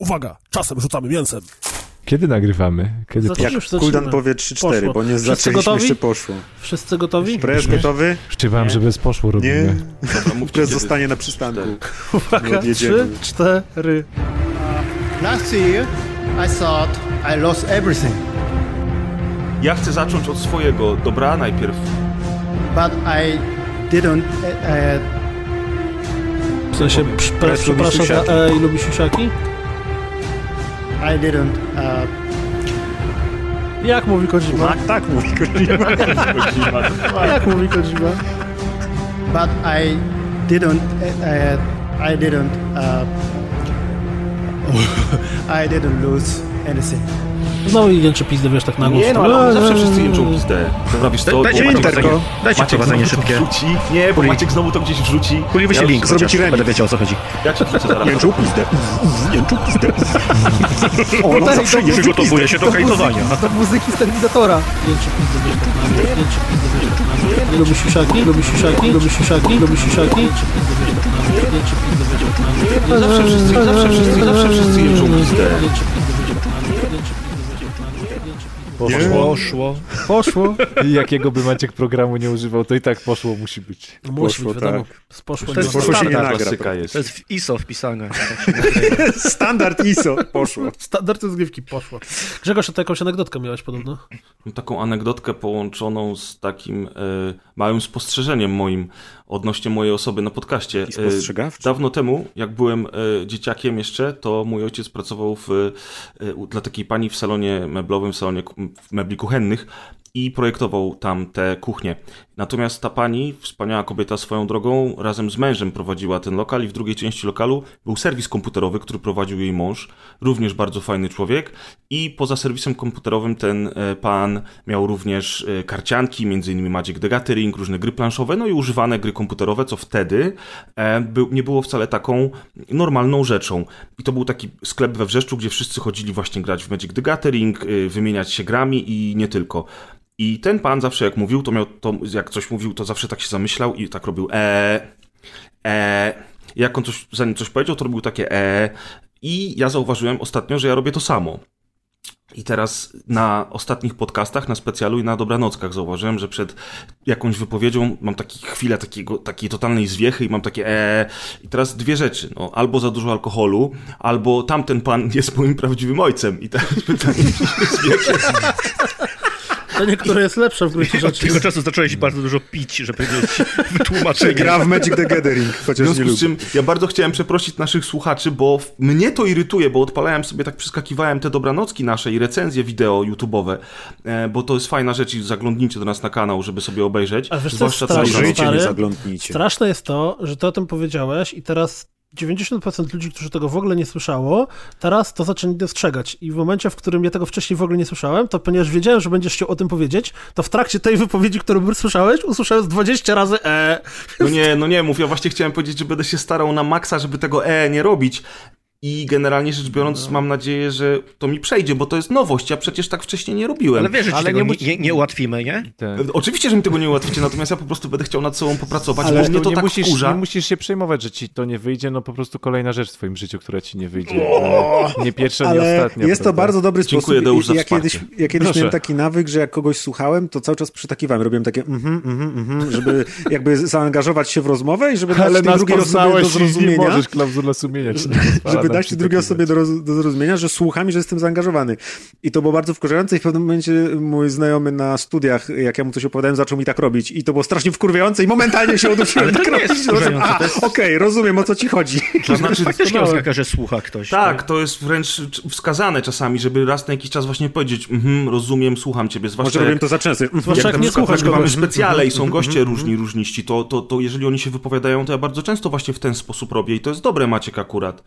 Uwaga, czasem rzucamy mięsem. Kiedy nagrywamy? Kiedy już Jak zaczynamy. Kuldan powie 3-4, Poszło. bo nie Wszyscy zaczęliśmy gotowi? jeszcze poszło. Wszyscy gotowi? Prez gotowy? Szczypałem, że bez poszło Nie. robimy. Mówcie, Prez kiedy- zostanie na przystanku. Uwaga, No, odjedziemy. trzy, cztery. Last year, I thought I lost everything, Ja chcę zacząć od swojego dobra najpierw. but I didn't. Uh, W sensie, przepraszam. E i lubi siusiaki? I didn't. Uh, Jak mówi Kojima? Tak, tak mówi Kojima. Jak mówi Kojima? but I didn't. Uh, I didn't. Uh, I didn't lose anything. Znowu jęczy pizdę, wiesz, tak na głos. Nie no, ale oni zawsze wszyscy jęczą pizdę. Dobra, wiesz co? Dajcie znowu- dajcie Maciek prowadzenie szybkie. wrzuci. Nie, bo Maciek znowu to gdzieś wrzuci. Kuli wyślij Ja link, zrobię ci remix. będę wiedział o co chodzi. Ja ci wrzucę zaraz. Jęczą pizdę. Jęczą pizdę. O, tak, zawsze to Przygotowuję się do hejtowania. Do muzyki z Terminatora. Jęczy pizdę, wiesz, tak na głos. Jęczy pizdę, wiesz, tak na głos. Nie lubi siusiaki? Lubi siusiaki? Lubi siusiaki? Lubi siusiaki? Jęczy pizdę, wiesz, tak na głos. Jęczy pizdę, wiesz, tak na głos. No Zawsze wszyscy, zawsze wszyscy, zawsze wszyscy jęczą pizdę. Poszło. Poszło. I jakiego by Maciek programu nie używał, to i tak poszło musi być. No musi Poszło, być, wiadomo. tak. Z Poszło. To jest nie Poszło się nie standard. nagra. Klasyka prawda? jest. To jest w ISO wpisane. Standard ISO. Poszło. Standard rozgrywki poszło. Grzegorz, a to jakąś anegdotkę miałeś podobno? Mam taką anegdotkę połączoną z takim e, małym spostrzeżeniem moim odnośnie mojej osoby na podcaście. Spostrzegawczy? dawno temu, jak byłem e, dzieciakiem jeszcze, to mój ojciec pracował w, e, dla takiej pani w salonie meblowym, w salonie mebli kuchennych i projektował tam te kuchnie. Natomiast ta pani, wspaniała kobieta swoją drogą, razem z mężem prowadziła ten lokal i w drugiej części lokalu był serwis komputerowy, który prowadził jej mąż, również bardzo fajny człowiek i poza serwisem komputerowym ten e, pan miał również e, karcianki, innymi Magic the Gathering, różne gry planszowe, no i używane gry komputerowe, co wtedy e, nie było wcale taką normalną rzeczą. I to był taki sklep we Wrzeszczu, gdzie wszyscy chodzili właśnie grać w Magic the Gathering, wymieniać się grami i nie tylko. I ten pan zawsze jak mówił, to miał to, jak coś mówił, to zawsze tak się zamyślał i tak robił e, e. Jak on coś, zanim coś powiedział, to robił takie e. I ja zauważyłem ostatnio, że ja robię to samo. I teraz na ostatnich podcastach, na specjalu i na dobranockach zauważyłem, że przed jakąś wypowiedzią mam takie chwilę takiego, takiej totalnej zwiechy i mam takie e. I teraz dwie rzeczy. No, albo za dużo alkoholu, albo tamten pan jest moim prawdziwym ojcem. I teraz pytanie. To niektóre jest lepsze w gruncie Od rzeczy. tego czasu zacząłeś bardzo dużo pić, żeby mieć wytłumaczenie. Gra w Magic the Gathering, W chociaż nie związku z czym ja bardzo chciałem przeprosić naszych słuchaczy, bo w- mnie to irytuje, bo odpalałem sobie, tak przeskakiwałem te dobranocki nasze i recenzje wideo YouTube'owe, e, bo to jest fajna rzecz i zaglądnijcie do nas na kanał, żeby sobie obejrzeć. A wiesz, co jest Zwłaszcza te straszne? nie zaglądnijcie. Straszne jest to, że ty o tym powiedziałeś i teraz 90% ludzi, którzy tego w ogóle nie słyszało, teraz to zaczęli dostrzegać. I w momencie, w którym ja tego wcześniej w ogóle nie słyszałem, to ponieważ wiedziałem, że będziesz chciał o tym powiedzieć, to w trakcie tej wypowiedzi, którą słyszałeś, usłyszałem z 20 razy e. No nie, no nie mów, ja właśnie chciałem powiedzieć, że będę się starał na maksa, żeby tego e nie robić. I generalnie rzecz biorąc, No. mam nadzieję, że to mi przejdzie, bo to jest nowość. Ja przecież tak wcześniej nie robiłem. Ale wiesz, że ci Ale tego nie nie, nie, nie ułatwimy, nie? Ten. E, Oczywiście, że mi tego nie ułatwicie, natomiast ja po prostu będę chciał nad sobą popracować, Ale bo mnie to nie, tak musisz, wkurza. nie musisz się przejmować, że ci to nie wyjdzie, no po prostu kolejna rzecz w twoim życiu, która ci nie wyjdzie. Nie pierwsza, nie Ale ostatnia. jest to prawda? bardzo dobry Dziękuję, sposób. Deusz, za ja kiedyś, ja kiedyś Proszę. miałem taki nawyk, że jak kogoś słuchałem, to cały czas przytakiwałem. Robiłem takie mhm, mhm, mhm, żeby jakby zaangażować się w rozmowę i żeby dać Ale tej nas drugiej osobie do poznałeś i nie zrozumienia. możesz klauzula sumienia nie żeby dać drugiej osobie do, roz, do zrozumienia, że słucham i że jestem zaangażowany. I to było bardzo wkurzające i w pewnym momencie mój znajomy na studiach, jak ja mu coś opowiadałem, zaczął mi tak robić. I to było strasznie wkurwiające i momentalnie się udusiłem. Tak robić. A, okej, rozumiem o co ci chodzi. To znaczy, Faktycznie oznaka, że słucha ktoś. Tak, to jest wręcz wskazane czasami, żeby raz na jakiś czas właśnie powiedzieć, mhm, rozumiem, słucham ciebie, zwłaszcza Może robiłem to za często. Zwłaszcza jak jak nie słuchasz kogoś. specjale i są goście różni, różniści, to, to, to jeżeli oni się wypowiadają, to ja bardzo często właśnie w ten sposób robię i to jest dobre, Maciek, akurat.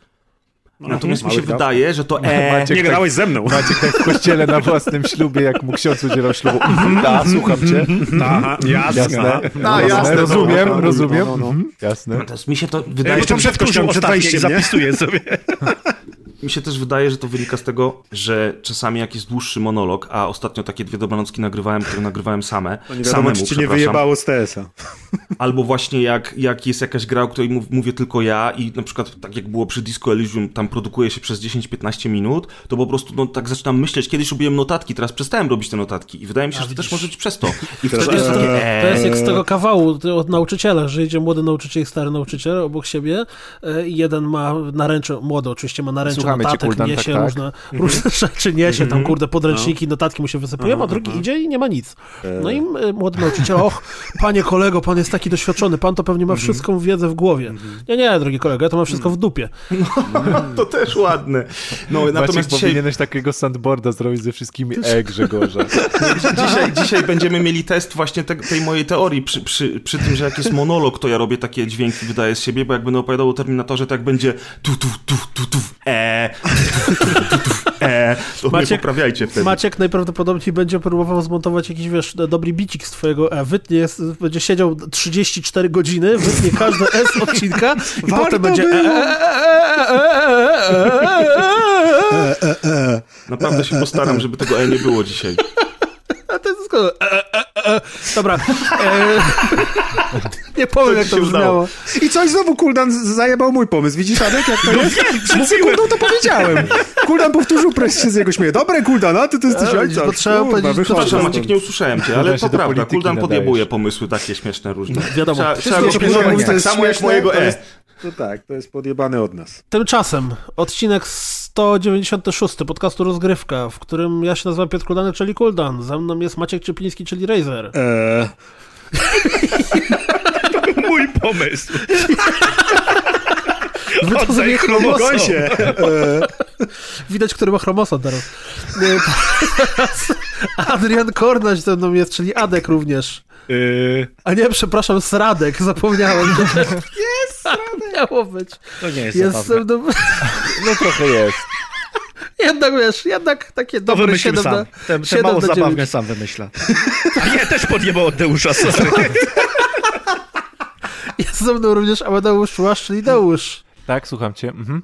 Natomiast mi się dał. wydaje, że to e... Maciek Nie tak- grałeś ze mną. Maciek tak w kościele na własnym ślubie, jak mu ksiądz udzielał ślubu. Da, słucham cię. Aha, jasne. Jasne. A, Jasne, rozumiem, no, no, rozumiem. no, no, no. Mhm, Jasne. Natomiast mi się to wydaje, że... przed kościołem przed wejściem, zapisuję sobie. mi się też wydaje, że to wynika z tego, że czasami jak jest dłuższy monolog, a ostatnio takie dwie dobranocki nagrywałem, które nagrywałem same, To nie wiadomo, samemu, czy ci nie wyjebało z TS-a. Albo właśnie jak, jak jest jakaś gra, o której mów, mówię tylko ja i na przykład tak jak było przy Disco Elysium, tam produkuje się przez 10-15 minut, to po prostu no, tak zaczynam myśleć, kiedyś robiłem notatki, teraz przestałem robić te notatki i wydaje mi się, że to też może być przez to. I Teraz- wtedy jest takie, To jest jak z tego kawału od nauczyciela, że idzie młody nauczyciel i stary nauczyciel obok siebie e, i jeden ma naręcze, młody oczywiście ma naręcze Cię, notatek, Kuldan, niesie tak, tak. różne, różne rzeczy, niesie tam kurde podręczniki, notatki mu się wysypują, a drugi idzie i nie ma nic. No i e, młody nauczyciel, och, panie kolego, pan jest taki doświadczony, pan to pewnie ma wszystką wiedzę w głowie. Nie, nie, drogi kolego, ja to mam wszystko w dupie. to też ładne. No, Maciek, natomiast dzisiaj, powinieneś takiego sandboarda zrobić ze wszystkimi e Grzegorza. dzisiaj, dzisiaj będziemy mieli test właśnie te, tej mojej teorii przy, przy, przy tym, że jak jest monolog, to ja robię takie dźwięki, wydaję z siebie, bo jak będę opowiadał o Terminatorze, to jak będzie tu, tu, tu, tu, tu, e, e, to mnie Maciek- poprawiajcie wtedy. Maciek najprawdopodobniej będzie próbował zmontować jakiś, wiesz, dobry bicik z twojego E. Wytnie, jest, będzie siedział 34 godziny, wytnie każde S odcinka i Warto potem będzie e, e, e, e, e, e, e. Naprawdę się postaram, żeby tego e nie było dzisiaj. A to jest wszystko. E, e, e, e. Dobra. E, nie powiem, jak to się udało. brzmiało. I coś znowu Kuldan zajebał mój pomysł. Widzisz, Adek, jak to jest? Mówię, Kuldan to powiedziałem. Kuldan powtórzył, press się z jego śmieje. Dobre, Kuldan, a ty to jesteś E, ojca. bo trzeba Kurwa, powiedzieć, Przepraszam, Maciek, nie usłyszałem cię, ale to prawda. Kuldan podjebuje pomysły takie śmieszne różne. Wiadomo. Trzeba, trzeba Wszystko go to tak jest samo jak śmieszne, mojego e. To tak, to jest podjebane od nas. Tymczasem odcinek 196 podcastu Rozgrywka, w którym ja się nazywam Piotr Kuldanek, czyli Kuldan. Ze mną jest Maciek Ciepliński, czyli Razer. Eee, Mój pomysł. To sobie chromosom. chromosom. eee, Widać, który ma chromosom teraz. Nie, teraz Adrian Kornaś ze mną jest, czyli Adek również. Yy, A nie, przepraszam, Sradek, zapomniałem. Miało być. to nie jest, Jest zabawne. ze mną... No trochę jest. Jednak, wiesz, jednak takie To dobre wymyślił 7 sam. na, Te, te 7 mało zabawne 9. sam wymyśla. A nie, też podjebał od Deusza, sorry. Jest ze mną również Amadeusz czyli Deusz. Tak, słucham cię. Mhm.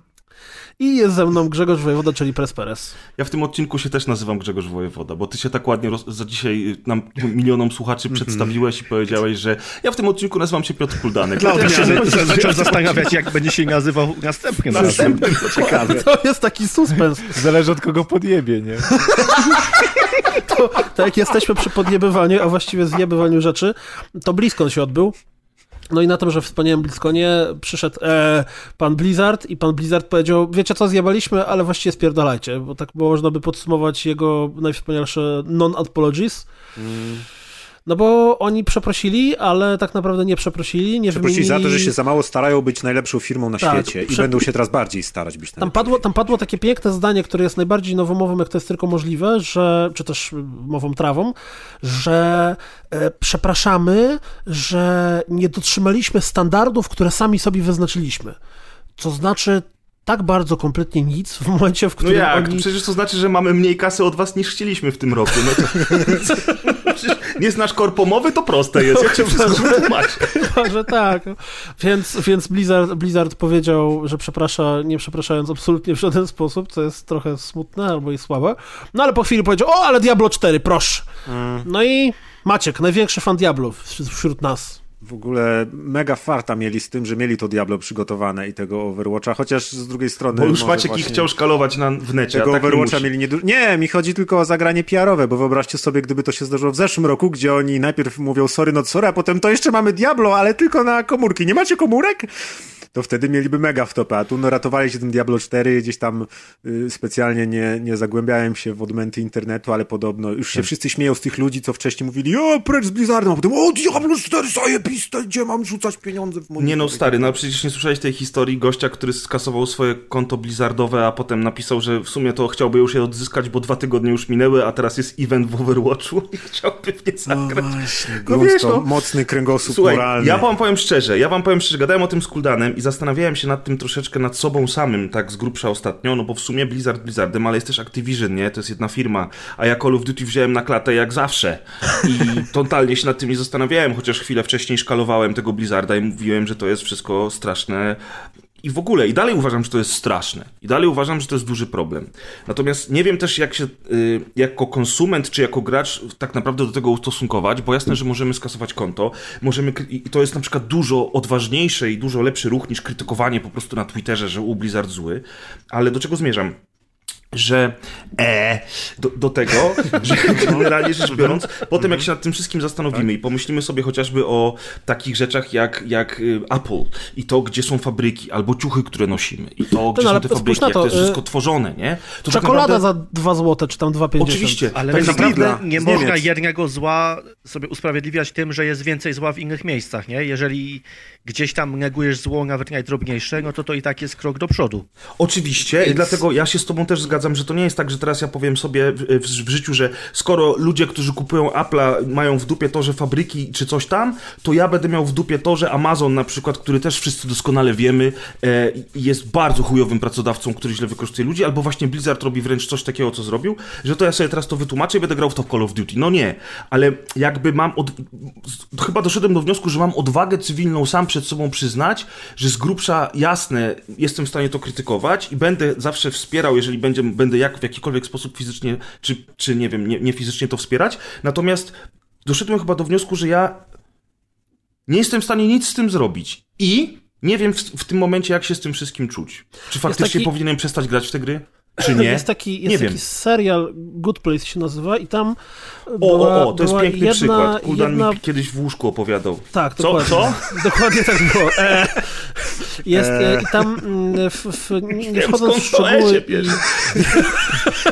I jest ze mną Grzegorz Wojewoda, czyli Presperes. Ja w tym odcinku się też nazywam Grzegorz Wojewoda, bo ty się tak ładnie roz... za dzisiaj nam milionom słuchaczy przedstawiłeś i powiedziałeś, że ja w tym odcinku nazywam się Piotr Kuldanek. Dla odmiany się- za- zacząłem zastanawiać, jak będzie się nazywał następnym razem. Następnym, to ciekawe. To jest taki suspens. Zależy od kogo podjebie, nie? To, tak jak jesteśmy przy podjebywaniu, a właściwie zjebywaniu rzeczy, to BlizzCon się odbył. No i na tym, że w wspaniałym BlizzConie przyszedł e, pan Blizzard i pan Blizzard powiedział, wiecie co, zjebaliśmy, ale właściwie spierdalajcie, bo tak można by podsumować jego najwspanialsze non-apologies. No bo oni przeprosili, ale tak naprawdę nie przeprosili, nie Przeprosili za to, wymienili... że się za mało starają być najlepszą firmą na Tak, świecie i prze- będą się teraz bardziej starać być Tam najlepszą. padło, tam padło takie piękne zdanie, które jest najbardziej nowomową, jak to jest tylko możliwe, że, czy też mową trawą, że e, przepraszamy, że nie dotrzymaliśmy standardów, które sami sobie wyznaczyliśmy. Co znaczy tak bardzo kompletnie nic w momencie, w No którym jak? oni... Przecież to znaczy, że mamy mniej kasy od was niż chcieliśmy w tym roku. No to... Przecież nie znasz korpomowy? To proste jest. Ja cię wszystko wytłumaczę. Chyba, że tak. Więc, więc Blizzard, Blizzard powiedział, że przeprasza, nie przepraszając absolutnie w żaden sposób, co jest trochę smutne albo i słabe. No ale po chwili powiedział, o, ale Diablo 4, proszę. No i Maciek, największy fan Diablo wśród nas. W ogóle mega farta mieli z tym, że mieli to Diablo przygotowane i tego Overwatcha, chociaż z drugiej strony... Bo już Maciek ich chciał szkalować na, w necie, Tego tak Overwatcha mieli nie Nie, mi chodzi tylko o zagranie PR-owe, bo wyobraźcie sobie, gdyby to się zdarzyło w zeszłym roku, gdzie oni najpierw mówią sorry, not sorry, a potem to jeszcze mamy Diablo, ale tylko na komórki. Nie macie komórek? To wtedy mieliby mega w topę, a tu no, ratowali się tym Diablo 4, gdzieś tam y, specjalnie nie, nie zagłębiałem się w odmęty internetu, ale podobno już się wszyscy śmieją z tych ludzi, co wcześniej mówili, o, precz z Blizzardem, a potem, o, Diablo 4, zajebiste, gdzie mam rzucać pieniądze w Nie no, stary, no przecież nie słyszałeś tej historii gościa, który skasował swoje konto Blizzardowe, a potem napisał, że w sumie to chciałby już je odzyskać, bo dwa tygodnie już minęły, a teraz jest event w Overwatchu i chciałby w nie zagrać. Właśnie, No no wiesz, no. mocny kręgosłup Słuchaj, moralny. ja wam powiem szczerze, ja wam powiem szczerze, gadałem o tym z Kuldanem i zastanawiałem się nad tym troszeczkę nad sobą samym, tak z grubsza ostatnio, no bo w sumie Blizzard Blizzardem, ale jest też Activision, nie? To jest jedna firma, a ja Call of Duty wziąłem na klatę jak zawsze i totalnie się nad tym nie zastanawiałem, chociaż chwilę wcześniej szkalowałem tego Blizzarda i mówiłem, że to jest wszystko straszne I w ogóle, i dalej uważam, że to jest straszne. I dalej uważam, że to jest duży problem. Natomiast nie wiem też, jak się y, jako konsument czy jako gracz tak naprawdę do tego ustosunkować, bo jasne, że możemy skasować konto, możemy, i to jest na przykład dużo odważniejsze i dużo lepszy ruch niż krytykowanie po prostu na Twitterze, że u Blizzard zły. Ale do czego zmierzam? Że e, do, do tego, że generalnie rzecz biorąc, potem jak się nad tym wszystkim zastanowimy i pomyślimy sobie chociażby o takich rzeczach jak, jak y, Apple i to, gdzie są fabryki, albo ciuchy, które nosimy i to, gdzie no, ale są te fabryki, na jak to, to jest y, wszystko tworzone, nie? To tak Czekolada naprawdę- za 2 zł, czy tam 2,50. Oczywiście, Ale tak tak naprawdę nie można jednego zła sobie usprawiedliwiać tym, że jest więcej zła w innych miejscach, nie? Jeżeli gdzieś tam negujesz zło, nawet najdrobniejsze, no to to i tak jest krok do przodu. Oczywiście, i dlatego ja się z tobą też zgadzam, że to nie jest tak, że teraz ja powiem sobie w, w, w życiu, że skoro ludzie, którzy kupują Apple'a mają w dupie to, że fabryki czy coś tam, to ja będę miał w dupie to, że Amazon na przykład, który też wszyscy doskonale wiemy, e, jest bardzo chujowym pracodawcą, który źle wykorzystuje ludzi, albo właśnie Blizzard robi wręcz coś takiego, co zrobił, że to ja sobie teraz to wytłumaczę i będę grał w to Call of Duty. No nie, ale jakby mam, od... chyba doszedłem do wniosku, że mam odwagę cywilną sam przed sobą przyznać, że z grubsza jasne jestem w stanie to krytykować i będę zawsze wspierał, jeżeli będzie, będę jak, w jakikolwiek sposób fizycznie, czy, czy nie wiem, nie, nie fizycznie to wspierać. Natomiast doszedłem chyba do wniosku, że ja nie jestem w stanie nic z tym zrobić. I nie wiem w, w tym momencie, jak się z tym wszystkim czuć. Czy faktycznie taki- powinienem przestać grać w te gry? Czy nie? Jest taki, nie jest wiem. taki serial, Good Place się nazywa i tam była, o, o, to jest piękny jedna, przykład. Kuldan jedna... mi kiedyś w łóżku opowiadał. Tak, Co? dokładnie. Co? Dokładnie tak było. E, jest e, i tam mm, w, w, nie wchodząc w szczegóły się bierze.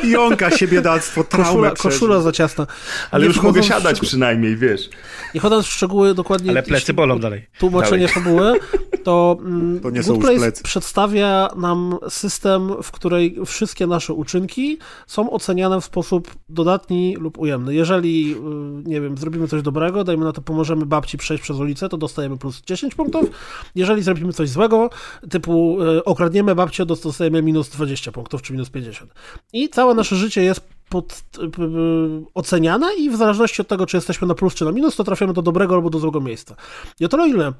i Jąka się biedactwo, traumę koszula, za ciasna. Ale Nie już mogę siadać przynajmniej, wiesz. Nie chodząc w szczegóły dokładnie... Ale plecy bolą dalej. tłumaczenie fabuły, to, mm, To nie są Good już Place plecy. przedstawia nam system, w której wszystkie nasze uczynki są oceniane w sposób dodatni lub ujemny. Jeżeli, y, nie wiem, zrobimy coś dobrego, dajmy na to, pomożemy babci przejść przez ulicę, to dostajemy plus 10 punktów. Jeżeli zrobimy coś złego, typu y, okradniemy babcię, dostajemy minus 20 punktów, czy minus 50. I całe nasze życie jest pod, y, oceniane i w zależności od tego, czy jesteśmy na plus, czy na minus, to trafiamy do dobrego albo do złego miejsca. I o tyle, ile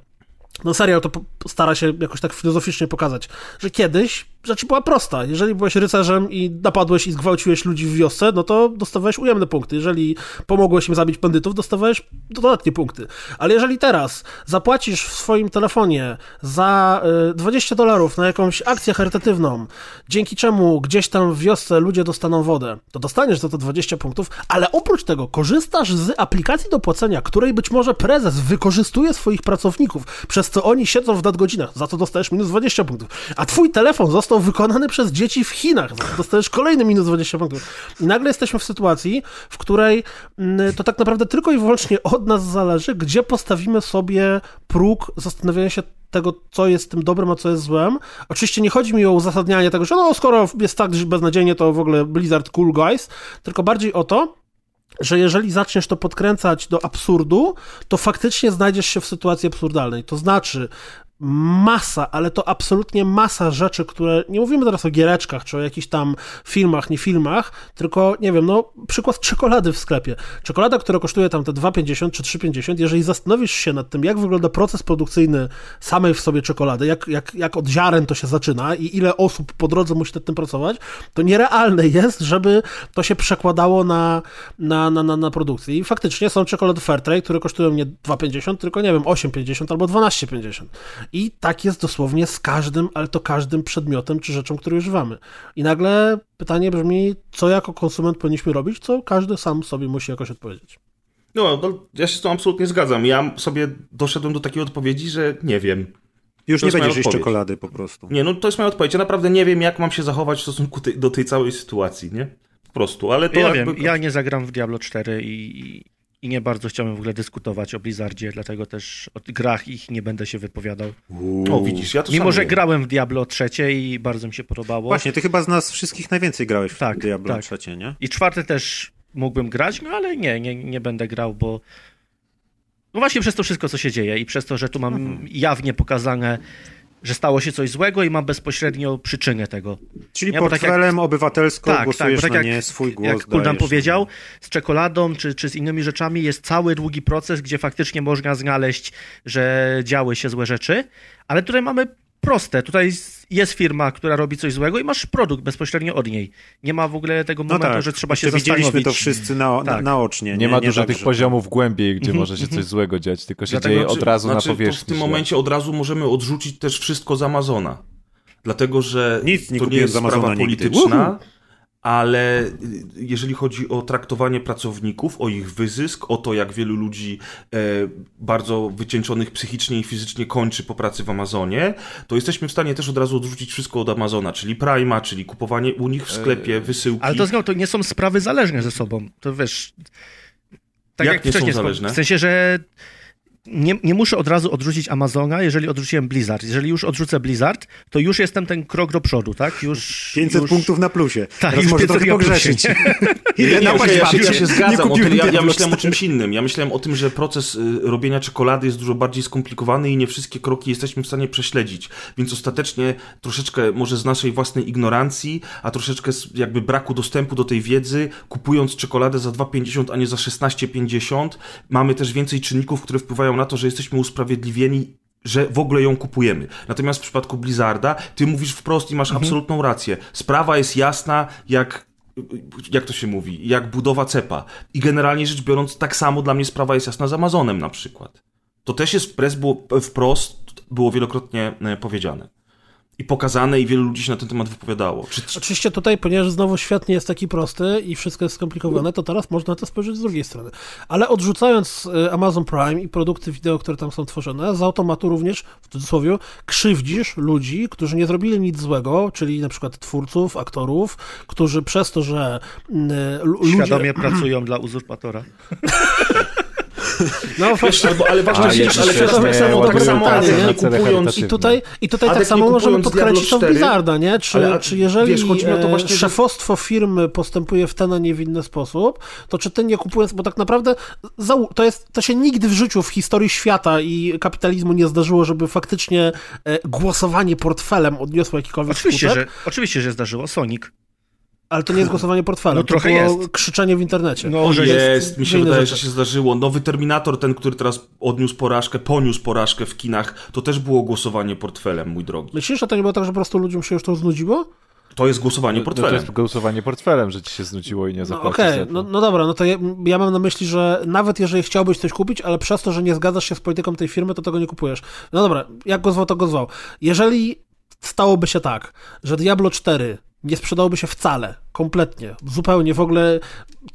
no serial to stara się jakoś tak filozoficznie pokazać, że kiedyś rzecz była prosta. Jeżeli byłeś rycerzem i napadłeś i zgwałciłeś ludzi w wiosce, no to dostawałeś ujemne punkty. Jeżeli pomogłeś im zabić bandytów, dostawałeś dodatnie punkty. Ale jeżeli teraz zapłacisz w swoim telefonie za y, 20 dolarów na jakąś akcję charytatywną, dzięki czemu gdzieś tam w wiosce ludzie dostaną wodę, to dostaniesz za to 20 punktów, ale oprócz tego korzystasz z aplikacji do płacenia, której być może prezes wykorzystuje swoich pracowników, przez co oni siedzą w nadgodzinach, za to dostajesz minus 20 punktów. A twój telefon został wykonany przez dzieci w Chinach, dostajesz kolejny minus 20 punktów. I nagle jesteśmy w sytuacji, w której mm, to tak naprawdę tylko i wyłącznie od nas zależy, gdzie postawimy sobie próg zastanawiania się tego, co jest tym dobrym, a co jest złem. Oczywiście nie chodzi mi o uzasadnianie tego, że no, skoro jest tak beznadziejnie, to w ogóle Blizzard cool guys, tylko bardziej o to, że jeżeli zaczniesz to podkręcać do absurdu, to faktycznie znajdziesz się w sytuacji absurdalnej. To znaczy, masa, ale to absolutnie masa rzeczy, które, nie mówimy teraz o giereczkach, czy o jakichś tam filmach, nie filmach, tylko, nie wiem, no, przykład czekolady w sklepie. Czekolada, która kosztuje tam te 2,50 czy 3,50, jeżeli zastanowisz się nad tym, jak wygląda proces produkcyjny samej w sobie czekolady, jak, jak, jak od ziaren to się zaczyna i ile osób po drodze musi nad tym pracować, to nierealne jest, żeby to się przekładało na, na, na, na, na produkcję. I faktycznie są czekolady Fairtrade, które kosztują nie 2,50, tylko, nie wiem, 8,50 albo 12,50. I tak jest dosłownie z każdym, ale to każdym przedmiotem czy rzeczą, której używamy. I nagle pytanie brzmi, co jako konsument powinniśmy robić, co każdy sam sobie musi jakoś odpowiedzieć. No, no, ja się z tą absolutnie zgadzam. Ja sobie doszedłem do takiej odpowiedzi, że nie wiem. Już To nie będziesz jeść czekolady po prostu. Nie, no to jest moja odpowiedź. Ja naprawdę nie wiem, jak mam się zachować w stosunku do tej całej sytuacji, nie? Po prostu, ale to Ja jakby... wiem, ja nie zagram w Diablo 4 i, i nie bardzo chciałem w ogóle dyskutować o Blizzardzie, dlatego też o grach ich nie będę się wypowiadał. O, widzisz, ja to Mimo, że szanuję. grałem w Diablo 3 i bardzo mi się podobało. Właśnie, ty chyba z nas wszystkich najwięcej grałeś w Tak, Diablo tak. trzecie, nie? I czwarte też mógłbym grać, no ale nie, nie, nie będę grał, bo no właśnie przez to wszystko, co się dzieje i przez to, że tu mam Mhm. jawnie pokazane, że stało się coś złego i mam bezpośrednio przyczynę tego. Czyli Nie, bo tak jak- portfelem obywatelsko Tak, tak, głosujesz bo tak na jak, nie, swój głos jak Kuldan dajesz. powiedział, z czekoladą czy, czy z innymi rzeczami jest cały długi proces, gdzie faktycznie można znaleźć, że działy się złe rzeczy, ale tutaj mamy proste. Tutaj jest firma, która robi coś złego i masz produkt bezpośrednio od niej. Nie ma w ogóle tego No momentu, tak, że trzeba się widzieliśmy zastanowić. to wszyscy na, na, Tak. naocznie. Nie, ma dużo tak, tych że- poziomów głębiej, gdzie może się coś złego dziać, tylko się Dlatego, dzieje od razu znaczy, na To powierzchni. w tym momencie od razu możemy odrzucić też wszystko z Amazona. Dlatego, że Nic nie to nie jest sprawa polityczna, Uhu. Ale jeżeli chodzi o traktowanie pracowników, o ich wyzysk, o to, jak wielu ludzi e, bardzo wycieńczonych psychicznie i fizycznie kończy po pracy w Amazonie, to jesteśmy w stanie też od razu odrzucić wszystko od Amazona, czyli Prima, czyli kupowanie u nich w sklepie, wysyłki. Ale to znowu, to nie są sprawy zależne ze sobą. To wiesz... Tak Jak jak, nie są wcześniej zależne? W sensie, że nie, nie muszę od razu odrzucić Amazona, jeżeli odrzuciłem Blizzard. Jeżeli już odrzucę Blizzard, to już jestem ten krok do przodu, tak? Już, 500 już... punktów na plusie. Tak, Teraz już może 500 trochę pogrzeszyć. Nie, Ile nie, napaść ja, się, ja się zgadzam, Nie o ja, ja myślałem o 4. czymś innym. Ja myślałem o tym, że proces y, robienia czekolady jest dużo bardziej skomplikowany i nie wszystkie kroki jesteśmy w stanie prześledzić. Więc ostatecznie troszeczkę może z naszej własnej ignorancji, a troszeczkę z jakby braku dostępu do tej wiedzy, kupując czekoladę za 2,50, a nie za 16,50, mamy też więcej czynników, które wpływają na to, że jesteśmy usprawiedliwieni że w ogóle ją kupujemy. Natomiast w przypadku Blizzarda, ty mówisz wprost i masz absolutną rację. Sprawa jest jasna, jak jak to się mówi, jak budowa cepa. I generalnie rzecz biorąc, tak samo dla mnie sprawa jest jasna z Amazonem na przykład. To też jest wprost, było, wprost było wielokrotnie e, powiedziane. I pokazane, i wielu ludzi się na ten temat wypowiadało. Czy, Oczywiście tutaj, ponieważ znowu świat nie jest taki prosty i wszystko jest skomplikowane, to teraz można na to spojrzeć z drugiej strony. Ale odrzucając y, Amazon Prime i produkty wideo, które tam są tworzone, z automatu również, w cudzysłowie, krzywdzisz ludzi, którzy nie zrobili nic złego, czyli na przykład twórców, aktorów, którzy przez to, że y, ludzie... Świadomie pracują dla uzurpatora. No, Wiesz, albo, ale właśnie, A, ale tak samo, tak samo nie kupując. I tutaj, i tutaj tak samo możemy kupując podkręcić to Diablo w Blizzarda, nie? Czy, ale, czy jeżeli wiesz, chodzi mi o to e, właśnie, że- szefostwo firmy postępuje w ten, a nie w inny sposób, to czy ty nie kupując, bo tak naprawdę to, jest, to się nigdy w życiu w historii świata i kapitalizmu nie zdarzyło, żeby faktycznie e, głosowanie portfelem odniosło jakikolwiek Oczywiście, skutek, że, oczywiście, że zdarzyło. Sonic. Ale to nie jest głosowanie portfelem, No to trochę jest. krzyczenie w internecie. No, O, że jest, mi się wydaje, rzeczy. że się zdarzyło. Nowy Terminator, ten, który teraz odniósł porażkę, poniósł porażkę w kinach, to też było głosowanie portfelem, mój drogi. Myślisz, że to nie było tak, że po prostu ludziom się już to znudziło? To jest głosowanie No, to portfelem. jest głosowanie portfelem, że ci się znudziło i nie No zapłacisz okej, za to. no, no dobra, no to ja, ja mam na myśli, że nawet jeżeli chciałbyś coś kupić, ale przez to, że nie zgadzasz się z polityką tej firmy, to tego nie kupujesz. No dobra, jak go zwał, to go zwał. Jeżeli stałoby się tak, że Diablo 4 nie sprzedałoby się wcale, kompletnie, zupełnie, w ogóle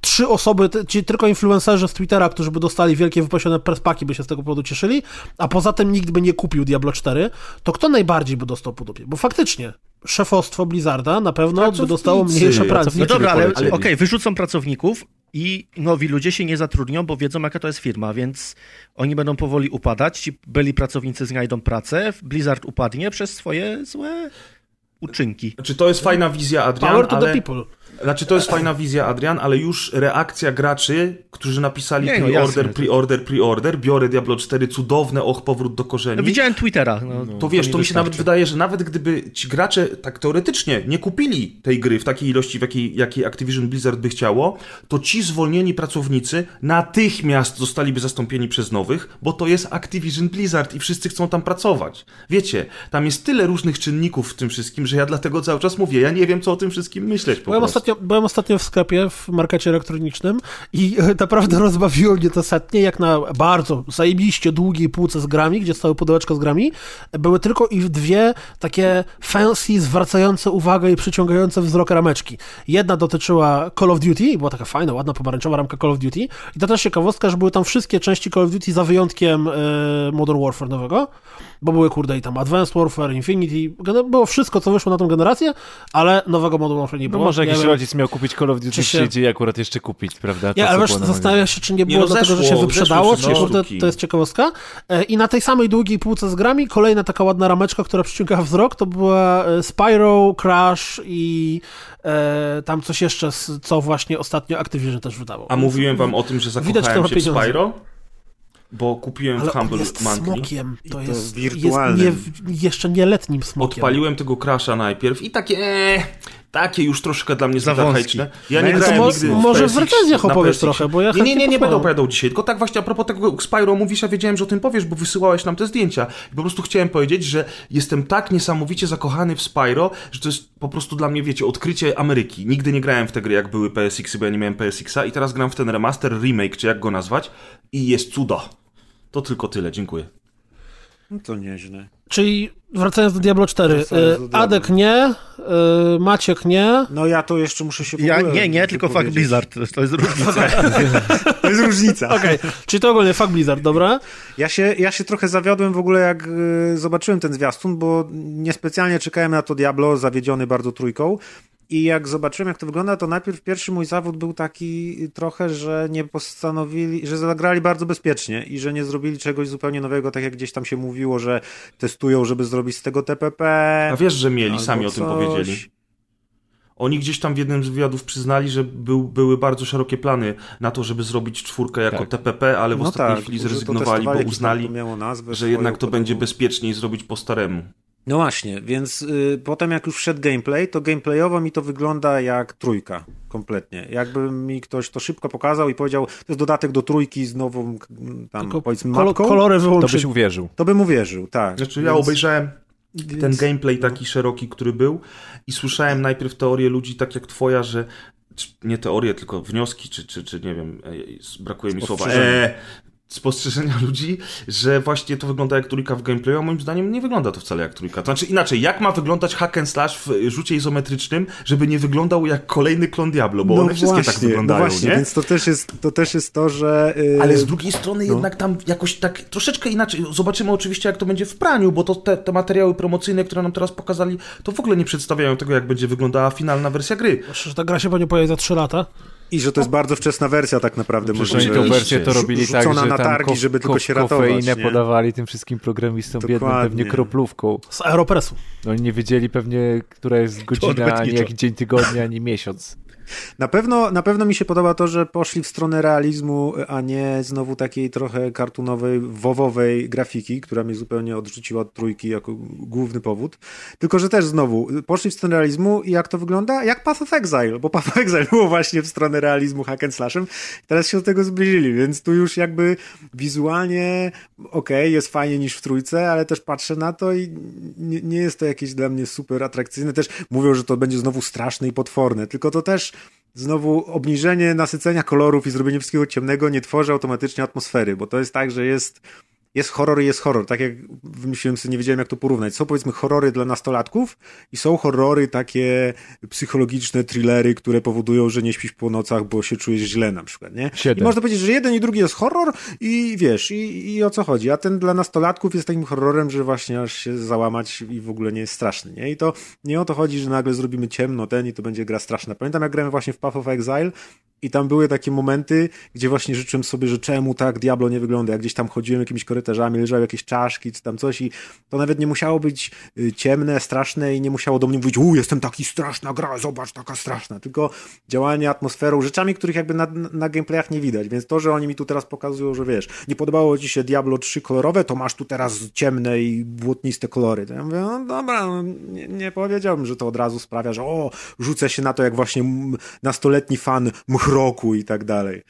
trzy osoby, ci tylko influencerzy z Twittera, którzy by dostali wielkie wypasione perspaki, by się z tego powodu cieszyli, a poza tym nikt by nie kupił Diablo 4, to kto najbardziej by dostał po dupie? Bo faktycznie, szefostwo Blizzarda na pewno by dostało mniejsze pracy. pracownicy. No dobra, ale polecieli. okej, wyrzucą pracowników i nowi ludzie się nie zatrudnią, bo wiedzą, jaka to jest firma, więc oni będą powoli upadać. Ci byli pracownicy znajdą pracę, Blizzard upadnie przez swoje złe uczynki. Znaczy, to jest fajna wizja, Adrian, Power to ale... the people. Znaczy, to jest fajna wizja, Adrian, ale już reakcja graczy, którzy napisali Nie, no pre-order, jasne. pre-order, pre-order, biorę Diablo 4, cudowne, och, powrót do korzeni. No, widziałem Twittera. No, To wiesz, to mi się nawet wydaje, że nawet gdyby ci gracze tak teoretycznie nie kupili tej gry w takiej ilości, w jakiej, jakiej Activision Blizzard by chciało, to ci zwolnieni pracownicy natychmiast zostaliby zastąpieni przez nowych, bo to jest Activision Blizzard i wszyscy chcą tam pracować. Wiecie, tam jest tyle różnych czynników w tym wszystkim, że ja dlatego cały czas mówię, ja nie wiem, co o tym wszystkim myśleć po Byłem prostu. Byłem ostatnio w sklepie w markecie elektronicznym i e, naprawdę rozbawiło mnie to setnie, jak na bardzo zajebiście długiej półce z grami, gdzie stały pudełeczko z grami, były tylko i dwie takie fancy, zwracające uwagę i przyciągające wzrok rameczki. Jedna dotyczyła Call of Duty, była taka fajna, ładna, pomarańczowa ramka Call of Duty i to też ciekawostka, że były tam wszystkie części Call of Duty za wyjątkiem e, Modern Warfare nowego, bo były kurde i tam Advanced Warfare, Infinity, było wszystko, co wyszło na tą generację, ale nowego Modern Warfare nie No było. może Nie jakiś wiem. rodzic miał kupić Call of Duty, się- i akurat jeszcze kupić, prawda? To, Nie, ale wiesz, na zastanawiam się, czy nie było no dlatego, że się wyprzedało, czy kurde, to jest ciekawostka. E, I na tej samej długiej półce z grami kolejna taka ładna rameczka, która przyciąga wzrok, to była e, Spyro, Crash i e, tam coś jeszcze, co właśnie ostatnio Activision też wydawał. A mówiłem wam o tym, że Widać, zakochałem ma się w pieniądze. Spyro? Bo kupiłem ale w Humble jest Monthly. smokiem, to to jest, jest wirtualnym. nie, jeszcze nieletnim smokiem. Odpaliłem tego Crasha najpierw i takie, eee, takie już troszkę dla mnie Za zbyt wąski. archaiczne. Ja No nie to grałem mo- nigdy może w PSX recenzjach opowiesz PSX. trochę, bo ja Nie, nie, chętnie nie, nie będę opowiadał dzisiaj, tylko tak właśnie a propos tego Spyro mówisz, ja wiedziałem, że o tym powiesz, bo wysyłałeś nam te zdjęcia. I po prostu chciałem powiedzieć, że jestem tak niesamowicie zakochany w Spyro, że to jest po prostu dla mnie, wiecie, odkrycie Ameryki. Nigdy nie grałem w te gry, jak były PSX-y, bo ja nie miałem PSX-a i teraz gram w ten remaster, remake, czy jak go nazwać i jest cudo. To tylko tyle, dziękuję. No to nieźle. Czyli wracając do Diablo 4, Wracając do y, Diablo. Adek nie, y, Maciek nie, No ja to jeszcze muszę się Ja, nie, nie, tylko wypowiedzieć. Blizzard, to jest różnica. To jest różnica. Okej, czyli to ogólnie fuck Blizzard, dobra? Ja się, ja się trochę zawiodłem w ogóle, jak y, zobaczyłem ten zwiastun, bo niespecjalnie czekałem na to Diablo, zawiedziony bardzo trójką. I jak zobaczyłem, jak to wygląda, to najpierw pierwszy mój zawód był taki trochę, że nie postanowili, że zagrali bardzo bezpiecznie i że nie zrobili czegoś zupełnie nowego, tak jak gdzieś tam się mówiło, że testują, żeby zrobić z tego TPP. A wiesz, że mieli, sami o tym coś. powiedzieli. Oni gdzieś tam w jednym z wywiadów przyznali, że był, były bardzo szerokie plany na to, żeby zrobić czwórkę jako Tak. TPP, ale w No ostatniej tak, chwili zrezygnowali, bo tam uznali, nazwę że jednak to będzie bezpieczniej zrobić po staremu. No właśnie, więc y, potem jak już wszedł gameplay, to gameplayowo mi to wygląda jak trójka, kompletnie. Jakby mi ktoś to szybko pokazał i powiedział, to jest dodatek do trójki z nową tam Tylko powiedzmy mapką, kolory To wyłączyć. byś uwierzył. to bym uwierzył, tak. Znaczy ja Więc- obejrzałem więc- ten gameplay taki szeroki, który był i słyszałem najpierw teorie ludzi, tak jak twoja, że nie teorie, tylko wnioski, czy, czy, czy nie wiem, e, brakuje mi słowa, e, spostrzeżenia ludzi, że właśnie to wygląda jak trójka w gameplayu, a moim zdaniem nie wygląda to wcale jak trójka. To znaczy inaczej, jak ma wyglądać hack and slash w rzucie izometrycznym, żeby nie wyglądał jak kolejny klon Diablo, bo one wszystkie tak wyglądają, no właśnie, nie? więc to też jest to, też jest to że... y, Ale z drugiej strony no. jednak tam jakoś tak troszeczkę inaczej. Zobaczymy oczywiście, jak to będzie w praniu, bo to te, te materiały promocyjne, które nam teraz pokazali, to w ogóle nie przedstawiają tego, jak będzie wyglądała finalna wersja gry. Że ta gra się pewnie pojawi za 3 lata. I że to jest bardzo wczesna wersja tak naprawdę. Może, oni tą że- wersję to robili tak, że na tam targi, żeby tylko się ratować. kofeinę nie? podawali tym wszystkim programistom biednym Dokładnie. pewnie kroplówką. Z Aeropressu. Oni nie wiedzieli pewnie, która jest godzina, ani jaki dzień tygodnia, ani miesiąc. Na pewno, na pewno mi się podoba to, że poszli w stronę realizmu, a nie znowu takiej trochę kartunowej, wowowej grafiki, która mnie zupełnie odrzuciła od trójki jako główny powód. Tylko, że też znowu poszli w stronę realizmu i jak to wygląda? Jak Path of Exile, bo Path of Exile było właśnie w stronę realizmu hack and slashem. Teraz się do tego zbliżyli, więc tu już jakby wizualnie okej, jest fajnie niż w trójce, ale też patrzę na to i nie, nie jest to jakieś dla mnie super atrakcyjne. Też mówią, że to będzie znowu straszne i potworne, tylko to też znowu obniżenie nasycenia kolorów i zrobienie wszystkiego ciemnego nie tworzy automatycznie atmosfery, bo to jest tak, że jest jest horror i jest horror. Tak jak wymyśliłem sobie, nie wiedziałem jak to porównać. Są powiedzmy horrory dla nastolatków i są horrory takie psychologiczne, thrillery, które powodują, że nie śpisz po nocach, bo się czujesz źle na przykład, nie? Siedem. I można powiedzieć, że jeden i drugi jest horror i wiesz, i, i o co chodzi. A ten dla nastolatków jest takim horrorem, że właśnie aż się załamać i w ogóle nie jest straszny, nie? I to nie o to chodzi, że nagle zrobimy ciemno ten i to będzie gra straszna. Pamiętam jak grałem właśnie w Path of Exile i tam były takie momenty, gdzie właśnie życzyłem sobie, że czemu tak Diablo nie wygląda. Jak gdzieś tam chodziłem jakimiś korytarzami, leżały jakieś czaszki czy tam coś i to nawet nie musiało być y, ciemne, straszne i nie musiało do mnie mówić, u, jestem taki straszna gra, zobacz, taka straszna. Tylko działanie atmosferą, rzeczami, których jakby na, na gameplayach nie widać. Więc to, że oni mi tu teraz pokazują, że wiesz, nie podobało ci się Diablo 3 kolorowe, to masz tu teraz ciemne i błotniste kolory. To ja mówię, no dobra, no, nie, nie powiedziałbym, że to od razu sprawia, że o, rzucę się na to jak właśnie nastoletni fan mchroku i tak dalej.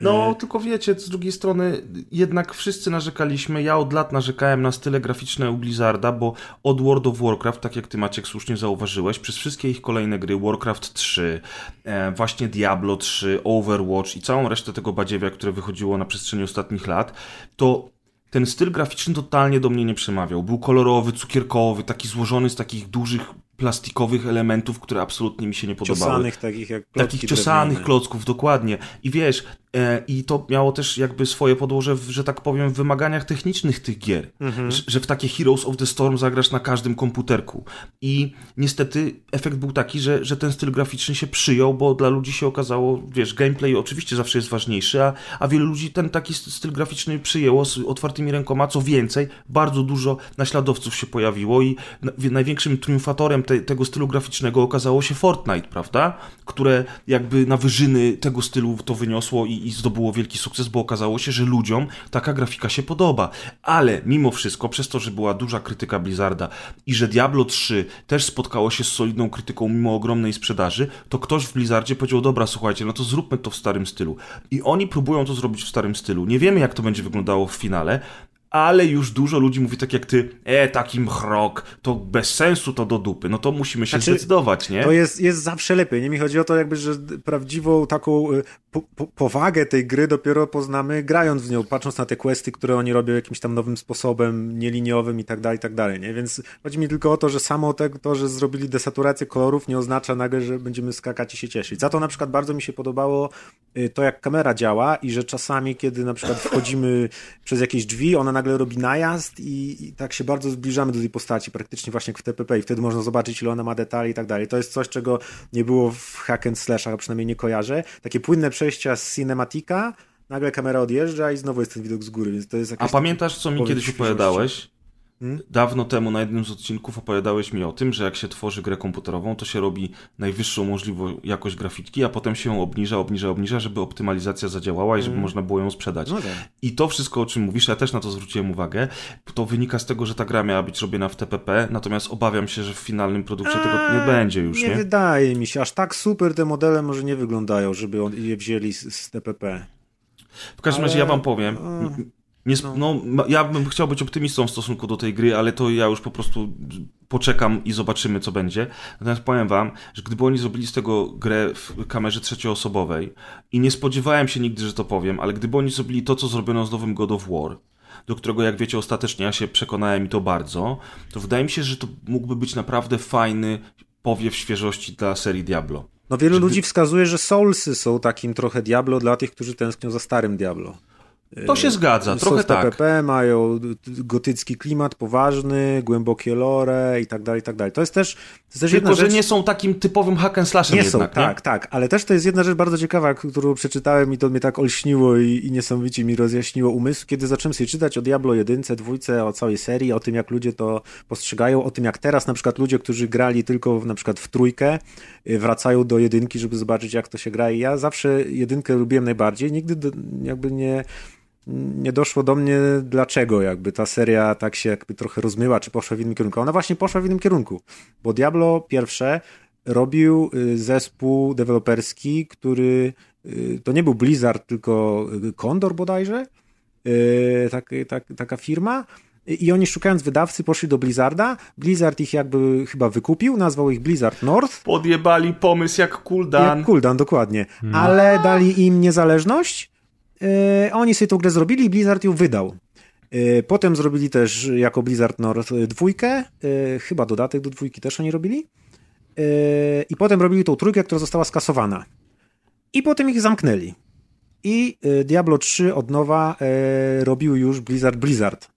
No, tylko wiecie, z drugiej strony jednak wszyscy narzekaliśmy, ja od lat narzekałem na style graficzne u Blizzarda, bo od World of Warcraft, tak jak ty Maciek słusznie zauważyłeś, przez wszystkie ich kolejne gry, Warcraft 3, e, właśnie Diablo 3, Overwatch i całą resztę tego badziewia, które wychodziło na przestrzeni ostatnich lat, to ten styl graficzny totalnie do mnie nie przemawiał. Był kolorowy, cukierkowy, taki złożony z takich dużych plastikowych elementów, które absolutnie mi się nie podobały. Ciosanych takich jak plotki Takich ciosanych drewniane. klocków, dokładnie. I wiesz, e, i to miało też jakby swoje podłoże, w, że tak powiem, w wymaganiach technicznych tych gier. Że, że w takie Heroes of the Storm zagrasz na każdym komputerku. I niestety efekt był taki, że, że ten styl graficzny się przyjął, bo dla ludzi się okazało, wiesz, gameplay oczywiście zawsze jest ważniejszy, a, a wielu ludzi ten taki styl graficzny przyjęło z otwartymi rękoma. Co więcej, bardzo dużo naśladowców się pojawiło i na- największym triumfatorem te, tego stylu graficznego okazało się Fortnite, prawda? Które jakby na wyżyny tego stylu to wyniosło i, i, zdobyło wielki sukces, bo okazało się, że ludziom taka grafika się podoba. Ale mimo wszystko, przez to, że była duża krytyka Blizzarda i że Diablo 3 też spotkało się z solidną krytyką mimo ogromnej sprzedaży, to ktoś w Blizzardzie powiedział, dobra, słuchajcie, no to zróbmy to w starym stylu. I oni próbują to zrobić w starym stylu. Nie wiemy, jak to będzie wyglądało w finale, ale już dużo ludzi mówi tak jak ty, e, taki mchrok, to bez sensu, to do dupy. No to musimy się Znaczy, zdecydować, nie? To jest, jest zawsze lepiej. Nie mi chodzi o to, jakby, że prawdziwą taką y, po, po, powagę tej gry dopiero poznamy grając w nią, patrząc na te questy, które oni robią jakimś tam nowym sposobem, nieliniowym i tak dalej, i tak dalej, nie? Więc chodzi mi tylko o to, że samo te, to, że zrobili desaturację kolorów nie oznacza nagle, że będziemy skakać i się cieszyć. Za to na przykład bardzo mi się podobało y, to, jak kamera działa i że czasami, kiedy na przykład wchodzimy przez jakieś drzwi, ona nagle robi najazd i, i tak się bardzo zbliżamy do tej postaci, praktycznie właśnie jak w TPP i wtedy można zobaczyć, ile ona ma detali i tak dalej. To jest coś, czego nie było w hack and slashach, a przynajmniej nie kojarzę. Takie płynne przejścia z cinematika, nagle kamera odjeżdża i znowu jest ten widok z góry, więc to jest A pamiętasz, co mi kiedyś opowiadałeś? Hmm? Dawno temu na jednym z odcinków opowiadałeś mi o tym, że jak się tworzy grę komputerową, to się robi najwyższą możliwą jakość grafiki, a potem się ją obniża, obniża, obniża, żeby optymalizacja zadziałała i żeby można było ją sprzedać. No tak. I to wszystko, o czym mówisz, ja też na to zwróciłem uwagę, to wynika z tego, że ta gra miała być robiona w TPP, natomiast obawiam się, że w finalnym produkcie tego nie będzie już, nie? nie? wydaje mi się, aż tak super te modele może nie wyglądają, żeby je wzięli z, z TPP. W każdym razie Ale- ja wam powiem. Nie, sp- no. ma- ja bym chciał być optymistą w stosunku do tej gry, ale to ja już po prostu poczekam i zobaczymy, co będzie. Natomiast powiem wam, że gdyby oni zrobili z tego grę w kamerze trzecioosobowej i nie spodziewałem się nigdy, że to powiem, ale gdyby oni zrobili to, co zrobiono z nowym God of War, do którego, jak wiecie, ostatecznie ja się przekonałem i to bardzo, to wydaje mi się, że to mógłby być naprawdę fajny powiew świeżości dla serii Diablo. No wielu ludzi wskazuje, że Soulsy są takim trochę Diablo dla tych, którzy tęsknią za starym Diablo. To się zgadza, trochę tak. TPP, mają gotycki klimat, poważny, głębokie lore i tak dalej, i tak dalej. To jest też, to jest Tylko, jedna że rzecz... nie są takim typowym hack and slashem Nie jednak, są, nie? tak, tak, ale też to jest jedna rzecz bardzo ciekawa, którą przeczytałem i to mnie tak olśniło i, i niesamowicie mi rozjaśniło umysł, kiedy zacząłem sobie czytać o Diablo 1, 2, o całej serii, o tym jak ludzie to postrzegają, o tym jak teraz na przykład ludzie, którzy grali tylko w, na przykład w trójkę, y, wracają do jedynki, żeby zobaczyć jak to się gra i ja zawsze jedynkę lubiłem najbardziej, nigdy do, jakby nie nie doszło do mnie, dlaczego jakby ta seria tak się jakby trochę rozmyła, czy poszła w innym kierunku. Ona właśnie poszła w innym kierunku, bo Diablo pierwsze robił y, zespół deweloperski, który y, to nie był Blizzard, tylko y, Condor bodajże, tak, tak, taka firma. I oni szukając wydawcy poszli do Blizzarda. Blizzard ich jakby chyba wykupił, nazwał ich Blizzard North. Podjebali pomysł jak Kuldan. Jak Kuldan, dokładnie. Ale dali im niezależność. Yy, oni sobie tą grę zrobili i Blizzard ją wydał. Yy, potem zrobili też jako Blizzard North dwójkę. Yy, chyba dodatek do dwójki też oni robili. I potem robili tą trójkę, która została skasowana. I potem ich zamknęli. I Diablo 3 od nowa robił już Blizzard Blizzard.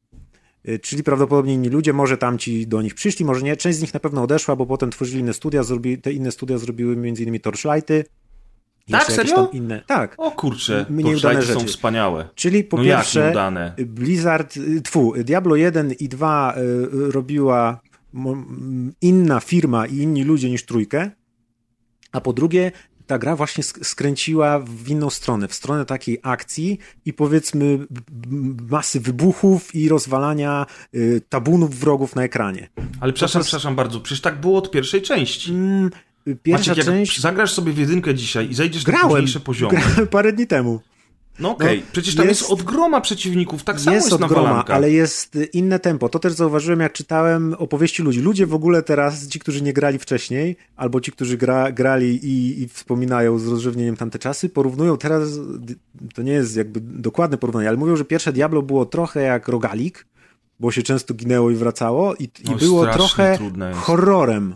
Czyli prawdopodobnie inni ludzie, może tamci do nich przyszli, może nie. Część z nich na pewno odeszła, bo potem tworzyli inne studia, zrobi, te inne studia zrobiły m.in. Torchlighty. Tak, serio? Inne. Tak. O kurczę, Mniej udane są rzeczy. wspaniałe. Czyli po no pierwsze? Blizzard, y, tfu, Diablo 1 i 2 y, robiła inna firma i inni ludzie niż trójkę, a po drugie ta gra właśnie sk- skręciła w inną stronę, w stronę takiej akcji i powiedzmy masy wybuchów i rozwalania y, tabunów wrogów na ekranie. Ale przepraszam, przepraszam bardzo, przecież tak było od pierwszej części. Mm, Pierwsza Maciek, jak część zagrasz sobie w jedynkę dzisiaj i zejdziesz na późniejsze poziomy, grałem parę dni temu. no okej, No, przecież tam jest... jest- od groma przeciwników, tak samo jest jest, od groma, ale jest y, inne tempo. To też zauważyłem, jak czytałem opowieści ludzi. Ludzie w ogóle teraz, ci, którzy nie grali wcześniej, albo ci, którzy gra, grali i, i wspominają z rozrzewnieniem tamte czasy, porównują teraz, to nie jest jakby dokładne porównanie, ale mówią, że pierwsze Diablo było trochę jak rogalik, bo się często ginęło i wracało i, No, i było strasznie trochę horrorem.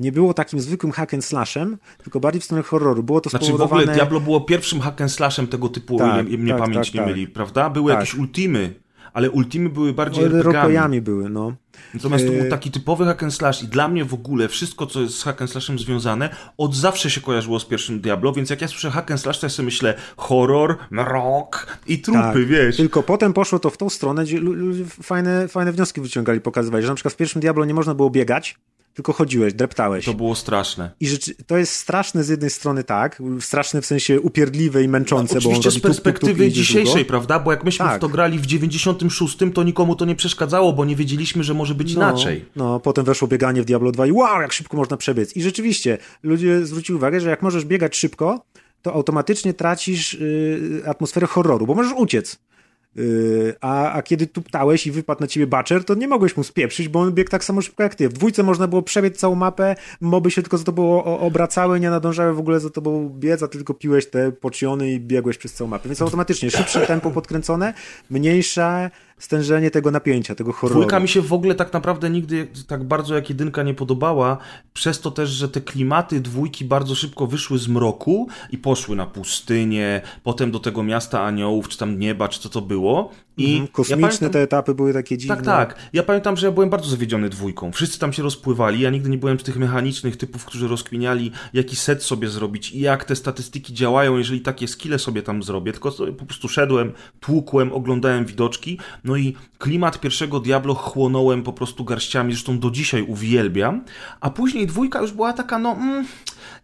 Nie było takim zwykłym hack and slashem, tylko bardziej w stronę horroru. Było to Znaczy w spowodowane... ogóle Diablo było pierwszym hack and slashem tego typu, Tak, o ile mnie tak, pamięć tak, nie tak. myli, prawda? Były Tak. jakieś ultimy, ale ultimy były bardziej RPGami. rokojami były, no. Natomiast to był taki typowy hack and slash i dla mnie w ogóle wszystko, co jest z hack and slashem związane, od zawsze się kojarzyło z pierwszym Diablo, więc jak ja słyszę hack and slash, to ja sobie myślę horror, mrok i trupy, Tak, wiesz. Tylko potem poszło to w tą stronę, gdzie lu- ludzie fajne, fajne wnioski wyciągali, pokazywali, że na przykład w pierwszym Diablo nie można było biegać, tylko chodziłeś, dreptałeś. To było straszne. I rzeczy, to jest straszne z jednej strony tak, straszne w sensie upierdliwe i męczące, bo on Oczywiście robi z tup, tup, tup perspektywy dzisiejszej, długo. prawda? Bo jak myśmy Tak. w to grali w 96, to nikomu to nie przeszkadzało, bo nie wiedzieliśmy, że może być inaczej. No, potem weszło bieganie w Diablo 2 i wow, jak szybko można przebiec. I rzeczywiście, ludzie zwrócili uwagę, że jak możesz biegać szybko, to automatycznie tracisz y, atmosferę horroru, bo możesz uciec. Y, a, a kiedy tuptałeś i wypadł na ciebie Butcher, to nie mogłeś mu spieprzyć, bo on biegł tak samo szybko jak ty. W dwójce można było przebiec całą mapę, moby się tylko za tobą obracały, nie nadążały w ogóle za tobą biec, a ty tylko piłeś te pociony i biegłeś przez całą mapę. Więc automatycznie szybsze tempo podkręcone, mniejsze stężenie tego napięcia, tego horroru. Dwójka mi się w ogóle tak naprawdę nigdy tak bardzo jak jedynka nie podobała, przez to też, że te klimaty dwójki bardzo szybko wyszły z mroku i poszły na pustynię, potem do tego miasta aniołów, czy tam nieba, czy co to było. I Mhm, Kosmiczne ja pamiętam, te etapy były takie dziwne. Tak, tak. Ja pamiętam, że ja byłem bardzo zawiedziony dwójką. Wszyscy tam się rozpływali. Ja nigdy nie byłem z tych mechanicznych typów, którzy rozkminiali, jaki set sobie zrobić i jak te statystyki działają, jeżeli takie skille sobie tam zrobię. Tylko po prostu szedłem, tłukłem, oglądałem widoczki. No i klimat pierwszego Diablo chłonąłem po prostu garściami, zresztą do dzisiaj uwielbiam. A później dwójka już była taka, no, mm,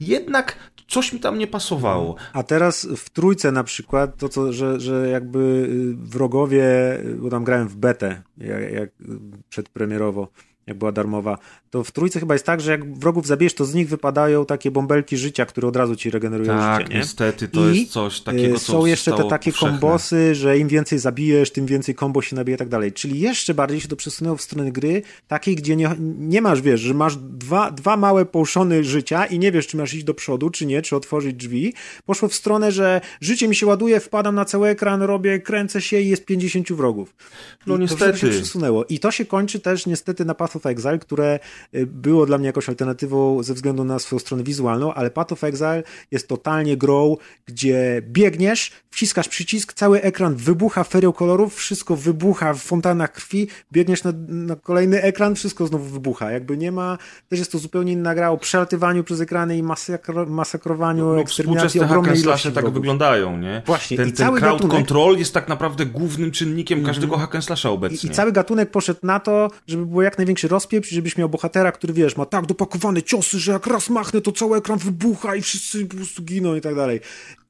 jednak coś mi tam nie pasowało. A teraz w trójce na przykład, to co, że, że jakby y, wrogowie, bo tam grałem w betę, jak, jak y, przedpremierowo, jak była darmowa, to w trójce chyba jest tak, że jak wrogów zabijesz, to z nich wypadają takie bąbelki życia, które od razu ci regenerują Tak, życie, nie? niestety, to I, jest coś takiego, y, co Są jeszcze te takie powszechne. kombosy, że im więcej zabijesz, tym więcej kombo się nabije i tak dalej. Czyli jeszcze bardziej się to przesunęło w stronę gry, takiej, gdzie nie, nie masz, wiesz, że masz dwa, dwa małe połszony życia i nie wiesz, czy masz iść do przodu, czy nie, czy otworzyć drzwi. Poszło w stronę, że życie mi się ładuje, wpadam na cały ekran, robię, kręcę się i jest 50 wrogów. I No To niestety. wszystko się przesunęło. I to się kończy też niestety na Path of Exile, które było dla mnie jakąś alternatywą ze względu na swoją stronę wizualną, ale Path of Exile jest totalnie grą, gdzie biegniesz, wciskasz przycisk, cały ekran wybucha ferią kolorów, wszystko wybucha w fontannach krwi, biegniesz na, na kolejny ekran, wszystko znowu wybucha. Jakby nie ma, też jest to zupełnie inna gra o przelatywaniu przez ekrany i masakro, masakrowaniu, No, eksterminacji współczesne hack ogromnej ilości tak wyglądają, nie? Właśnie, ten, i ten crowd gatunek- control jest tak naprawdę głównym czynnikiem każdego hack and slasha I, obecnie. I cały gatunek poszedł na to, żeby było jak największy rozpieprz, żebyś miał bohatera, który wiesz, ma tak dopakowane ciosy, że jak raz machnę, to cały ekran wybucha i wszyscy po prostu giną i tak dalej.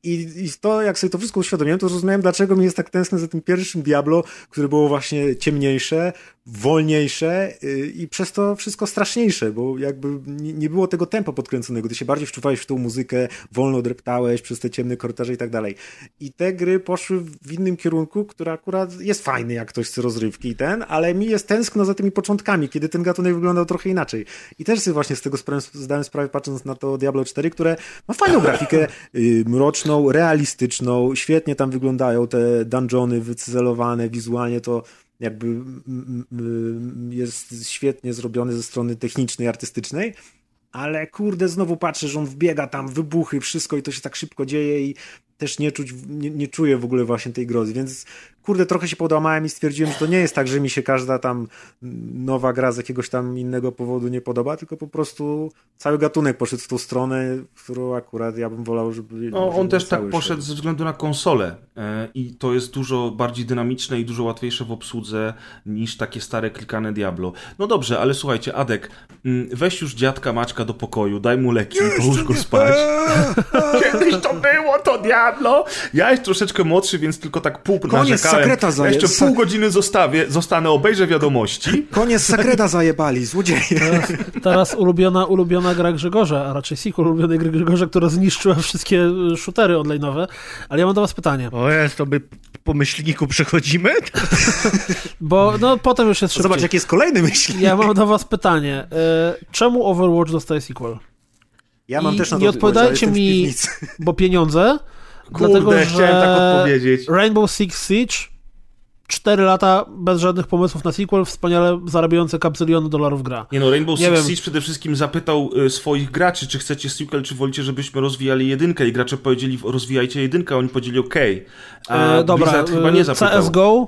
I, I to, jak sobie to wszystko uświadomiłem, to zrozumiałem, dlaczego mi jest tak tęskne za tym pierwszym Diablo, które było właśnie ciemniejsze, wolniejsze yy, i przez to wszystko straszniejsze, bo jakby nie, było tego tempa podkręconego, ty się bardziej wczuwałeś w tą muzykę, wolno dreptałeś przez te ciemne korytarze i tak dalej. I te gry poszły w innym kierunku, który akurat jest fajny, jak ktoś chce rozrywki i ten, ale mi jest tęskno za tymi początkami, kiedy ten gatunek wyglądał trochę inaczej. I też sobie właśnie z tego zdałem sprawę, patrząc na to Diablo 4, które ma fajną grafikę, yy, mroczną, realistyczną, świetnie tam wyglądają te dungeony wycyzelowane wizualnie, to jakby jest świetnie zrobiony ze strony technicznej, artystycznej, ale kurde, znowu patrzę, że on wbiega tam, wybuchy, wszystko i to się tak szybko dzieje i też nie czuć, nie, nie czuję w ogóle właśnie tej grozy, więc kurde, trochę się podłamałem i stwierdziłem, że to nie jest tak, że mi się każda tam nowa gra z jakiegoś tam innego powodu nie podoba, tylko po prostu cały gatunek poszedł w tą stronę, którą akurat ja bym wolał, żeby... No, żeby on też tak poszedł szedł. ze względu na konsolę e, i to jest dużo bardziej dynamiczne i dużo łatwiejsze w obsłudze niż takie stare klikane Diablo. No dobrze, ale słuchajcie, Adek, mm, weź już dziadka Maćka do pokoju, daj mu leki, połóż go spać. Kiedyś to było, to Diablo! Ja jest troszeczkę młodszy, więc tylko tak pół Koniec sekreta Ja zaje- jeszcze pół godziny zostawię, zostanę, obejrzę wiadomości. Koniec Sakreda zajebali, złodzieje. Teraz ulubiona, ulubiona gra Grzegorza, a raczej sequel ulubionej gry Grzegorza, która zniszczyła wszystkie y, shootery online'owe. Ale ja mam do was pytanie, O jest, to by po myślniku przechodzimy? bo no potem już jest szybciej. Zobacz, jaki jest kolejny myśl. Ja mam do was pytanie. y, Czemu Overwatch dostaje sequel? Ja mam I też na to nie odpowiadajcie mi-. Bo pieniądze, Kurde, dlatego że chciałem tak odpowiedzieć. Rainbow Six Siege 4 lata bez żadnych pomysłów na sequel, wspaniale zarabiające kapsyliony dolarów gra. Nie no, Rainbow Nie Six wiem. Siege przede wszystkim zapytał y, swoich graczy, czy chcecie sequel, czy wolicie, żebyśmy rozwijali jedynkę i gracze powiedzieli, rozwijajcie jedynkę, a oni powiedzieli okej. A E, dobra, Blizzard chyba nie e, zapytał. CSGO,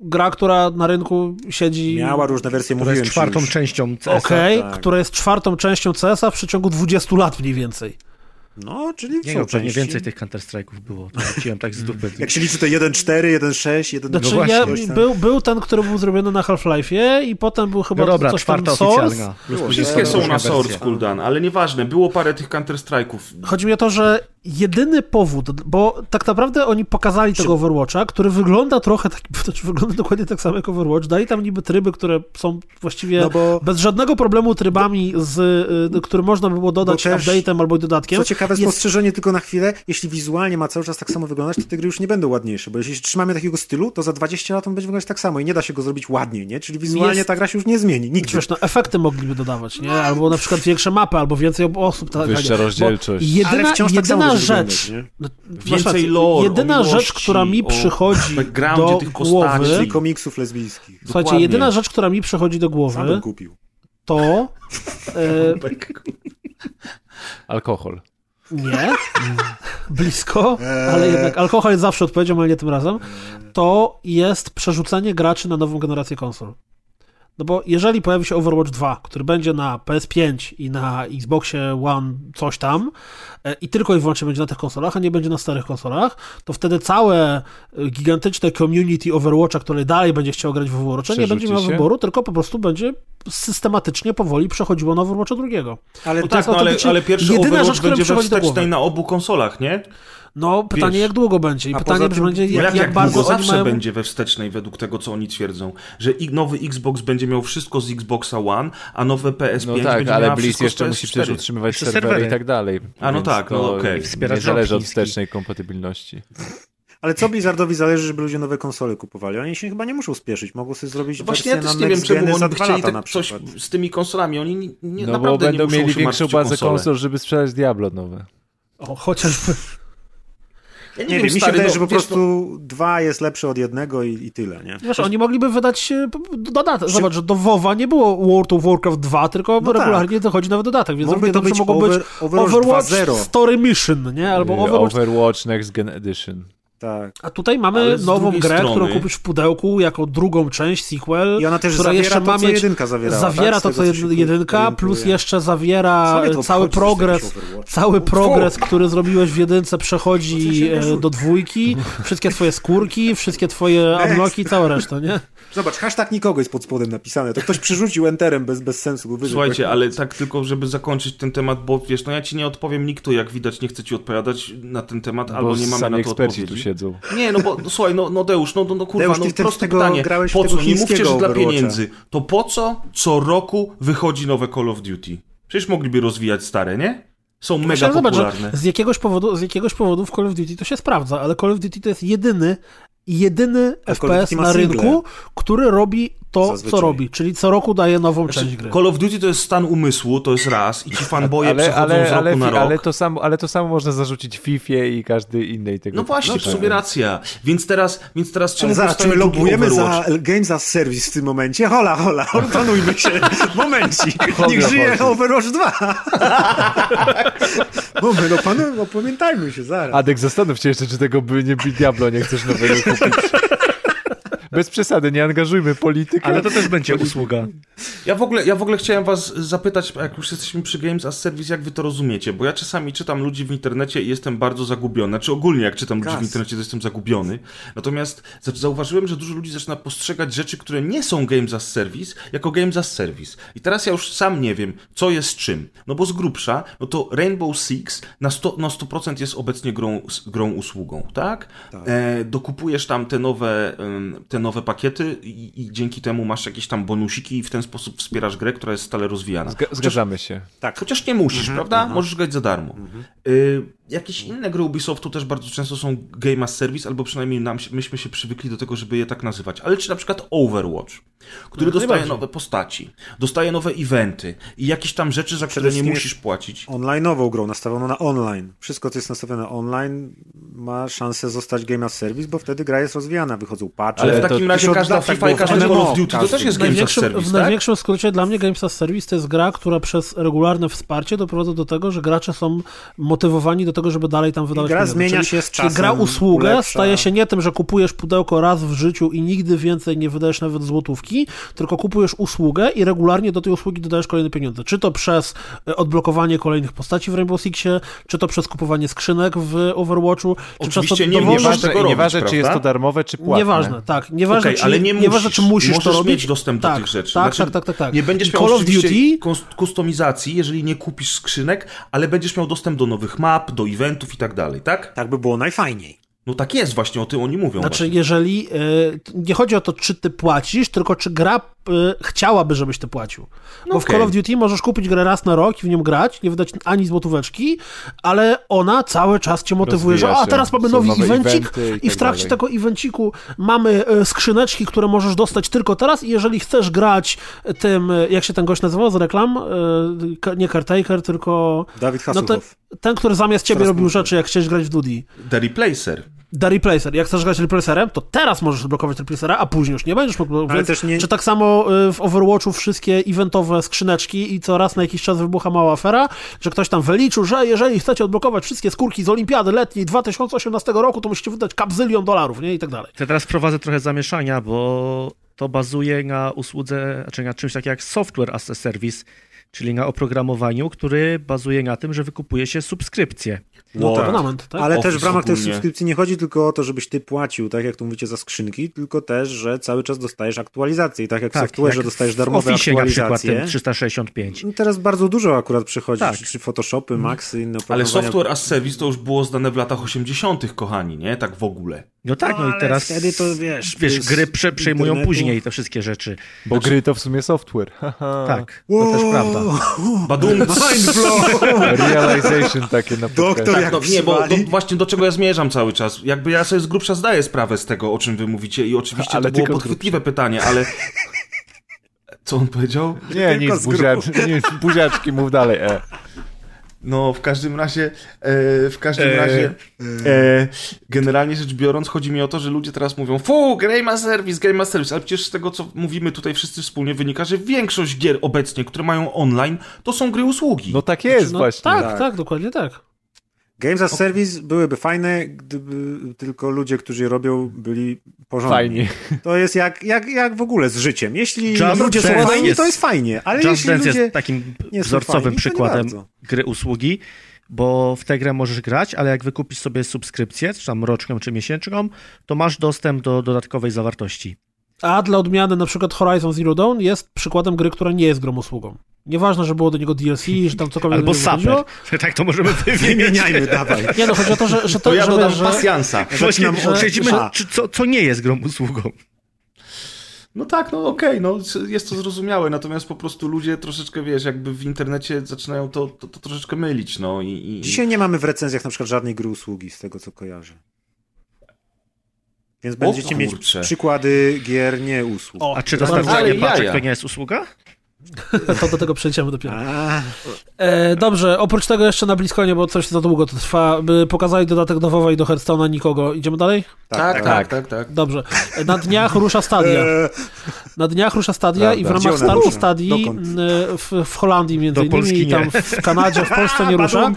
gra, która na rynku siedzi... Miała różne wersje, mówiłem jest czwartą już. częścią CS-a. Okej, tak. która jest czwartą częścią CS-a w przeciągu 20 lat mniej więcej. No, czyli Nie no, pewnie części. więcej tych Counter-Strike'ów było. To rzuciłem tak z dupy. Jak się liczy to 1.4, 1.6, 1.2. Znaczy, właśnie, ja, był, był ten, który był zrobiony na Half-Life'ie i potem był chyba No dobra, coś tam Source. Było, Wszystkie są na Source. Cooldown, ale nieważne, było parę tych Counter-Strike'ów. Chodzi mi o to, że jedyny powód, bo tak naprawdę oni pokazali tego Overwatcha, który wygląda trochę tak, znaczy wygląda dokładnie tak samo jak Overwatch, dali tam niby tryby, które są właściwie No bo- bez żadnego problemu trybami, z, y, które można by było dodać update'em albo dodatkiem. Co ciekawe, Jest- spostrzeżenie tylko na chwilę, jeśli wizualnie ma cały czas tak samo wyglądać, to te gry już nie będą ładniejsze, bo jeśli trzymamy takiego stylu, to za 20 lat on będzie wyglądać tak samo i nie da się go zrobić ładniej, nie? Czyli wizualnie Jest- ta gra się już nie zmieni, nigdy. Wiesz, no, efekty mogliby dodawać, nie? Albo na przykład większe mapy, albo więcej osób. Tak, Wyższa rozdzielczość. Jedyna, Ale wciąż tak samo jedyna rzecz, wyglądać, no, Więcej lore, jedyna o rzecz, miłości, która mi przychodzi backgroundzie do tych głowy, postaci. I komiksów lesbijskich. słuchajcie, Dokładnie. jedyna rzecz, która mi przychodzi do Sam głowy, bym kupił. to e, Alkohol. Nie, blisko, ale jednak alkohol jest zawsze odpowiedzią, ale nie tym razem, to jest przerzucenie graczy na nową generację konsol. No bo jeżeli pojawi się Overwatch 2, który będzie na PS5 i na Xboxie One coś tam e, i tylko i wyłącznie będzie na tych konsolach, a nie będzie na starych konsolach, to wtedy całe e, gigantyczne community Overwatcha, które dalej będzie chciało grać w Overwatcha, nie będzie miało się? wyboru, tylko po prostu będzie systematycznie, powoli przechodziło na Overwatcha drugiego. Ale to jest tak, no ale, ale pierwszy jedyna Overwatch rzecz, będzie wstecznej na obu konsolach, nie? No, pytanie Wiesz, jak długo będzie i pytanie tym- będzie jak, jak, jak, bardzo długo zawsze mają... będzie we wstecznej według tego, co oni twierdzą, że nowy Xbox będzie miał wszystko z Xboxa One, a nowe PS5 No tak, będzie ale miała Blizz wszystko jeszcze z musi PS4. przecież utrzymywać serwery, serwery. i tak dalej. A no tak, no okej. Nie Wspierać zależy od wstecznej kompatybilności. Ale co Blizzardowi zależy, żeby ludzie nowe konsole kupowali? Oni się chyba nie muszą spieszyć. Mogą sobie zrobić No Właśnie ja też na nie wiem, czemu oni chcieli lata na tak coś przykład. z tymi konsolami. Oni nie, nie, No bo będą nie muszą mieli większą bazę konsol, żeby sprzedać Diablo nowe. O, chociażby... Ja Nie, wiem, mi się stary, wydaje, no, że po wiesz, prostu dwa jest lepsze od jednego i, i tyle, nie? Wiesz, oni mogliby wydać dodatek. Zobacz, że do WoWa nie było World of Warcraft 2, tylko No regularnie dochodzi nowy dodatek, więc Mógłby to być mogło być over- Overwatch Overwatch 2.0. Story Mission, nie? Albo Overwatch... Overwatch Next Gen Edition. Tak. A tutaj mamy nową grę, strony- którą kupisz w pudełku jako drugą część, sequel, I ona też która zawiera jeszcze to, ma co mieć... jedynka zawierała, Zawiera tak? To, co jedynka, plus jeszcze zawiera cały progres, cały progres, który zrobiłeś w jedynce przechodzi e, do dwójki, wszystkie twoje skórki, wszystkie twoje unlocki i całe resztę, nie? Zobacz, hashtag nikogo jest pod spodem napisane. To ktoś przyrzucił enterem bez, bez sensu. Bo wyżej Słuchajcie, tak- ale tak tylko, żeby zakończyć ten temat, bo wiesz, no ja ci nie odpowiem nikto, jak widać, nie chcę ci odpowiadać na ten temat, albo Bo nie mamy na to odpowiedzi. Siedzą. Nie, no bo no, słuchaj, no, no Deusz, no, no, no kurwa, Deusz, no proste pytanie. grałeś Po co? Nie mówcie, że dla pieniędzy. To po co co roku wychodzi nowe Call of Duty? Przecież mogliby rozwijać stare, nie? Są mega zobacz, popularne. że z jakiegoś powodu, z jakiegoś powodu w Call of Duty to się sprawdza, ale Call of Duty to jest jedyny jedyny A FPS na single. rynku, który robi to, Zazwyczaj. co robi, czyli co roku daje nową część Znaczy, gry. Call of Duty to jest stan umysłu, to jest raz i ci fanboje Ale, przechodzą ale, z roku ale, na rok. ale, to samo, ale to samo można zarzucić FIFA i każdy innej tego No właśnie, w rzeczy. sumie racja. Więc teraz, więc teraz czemu Ale zaraz, czy my lobujemy za Games as Service w tym momencie? Hola, hola, opanujmy się. Momencik. Niech żyje. Overwatch 2. Moment, opamiętajmy się zaraz. Adek, zastanów się jeszcze, czy tego by nie Diablo nie chcesz nowego kupić. Bez przesady, nie angażujmy polityka. Ale to też będzie usługa. Ja w, ogóle, ja w ogóle chciałem was zapytać, jak już jesteśmy przy Games as Service, jak wy to rozumiecie? Bo ja czasami czytam ludzi w internecie i jestem bardzo zagubiony. Znaczy ogólnie jak czytam ludzi Gaz. w internecie, to jestem zagubiony. Natomiast za- zauważyłem, że dużo ludzi zaczyna postrzegać rzeczy, które nie są Games as Service, jako Games as Service. I teraz ja już sam nie wiem, co jest czym. No bo z grubsza, no to Rainbow Six na 100%, na 100% jest obecnie grą, grą usługą, tak? E, dokupujesz tam te nowe, te nowe pakiety i, i dzięki temu masz jakieś tam bonusiki i w ten sposób wspierasz grę, która jakieś inne gry Ubisoftu też bardzo często są Game as Service, albo przynajmniej nam, myśmy się przywykli do tego, żeby je tak nazywać. Ale czy na przykład Overwatch, który No, dostaje nowe postaci, dostaje nowe eventy i jakieś tam rzeczy, za które nie musisz płacić. Online'ową grą, nastawioną na online. Wszystko, co jest nastawione online, ma szansę zostać Game as Service, bo wtedy gra jest rozwijana, wychodzą patche. Ale w to- takim już razie każda tak FIFA i każdy Call of Duty to też jest W Games as największym, Service, w tak? największym skrócie dla mnie Games as Service to jest gra, która przez regularne wsparcie doprowadza do tego, że gracze są motywowani do tego, żeby dalej tam wydawać gra pieniądze. zmienia się z czasem, gra usługę ulepsza. staje się nie tym, że kupujesz pudełko raz w życiu i nigdy więcej nie wydajesz nawet złotówki, tylko kupujesz usługę i regularnie do tej usługi dodajesz kolejne pieniądze. Czy to przez e, odblokowanie kolejnych postaci w Rainbow Sixie, czy to przez kupowanie skrzynek w Overwatchu, czy przez to Oczywiście nie możesz tego Nieważne, robić, nieważne czy jest to darmowe, czy płatne. Nieważne, tak. Nieważne, Okej, czy, ale nie nieważne, musisz. czy musisz to robić. mieć dostęp do tak, tych rzeczy. Tak, Znaczy, tak, tak, tak, tak. Nie będziesz I miał Call of Duty, kus- kustomizacji, jeżeli nie kupisz skrzynek, ale będziesz miał dostęp do nowych map, do eventów i tak dalej, tak? Tak by było najfajniej. No tak jest właśnie, o tym oni mówią Znaczy, właśnie. jeżeli. y, nie chodzi o to, czy ty płacisz, tylko czy gra chciałaby, żebyś ty płacił. Bo w okej. Call of Duty możesz kupić grę raz na rok i w nią grać, nie wydać ani złotóweczki, ale ona cały czas cię motywuje, że Rozwija a się. teraz mamy nowy evencik i i w tak trakcie dalej. tego evenciku mamy y, skrzyneczki, które możesz dostać tylko teraz i jeżeli chcesz grać tym, y, jak się ten gość nazywał z reklam, y, ka- nie Caretaker, tylko Dawid no to, Hasselhoff. ten, który zamiast ciebie Coraz robił rzeczy, jak chciałeś grać w Duty. The Replacer. The Replacer. Jak chcesz grać Replacerem, to teraz możesz odblokować Replacera, a później już nie będziesz mógł. Ale więc, też nie- Czy tak samo y, w Overwatchu wszystkie eventowe skrzyneczki i co raz na jakiś czas wybucha mała afera, że ktoś tam wyliczył, że jeżeli chcecie odblokować wszystkie skórki z Olimpiady letniej 2018 roku, to musicie wydać kapzylion dolarów, nie? I tak dalej. To teraz wprowadzę trochę zamieszania, bo to bazuje na usłudze, znaczy na czymś takim jak software as a service, czyli na oprogramowaniu, który bazuje na tym, że wykupuje się subskrypcję. No Wow. tak. Abonament, tak? Ale też w Office ramach tej ogólnie. subskrypcji nie chodzi tylko o to, żebyś ty płacił, tak jak tu mówicie, za skrzynki, tylko też, że cały czas dostajesz aktualizacje. I tak jak w software'ze jak dostajesz w darmowe Office na przykład aktualizacje. ten 365. No Teraz bardzo dużo akurat przychodzi, Tak. czy Photoshopy, Maxy, inne Ale software as service to już było znane w latach 80., kochani, nie? Tak w ogóle. No tak, no, i ale teraz wtedy to, wiesz, wiesz, gry prze, przejmują internetu. później te wszystkie rzeczy. Bo gry to w sumie software. Tak, to też prawda. Badum, Mind blow! Realization takie na Doktor podcaście. jak Tak, no, nie, bo do, właśnie do czego ja zmierzam cały czas. Jakby ja sobie z grubsza zdaję sprawę z tego, o czym wy mówicie i oczywiście Ale to było podchwytliwe pytanie, ale... Co on powiedział? Nie, Tylko nic, buziacz, nic, buziaczki, mów dalej. E. No, w każdym razie, e, w każdym E, razie, e, generalnie rzecz biorąc, chodzi mi o to, że ludzie teraz mówią, fu, Game ma serwis, Game ma serwis, ale przecież z tego, co mówimy tutaj wszyscy wspólnie, wynika, że większość gier obecnie, które mają online, to są gry usługi. No tak jest no, właśnie. tak, Tak. tak, dokładnie tak. Games as Service byłyby fajne, gdyby tylko ludzie, którzy je robią, byli porządni. Fajnie. To jest jak, jak, jak w ogóle z życiem. Jeśli Just ludzie są Dance fajni, jest- to jest fajnie, ale Just jeśli Dance ludzie... jest takim są wzorcowym fajni, przykładem gry usługi, bo w tę grę możesz grać, ale jak wykupisz sobie subskrypcję, czy tam roczną, czy miesięczną, to masz dostęp do dodatkowej zawartości. A dla odmiany na przykład Horizon Zero Dawn jest przykładem gry, która nie jest grą usługą. Nieważne, że było do niego DLC, że tam cokolwiek Albo. Saper. Tak to możemy wymieniać. Wymieniajmy, dawaj. Nie no, chodzi o to, że, że to, to ja że, dodam że, pasjansa. Właśnie, czy, co, co nie jest grą usługą. No tak, no okej, no jest to zrozumiałe, natomiast po prostu ludzie troszeczkę, wiesz, jakby w internecie zaczynają to, to, to troszeczkę mylić, no i... i... Dzisiaj nie mamy w recenzjach na przykład żadnej gry usługi, z tego co kojarzę. Więc będziecie mieć przykłady gier nie usług. O, A czy dostarczanie paczek to nie jest usługa? To do tego przejdziemy dopiero. E, dobrze, oprócz tego jeszcze na Bliskonie, bo coś za długo to trwa, by pokazali dodatek do WoWa i do Hearthstone'a nikogo. Idziemy dalej? Tak, tak, tak, tak. Dobrze. E, Na dniach rusza Stadia. e, Na dniach rusza Stadia i w ramach startu? Stadii w, w Holandii między Do innymi Polski i tam nie. w Kanadzie, w Polsce nie rusza.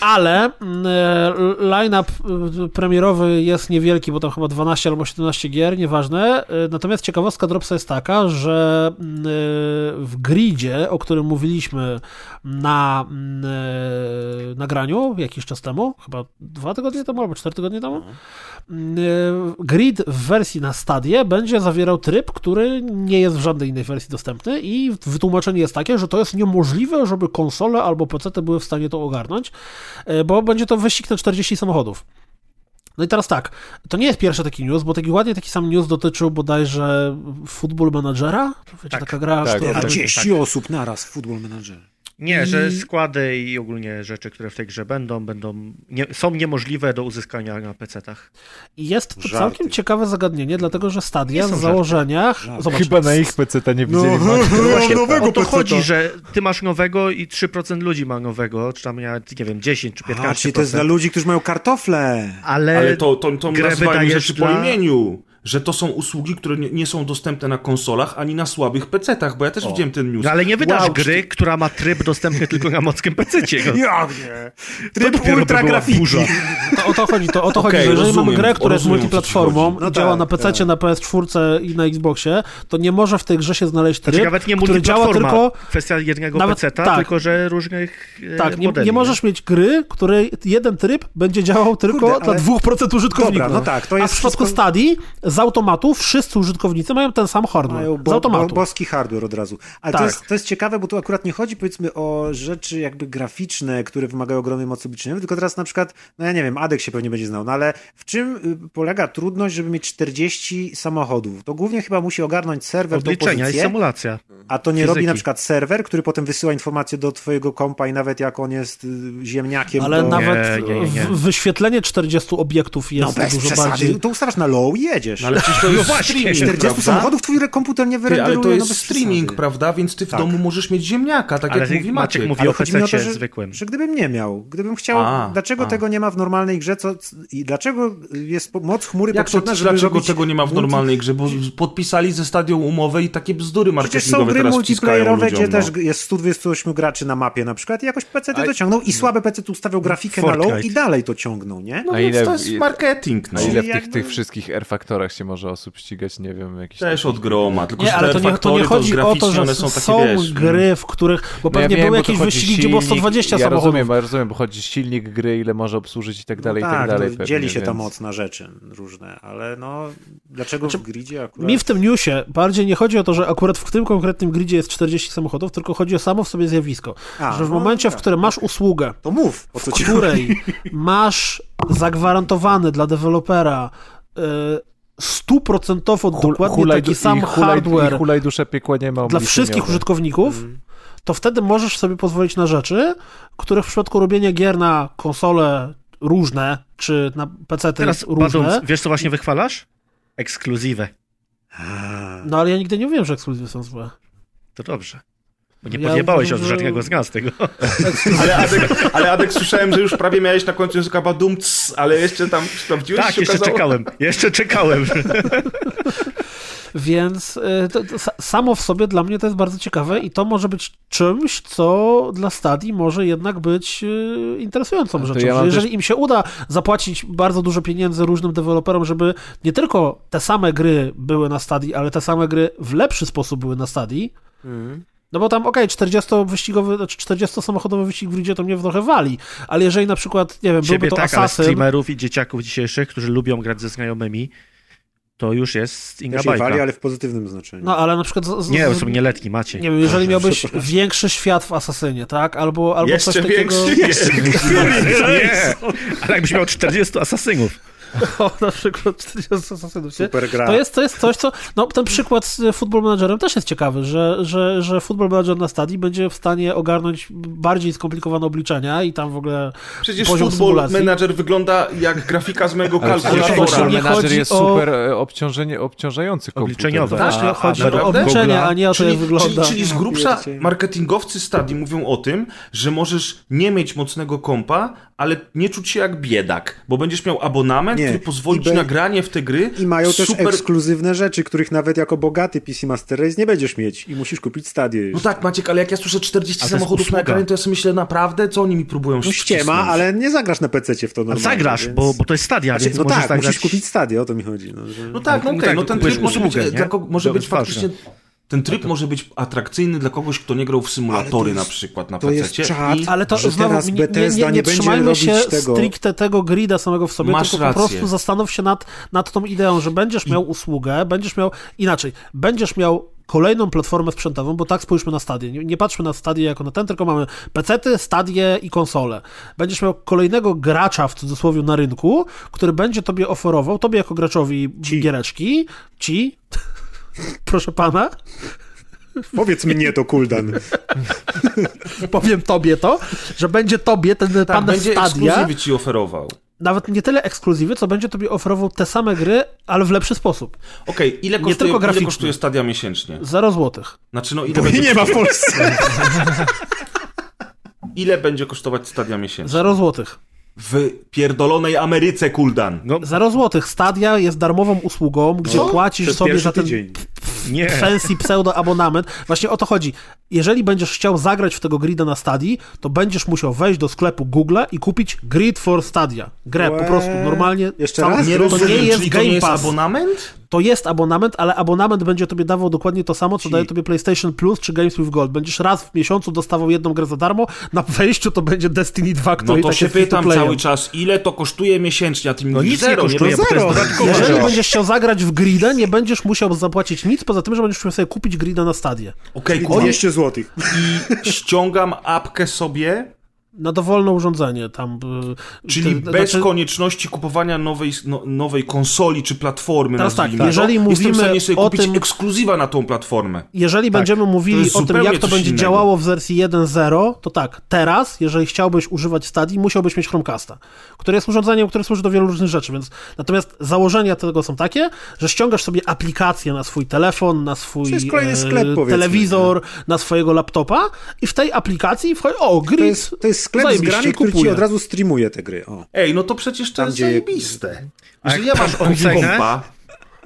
Ale mm, e, line-up e, premierowy jest niewielki, bo tam chyba 12 albo 17 gier, nieważne. E, Natomiast ciekawostka Dropsa jest taka, że mm, w gridzie, o którym mówiliśmy na mm, nagraniu jakiś czas temu, chyba dwa tygodnie temu albo cztery tygodnie temu, grid w wersji na stadie będzie zawierał tryb, który nie jest w żadnej innej wersji dostępny i wytłumaczenie jest takie, że to jest niemożliwe, żeby konsole albo PC były w stanie to ogarnąć, bo będzie to wyścig na 40 samochodów. No i teraz tak, to nie jest pierwszy taki news, bo taki ładnie taki sam news dotyczył bodajże Football Managera, to wiecie, Tak, taka gra, tak, która... Tak. 10 osób naraz w Football Manager. Nie, że I- składy i ogólnie rzeczy, które w tej grze będą, będą nie, są niemożliwe do uzyskania na PC-tach. I jest to Żarty. całkiem ciekawe zagadnienie, dlatego że Stadia w założeniach... Żarty. Zobacz, Chyba na ich PC nie widzieli. No, no Właśnie nowego o to PC-ta. chodzi, że ty masz nowego i 3% ludzi ma nowego, czy tam ja nie wiem, 10 czy 15%. A, czyli to jest dla ludzi, którzy mają kartofle. Ale, Ale to, to, to grę rzeczy dla- po imieniu. Że to są usługi, które nie, nie są dostępne na konsolach ani na słabych PC-tach, bo ja też widziałem ten news. No ale nie wydasz Wow, gry, która ma tryb dostępny tylko na mocnym PC-cie. No. Jak nie? Tryb ultra grafiki. To o to chodzi, to o to Okej, chodzi, że jeżeli rozumiem, mamy grę, która jest o multiplatformą. No i działa tak, na PC, tak. na PS4 i na Xboxie, to nie może w tej grze się znaleźć tryb, Znaczy nawet nie który działa tylko... kwestia jednego Nawet- PC-ta, tak. tylko że różnych e, Tak, nie, modeli. nie możesz mieć gry, której jeden tryb będzie działał tylko Kurde, dla ale- 2% użytkowników. Dobra, no tak, to A jest w przypadku wszystko- Stadii z automatu wszyscy użytkownicy mają ten sam hardware. Mają z bo, bo, automatu. boski hardware od razu. Ale to, Tak. jest, to jest ciekawe, bo tu akurat nie chodzi powiedzmy o rzeczy jakby graficzne, które wymagają ogromnej mocy obliczeniowej, tylko teraz na przykład, no ja nie wiem, Adek się pewnie będzie znał, no ale w czym y, polega trudność, żeby mieć 40 samochodów? To głównie chyba musi ogarnąć serwer tą Odliczenia i pozycję, symulacja. a to nie fizyki. robi na przykład serwer, który potem wysyła informacje do twojego kompa i nawet jak on jest y, ziemniakiem, Ale to... nawet nie, nie, nie. w- wyświetlenie 40 obiektów no jest bez dużo przesady, bardziej... to ustawiasz na low i jedziesz. No ale przecież to jest właśnie, streaming, 40 prawda? samochodów twój komputer nie wyrenderuje, ale to no jest streaming, przesady. prawda? Więc ty w Tak. domu możesz mieć ziemniaka, tak Ale jak mówi Maciek Maciek. mówi Ale o chodzi o to, że, zwykłym. że gdybym nie miał, gdybym chciał, A, dlaczego a. tego nie ma w normalnej grze, co, i dlaczego jest moc chmury Jak to, potrzebna, żeby dlaczego robić tego nie ma w normalnej grze? Bo podpisali ze stadią umowę i takie bzdury Przecież są marketingowe gry multiplayerowe, ludziom. gdzie no. też jest 128 graczy na mapie na przykład i jakoś PC A- dociągnął i słabe PC tu ustawiał grafikę na low i dalej to ciągnął, nie? No A więc ile- to jest marketing, no. A ile w Czyli tych, tych wszystkich R-faktorach się może osób ścigać, nie wiem, jakieś... Też od groma, tylko Nie, że ale te to nie, to nie chodzi o to, że one są są, takie, wiesz, gry, w których... Bo No ja pewnie wiem, były to jakieś wyścigi, gdzie było silnik, 120 ja samochodów. rozumiem, ja rozumiem, bo chodzi silnik gry, ile może obsłużyć i tak dalej, no i tak tak, dalej. no, pewnie, dzieli się ta więc- moc na rzeczy różne, ale no dlaczego w gridzie akurat... Mi w tym newsie bardziej nie chodzi o to, że akurat w tym konkretnym gridzie jest 40 samochodów, tylko chodzi o samo w sobie zjawisko. A, że w no, momencie, w tak. którym masz usługę, To mów, o co w której masz zagwarantowany dla dewelopera y, stuprocentowo dokładnie hulaj taki sam i hulaj, hardware I hulaj dusze piekła nie ma dla wszystkich użytkowników, Mm. to wtedy możesz sobie pozwolić na rzeczy, których w przypadku robienia gier na konsole różne, czy na PC Teraz, różne, Badum, wiesz co właśnie wychwalasz? Ekskluzywę. No ale ja nigdy nie mówiłem, że ekskluzywy są złe. To dobrze. Bo nie Ja podjebałeś uważam, od żadnego z nas tego. Ale Adek, ale Adek słyszałem, że już prawie miałeś na końcu języka badum, ale jeszcze tam sprawdziłeś tak, się jeszcze okazało? czekałem. Jeszcze czekałem. Więc y, to, to sa- samo w sobie dla mnie to jest bardzo ciekawe i to może być czymś, co dla Stadii może jednak być y, interesującą to rzeczą. ja jeżeli też- im się uda zapłacić bardzo dużo pieniędzy różnym deweloperom, żeby nie tylko te same gry były na Stadii, ale te same gry w lepszy sposób były na Stadii, no bo tam, okej, 40-wyścigowy, znaczy 40-samochodowy wyścig w Ridzie to mnie trochę wali, ale jeżeli na przykład, nie wiem, byłby Ciebie to tak, Assassin, streamerów i dzieciaków dzisiejszych, którzy lubią grać ze znajomymi, to już jest inna ja się bajka. wali, ale w pozytywnym znaczeniu. no ale na przykład... Z, z, Nie, z, są nieletni, macie. Nie wiem, jeżeli miałbyś większy świat w Asasynie, tak? Albo, albo Jeszcze coś takiego. większy, jeszcze Nie, ale jakbyś miał 40 asasynów. O, na przykład 40 asasynów. Super gra. To jest, to jest coś, co. No, ten przykład z Football Managerem też jest ciekawy, że, że, że Football Manager na stadii będzie w stanie ogarnąć bardziej skomplikowane obliczenia i tam w ogóle. Przecież Poziom Football symulacji. Manager wygląda jak grafika z mojego kalkulatora. Football Manager jest o- super e, obciążenie, obciążający komputer. Obliczeniowe. A- Właśnie a- chodzi a- o obliczenia, a nie o to, Czyli, jak wygląda. czyli, czyli z grubsza marketingowcy Stadii mówią o tym, że możesz nie mieć mocnego kompa, ale nie czuć się jak biedak, bo będziesz miał abonament, Nie. który pozwoli I ci be- na granie w te gry. I mają też super... ekskluzywne rzeczy, których nawet jako bogaty PC Master Race nie będziesz mieć i musisz kupić stadię. No tak, Maciek, ale jak ja słyszę 40 Ale to jest samochodów na ekranie, to ja sobie myślę, naprawdę, co oni mi próbują No ściema, ale nie zagrasz na PC w to normalnie. zagrasz, więc... bo, bo to jest stadia, Znaczy, więc no możesz tak, zagrać... musisz kupić stadię, o to mi chodzi. No, że... No tak, no No okej, tak, no ten tryb może być, nie? może być faktycznie... Ten tryb może być atrakcyjny dla kogoś, kto nie grał w symulatory to na jest- przykład na to jest PC. I Ale to że znowu teraz nie, nie, nie, nie trzymajmy robić się tego. stricte tego grida samego w sobie, Masz tylko rację. po prostu zastanów się nad, nad tą ideą, że będziesz miał usługę, będziesz miał, inaczej, będziesz miał kolejną platformę sprzętową, bo tak spójrzmy na stadię. Nie, nie patrzmy na stadię jako na ten, tylko mamy pecety, stadie i konsole. Będziesz miał kolejnego gracza w cudzysłowie na rynku, który będzie tobie oferował, tobie jako graczowi giereczki, ci, proszę pana, Powiedz mnie to, Kuldan. powiem tobie to, że będzie tobie ten tak, pan będzie stadia, ekskluzywy ci oferował. nawet nie tyle ekskluzywy, co będzie tobie oferował te same gry, ale w lepszy sposób. Okej, ile, Nie kosztuje, tylko ile graficznie. kosztuje Stadia miesięcznie? 0 złotych. Znaczy, no ile I będzie, nie ma w Polsce. ile będzie kosztować Stadia miesięcznie? 0 złotych. W pierdolonej Ameryce, Kuldan. No, 0 złotych. Stadia jest darmową usługą, gdzie płacisz Przez sobie za ten tydzień. Nie. fancy pseudo abonament. Właśnie o to chodzi. Jeżeli będziesz chciał zagrać w tego grida na Stadii, to będziesz musiał wejść do sklepu Google i kupić Grid for Stadia. Grę po Łe. prostu normalnie. Jeszcze raz? Nie to nie jest czyli Game to nie jest Pass. abonament? To jest abonament, ale abonament będzie tobie dawał dokładnie to samo, co daje tobie PlayStation Plus czy Games with Gold. Będziesz raz w miesiącu dostawał jedną grę za darmo, na wejściu to będzie Destiny 2, No który i to tak się jest pytam cały czas, ile to kosztuje miesięcznie, a ty mi No nic nie zero, kosztuje, nie jest zero. Jeżeli będziesz chciał zagrać w gridę, nie będziesz musiał zapłacić nic, poza tym, że będziesz musiał sobie kupić grida na Stadię. Okej, kurwa. 200 zł. I ściągam apkę sobie, Na dowolne urządzenie tam. y, czyli bez znaczy- konieczności kupowania nowej, no, nowej konsoli czy platformy, Teraz tak, jeżeli to, mówimy jestem w stanie sobie o kupić tym- ekskluzywa na tą platformę. Jeżeli Tak. będziemy mówili o tym, jak to będzie innego. działało w wersji 1.0, to tak, teraz, jeżeli chciałbyś używać Stadii, musiałbyś mieć Chromecasta, który jest urządzeniem, które służy do wielu różnych rzeczy, więc natomiast założenia tego są takie, że ściągasz sobie aplikację na swój telefon, na swój To jest kolejny e, sklep, powiedzmy, telewizor, na swojego laptopa i w tej aplikacji wchodzi, o, grid, To jest, to jest sklep z zajebiście, grami, który ci kupuję. od razu streamuje te gry. O. Ej, no to przecież to Tam, jest gdzie- zajebiste. A Jeżeli ja mam masz ocenę, kompa,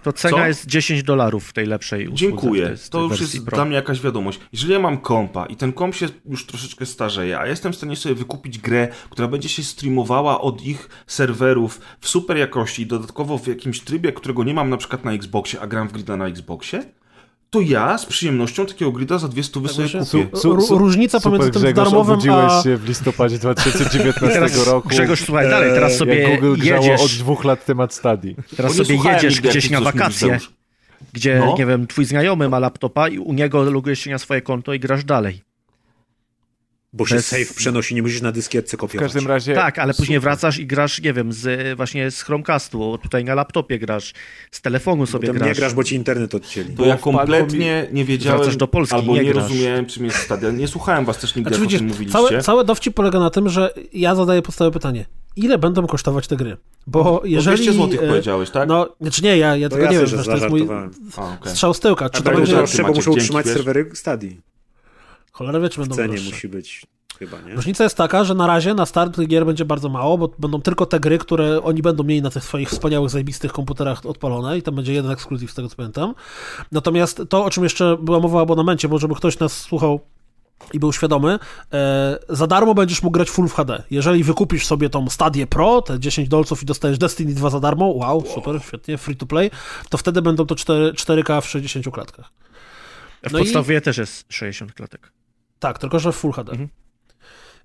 To cena Co? jest 10 dolarów w tej lepszej usłudze. Dziękuję. tej- z To tej już jest Pro. dla mnie jakaś wiadomość. Jeżeli ja mam kompa i ten komp się już troszeczkę starzeje, a jestem w stanie sobie wykupić grę, która będzie się streamowała od ich serwerów w super jakości i dodatkowo w jakimś trybie, którego nie mam na przykład na Xboxie, a gram w grida na Xboxie, to ja z przyjemnością takiego grida za dwie stówy sobie właśnie- kupię. Su- Ró- różnica super, pomiędzy tym Grzegorz, darmowym, a- się w listopadzie 2019 Teraz, roku. Grzegorz, słuchaj dalej, teraz sobie jak Google grzało od jedziesz, dwóch lat temat stadii. teraz sobie jedziesz gdzieś na wakacje, gdzie, No. nie wiem, twój znajomy ma laptopa i u niego logujesz się na swoje konto i grasz dalej. Bo się Bez- save przenosi, nie musisz na dyskietce W kopiować. każdym razie... Tak, ale później super. wracasz i grasz, nie wiem, z, właśnie z Chromecastu, tutaj na laptopie grasz, z telefonu sobie Potem grasz. nie grasz, bo ci internet odcięli. To ja wpadło kompletnie nie wiedziałem, Wracasz do Polski, albo nie nie, rozumiałem, czym jest stadion. Nie słuchałem was też nigdy, Znaczy, jak widzisz, mówiliście. cały, cały dowcip polega na tym, że ja zadaję podstawowe pytanie. Ile będą kosztować te gry? Bo jeżeli... 200 złotych e, powiedziałeś, tak? No, znaczy nie, ja, ja tylko ja nie wiem, wiesz, to jest mój. A, strzał z tyłka. Czy A to będą będzie... bo dzięki, utrzymać serwery Stadii. Cholera wie, czy W będą cenie droższe. musi być chyba, nie? Różnica jest taka, że na razie na start tych gier będzie bardzo mało, bo będą tylko te gry, które oni będą mieli na tych swoich wspaniałych, zajebistych komputerach odpalone i tam będzie jeden ekskluzyw z tego co pamiętam. Natomiast to, o czym jeszcze była mowa o abonamencie, bo żeby ktoś nas słuchał i był świadomy, e, za darmo będziesz mógł grać Full w HD. Jeżeli wykupisz sobie tą Stadię Pro, te 10 dolców i dostajesz Destiny 2 za darmo, wow, super, świetnie, free to play, to wtedy będą to 4, 4K w 60 klatkach. W No i- podstawie też jest 60 klatek. Tak, tylko że w Full HD. Mhm.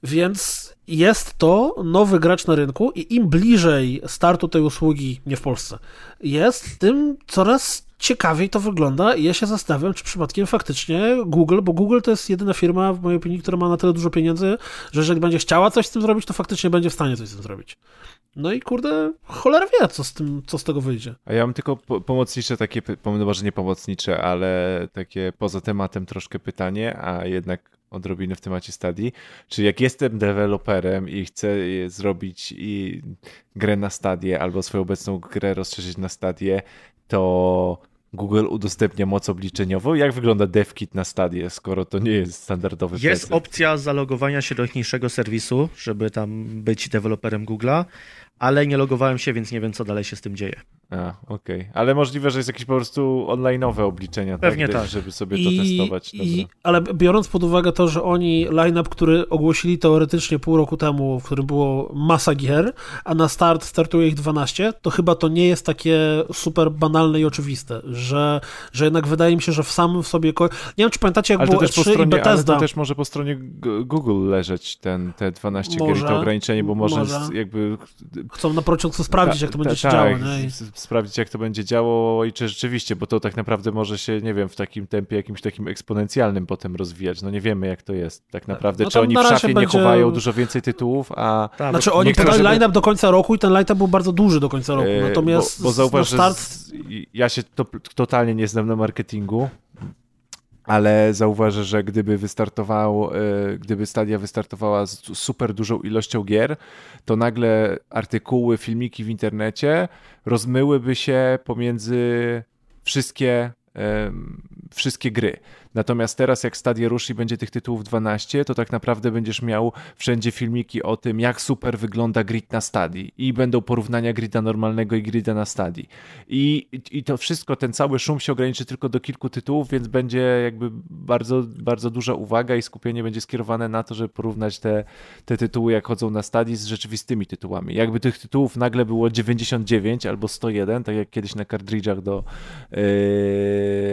Więc jest to nowy gracz na rynku i im bliżej startu tej usługi, nie w Polsce, jest, tym coraz ciekawiej to wygląda i ja się zastanawiam, czy przypadkiem faktycznie Google, bo Google to jest jedyna firma, w mojej opinii, która ma na tyle dużo pieniędzy, że jeżeli będzie chciała coś z tym zrobić, to faktycznie będzie w stanie coś z tym zrobić. No i kurde, cholera wie, co z, tym, co z tego wyjdzie. A ja mam tylko po- pomocnicze takie, no może nie pomocnicze, ale takie poza tematem troszkę pytanie, a jednak odrobinę w temacie stadii. Czy jak jestem deweloperem i chcę zrobić i grę na stadię albo swoją obecną grę rozszerzyć na stadię, to Google udostępnia moc obliczeniową? Jak wygląda DevKit na stadię, skoro to nie jest standardowy Jest PC? opcja zalogowania się do ichniejszego serwisu, żeby tam być deweloperem Google'a, ale nie logowałem się, więc nie wiem, co dalej się z tym dzieje. A, okej. Ale możliwe, że jest jakieś po prostu online'owe obliczenia, Pewnie tak, tak. żeby sobie to testować. I, ale biorąc pod uwagę to, że oni line-up, który ogłosili teoretycznie pół roku temu, w którym było masa gier, a na start startuje ich 12, to chyba to nie jest takie super banalne i oczywiste, że, że jednak wydaje mi się, że w samym w sobie... Ko- nie wiem, czy pamiętacie, jak Ale to, było też po E3 i stronie, ale Bethesda. to też może po stronie Google leżeć ten, te 12 gier i Może, to ograniczenie, bo może, może. jakby... Chcą na początku sprawdzić, Ta- jak to ta- będzie się tak, działo. Nie? Sprawdzić jak to będzie działo i czy rzeczywiście, bo to tak naprawdę może się, nie wiem, w takim tempie jakimś takim eksponencjalnym potem rozwijać. No nie wiemy jak to jest tak naprawdę, No czy oni na w razie szafie nie będzie- chowają dużo więcej tytułów, a... Tak, Znaczy oni niektórzy, podali żeby- line-up do końca roku i ten line-up był bardzo duży do końca roku. e, Natomiast bo, bo zauważ, no, start... że z, ja się to, totalnie nie znam na marketingu, ale zauważę, że gdyby wystartował, e, gdyby Stadia wystartowała z super dużą ilością gier, to nagle artykuły, filmiki w internecie rozmyłyby się pomiędzy wszystkie, wszystkie gry. Natomiast teraz jak Stadia ruszy i będzie tych tytułów 12, to tak naprawdę będziesz miał wszędzie filmiki o tym, jak super wygląda grid na Stadii i będą porównania grida normalnego i grida na Stadii. I, I to wszystko, ten cały szum się ograniczy tylko do kilku tytułów, więc będzie jakby bardzo, bardzo duża uwaga i skupienie będzie skierowane na to, żeby porównać te, te tytuły, jak chodzą na Stadii z rzeczywistymi tytułami. Jakby tych tytułów nagle było 99 albo 101, tak jak kiedyś na kartridżach do yy,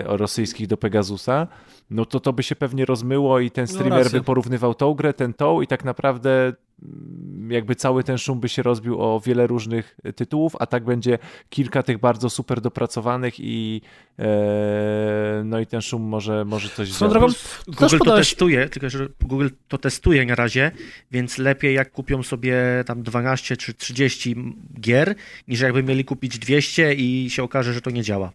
rosyjskich do Pegasusa, no to to by się pewnie rozmyło i ten streamer racja. by porównywał tą grę, ten tą i tak naprawdę mm, jakby cały ten szum by się rozbił o wiele różnych tytułów, a tak będzie kilka tych bardzo super dopracowanych i e, no i ten szum może, może coś Swoją zrobić. drogą, Google to testuje, tylko że Google to testuje na razie, więc lepiej jak kupią sobie tam 12 czy 30 gier, niż jakby mieli kupić 200 i się okaże, że to nie działa.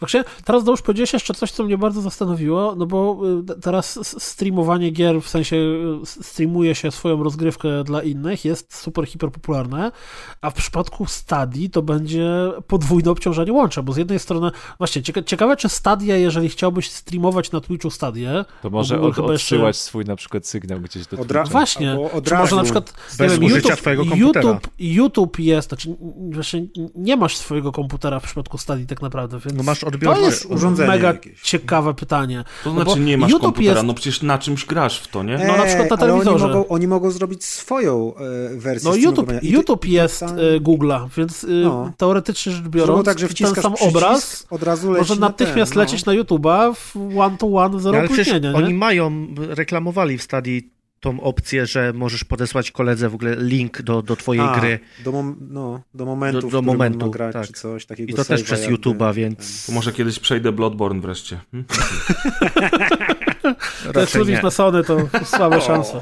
Właśnie, teraz Dołóż powiedziałeś jeszcze coś, co mnie bardzo zastanowiło, no bo y, teraz streamowanie gier, w sensie y, streamuje się swoją rozgrywkę dla innych, jest super, hiper popularne, a w przypadku Stadii to będzie podwójne obciążenie łącza, bo z jednej strony, właśnie, cieka ciekawe, czy Stadia, jeżeli chciałbyś streamować na Twitchu Stadię, To może od, chyba jeszcze- odsyłać swój na przykład sygnał gdzieś do Od Twitcha. Właśnie, Albo od czy może razu, na przykład bez nie wiem, użycia YouTube, twojego komputera. YouTube, YouTube jest, znaczy właśnie nie masz swojego komputera w przypadku Stadii tak naprawdę, więc No masz to jest urządzenie mega jakieś. ciekawe pytanie. To No znaczy bo nie masz YouTube komputera, jest- no przecież na czymś grasz w to, nie? No, na przykład na ale oni telewizorze. mogą, oni mogą zrobić swoją e, wersję No YouTube, YouTube jest tam- y, Google'a, więc y, No. teoretycznie rzecz biorąc, tak, że ten sam obraz od razu leci może na natychmiast ten, no. lecieć na YouTube'a w one-to-one, zero No, ale opóźnienia, nie? oni mają, reklamowali w stadii tą opcję, że możesz podesłać koledze w ogóle link do, do twojej A, gry. Do, mom, no, do momentu, Do- do momentu, grać, tak. czy coś takiego. I to też przez jakby, YouTube'a, więc To może kiedyś przejdę Bloodborne wreszcie. Hm? Ludwik nie. na Sony, to słabe szanse.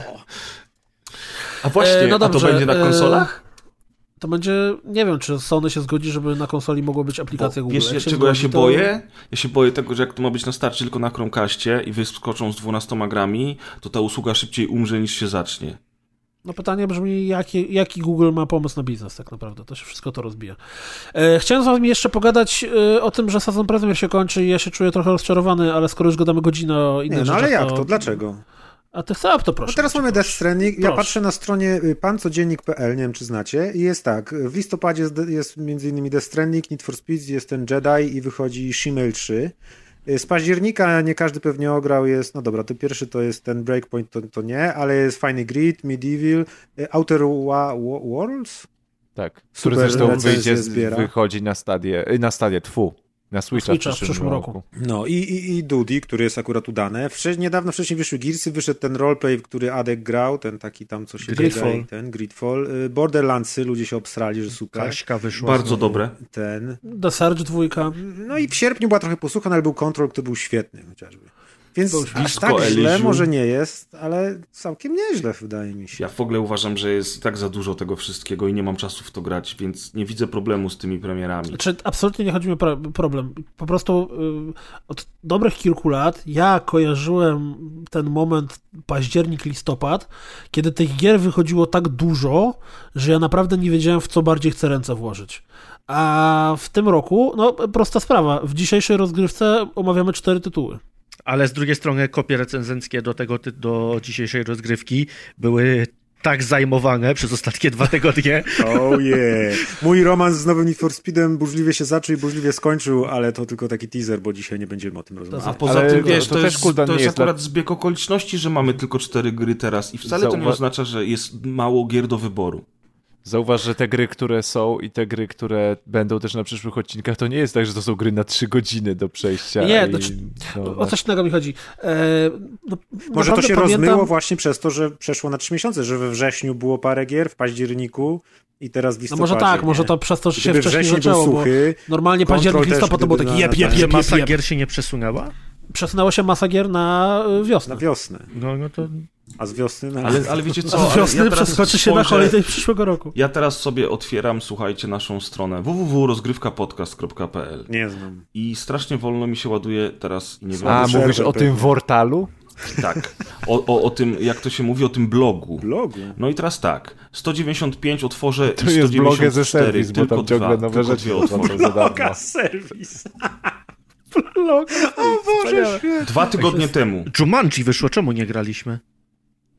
A właśnie, E, no a to dobrze, będzie na e, konsolach? To będzie, nie wiem, czy Sony się zgodzi, żeby na konsoli mogła być aplikacja Bo Google. Wiesz, czego ja się to- boję? Ja się boję tego, że jak to ma być na starcie tylko na Chromecastie i wyskoczą z 12 grami, to ta usługa szybciej umrze niż się zacznie. No pytanie brzmi, jaki, jaki Google ma pomysł na biznes tak naprawdę, to się wszystko to rozbija. E, chciałem z wami jeszcze pogadać e, o tym, że sezon premier się kończy i ja się czuję trochę rozczarowany, ale skoro już gadamy godzinę o innych Nie, no ale jak to? Dlaczego? A ty chcesz, to proszę. No teraz mamy Death Stranding. Ja Proszę. patrzę na stronie y, pancodziennik.pl, nie wiem czy znacie, i jest tak. W listopadzie jest, jest m.in. Death Stranding, Need for Speed, jest ten Jedi i wychodzi Shimel 3. Y, Z października nie każdy pewnie ograł, jest, no dobra, to pierwszy to jest ten Breakpoint, to, to nie, ale jest fajny Grid, Medieval, y, Outer Wa- Wa- Worlds? Tak, który Super zresztą wyjdzie, wychodzi na stadię, na stadię, tfu, na Switcha, Switcha w przyszłym, roku. No i, i, i Duty, który jest akurat udane. Wcze- niedawno wcześniej wyszły Gearsy, wyszedł ten roleplay, w który Adek grał, ten taki tam, co się Gridfall. biega i ten Gridfall. Y, Borderlandsy, ludzie się obstrali, że super. Kaśka wyszła. Bardzo dobre. Ten. The Surge dwójka. No i w sierpniu była trochę posłucha, no ale był Control, który był świetny chociażby. Więc aż tak źle Elysium. może nie jest, ale całkiem nieźle wydaje mi się. Ja w ogóle uważam, że jest i tak za dużo tego wszystkiego i nie mam czasu w to grać, więc nie widzę problemu z tymi premierami. Znaczy, absolutnie nie chodzi mi o pro- problem. Po prostu y, od dobrych kilku lat ja kojarzyłem ten moment październik, listopad, kiedy tych gier wychodziło tak dużo, że ja naprawdę nie wiedziałem, w co bardziej chcę ręce włożyć. A w tym roku, no prosta sprawa, w dzisiejszej rozgrywce omawiamy cztery tytuły. Ale z drugiej strony kopie recenzenckie do tego, ty- do dzisiejszej rozgrywki były tak zajmowane przez ostatnie dwa tygodnie. Oh yeah. Mój romans z nowym Need for Speedem burzliwie się zaczął i burzliwie skończył, ale to tylko taki teaser, bo dzisiaj nie będziemy o tym A rozmawiać. poza Ale tym, to- wiesz, to to, też, jest, to jest jest akurat zbieg okoliczności, że mamy tylko cztery gry teraz i wcale to nie Zauwa- oznacza, że jest mało gier do wyboru. Zauważ, że te gry, które są i te gry, które będą też na przyszłych odcinkach, to nie jest tak, że to są gry na trzy godziny do przejścia. Nie, i, znaczy, no, O coś innego mi chodzi. E, no, Może to się pamiętam- rozmyło właśnie przez to, że przeszło na trzy miesiące, że we wrześniu było parę gier, w październiku i teraz w No może tak, nie? może to przez to, że się wcześniej zaczęło, był bo suchy, normalnie październik, listopad to był gdyby taki na- jep, na jep, ten- Że jep, masa gier się nie przesunęła? Przesunęła się masa gier na y, wiosnę. na wiosnę. No, no to A z wiosny na Ale, ale wiecie co, A z wiosny ja przeskoczy się na spojrzę- holiday przyszłego roku. Ja teraz sobie otwieram, słuchajcie, naszą stronę www.rozgrywkapodcast.pl Nie znam. i strasznie wolno mi się ładuje teraz nie wiem, A, mówisz o tym pewnie. Wortalu? tak, o, o, o tym, jak to się mówi, o tym blogu. Blogu. No i teraz tak, 195 otworzę To i jest blogę ze 194, serwis, bo tylko tam ciągle dwa, nowe tylko rzeczy dwie otworzę. darmo. serwis. O Boże, Dwa tygodnie temu. Jumanji wyszło, czemu nie graliśmy?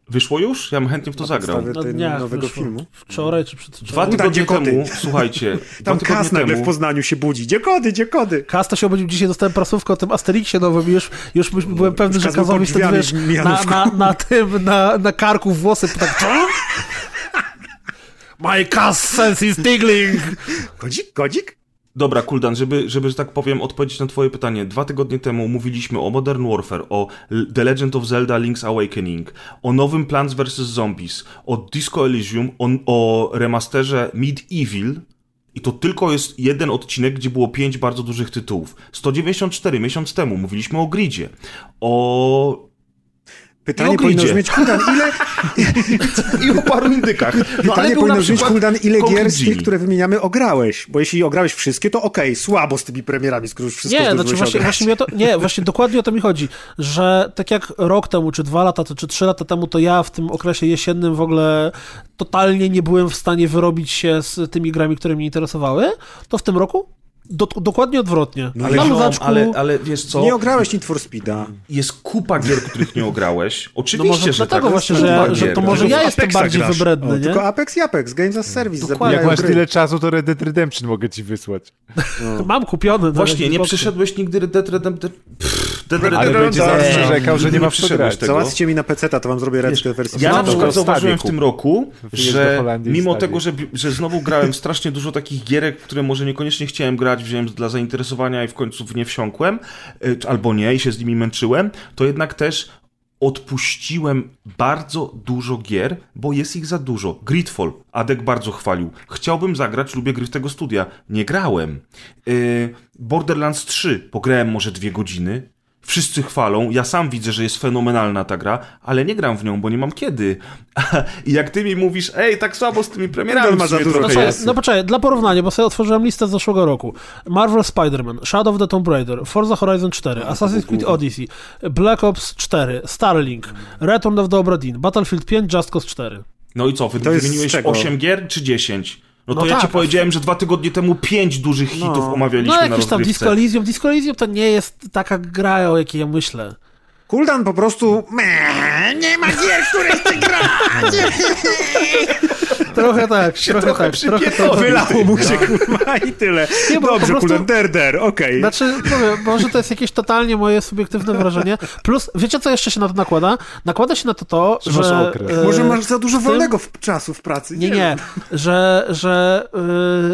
Wyszło już? Ja bym chętnie w to zagrał. Na dniach nowego wyszło. filmu. Wczoraj czy przedwczoraj. Dwa Tam tygodnie koty. temu, słuchajcie, Tam kas nagle w Poznaniu się budzi. Gdzie kody, gdzie kody? Kaz to się obudził dzisiaj, dostałem prasówkę o tym Asterixie nowym i już, już byłem pewny, że Kazowi wtedy wiesz, na, na, na tym, na, na karku włosy tak co? My Kaz sense is tingling! Kodzik, kodzik? Dobra, Kuldan, żeby, żeby, że tak powiem, odpowiedzieć na twoje pytanie. Dwa tygodnie temu mówiliśmy o Modern Warfare, o The Legend of Zelda Link's Awakening, o nowym Plants vs. Zombies, o Disco Elysium, o, o remasterze Medieval i to tylko jest jeden odcinek, gdzie było pięć bardzo dużych tytułów. 194 miesiąc temu mówiliśmy o Gridzie, o... Pytanie powinno brzmieć, Kuldan, ile, i o paru indykach. No, pytanie powinno brzmieć, Kuldan, ile gier z tych, które wymieniamy, ograłeś? Bo jeśli ograłeś wszystkie, to okej, słabo z tymi premierami, skoro już wszystko Nie, znaczy właśnie, właśnie, to, nie, właśnie dokładnie o to mi chodzi, że tak jak rok temu, czy dwa lata, to, czy trzy lata temu, to ja w tym okresie jesiennym w ogóle totalnie nie byłem w stanie wyrobić się z tymi grami, które mnie interesowały, to w tym roku do, dokładnie odwrotnie. No Ale, luzaczku, ale, ale wiesz co? Nie ograłeś Need for Speeda. Jest kupa gier, których nie ograłeś. no Oczywiście, może że dlatego tak. właśnie, że, że to może ja jestem bardziej grasz. wybredny, O, nie? tylko Apex i Apex, Games as Service. Dokładnie. Jak masz gry. tyle czasu, to Red Dead Redemption mogę ci wysłać. Mam kupiony. Właśnie, nie przeszedłeś nigdy Red Dead Redemption. Pff, Ale będzie zaraz narzekał, że nie ma tego. Załatwcie mi na PC, to wam zrobię ręczkę wersję. Ja na to przykład zauważyłem w tym roku, że mimo tego, że, że znowu grałem strasznie dużo takich gierek, które może niekoniecznie chciałem grać, wziąłem dla zainteresowania i w końcu w nie wsiąkłem, y, albo nie i się z nimi męczyłem, to jednak też odpuściłem bardzo dużo gier, bo jest ich za dużo. Gridfall, Adek bardzo chwalił. Chciałbym zagrać, lubię gry w tego studia. Nie grałem. Yy, Borderlands 3, pograłem może dwie godziny. Wszyscy chwalą, ja sam widzę, że jest fenomenalna ta gra, ale nie gram w nią, bo nie mam kiedy. I jak ty mi mówisz, ej, tak słabo z tymi premierami, ma za dużo trochę No, jest. no poczekaj, dla porównania, bo sobie otworzyłem listę z zeszłego roku. Marvel Spider-Man, Shadow of the Tomb Raider, Forza Horizon 4, Assassin's Creed Odyssey, Black Ops 4, Starlink, Return of the Obra Dinn, Battlefield 5, Just Cause 4. No i co, wy To wymieniłeś z czego? 8 gier czy 10? No to No ja tak, ci a- powiedziałem, że dwa tygodnie temu 5 dużych hitów No. omawialiśmy No na jakieś tam rozgrywce. Disco Elysium. Disco Elysium to nie jest taka gra, o jakiej ja myślę. Kuldan po prostu... "Meh, Nie ma gier, które chcę grać! Trochę tak, trochę, trochę tak, trochę przypierdolił. tak. Wylało mu się, kurwa, i tyle. Nie, bo po Dobrze, prostu- der, der, okej. Znaczy, mówię, może to jest jakieś totalnie moje subiektywne wrażenie. Plus, wiecie co jeszcze się na to nakłada? Nakłada się na to to, Że że... masz okres. e, Może masz za dużo tym- wolnego w, czasu w pracy. Nie, wiem. nie, że, że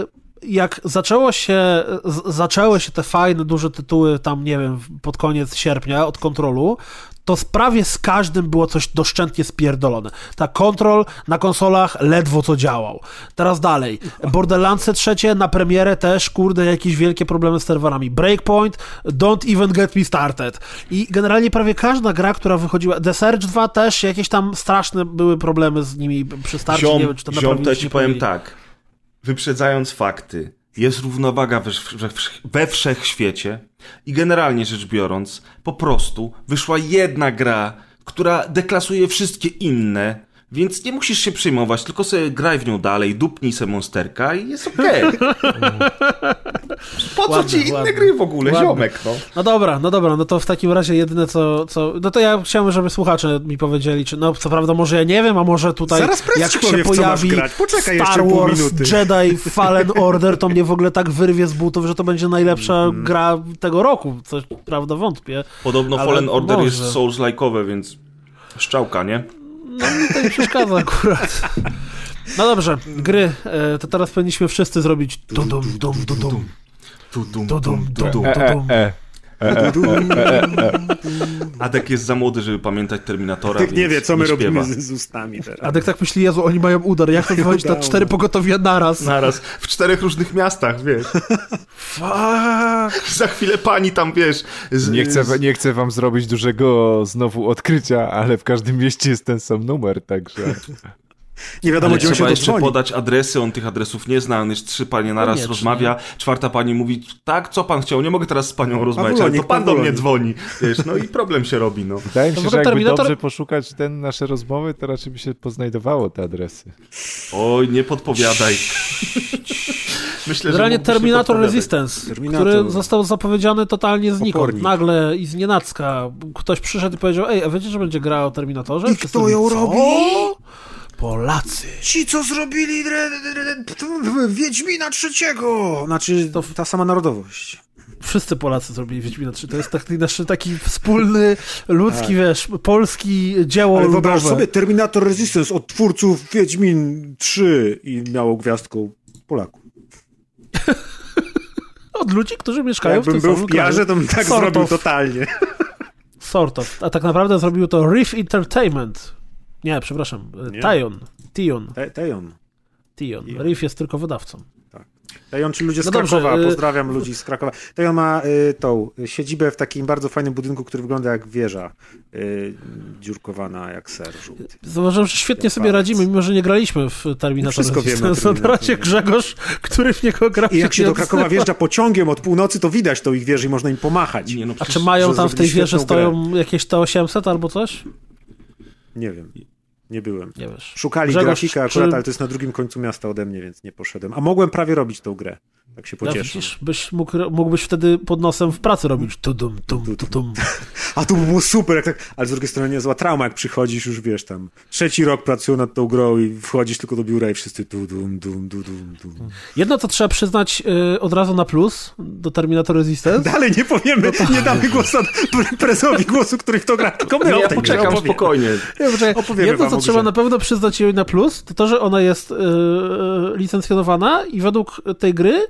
y, jak zaczęło się, z, zaczęły się te fajne, duże tytuły tam, nie wiem, pod koniec sierpnia od kontrolu, to prawie z każdym było coś doszczętnie spierdolone. Ta kontrol na konsolach ledwo co działał. Teraz dalej. Borderlandsy trzecie na premierę też, kurde, jakieś wielkie problemy z serwerami. Breakpoint, don't even get me started. I generalnie prawie każda gra, która wychodziła, The Surge 2 też, jakieś tam straszne były problemy z nimi przy starcie, Ziom, nie wiem, czy to ziom to nic ci powiem tak. Wyprzedzając fakty, jest równowaga we, we, wszechświecie i generalnie rzecz biorąc, po prostu wyszła jedna gra, która deklasuje wszystkie inne, więc nie musisz się przejmować, tylko sobie graj w nią dalej, dupnij se monsterka i jest okej. po co Ładne, ci inne ładne. gry w ogóle, Ładne. ziomek, no. No dobra, no dobra, no to w takim razie jedyne co, co... No to ja chciałem, żeby słuchacze mi powiedzieli, czy no co prawda może ja nie wiem, a może tutaj Zaraz jak się powie, pojawi. Poczekaj Star Wars. Jedi Fallen Order, to mnie w ogóle tak wyrwie z butów, że to będzie najlepsza Mhm. gra tego roku, co prawda wątpię. Podobno Fallen Order może. jest Souls-like'owe, więc szczałka, nie? No mi to nie przeszkadza akurat. No dobrze, gry, e, to teraz powinniśmy wszyscy zrobić dum dum dum dum dum Tudum, dum dum dum dum E, e, dum. Adek jest za młody, żeby pamiętać Terminatora, Tyk nie wie, co my robimy z, z ustami teraz. Adek tak myśli, Jezu, oni mają udar, jak to wychodzić na cztery pogotowia naraz? Naraz, w czterech różnych miastach, wiesz. Fuck. Za chwilę pani tam, wiesz... Z, Nie chcę, nie chcę wam zrobić dużego znowu odkrycia, ale w każdym mieście jest ten sam numer, także... Nie wiadomo, gdzie on się trzeba jeszcze podać adresy, on tych adresów nie zna, on jest trzy panie naraz Koniecznie. rozmawia, czwarta pani mówi, tak, co pan chciał, nie mogę teraz z panią rozmawiać, ale to pan pan do mnie nie- dzwoni, wiesz, no i problem się robi, no. Wydaje mi się, że jakby Terminator- dobrze poszukać ten nasze rozmowy, to raczej by się poznajdowało te adresy. Oj, nie podpowiadaj. Myślę, Generalnie Terminator. Resistance, Terminator. który został zapowiedziany totalnie znikąd. Opornik. Nagle i z nienacka ktoś przyszedł i powiedział, ej, a wiecie, że będzie gra o Terminatorze? I Wszyscy kto ją robi? "Co? Polacy. Ci, co zrobili Wiedźmina trzeciego! Znaczy, to ta sama narodowość. Wszyscy Polacy zrobili Wiedźmina 3. To jest taki nasz taki wspólny, ludzki, wiesz, polski dzieło Tak. Ale wyobraź ludowe. sobie Terminator Resistance od twórców Wiedźmin 3 i miało gwiazdką Polaków. Od ludzi, którzy mieszkają w Jakbym tym był w kraju. to bym tak Sort zrobił of. totalnie. Sort of. A tak naprawdę zrobił to Riff Entertainment. Nie, przepraszam. Nie. Tion. Tion. Te- Tejon. Tion. Tion. Riff jest tylko wydawcą. Tejon, czy ludzie z No dobrze, Krakowa, y- pozdrawiam ludzi z Krakowa. Tejon ma y, tą y, siedzibę w takim bardzo fajnym budynku, który wygląda jak wieża, y, dziurkowana jak ser żółty. Zauważyłem, że świetnie Jak sobie palec. radzimy, mimo że nie graliśmy w Terminator Wszystko wiemy. Na razie Grzegorz, który w niego gra. I jak się do Krakowa wjeżdża pociągiem od północy, to widać tą ich wieżę i można im pomachać. Nie, no A czy mają tam w tej wieży stoją jakieś T800 albo coś? Nie wiem. Nie byłem. Nie wiesz. Szukali Grzegorz, grafika akurat, czy- ale to jest na drugim końcu miasta ode mnie, więc nie poszedłem. A mogłem prawie robić tą grę. Tak się No widzisz, byś mógł, mógłbyś wtedy pod nosem w pracy robić tudum, tum, tudum. A to by było super, jak tak, ale z drugiej strony niezła trauma, jak przychodzisz już, wiesz, tam trzeci rok pracują nad tą grą i wchodzisz tylko do biura i wszyscy tu dum, dum, dum, dum, dum. Jedno, co trzeba przyznać y, od razu na plus do Terminator Resistance, Dalej nie powiemy, nie damy głosu pre- prezowi głosu, który w to gra, tylko my No o ja poczekam spokojnie. Nie, poczekaj, Opowiemy Jedno, co trzeba na pewno przyznać jej na plus, to to, że ona jest e, licencjonowana i według tej gry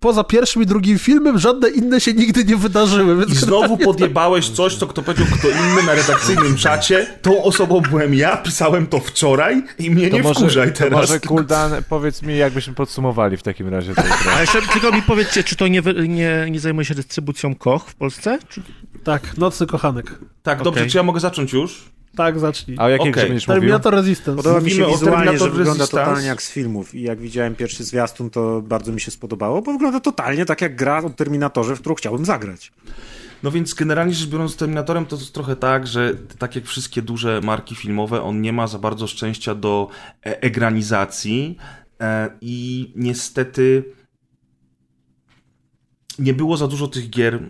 poza pierwszym i drugim filmem żadne inne się nigdy nie wydarzyły. Więc I znowu podjebałeś coś, co kto powiedział kto inny na redakcyjnym czacie. Tą osobą byłem ja, pisałem to wczoraj i mnie nie wkurzaj to teraz. może Kuldan, powiedz mi, jakbyśmy podsumowali w takim razie tę grę. A jeszcze tylko mi powiedzcie, czy to nie, nie, nie zajmuje się dystrybucją Koch w Polsce? Czy... Tak, Nocny Kochanek. Tak, dobrze, Okej. czy ja mogę zacząć już? Tak, zacznij. A o jakiej grze będziesz mówił? Terminator Resistance. Podoba mi się wizualnie, że Terminator wygląda Resistance. totalnie jak z filmów i jak widziałem pierwszy zwiastun, to bardzo mi się spodobało, bo wygląda totalnie tak jak gra o Terminatorze, w którą chciałbym zagrać. No więc generalnie rzecz biorąc z Terminatorem to jest trochę tak, że tak jak wszystkie duże marki filmowe, on nie ma za bardzo szczęścia do e- egranizacji e, i niestety nie było za dużo tych gier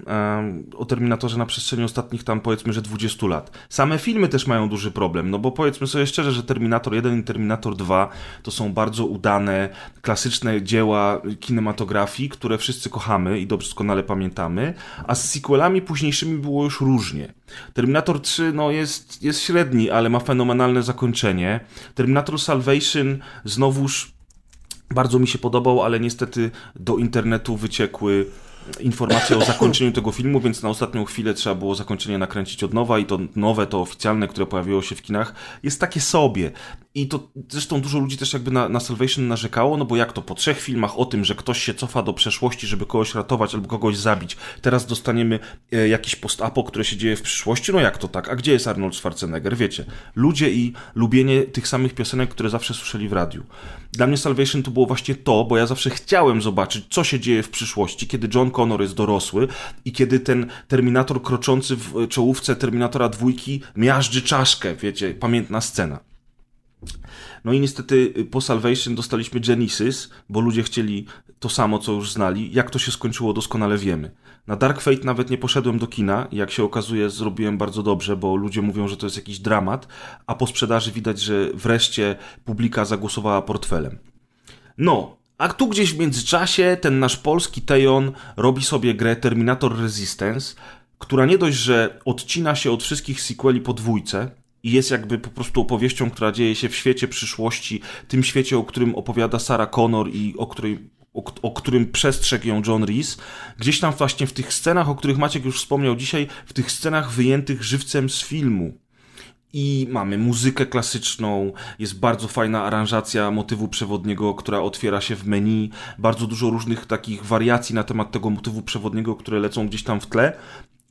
o Terminatorze na przestrzeni ostatnich tam powiedzmy, że 20 lat. Same filmy też mają duży problem, no bo powiedzmy sobie szczerze, że Terminator 1 i Terminator 2 to są bardzo udane, klasyczne dzieła kinematografii, które wszyscy kochamy i doskonale pamiętamy, a z sequelami późniejszymi było już różnie. Terminator 3 no, jest, jest średni, ale ma fenomenalne zakończenie. Terminator Salvation znowuż bardzo mi się podobał, ale niestety do internetu wyciekły informacje o zakończeniu tego filmu, więc na ostatnią chwilę trzeba było zakończenie nakręcić od nowa i to nowe, to oficjalne, które pojawiło się w kinach, jest takie sobie. I to zresztą dużo ludzi też jakby na, na Salvation narzekało, no bo jak to po trzech filmach o tym, że ktoś się cofa do przeszłości, żeby kogoś ratować albo kogoś zabić, teraz dostaniemy e, jakiś post-apo, które się dzieje w przyszłości, no jak to tak? A gdzie jest Arnold Schwarzenegger? Wiecie, ludzie i lubienie tych samych piosenek, które zawsze słyszeli w radiu. Dla mnie Salvation to było właśnie to, bo ja zawsze chciałem zobaczyć, co się dzieje w przyszłości, kiedy John Connor jest dorosły i kiedy ten Terminator kroczący w czołówce Terminatora dwójki miażdży czaszkę, wiecie, pamiętna scena. No i niestety y, po Salvation dostaliśmy Genesis, bo ludzie chcieli to samo, co już znali. Jak to się skończyło, doskonale wiemy. Na Dark Fate nawet nie poszedłem do kina jak się okazuje, zrobiłem bardzo dobrze, bo ludzie mówią, że to jest jakiś dramat, a po sprzedaży widać, że wreszcie publika zagłosowała portfelem. No, a tu gdzieś w międzyczasie ten nasz polski Tejon robi sobie grę Terminator Resistance, która nie dość, że odcina się od wszystkich sequeli po dwójce i jest jakby po prostu opowieścią, która dzieje się w świecie przyszłości, tym świecie, o którym opowiada Sarah Connor i o której o, o którym przestrzegł ją John Reese, gdzieś tam właśnie w tych scenach, o których Maciek już wspomniał dzisiaj, w tych scenach wyjętych żywcem z filmu. I mamy muzykę klasyczną, jest bardzo fajna aranżacja motywu przewodniego, która otwiera się w menu, bardzo dużo różnych takich wariacji na temat tego motywu przewodniego, które lecą gdzieś tam w tle.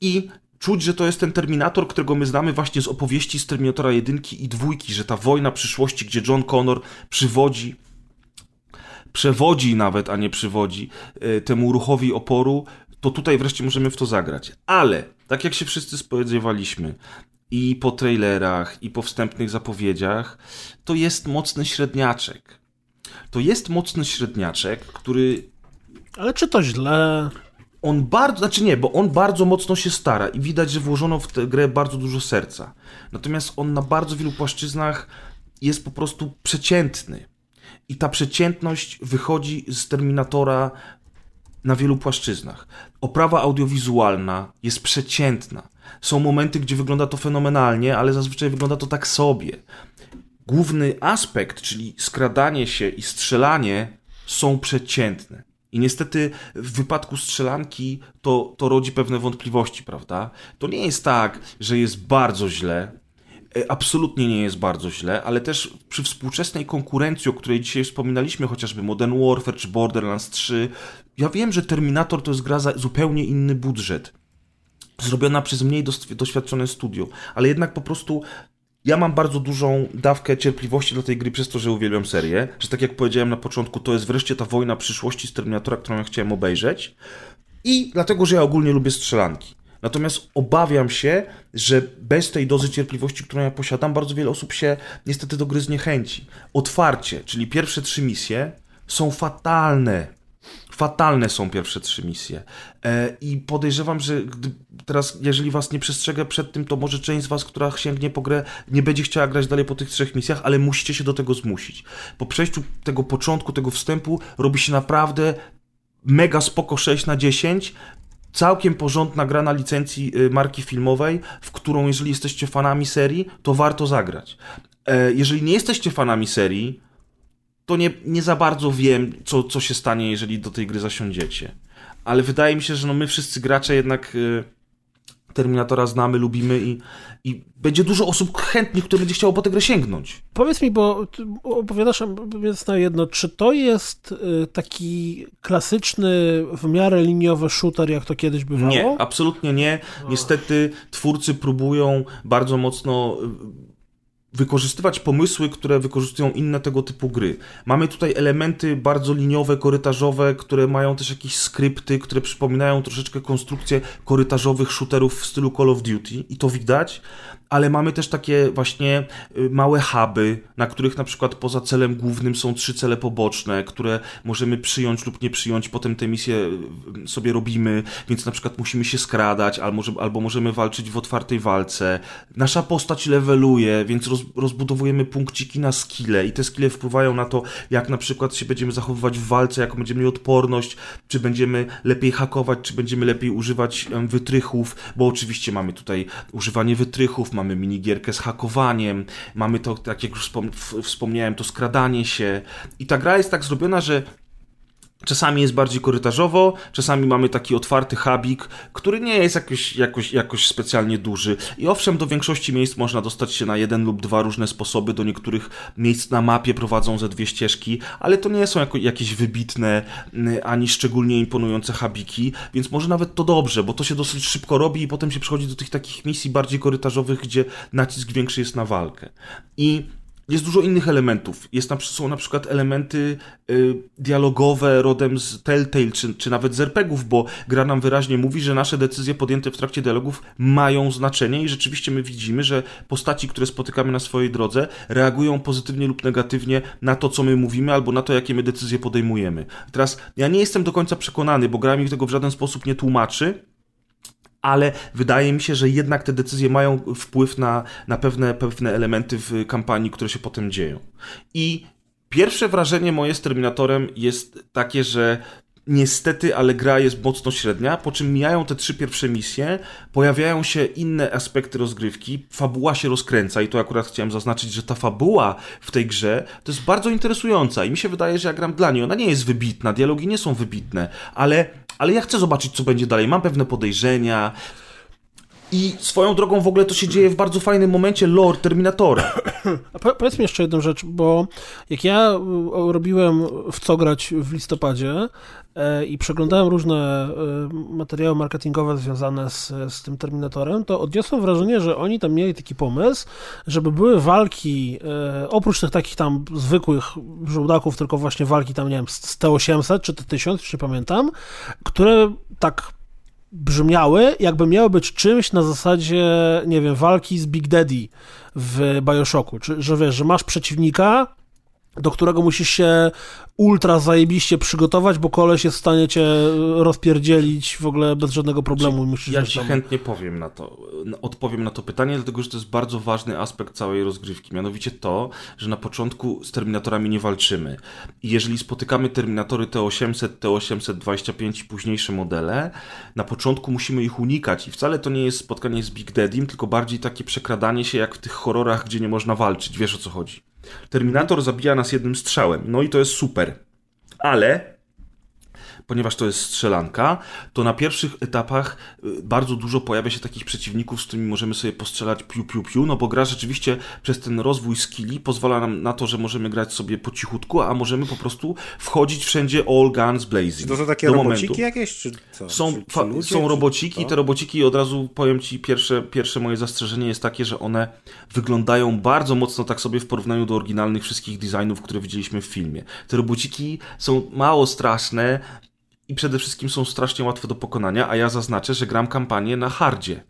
I czuć, że to jest ten Terminator, którego my znamy właśnie z opowieści z Terminatora 1 i 2, że ta wojna przyszłości, gdzie John Connor przywodzi przewodzi nawet, a nie przywodzi y, temu ruchowi oporu, to tutaj wreszcie możemy w to zagrać. Ale, tak jak się wszyscy spodziewaliśmy, i po trailerach, i po wstępnych zapowiedziach, to jest mocny średniaczek. To jest mocny średniaczek, który Ale czy to źle? On bardzo, znaczy nie, bo on bardzo mocno się stara i widać, że włożono w tę grę bardzo dużo serca. Natomiast on na bardzo wielu płaszczyznach jest po prostu przeciętny. I ta przeciętność wychodzi z Terminatora na wielu płaszczyznach. Oprawa audiowizualna jest przeciętna. Są momenty, gdzie wygląda to fenomenalnie, ale zazwyczaj wygląda to tak sobie. Główny aspekt, czyli skradanie się i strzelanie, są przeciętne. I niestety w wypadku strzelanki to, to rodzi pewne wątpliwości, prawda? To nie jest tak, że jest bardzo źle. E, Absolutnie nie jest bardzo źle, ale też przy współczesnej konkurencji, o której dzisiaj wspominaliśmy, chociażby Modern Warfare czy Borderlands 3, ja wiem, że Terminator to jest gra za zupełnie inny budżet zrobiona przez mniej doświadczone studio, ale jednak po prostu ja mam bardzo dużą dawkę cierpliwości do tej gry przez to, że uwielbiam serię, że tak jak powiedziałem na początku, to jest wreszcie ta wojna przyszłości z Terminatora, którą ja chciałem obejrzeć i dlatego, że ja ogólnie lubię strzelanki. Natomiast obawiam się, że bez tej dozy cierpliwości, którą ja posiadam, bardzo wiele osób się niestety do gry zniechęci. Otwarcie, czyli pierwsze trzy misje, są fatalne. Fatalne są pierwsze trzy misje. E, I podejrzewam, że teraz, jeżeli was nie przestrzegę przed tym, to może część z was, która sięgnie po grę, nie będzie chciała grać dalej po tych trzech misjach, ale musicie się do tego zmusić. Po przejściu tego początku, tego wstępu, robi się naprawdę mega spoko 6 na 10. Całkiem porządna gra na licencji y, marki filmowej, w którą jeżeli jesteście fanami serii, to warto zagrać. E, Jeżeli nie jesteście fanami serii, to nie, nie za bardzo wiem, co, co się stanie, jeżeli do tej gry zasiądziecie. Ale wydaje mi się, że no my wszyscy gracze jednak y, Terminatora znamy, lubimy i, i będzie dużo osób chętnych, które będzie chciało po tę grę sięgnąć. Powiedz mi, bo opowiadasz więc na jedno, czy to jest y, taki klasyczny, w miarę liniowy shooter, jak to kiedyś bywało? Nie, absolutnie nie. Niestety twórcy próbują bardzo mocno y, wykorzystywać pomysły, które wykorzystują inne tego typu gry. Mamy tutaj elementy bardzo liniowe, korytarzowe, które mają też jakieś skrypty, które przypominają troszeczkę konstrukcję korytarzowych shooterów w stylu Call of Duty i to widać, ale mamy też takie właśnie y, małe huby, na których na przykład poza celem głównym są trzy cele poboczne, które możemy przyjąć lub nie przyjąć, potem te misje y, sobie robimy, więc na przykład musimy się skradać, albo, albo możemy walczyć w otwartej walce. Nasza postać leveluje, więc roz, rozbudowujemy punkciki na skille i te skille wpływają na to, jak na przykład się będziemy zachowywać w walce, jaką będziemy mieli odporność, czy będziemy lepiej hakować, czy będziemy lepiej używać wytrychów, bo oczywiście mamy tutaj używanie wytrychów, mamy minigierkę z hakowaniem, mamy to, tak jak już wspomniałem, to skradanie się. I ta gra jest tak zrobiona, że Czasami jest bardziej korytarzowo, czasami mamy taki otwarty hubik, który nie jest jakoś, jakoś, jakoś specjalnie duży. I owszem, do większości miejsc można dostać się na jeden lub dwa różne sposoby. Do niektórych miejsc na mapie prowadzą ze dwie ścieżki, ale to nie są jako, jakieś wybitne mm, ani szczególnie imponujące hubiki, więc może nawet to dobrze, bo to się dosyć szybko robi i potem się przechodzi do tych takich misji bardziej korytarzowych, gdzie nacisk większy jest na walkę. I jest dużo innych elementów. Jest na, są na przykład elementy y, dialogowe rodem z Telltale, czy, czy nawet z RPGów, bo gra nam wyraźnie mówi, że nasze decyzje podjęte w trakcie dialogów mają znaczenie i rzeczywiście my widzimy, że postaci, które spotykamy na swojej drodze, reagują pozytywnie lub negatywnie na to, co my mówimy, albo na to, jakie my decyzje podejmujemy. Teraz, ja nie jestem do końca przekonany, bo gra mi tego w żaden sposób nie tłumaczy, ale wydaje mi się, że jednak te decyzje mają wpływ na, na pewne, pewne elementy w kampanii, które się potem dzieją. I pierwsze wrażenie moje z Terminatorem jest takie, że niestety, ale gra jest mocno średnia, po czym mijają te trzy pierwsze misje, pojawiają się inne aspekty rozgrywki, fabuła się rozkręca i to akurat chciałem zaznaczyć, że ta fabuła w tej grze to jest bardzo interesująca i mi się wydaje, że ja gram dla niej. Ona nie jest wybitna, dialogi nie są wybitne, ale, ale ja chcę zobaczyć, co będzie dalej. Mam pewne podejrzenia, i swoją drogą w ogóle to się dzieje w bardzo fajnym momencie lore Terminatora. A po, powiedz mi jeszcze jedną rzecz, bo jak ja y, robiłem w co grać w listopadzie i przeglądałem różne e, materiały marketingowe związane z, z tym Terminatorem, to odniosłem wrażenie, że oni tam mieli taki pomysł, żeby były walki, e, oprócz tych takich tam zwykłych żołdaków, tylko właśnie walki tam, nie wiem, z z T-800 czy T-1000, już nie pamiętam, które tak brzmiały, jakby miały być czymś na zasadzie, nie wiem, walki z Big Daddy w Bioshocku, czy, że wiesz, że masz przeciwnika, do którego musisz się ultra zajebiście przygotować, bo koleś jest w stanie cię rozpierdzielić w ogóle bez żadnego problemu. Musisz Ja ci tam- chętnie powiem na to, odpowiem na to pytanie, dlatego że to jest bardzo ważny aspekt całej rozgrywki. Mianowicie to, że na początku z Terminatorami nie walczymy. I jeżeli spotykamy Terminatory T800, T825 i późniejsze modele, na początku musimy ich unikać. I wcale to nie jest spotkanie z Big Daddym, tylko bardziej takie przekradanie się jak w tych horrorach, gdzie nie można walczyć. Wiesz o co chodzi. Terminator zabija nas jednym strzałem. No i to jest super. Ale ponieważ to jest strzelanka, to na pierwszych etapach y, bardzo dużo pojawia się takich przeciwników, z którymi możemy sobie postrzelać piu piu piu, no bo gra rzeczywiście przez ten rozwój skilli pozwala nam na to, że możemy grać sobie po cichutku, a możemy po prostu wchodzić wszędzie all guns blazing. To są takie do robociki momentu. jakieś, czy co? Są, czy, czy ludzie, są robociki, te robociki od razu powiem ci, pierwsze, pierwsze moje zastrzeżenie jest takie, że one wyglądają bardzo mocno tak sobie w porównaniu do oryginalnych wszystkich designów, które widzieliśmy w filmie. Te robociki są mało straszne i przede wszystkim są strasznie łatwe do pokonania, a ja zaznaczę, że gram kampanię na hardzie.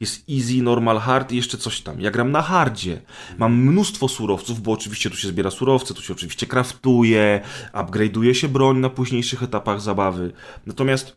Jest easy, normal, hard i jeszcze coś tam. Ja gram na hardzie. Mam mnóstwo surowców, bo oczywiście tu się zbiera surowce, tu się oczywiście kraftuje, upgrade'uje się broń na późniejszych etapach zabawy. Natomiast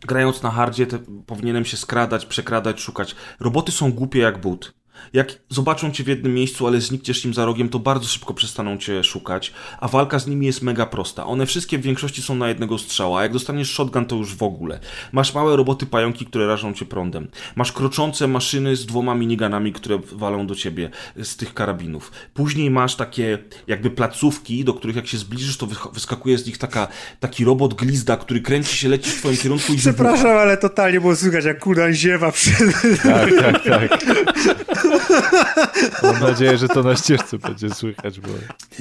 grając na hardzie, powinienem się skradać, przekradać, szukać. Roboty są głupie jak but. Jak zobaczą cię w jednym miejscu, ale znikniesz im za rogiem, to bardzo szybko przestaną cię szukać, a walka z nimi jest mega prosta. One wszystkie w większości są na jednego strzała, a jak dostaniesz shotgun, to już w ogóle. Masz małe roboty pająki, które rażą cię prądem. Masz kroczące maszyny z dwoma miniganami, które walą do ciebie z tych karabinów. Później masz takie jakby placówki, do których jak się zbliżysz, to wyskakuje z nich taka, taki robot glizda, który kręci się, leci w twoim kierunku i wybucha. Przepraszam, ale totalnie było słychać, jak Kudan ziewa przed... Tak, tak, tak. Mam nadzieję, że to na ścieżce będzie słychać, bo...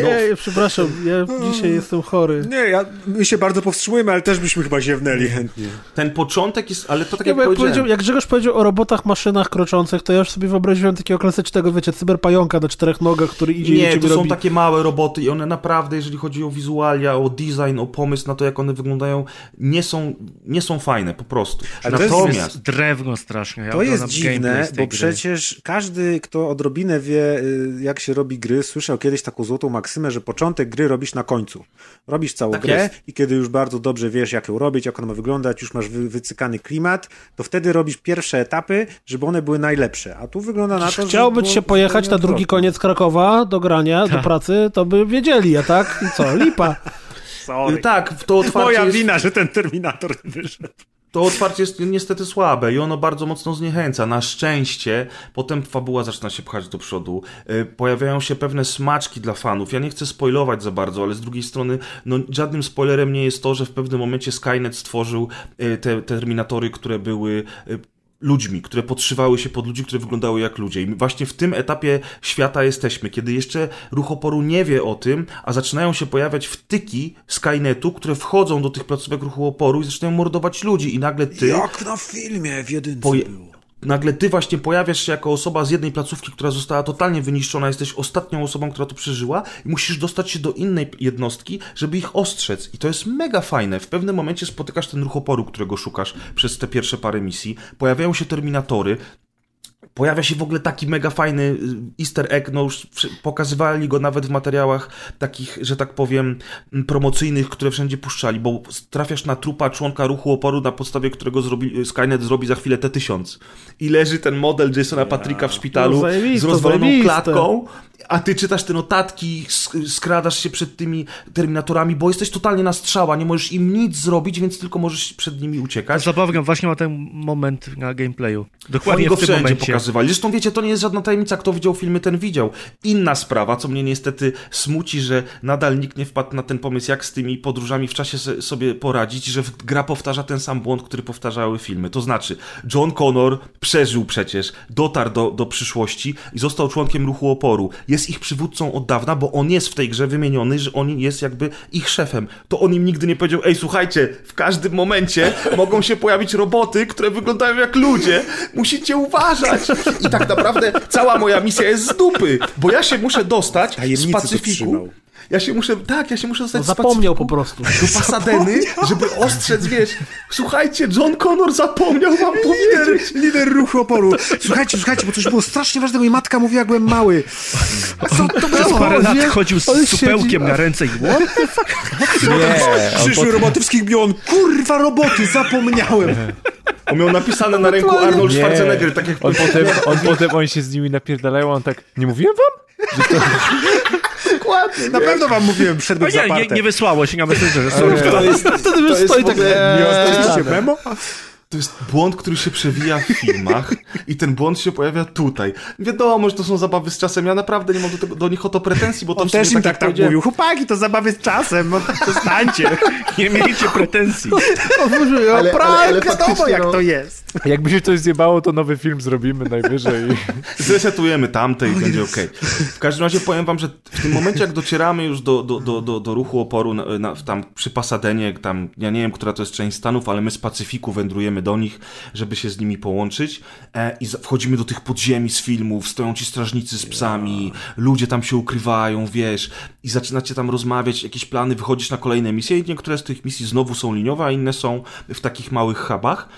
Nie, przepraszam, ja dzisiaj jestem chory. Nie, ja, my się bardzo powstrzymujemy, ale też byśmy chyba ziewnęli chętnie. Ten początek jest, ale to tak Nie, jak jak, powiedziałem. powiedział, jak Grzegorz powiedział o robotach, maszynach kroczących, to ja już sobie wyobraziłem takiego klasycznego, wiecie, cyberpająka na czterech nogach, który idzie i Nie, to są robi. takie małe roboty i one naprawdę, jeżeli chodzi o wizualia, o design, o pomysł na to, jak one wyglądają, nie są, nie są fajne, po prostu. Ale to jest- Natomiast drewno strasznie. Ja To jest dziwne, bo gry. przecież każdy, kto odrobinę wie, y, jak się robi gry, słyszał kiedyś taką złotą maksymę, że początek gry robisz na końcu. Robisz całą Tak grę jest. i kiedy już bardzo dobrze wiesz, jak ją robić, jak ona ma wyglądać, już masz wy, wycykany klimat, to wtedy robisz pierwsze etapy, żeby one były najlepsze. A tu wygląda na to, że... Chciałby się pojechać na drugi koniec Krakowa do grania, do pracy, to by wiedzieli, a tak? I co? Lipa. Sorry. tak, to otwarcie, Moja jest, wina, że ten Terminator wyszedł. To otwarcie jest niestety słabe i ono bardzo mocno zniechęca. Na szczęście potem fabuła zaczyna się pchać do przodu. Y, Pojawiają się pewne smaczki dla fanów. Ja nie chcę spoilować za bardzo, ale z drugiej strony no, żadnym spoilerem nie jest to, że w pewnym momencie Skynet stworzył y, te terminatory, które były y, ludźmi, które podszywały się pod ludzi, które wyglądały jak ludzie. I właśnie w tym etapie świata jesteśmy, kiedy jeszcze ruch oporu nie wie o tym, a zaczynają się pojawiać wtyki Skynetu, które wchodzą do tych placówek ruchu oporu i zaczynają mordować ludzi i nagle ty... Jak na filmie w jedynce Poje- było. Nagle ty właśnie pojawiasz się jako osoba z jednej placówki, która została totalnie wyniszczona, jesteś ostatnią osobą, która to przeżyła i musisz dostać się do innej jednostki, żeby ich ostrzec. I to jest mega fajne. W pewnym momencie spotykasz ten ruch oporu, którego szukasz przez te pierwsze parę misji. Pojawiają się terminatory. Pojawia się w ogóle taki mega fajny y, easter egg, no już pokazywali go nawet w materiałach takich, że tak powiem, promocyjnych, które wszędzie puszczali, bo trafiasz na trupa członka ruchu oporu, na podstawie którego zrobi, Skynet zrobi za chwilę T-1000. I leży ten model Jasona Patricka w szpitalu No, z rozwaloną klatką, a ty czytasz te notatki, sk- skradasz się przed tymi terminatorami, bo jesteś totalnie na strzała, nie możesz im nic zrobić, więc tylko możesz przed nimi uciekać. Zabawkę właśnie ma ten moment na gameplayu. Oni Dokładnie go w tym wszędzie momencie. pokazywali. Zresztą wiecie, to nie jest żadna tajemnica, kto widział filmy, ten widział. Inna sprawa, co mnie niestety smuci, że nadal nikt nie wpadł na ten pomysł, jak z tymi podróżami w czasie sobie poradzić, że gra powtarza ten sam błąd, który powtarzały filmy. To znaczy, John Connor przeżył przecież, dotarł do, do przyszłości i został członkiem ruchu oporu. Jest ich przywódcą od dawna, bo on jest w tej grze wymieniony, że on jest jakby ich szefem. To on im nigdy nie powiedział, ej słuchajcie, w każdym momencie mogą się pojawić roboty, które wyglądają jak ludzie. Musicie uważać. I tak naprawdę cała moja misja jest z dupy, bo ja się muszę dostać z Pacyfiku. Ja się muszę, tak, ja się muszę dostać No zapomniał po prostu. do Pasadeny, żeby ostrzec, wiesz, słuchajcie, John Connor zapomniał wam powiedzieć. Lider, lider ruchu oporu. Słuchajcie, słuchajcie, bo coś było strasznie ważne, i matka mówiła, jak byłem mały. A co to Przez było? parę lat chodził z On supełkiem na ręce i what? Nie, on Przyszły roboty wszystkich bion. Kurwa roboty, zapomniałem. On miał napisane na ręku Arnold. Schwarzenegger, tak jak On potem, on potem oni się z nimi napierdalają, on tak, nie mówiłem wam? Na pewno wam mówiłem, No wszedłem nie, nie, nie wysłało się na Messengerze. sorry. to jest, Wtedy już stoi tak... Nie dostaliście memo? To jest błąd, który się przewija w filmach i ten błąd się pojawia tutaj. Wiadomo, że to są zabawy z czasem, ja naprawdę nie mam do, tego, do nich o to pretensji, bo to On też im tak, tak powiedziałem, mówił. Chłopaki, to zabawy z czasem, przestańcie. Nie miejcie pretensji. Ale, ale, ale faktycznie, wiadomo, jak no. to jest. Jakby się coś zjebało, to nowy film zrobimy najwyżej. zresetujemy tamte i będzie okej. W każdym razie powiem wam, że w tym momencie, jak docieramy już do, do, do, do, do ruchu oporu na, na, tam przy Pasadenie, tam, ja nie wiem, która to jest część Stanów, ale my z Pacyfiku wędrujemy do nich, żeby się z nimi połączyć e, i wchodzimy do tych podziemi z filmów, stoją ci strażnicy z psami, ludzie tam się ukrywają, wiesz, i zaczynacie tam rozmawiać, jakieś plany, wychodzisz na kolejne misje i niektóre z tych misji znowu są liniowe, a inne są w takich małych hubach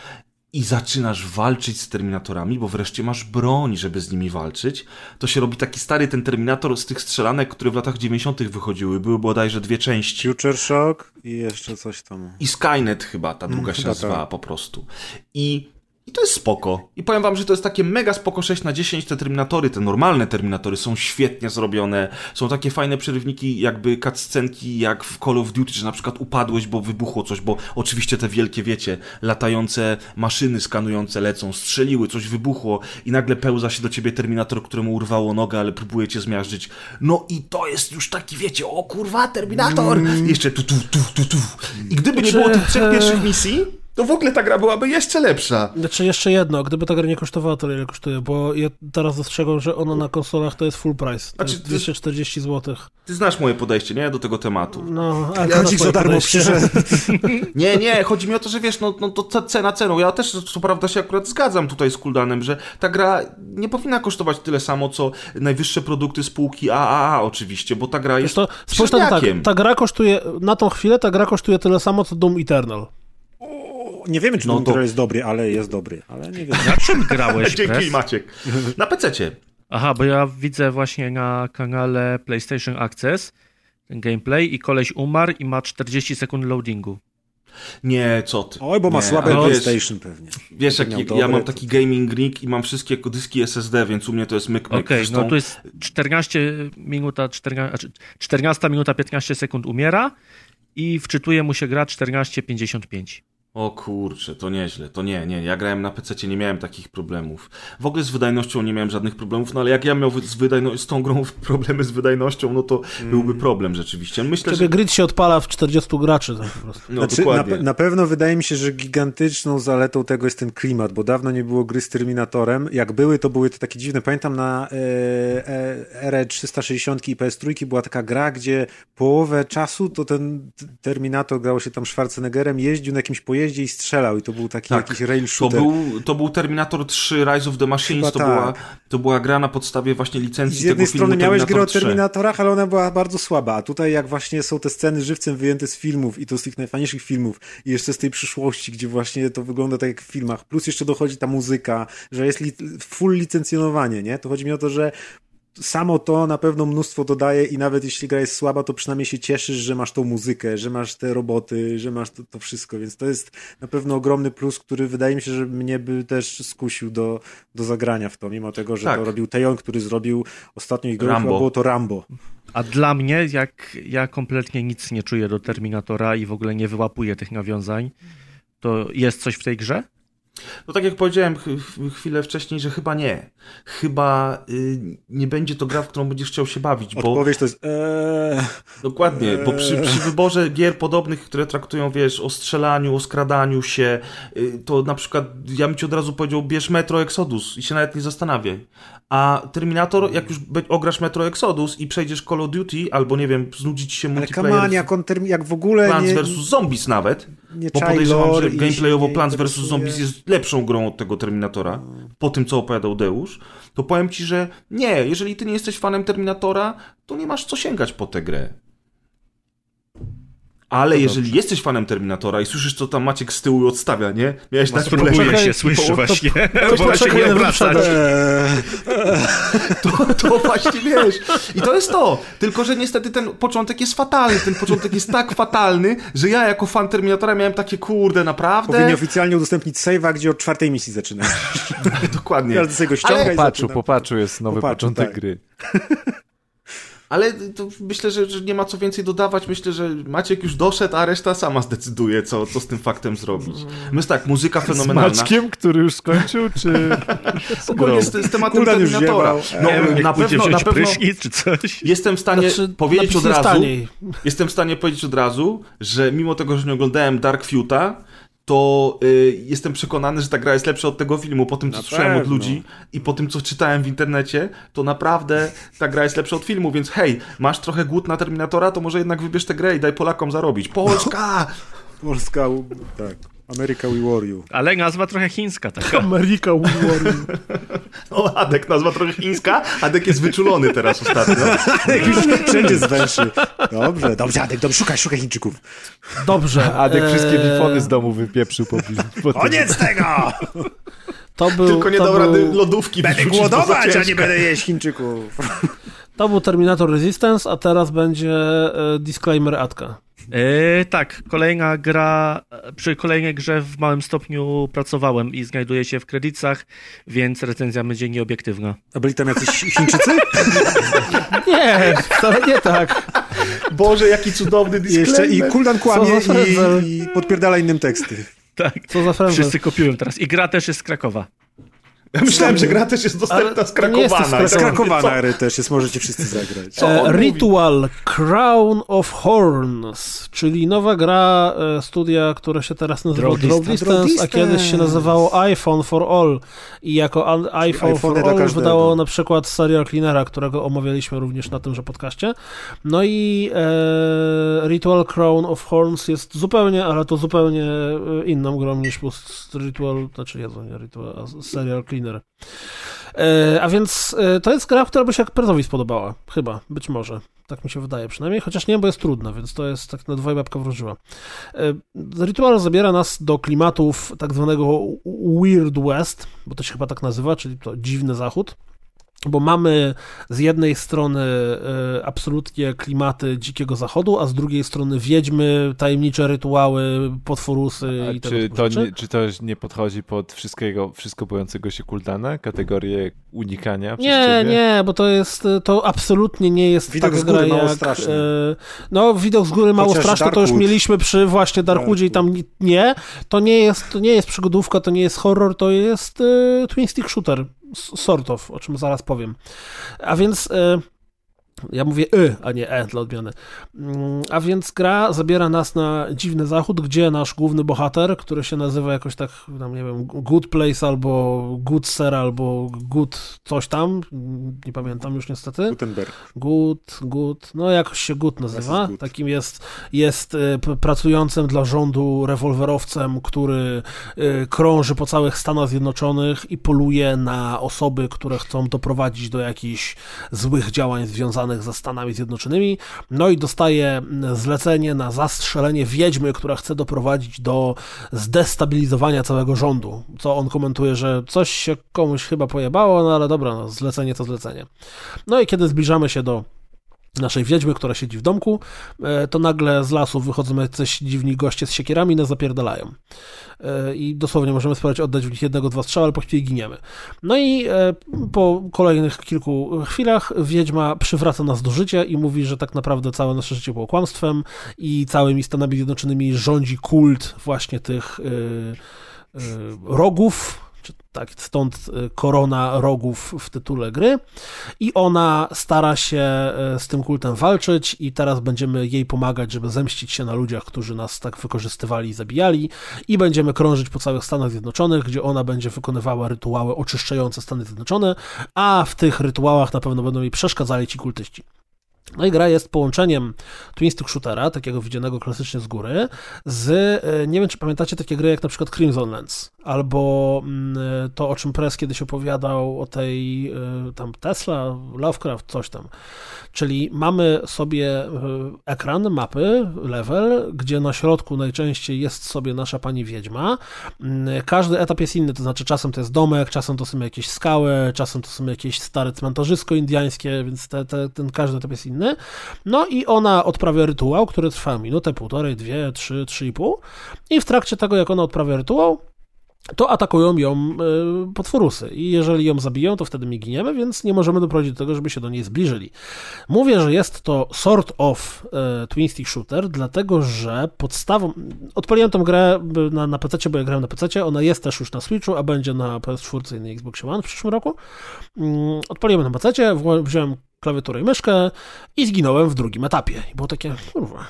i zaczynasz walczyć z Terminatorami, bo wreszcie masz broń, żeby z nimi walczyć, to się robi taki stary ten Terminator z tych strzelanek, które w latach 90. wychodziły. Były bodajże dwie części. Future Shock i jeszcze coś tam. I Skynet chyba, ta druga się chyba nazywała tak. po prostu. I, I to jest spoko. I powiem wam, że to jest takie mega spoko 6 na 10 te Terminatory, te normalne Terminatory są świetnie zrobione. Są takie fajne przerywniki, jakby cutscenki jak w Call of Duty, że na przykład upadłeś, bo wybuchło coś, bo oczywiście te wielkie, wiecie, latające maszyny skanujące lecą, strzeliły, coś wybuchło i nagle pełza się do ciebie Terminator, któremu urwało nogę, ale próbuje cię zmiażdżyć. No i to jest już taki, wiecie, o kurwa, Terminator! I jeszcze tu, tu, tu, tu, tu. I gdyby nie było tych trzech pierwszych misji, to w ogóle ta gra byłaby jeszcze lepsza. Znaczy jeszcze jedno, gdyby ta gra nie kosztowała tyle, ile kosztuje, bo ja teraz dostrzegam, że ona na konsolach to jest full price. To Znaczy, jest to jest- 240 zł. Ty znasz moje podejście, nie? Do tego tematu. No, ale Ja ci za darmo przyszedł. Nie, nie, chodzi mi o to, że wiesz, no, no to ce- cena ceną. Ja też, co prawda, się akurat zgadzam tutaj z Kuldanem, że ta gra nie powinna kosztować tyle samo, co najwyższe produkty spółki AAA oczywiście, bo ta gra jest to tak, ta gra kosztuje, na tą chwilę ta gra kosztuje tyle samo, co Doom Eternal. Nie wiemy, czy No Doom to- jest dobry, ale jest dobry. Ale nie wiem. Na czym grałeś, Dzięki, Press? Maciek. Na PC-cie. Aha, bo ja widzę właśnie na kanale PlayStation Access ten gameplay i koleś umarł i ma 40 sekund loadingu. Nie, co ty. Oj, bo ma nie, słabe wiesz, PlayStation pewnie. Wiesz, jak ja dobre, mam taki gaming rig i mam wszystkie dyski SSD, więc u mnie to jest myk, myk. Okej, Zresztą no tu jest 14 minuta, 14, znaczy 14 minuta 15 sekund umiera i wczytuje mu się gra 14.55. O kurczę, to nieźle, to nie, nie, ja grałem na PC, nie miałem takich problemów. W ogóle z wydajnością nie miałem żadnych problemów, no ale jak ja miał z, wydajno- z tą grą problemy z wydajnością, no to byłby problem rzeczywiście. Myślę, Ciebie że... grid się odpala w 40 graczy tak po prostu. No Znaczy, na, dokładnie. pe- na pewno wydaje mi się, że gigantyczną zaletą tego jest ten klimat, bo dawno nie było gry z Terminatorem. Jak były, to były to takie dziwne. Pamiętam na e, e, RE 360 i PS3 była taka gra, gdzie połowę czasu to ten Terminator grało się tam Schwarzeneggerem, jeździł na jakimś pojeździe i strzelał i to był taki Tak, jakiś rail To shooter. był, to był Terminator 3 Rise of the Machines, Chyba to, tak. była, to była gra na podstawie właśnie I licencji z jednej strony miałeś grę o Terminator 3. Terminatorach, ale ona była bardzo słaba, a tutaj jak właśnie są te sceny żywcem wyjęte z filmów i to z tych najfajniejszych filmów i jeszcze z tej przyszłości, gdzie właśnie to wygląda tak jak w filmach, plus jeszcze dochodzi ta muzyka, że jest li full licencjonowanie, nie? To chodzi mi o to, że samo to na pewno mnóstwo dodaje i nawet jeśli gra jest słaba, to przynajmniej się cieszysz, że masz tą muzykę, że masz te roboty, że masz to, to wszystko, więc to jest na pewno ogromny plus, który wydaje mi się, że mnie by też skusił do, do zagrania w to, mimo tego, że Tak. to robił Tejon, który zrobił ostatnią grę, Rambo. było to Rambo. A dla mnie, jak ja kompletnie nic nie czuję do Terminatora i w ogóle nie wyłapuję tych nawiązań, to jest coś w tej grze? No tak jak powiedziałem ch- ch- chwilę wcześniej, że chyba nie. Chyba y, nie będzie to gra, w którą będziesz chciał się bawić, bo Odpowiedź to jest eee, Dokładnie, bo przy, przy wyborze gier podobnych, które traktują, wiesz, o strzelaniu, o skradaniu się, y, to na przykład ja bym ci od razu powiedział, bierz Metro Exodus i się nawet nie zastanawiaj. A Terminator, jak już ograsz Metro Exodus i przejdziesz Call of Duty, albo nie wiem, znudzi ci się ale multiplayer come on, jak on termi- jak w ogóle Plants nie, vs. Zombies nawet, nie bo podejrzewam, lore że gameplayowo nie Plants vs. Zombies jest lepszą grą od tego Terminatora. po tym, co opowiadał Deusz, to powiem ci, że nie, jeżeli ty nie jesteś fanem Terminatora, to nie masz co sięgać po tę grę. Ale jeżeli jesteś fanem Terminatora i słyszysz, co tam Maciek z tyłu odstawia, nie? Miałeś tak poczekaj, się, słyszę to- właśnie. to się poczekaj, nie obracać. To, to właśnie wiesz. I to jest to. Tylko, że niestety ten początek jest fatalny. Ten początek jest tak fatalny, że ja jako fan Terminatora miałem takie, kurde, naprawdę? powinni oficjalnie udostępnić save'a, gdzie od czwartej misji zaczyna. Dokładnie. Każdy sobie go ściąga Ale- i Popaczu, zaczyna. popaczu jest nowy Popaczu, początek tak. gry. Ale to myślę, że, że nie ma co więcej dodawać. Myślę, że Maciek już doszedł, a reszta sama zdecyduje, co, co z tym faktem zrobić. Jest tak, muzyka Z fenomenalna. Maćkiem, który już skończył, czy z? Ogólnie z, z tematem Kuldan Terminatora. No, na pewno, na pewno prysznic czy coś. jestem w stanie Znaczy, powiedzieć od razu, jestem w stanie powiedzieć od razu, że mimo tego, że nie oglądałem Dark Futa, to y, jestem przekonany, że ta gra jest lepsza od tego filmu. Po tym, co Na słyszałem od pewno. ludzi i po tym, co czytałem w internecie, to naprawdę ta gra jest lepsza od filmu, więc hej, masz trochę głód na Terminatora, to może jednak wybierz tę grę i daj Polakom zarobić. Polska! Polska, tak. America We War You. Ale nazwa trochę chińska taka. Ameryka War. O, Adek, nazwa trochę chińska. Adek jest wyczulony teraz ostatnio. Już wszędzie zwęszy. Dobrze, dobrze, Adek, dobrze, szukaj, szukaj Chińczyków. Dobrze. Adek wszystkie eee, wifony z domu wypieprzył po, po. Koniec tego! To był, Tylko nie to dał był, rady lodówki Będę głodować, a nie będę jeść Chińczyków. To był Terminator Resistance, a teraz będzie e, disclaimer Adka. E, tak, kolejna gra, przy kolejnej grze w małym stopniu pracowałem i znajduje się w kredytach, więc recenzja będzie nieobiektywna. A byli tam jacyś Chińczycy? Nie, wcale nie tak. Boże, jaki cudowny I jeszcze i disclaimer. Kuldan kłamie i, i podpierdala innym teksty. Tak, Co za wszyscy kopiują teraz. I gra też jest z Krakowa. Ja myślałem, że gra też jest dostępna z Krakowana. z Z Krakowa. Krakowa na też jest, możecie wszyscy zagrać. E, mówi? Ritual Crown of Horns, czyli nowa gra e, studia, które się teraz nazywa Draw Draw Distance. A kiedyś się nazywało iPhone for All. I jako an- iPhone for All każdego. wydało na przykład Serial Cleanera, którego omawialiśmy również na tymże podcaście. No i e, Ritual Crown of Horns jest zupełnie, ale to zupełnie e, inną grą niż Ritual, znaczy Jezu, nie Ritual, a Serial Cleaner. E, a więc e, to jest gra, która by się Perzowi spodobała. Chyba, być może. Tak mi się wydaje przynajmniej, chociaż nie, bo jest trudna, więc to jest tak na dwoje babka wróżyła. E, Ritual zabiera nas do klimatów tak zwanego Weird West, bo to się chyba tak nazywa, czyli to dziwny zachód. Bo mamy z jednej strony e, absolutnie klimaty dzikiego zachodu, a z drugiej strony wiedźmy, tajemnicze rytuały, potworusy A i tego czy, typu to nie, czy to nie podchodzi pod wszystkiego, wszystko bojącego się Kuldana? Kategorię unikania przez Nie, ciebie? nie, bo to jest, to absolutnie nie jest Widok taka z góry gra mało jak, straszny. e, no, widok z góry mało Chociaż straszny, to już Darkwood. mieliśmy przy właśnie Darkwoodzie i tam ni- nie, to nie jest, to nie jest przygodówka, to nie jest horror, to jest e, twin stick shooter, sort of, o czym zaraz powiem. A więc e, ja mówię y, a nie e dla odmiany. Mm, A więc gra zabiera nas na dziwny zachód, gdzie nasz główny bohater, który się nazywa jakoś tak, tam nie wiem, Good Place albo Good Sir albo Good coś tam, nie pamiętam już niestety. Gutenberg. Good, good, no jakoś się good nazywa. Good. Takim jest, jest p- pracującym dla rządu rewolwerowcem, który e, krąży po całych Stanach Zjednoczonych i poluje na osoby, które chcą doprowadzić do jakichś złych działań związanych ze Stanami Zjednoczonymi. No i dostaje zlecenie na zastrzelenie wiedźmy, która chce doprowadzić do zdestabilizowania całego rządu. Co on komentuje, że coś się komuś chyba pojebało, no ale dobra, no, zlecenie to zlecenie. No i kiedy zbliżamy się do naszej wiedźmy, która siedzi w domku, e, to nagle z lasu wychodzą jacyś dziwni goście z siekierami i nas zapierdalają. E, I dosłownie możemy spróbować oddać w nich jednego, dwa strzały, ale po chwili giniemy. No i e, po kolejnych kilku chwilach wiedźma przywraca nas do życia i mówi, że tak naprawdę całe nasze życie było kłamstwem i całymi Stanami Zjednoczonymi rządzi kult właśnie tych rogów, tak, stąd e, korona rogów w tytule gry i ona stara się e, z tym kultem walczyć i teraz będziemy jej pomagać, żeby zemścić się na ludziach, którzy nas tak wykorzystywali i zabijali i będziemy krążyć po całych Stanach Zjednoczonych, gdzie ona będzie wykonywała rytuały oczyszczające Stany Zjednoczone, a w tych rytuałach na pewno będą jej przeszkadzali ci kultyści. No i gra jest połączeniem twin stick shootera, takiego widzianego klasycznie z góry, z, e, nie wiem czy pamiętacie takie gry jak na przykład Crimson Lands, albo mm, to o czym Press kiedyś opowiadał, o tej e, tam Tesla, Lovecraft, coś tam. Czyli mamy sobie e, ekran, mapy, level, gdzie na środku najczęściej jest sobie nasza pani wiedźma. Mm, Każdy etap jest inny, to znaczy czasem to jest domek, czasem to są jakieś skały, czasem to są jakieś stare cmentarzysko indyjskie, więc te, te, ten każdy etap jest inny. No i ona odprawia rytuał, który trwa minutę, półtorej, dwie, trzy, trzy i pół. I w trakcie tego, jak ona odprawia rytuał, to atakują ją y, potworusy. I jeżeli ją zabiją, to wtedy my giniemy, więc nie możemy doprowadzić do tego, żeby się do niej zbliżyli. Mówię, że jest to sort of y, twin stick shooter, dlatego że podstawą... Odpaliłem tą grę na, na PC, bo ja grałem na PC, ona jest też już na Switchu, a będzie na PS4 i na Xbox One w przyszłym roku. Mm, Odpaliłem na PC, wziąłem klawiaturę i myszkę i zginąłem w drugim etapie. I było takie, kurwa,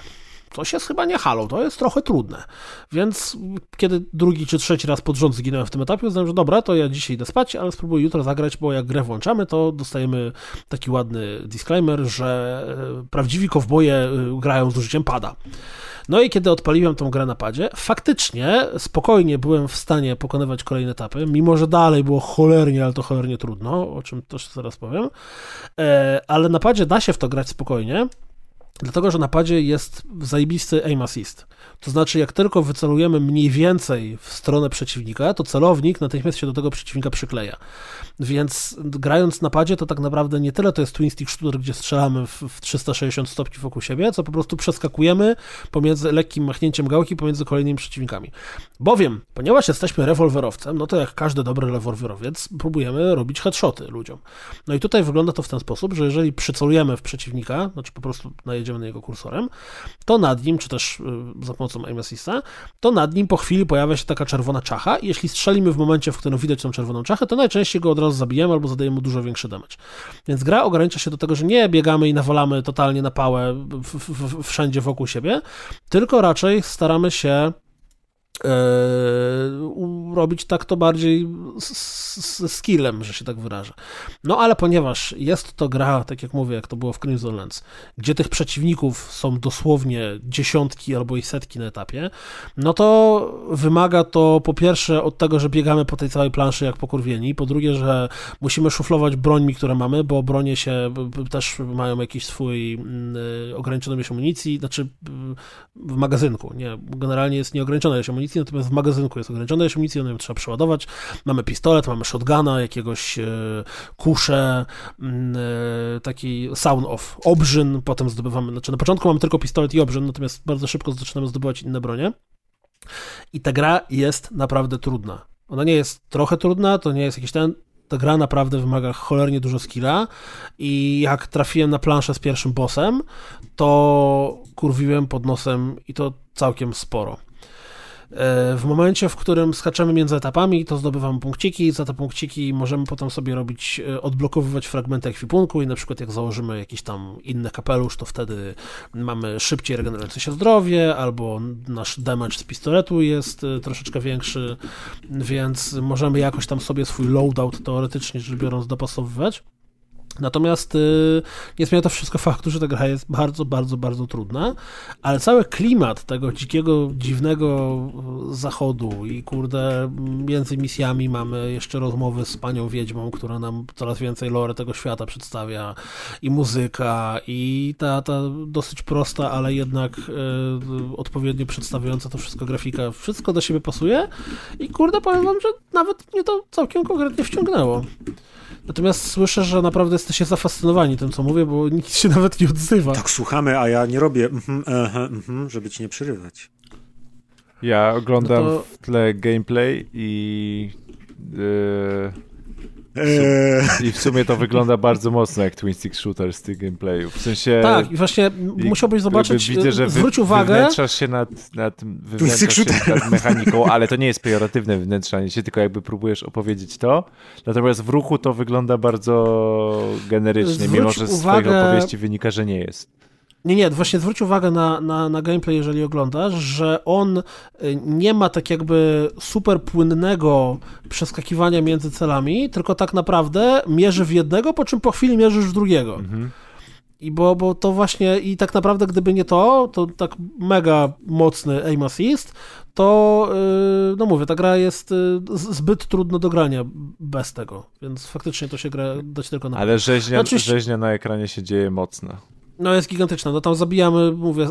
coś jest chyba nie halo, to jest trochę trudne. Więc kiedy drugi czy trzeci raz pod rząd zginąłem w tym etapie, uznałem, że dobra, to ja dzisiaj idę spać, ale spróbuję jutro zagrać, bo jak grę włączamy, to dostajemy taki ładny disclaimer, że e, prawdziwi kowboje e, grają z użyciem pada. No i kiedy odpaliłem tą grę na padzie, faktycznie spokojnie byłem w stanie pokonywać kolejne etapy, mimo że dalej było cholernie, ale to cholernie trudno, o czym też zaraz powiem. E, ale na padzie da się w to grać spokojnie, Dlatego, że na padzie jest zajebisty aim assist. To znaczy, jak tylko wycelujemy mniej więcej w stronę przeciwnika, to celownik natychmiast się do tego przeciwnika przykleja. Więc grając na padzie, to tak naprawdę nie tyle to jest twin stick shooter, gdzie strzelamy w, w 360 stopni wokół siebie, co po prostu przeskakujemy pomiędzy lekkim machnięciem gałki pomiędzy kolejnymi przeciwnikami. Bowiem, ponieważ jesteśmy rewolwerowcem, no to jak każdy dobry rewolwerowiec, próbujemy robić headshoty ludziom. No i tutaj wygląda to w ten sposób, że jeżeli przycelujemy w przeciwnika, znaczy po prostu najedziemy na niego kursorem, to nad nim, czy też y, za pomocą aim assista, to nad nim po chwili pojawia się taka czerwona czacha i jeśli strzelimy w momencie, w którym widać tą czerwoną czachę, to najczęściej go od razu zabijemy albo zadajemy mu dużo większy damage. Więc gra ogranicza się do tego, że nie biegamy i nawalamy totalnie na pałę w, w, w, wszędzie wokół siebie, tylko raczej staramy się robić tak to bardziej ze skillem, że się tak wyrażę. No ale ponieważ jest to gra, tak jak mówię, jak to było w Crimson Lands, gdzie tych przeciwników są dosłownie dziesiątki albo i setki na etapie, no to wymaga to po pierwsze od tego, że biegamy po tej całej planszy jak pokurwieni, po drugie, że musimy szuflować brońmi, które mamy, bo bronie się też mają jakiś swój yy, ograniczoną ilość amunicji, znaczy w magazynku, nie, generalnie jest nieograniczona ilość amunicji, natomiast w magazynku jest ograniczona ilość amunicji, ją trzeba przeładować. Mamy pistolet, mamy shotguna, jakiegoś e, kuszę, e, taki sound of obrzyn, potem zdobywamy, znaczy na początku mamy tylko pistolet i obrzyn, natomiast bardzo szybko zaczynamy zdobywać inne bronie. I ta gra jest naprawdę trudna. Ona nie jest trochę trudna, to nie jest jakiś ten, ta gra naprawdę wymaga cholernie dużo skilla i jak trafiłem na planszę z pierwszym bossem, to kurwiłem pod nosem i to całkiem sporo. E, w momencie, w którym skaczemy między etapami, to zdobywamy punkciki, za te punkciki możemy potem sobie robić, e, odblokowywać fragmenty ekwipunku i na przykład jak założymy jakiś tam inny kapelusz, to wtedy mamy szybciej regenerujące się zdrowie, albo nasz damage z pistoletu jest e, troszeczkę większy, więc możemy jakoś tam sobie swój loadout teoretycznie rzecz biorąc dopasowywać. Natomiast y, nie zmienia to wszystko faktu, że ta gra jest bardzo, bardzo, bardzo trudna, ale cały klimat tego dzikiego, dziwnego zachodu i kurde, między misjami mamy jeszcze rozmowy z panią Wiedźmą, która nam coraz więcej lore tego świata przedstawia i muzyka i ta, ta dosyć prosta, ale jednak y, odpowiednio przedstawiająca to wszystko grafika, wszystko do siebie pasuje i kurde, powiem wam, że nawet mnie to całkiem konkretnie wciągnęło. Natomiast słyszę, że naprawdę jesteście zafascynowani tym, co mówię, bo nikt się nawet nie odzywa. Tak słuchamy, a ja nie robię, mm, mm, żeby ci nie przerywać. Ja oglądam no to... w tle gameplay i yy. I w sumie to wygląda bardzo mocno jak Twin Stick Shooter z tych gameplayów. W sensie... Tak, i właśnie i musiałbyś zobaczyć, widzę, że zwróć wy, uwagę... Wywnętrzasz się nad, nad, wywnętrzasz się nad mechaniką, ale to nie jest pejoratywne wywnętrzanie się, tylko jakby próbujesz opowiedzieć to. Natomiast w ruchu to wygląda bardzo generycznie, zwróć mimo że z uwagę... twojej opowieści wynika, że nie jest. Nie, nie, właśnie zwróć uwagę na, na, na gameplay, jeżeli oglądasz, że on y, nie ma tak jakby super płynnego przeskakiwania między celami, tylko tak naprawdę mierzy w jednego, po czym po chwili mierzysz w drugiego. Mhm. I bo, bo to właśnie, i tak naprawdę gdyby nie to, to tak mega mocny aim assist, to yy, no mówię, ta gra jest z- zbyt trudna do grania bez tego, więc faktycznie to się gra dać tylko na Ale rzeźnia, Oczywiście- rzeźnia na ekranie się dzieje mocno. No jest gigantyczna, no tam zabijamy, mówię,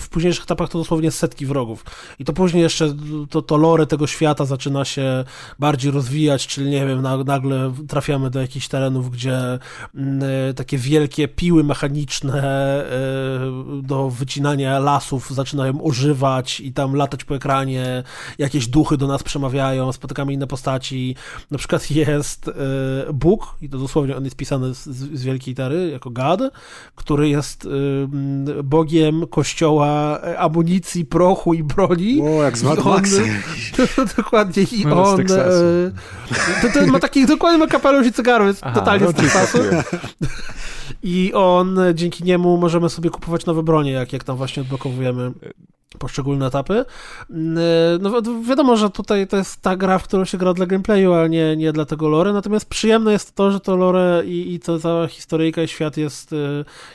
w późniejszych etapach to dosłownie setki wrogów. I to później jeszcze to, to lore tego świata zaczyna się bardziej rozwijać, czyli nie wiem, na, nagle trafiamy do jakichś terenów, gdzie mm, e, takie wielkie piły mechaniczne e, do wycinania lasów zaczynają ożywać i tam latać po ekranie, jakieś duchy do nas przemawiają, spotykamy inne postaci. Na przykład jest e, Bóg, i to dosłownie on jest pisany z, z wielkiej litery, jako God, który jest y, mm, bogiem kościoła e, amunicji, prochu i broni. O, jak z Mad Maxem. dokładnie. I No, on. E, To, to ma taki dokładnie ma kapelusz i cygaru, jest Aha, totalnie no z Teksasu. I on, e, dzięki niemu możemy sobie kupować nowe bronie, jak, jak tam właśnie odblokowujemy poszczególne etapy. Mm, e, No wi- wiadomo, że tutaj to jest ta gra, w którą się gra dla gameplayu, a nie, nie dla tego lore, natomiast przyjemne jest to, że to lore i, i to cała historyjka i świat jest, e,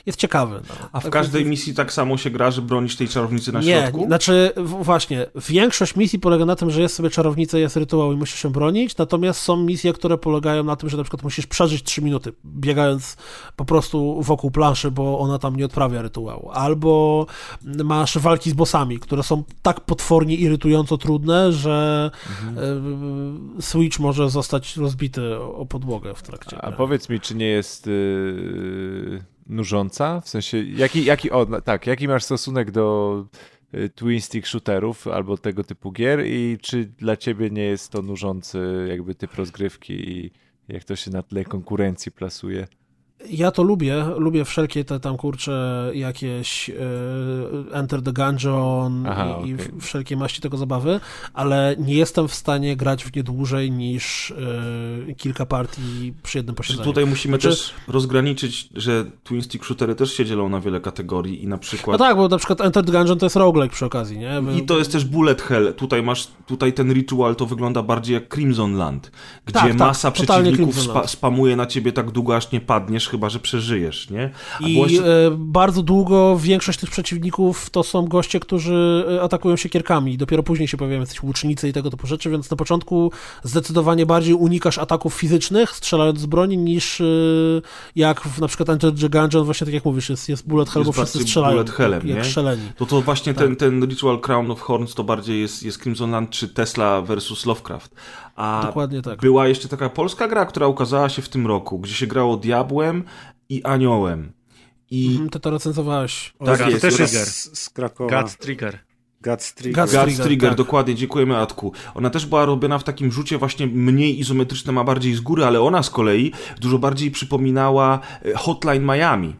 jest ciekawy. No. A w Tak każdej misji tak samo się gra, że bronisz tej czarownicy na nie, środku? znaczy w- właśnie, większość misji polega na tym, że jest sobie czarownica, jest rytuał i musisz się bronić, natomiast są misje, które polegają na tym, że na przykład musisz przeżyć 3 minuty, biegając po prostu wokół planszy, bo ona tam nie odprawia rytuału. Albo masz walki z bossami, które są tak potwornie irytująco trudne, że e, Switch może zostać rozbity o o podłogę w trakcie. A gry. powiedz mi, czy nie jest yy, nużąca? W sensie, jaki, jaki, o, no, tak, jaki masz stosunek do y, twin stick shooterów albo tego typu gier i czy dla ciebie nie jest to nużący jakby typ rozgrywki i jak to się na tle konkurencji plasuje? Ja to lubię, lubię wszelkie te tam kurcze jakieś e, Enter the Gungeon Aha, i, i okej. wszelkie maści tego zabawy, ale nie jestem w stanie grać w nie dłużej niż e, kilka partii przy jednym posiedzeniu. tutaj musimy Znaczy- też rozgraniczyć, że twin stick shootery też się dzielą na wiele kategorii i na No przykład... tak, bo na przykład Enter the Gungeon to jest roguelike przy okazji, nie? I to jest też bullet hell. Tutaj masz, tutaj ten ritual to wygląda bardziej jak Crimson Land, gdzie Tak, tak, masa przeciwników spa, spamuje na ciebie tak długo, aż nie padniesz, chyba że przeżyjesz, nie? A I było jeszcze- e, bardzo długo większość tych przeciwników to są goście, którzy e, atakują siekierkami i dopiero później się pojawiają jakieś łucznicy i tego typu rzeczy, więc na początku zdecydowanie bardziej unikasz ataków fizycznych, strzelając z broni, niż e, jak w, na przykład Enter Gungeon, właśnie tak jak mówisz, jest, jest bullet hell, Jest bo wszyscy strzelają bullet hellem, jak, nie? strzeleni. To to właśnie Tak. ten, ten Ritual Crown of Horns to bardziej jest, jest Crimson Land czy Tesla versus Lovecraft. A Dokładnie tak. była jeszcze taka polska gra, która ukazała się w tym roku, gdzie się grało Diabłem i Aniołem. I Mhm, Ty to recenzowałeś. Tak to jest, też Trigger. jest z, Krakowa. God Trigger. Guts Trigger. Guts Trigger, tak. dokładnie, dziękujemy Atku. Ona też była robiona w takim rzucie właśnie mniej izometrycznym, a bardziej z góry, ale ona z kolei dużo bardziej przypominała e, Hotline Miami.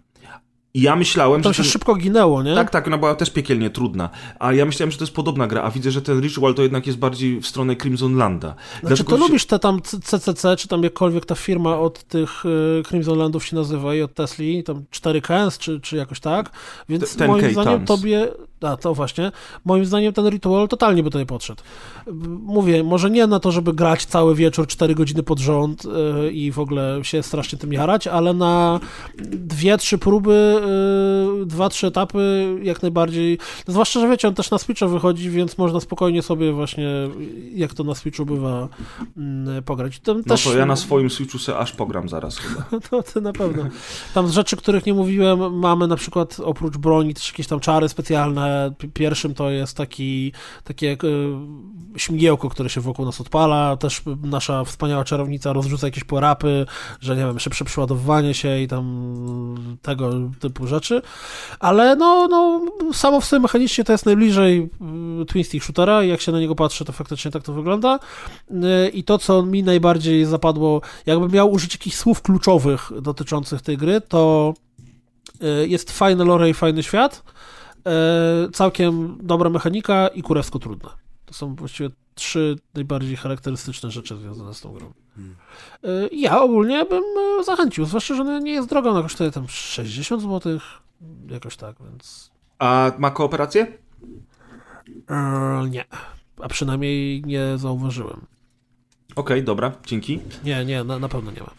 I ja myślałem, To że... się ten- szybko ginęło, nie? Tak, tak, ona była też piekielnie trudna. A ja myślałem, że to jest podobna gra, a widzę, że ten Ritual to jednak jest bardziej w stronę Crimson Landa. Znaczy, Dlatego to się- lubisz te tam CCC, czy tam jakkolwiek ta firma od tych y, Crimson Landów się nazywa i od Tesli, tam 4 Cans, czy, czy jakoś tak, więc Te- 10K moim zdaniem tons. tobie, a to właśnie, moim zdaniem ten Ritual totalnie by tutaj podszedł. Mówię, może nie na to, żeby grać cały wieczór, 4 godziny pod rząd y, i w ogóle się strasznie tym jarać, ale na dwie, trzy próby, y, dwa, trzy etapy jak najbardziej, zwłaszcza, że wiecie, on też na Switcha wychodzi, więc można spokojnie sobie właśnie, jak to na Switchu bywa, mm, pograć. Tam No też, to ja na swoim Switchu se aż pogram zaraz chyba. No to na pewno. Tam z rzeczy, których nie mówiłem, mamy na przykład oprócz broni też jakieś tam czary specjalne. Pierwszym to jest taki, takie e, śmigiełko, które się wokół nas odpala. Też nasza wspaniała czarownica rozrzuca jakieś porapy, że nie wiem, szybsze przeładowywanie się i tam tego typu rzeczy. Ale no, no samo w sobie mechanicznie to jest najbliżej y, twin stick shootera jak się na niego patrzy, to faktycznie tak to wygląda. Y, I to, co mi najbardziej zapadło, jakbym miał użyć jakichś słów kluczowych dotyczących tej gry, to y, jest fajne lore i fajny świat, całkiem dobra mechanika i kurewsko trudne. To są właściwie trzy najbardziej charakterystyczne rzeczy związane z tą grą. Y, Ja ogólnie bym y, zachęcił, zwłaszcza, że ona nie jest droga, ona kosztuje tam 60 zł, jakoś tak, więc A ma kooperację? nie. A przynajmniej nie zauważyłem. Okej, dobra, dzięki. Nie, nie, na, na pewno nie ma.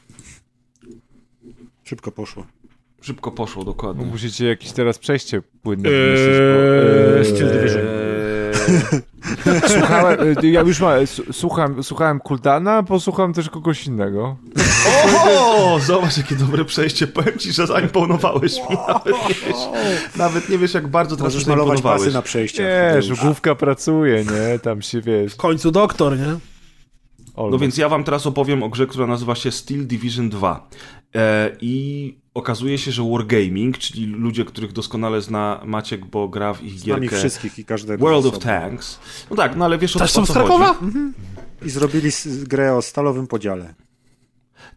Szybko poszło. Szybko poszło, dokładnie. Musicie jakieś teraz przejście płynne Eee, eee, Steel Division. Słuchałem, e, ja już ma, s- słucham, słuchałem Kuldana, bo słucham też kogoś innego. O, zobacz jakie dobre przejście. Powiem ci, że zaimponowałeś mi. Nawet nie wiesz, nawet nie wiesz jak bardzo teraz Możesz malować pasy na przejściach. Wiesz, główka pracuje, nie? Tam się, wiesz... W końcu doktor, nie? No więc ja wam teraz opowiem o grze, która nazywa się Steel Division 2. E, I okazuje się, że Wargaming, czyli ludzie, których doskonale zna Maciek, bo gra w ich Z nami gierkę wszystkich i każdego. World z of. Tanks. No tak, no ale wiesz o, Też o są co z Krakowa? chodzi. I zrobili grę o stalowym podziale.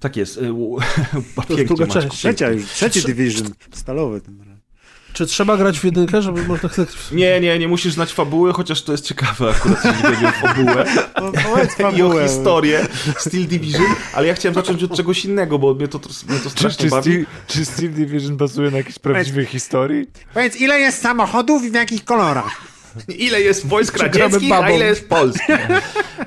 Tak jest. e, u- To jest Pięknie, druga Maćku. część. Trzecia już, trzeci Division. Stalowy tym razem. Czy trzeba grać w jedynkę, żeby można... Nie, nie, nie musisz znać fabuły, chociaż to jest ciekawe akurat, jeśli chodzi o fabułę. No, i o historię Steel Division, ale ja chciałem zacząć od czegoś innego, bo mnie to, mnie to Czy, strasznie czy, bawi. Steel, czy Steel Division bazuje na jakiejś prawdziwej historii? Powiedz, ile jest samochodów i w jakich kolorach? Ile jest wojsk radzieckich, a ile jest polskich.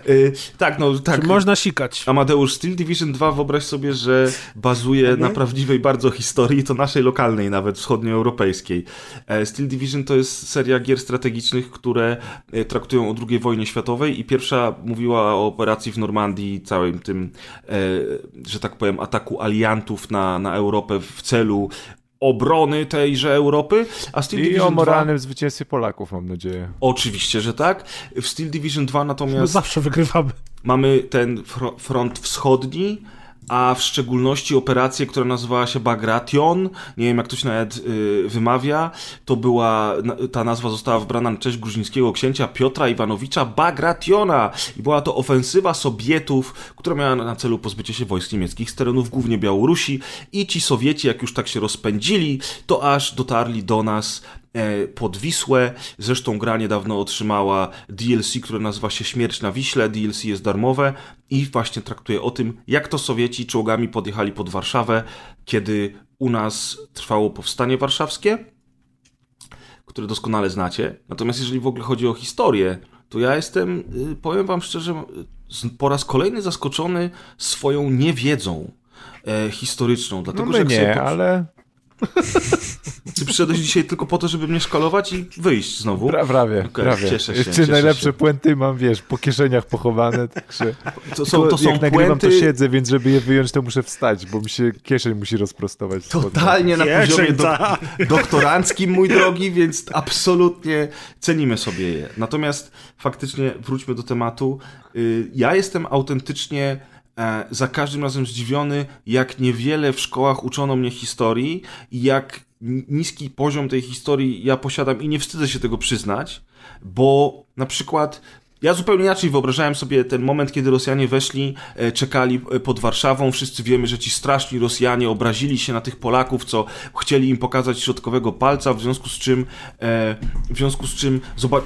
Y, tak, no tak. Czy można sikać? Amadeusz, Steel Division 2 wyobraź sobie, że bazuje na prawdziwej bardzo historii, to naszej lokalnej nawet, wschodnioeuropejskiej. E, Steel Division to jest seria gier strategicznych, które e, traktują o II wojnie światowej i pierwsza mówiła o operacji w Normandii, całym tym, e, że tak powiem, ataku aliantów na, na Europę w celu obrony tejże Europy, a Steel I Division o 2... moralnym zwycięstwie Polaków, mam nadzieję. Oczywiście, że tak. W Steel Division 2 My natomiast zawsze wygrywamy. mamy ten fro- front wschodni, a w szczególności operację, która nazywała się Bagration. Nie wiem, jak to się nawet y, wymawia. To była, ta nazwa została wybrana na cześć gruzińskiego księcia Piotra Iwanowicza Bagrationa. I była to ofensywa Sowietów, która miała na celu pozbycie się wojsk niemieckich z terenów głównie Białorusi. I ci Sowieci, jak już tak się rozpędzili, to aż dotarli do nas pod Wisłę. Zresztą gra niedawno otrzymała DLC, które nazywa się Śmierć na Wiśle. DLC jest darmowe i właśnie traktuje o tym, jak to Sowieci czołgami podjechali pod Warszawę, kiedy u nas trwało powstanie warszawskie, które doskonale znacie. Natomiast jeżeli w ogóle chodzi o historię, to ja jestem, y, powiem wam szczerze, po raz kolejny zaskoczony swoją niewiedzą e, historyczną. Dlatego, No że my sobie nie, ale Ty przyszedłeś dzisiaj tylko po to, żeby mnie szkalować i wyjść znowu. pra, prawie, Okej, prawie. cieszę się, Jeszcze cieszę najlepsze się. puenty mam, wiesz, po kieszeniach pochowane, także... To są, to są jak nagrywam, to siedzę, więc żeby je wyjąć, to muszę wstać, bo mi się kieszeń musi rozprostować. totalnie na Kieszeń, poziomie do, ta. doktoranckim, mój drogi, więc absolutnie cenimy sobie je. Natomiast faktycznie wróćmy do tematu. Y, Ja jestem autentycznie za każdym razem zdziwiony, jak niewiele w szkołach uczono mnie historii i jak ni- niski poziom tej historii ja posiadam i nie wstydzę się tego przyznać, bo na przykład ja zupełnie inaczej wyobrażałem sobie ten moment, kiedy Rosjanie weszli, e, czekali e, pod Warszawą. Wszyscy wiemy, że ci straszni Rosjanie obrazili się na tych Polaków, co chcieli im pokazać środkowego palca, w związku z czym, e, w związku z czym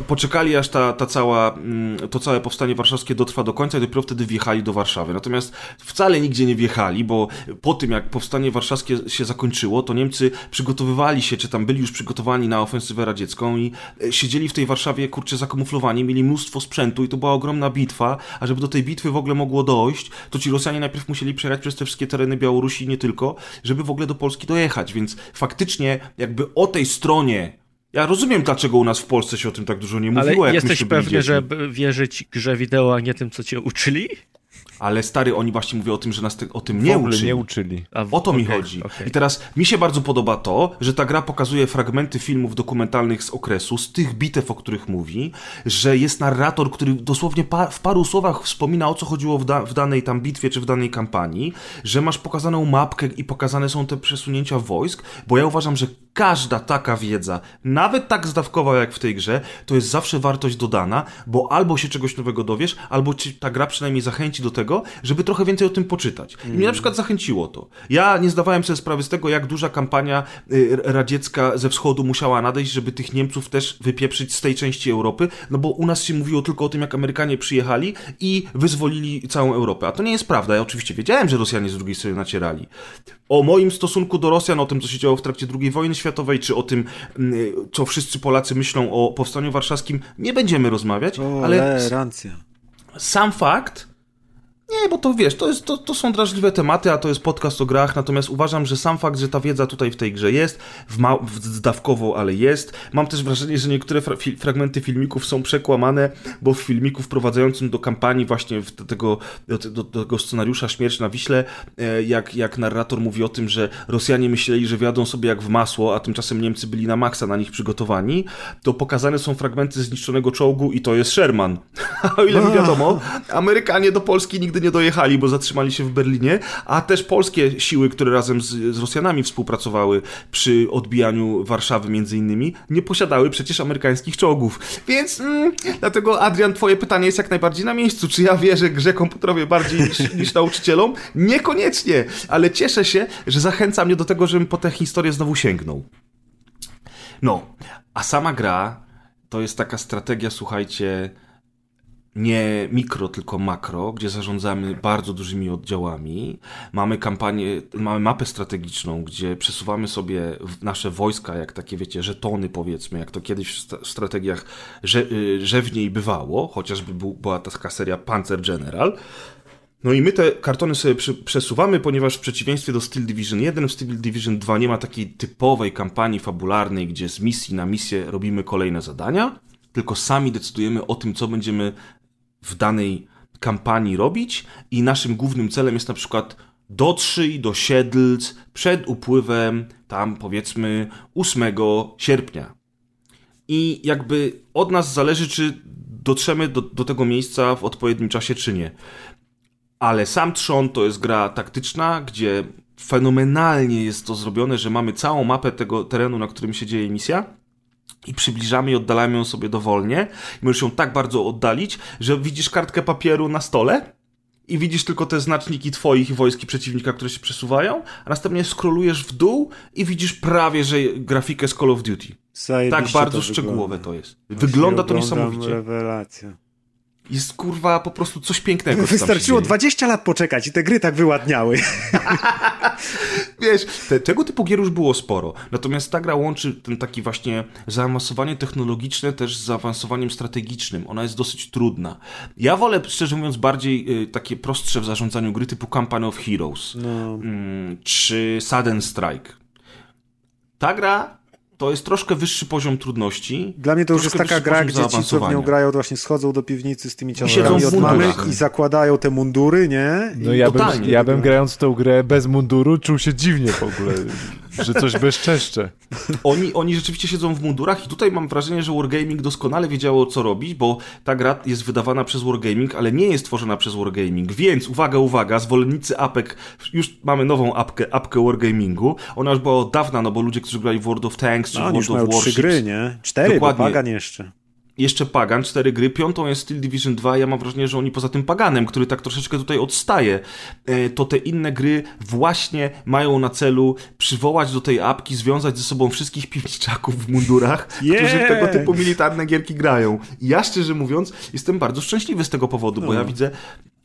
poczekali, aż ta, ta cała, mm, to całe powstanie warszawskie dotrwa do końca i dopiero wtedy wjechali do Warszawy. Natomiast wcale nigdzie nie wjechali, bo po tym, jak powstanie warszawskie się zakończyło, to Niemcy przygotowywali się, czy tam byli już przygotowani na ofensywę radziecką i siedzieli w tej Warszawie, kurczę, zakamuflowani, mieli mnóstwo sprzętu i to była ogromna bitwa, a żeby do tej bitwy w ogóle mogło dojść, to ci Rosjanie najpierw musieli przejechać przez te wszystkie tereny Białorusi i nie tylko, żeby w ogóle do Polski dojechać, więc faktycznie jakby o tej stronie ja rozumiem, dlaczego u nas w Polsce się o tym tak dużo nie Ale mówiło. jak jesteś pewny, że wierzyć grze wideo, a nie tym, co cię uczyli? Ale stary, oni właśnie mówią o tym, że nas te, o tym W nie ogóle uczyli. nie uczyli. A w- O to mi okej, chodzi. okej. I teraz mi się bardzo podoba to, że ta gra pokazuje fragmenty filmów dokumentalnych z okresu, z tych bitew, o których mówi, że jest narrator, który dosłownie pa w paru słowach wspomina o co chodziło w, da w danej tam bitwie czy w danej kampanii, że masz pokazaną mapkę i pokazane są te przesunięcia wojsk, bo ja uważam, że każda taka wiedza, nawet tak zdawkowa jak w tej grze, to jest zawsze wartość dodana, bo albo się czegoś nowego dowiesz, albo ci ta gra przynajmniej zachęci do tego, żeby trochę więcej o tym poczytać. I mnie na przykład zachęciło to. Ja nie zdawałem sobie sprawy z tego, jak duża kampania y, radziecka ze wschodu musiała nadejść, żeby tych Niemców też wypieprzyć z tej części Europy, no bo u nas się mówiło tylko o tym, jak Amerykanie przyjechali i wyzwolili całą Europę. A to nie jest prawda. Ja oczywiście wiedziałem, że Rosjanie z drugiej strony nacierali. O moim stosunku do Rosjan, o tym, co się działo w trakcie II wojny światowej, czy o tym, mm, co wszyscy Polacy myślą o powstaniu warszawskim, nie będziemy rozmawiać, ale s- Tolerancja. sam fakt Nie, bo to wiesz, to, jest, to, to są drażliwe tematy, a to jest podcast o grach, natomiast uważam, że sam fakt, że ta wiedza tutaj w tej grze jest, w ma, zdawkowo, ale jest. Mam też wrażenie, że niektóre fra fi fragmenty filmików są przekłamane, bo w filmiku wprowadzającym do kampanii właśnie do tego, do, do, do tego scenariusza Śmierć na Wiśle, e, jak, jak narrator mówi o tym, że Rosjanie myśleli, że wiadą sobie jak w masło, a tymczasem Niemcy byli na maksa na nich przygotowani, to pokazane są fragmenty zniszczonego czołgu i to jest Sherman. A o ile mi wiadomo, Amerykanie do Polski nigdy nie dojechali, bo zatrzymali się w Berlinie, a też polskie siły, które razem z, z Rosjanami współpracowały przy odbijaniu Warszawy między innymi, nie posiadały przecież amerykańskich czołgów. Więc mm, dlatego Adrian, twoje pytanie jest jak najbardziej na miejscu. Czy ja wierzę grze komputerowej bardziej niż, niż nauczycielom? Niekoniecznie, ale cieszę się, że zachęca mnie do tego, żebym po tę historię znowu sięgnął. No, a sama gra to jest taka strategia, słuchajcie, nie mikro, tylko makro, gdzie zarządzamy bardzo dużymi oddziałami. Mamy kampanię, mamy mapę strategiczną, gdzie przesuwamy sobie nasze wojska, jak takie, wiecie, żetony powiedzmy, jak to kiedyś w strategiach rzewniej bywało, chociażby była taka seria Panzer General. No i my te kartony sobie przesuwamy, ponieważ w przeciwieństwie do Steel Division 1, w Steel Division 2 nie ma takiej typowej kampanii fabularnej, gdzie z misji na misję robimy kolejne zadania, tylko sami decydujemy o tym, co będziemy w danej kampanii robić i naszym głównym celem jest na przykład dotrzyj do Siedlc przed upływem tam powiedzmy 8 sierpnia. I jakby od nas zależy, czy dotrzemy do, do tego miejsca w odpowiednim czasie, czy nie. Ale sam Trzon to jest gra taktyczna, gdzie fenomenalnie jest to zrobione, że mamy całą mapę tego terenu, na którym się dzieje misja i przybliżamy i oddalamy ją sobie dowolnie. I możesz ją tak bardzo oddalić, że widzisz kartkę papieru na stole i widzisz tylko te znaczniki twoich i wojski przeciwnika, które się przesuwają, a następnie scrollujesz w dół i widzisz prawie, że grafikę z Call of Duty. Zajebiście tak bardzo to szczegółowe to jest. Wygląda to niesamowicie. Rewelacja. Jest kurwa po prostu coś pięknego. Wystarczyło dzieje. 20 lat poczekać i te gry tak wyładniały. Wiesz, te, tego typu gier już było sporo. Natomiast ta gra łączy ten taki właśnie zaawansowanie technologiczne też z zaawansowaniem strategicznym. Ona jest dosyć trudna. Ja wolę, szczerze mówiąc, bardziej y, takie prostsze w zarządzaniu gry typu Company of Heroes No. mm, czy Sudden Strike. Ta gra to jest troszkę wyższy poziom trudności. Dla mnie to już jest taka gra, gdzie ci, co w nią grają, to właśnie schodzą do piwnicy z tymi w od mamy i zakładają te mundury, nie? I No ja bym, ja bym grając w tą grę bez munduru czuł się dziwnie w ogóle, że coś bezczeszcze. Oni, oni rzeczywiście siedzą w mundurach i tutaj mam wrażenie, że Wargaming doskonale wiedziało, co robić, bo ta gra jest wydawana przez Wargaming, ale nie jest tworzona przez Wargaming, więc uwaga, uwaga, zwolennicy apek, już mamy nową apkę, apkę Wargamingu, ona już była od dawna, no bo ludzie, którzy grali w World of Tanks czy no, już World mają of trzy Warships, gry, nie? Cztery, Dokładnie. bo Pagan jeszcze. Jeszcze Pagan, cztery gry, piątą jest Steel Division 2, ja mam wrażenie, że oni poza tym Paganem, który tak troszeczkę tutaj odstaje, e, to te inne gry właśnie mają na celu przywołać do tej apki, związać ze sobą wszystkich piwniczaków w mundurach, którzy w Yeah! tego typu militarne gierki grają. I ja szczerze mówiąc jestem bardzo szczęśliwy z tego powodu, bo No. ja widzę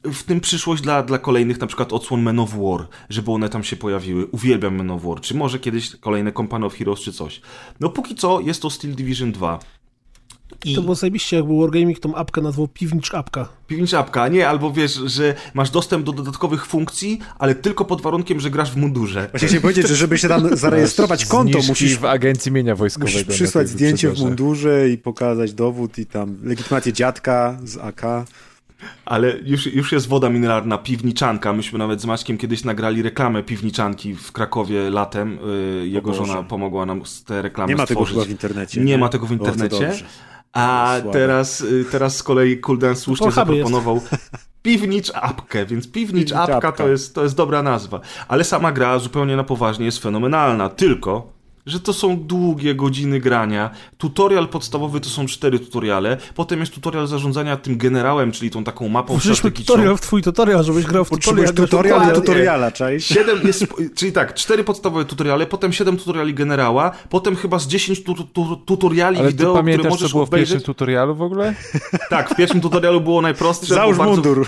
w tym przyszłość dla, dla kolejnych na przykład odsłon Men of War, żeby one tam się pojawiły. Uwielbiam Men of War, czy może kiedyś kolejne Company of Heroes, czy coś. No póki co jest to Steel Division 2. I... To było zajebiście, jakby Wargaming tą apkę nazwał Piwnicz Apka. Piwnicza apka, nie, albo wiesz, że masz dostęp do dodatkowych funkcji, ale tylko pod warunkiem, że grasz w mundurze. Właśnie chciałem powiedzieć, że żeby się tam zarejestrować konto, musisz, w agencji mienia wojskowego. musisz przysłać zdjęcie w mundurze i pokazać dowód i tam legitymację dziadka z AK. Ale już, już jest woda mineralna, piwniczanka. Myśmy nawet z Maćkiem kiedyś nagrali reklamę piwniczanki w Krakowie latem. Yy, Jego żona pomogła nam z te reklamy Nie ma tego stworzyć. chyba w internecie. Nie ma tego w internecie. A Słabe. teraz, y, teraz z kolei Kulden słusznie zaproponował Piwnicz apkę, więc Piwnicz Piwnicz apka apka. to jest, to jest dobra nazwa. Ale sama gra zupełnie na poważnie jest fenomenalna, tylko że to są długie godziny grania. Tutorial podstawowy to są cztery tutoriale, potem jest tutorial zarządzania tym generałem, czyli tą taką mapą Wrzućmy strategiczną. tutorial w twój tutorial, żebyś grał w tutorial. Tutorial do tutoriala? Siedem jest, czyli tak, cztery podstawowe tutoriale, potem siedem tutoriali generała, potem chyba z 10 tu, tu, tutoriali Ale ty wideo, które pamiętasz, co możesz było w pierwszym obejrzeć. tutorialu w ogóle? Tak, w pierwszym tutorialu było najprostsze. Załóż bo bardzo, mundur.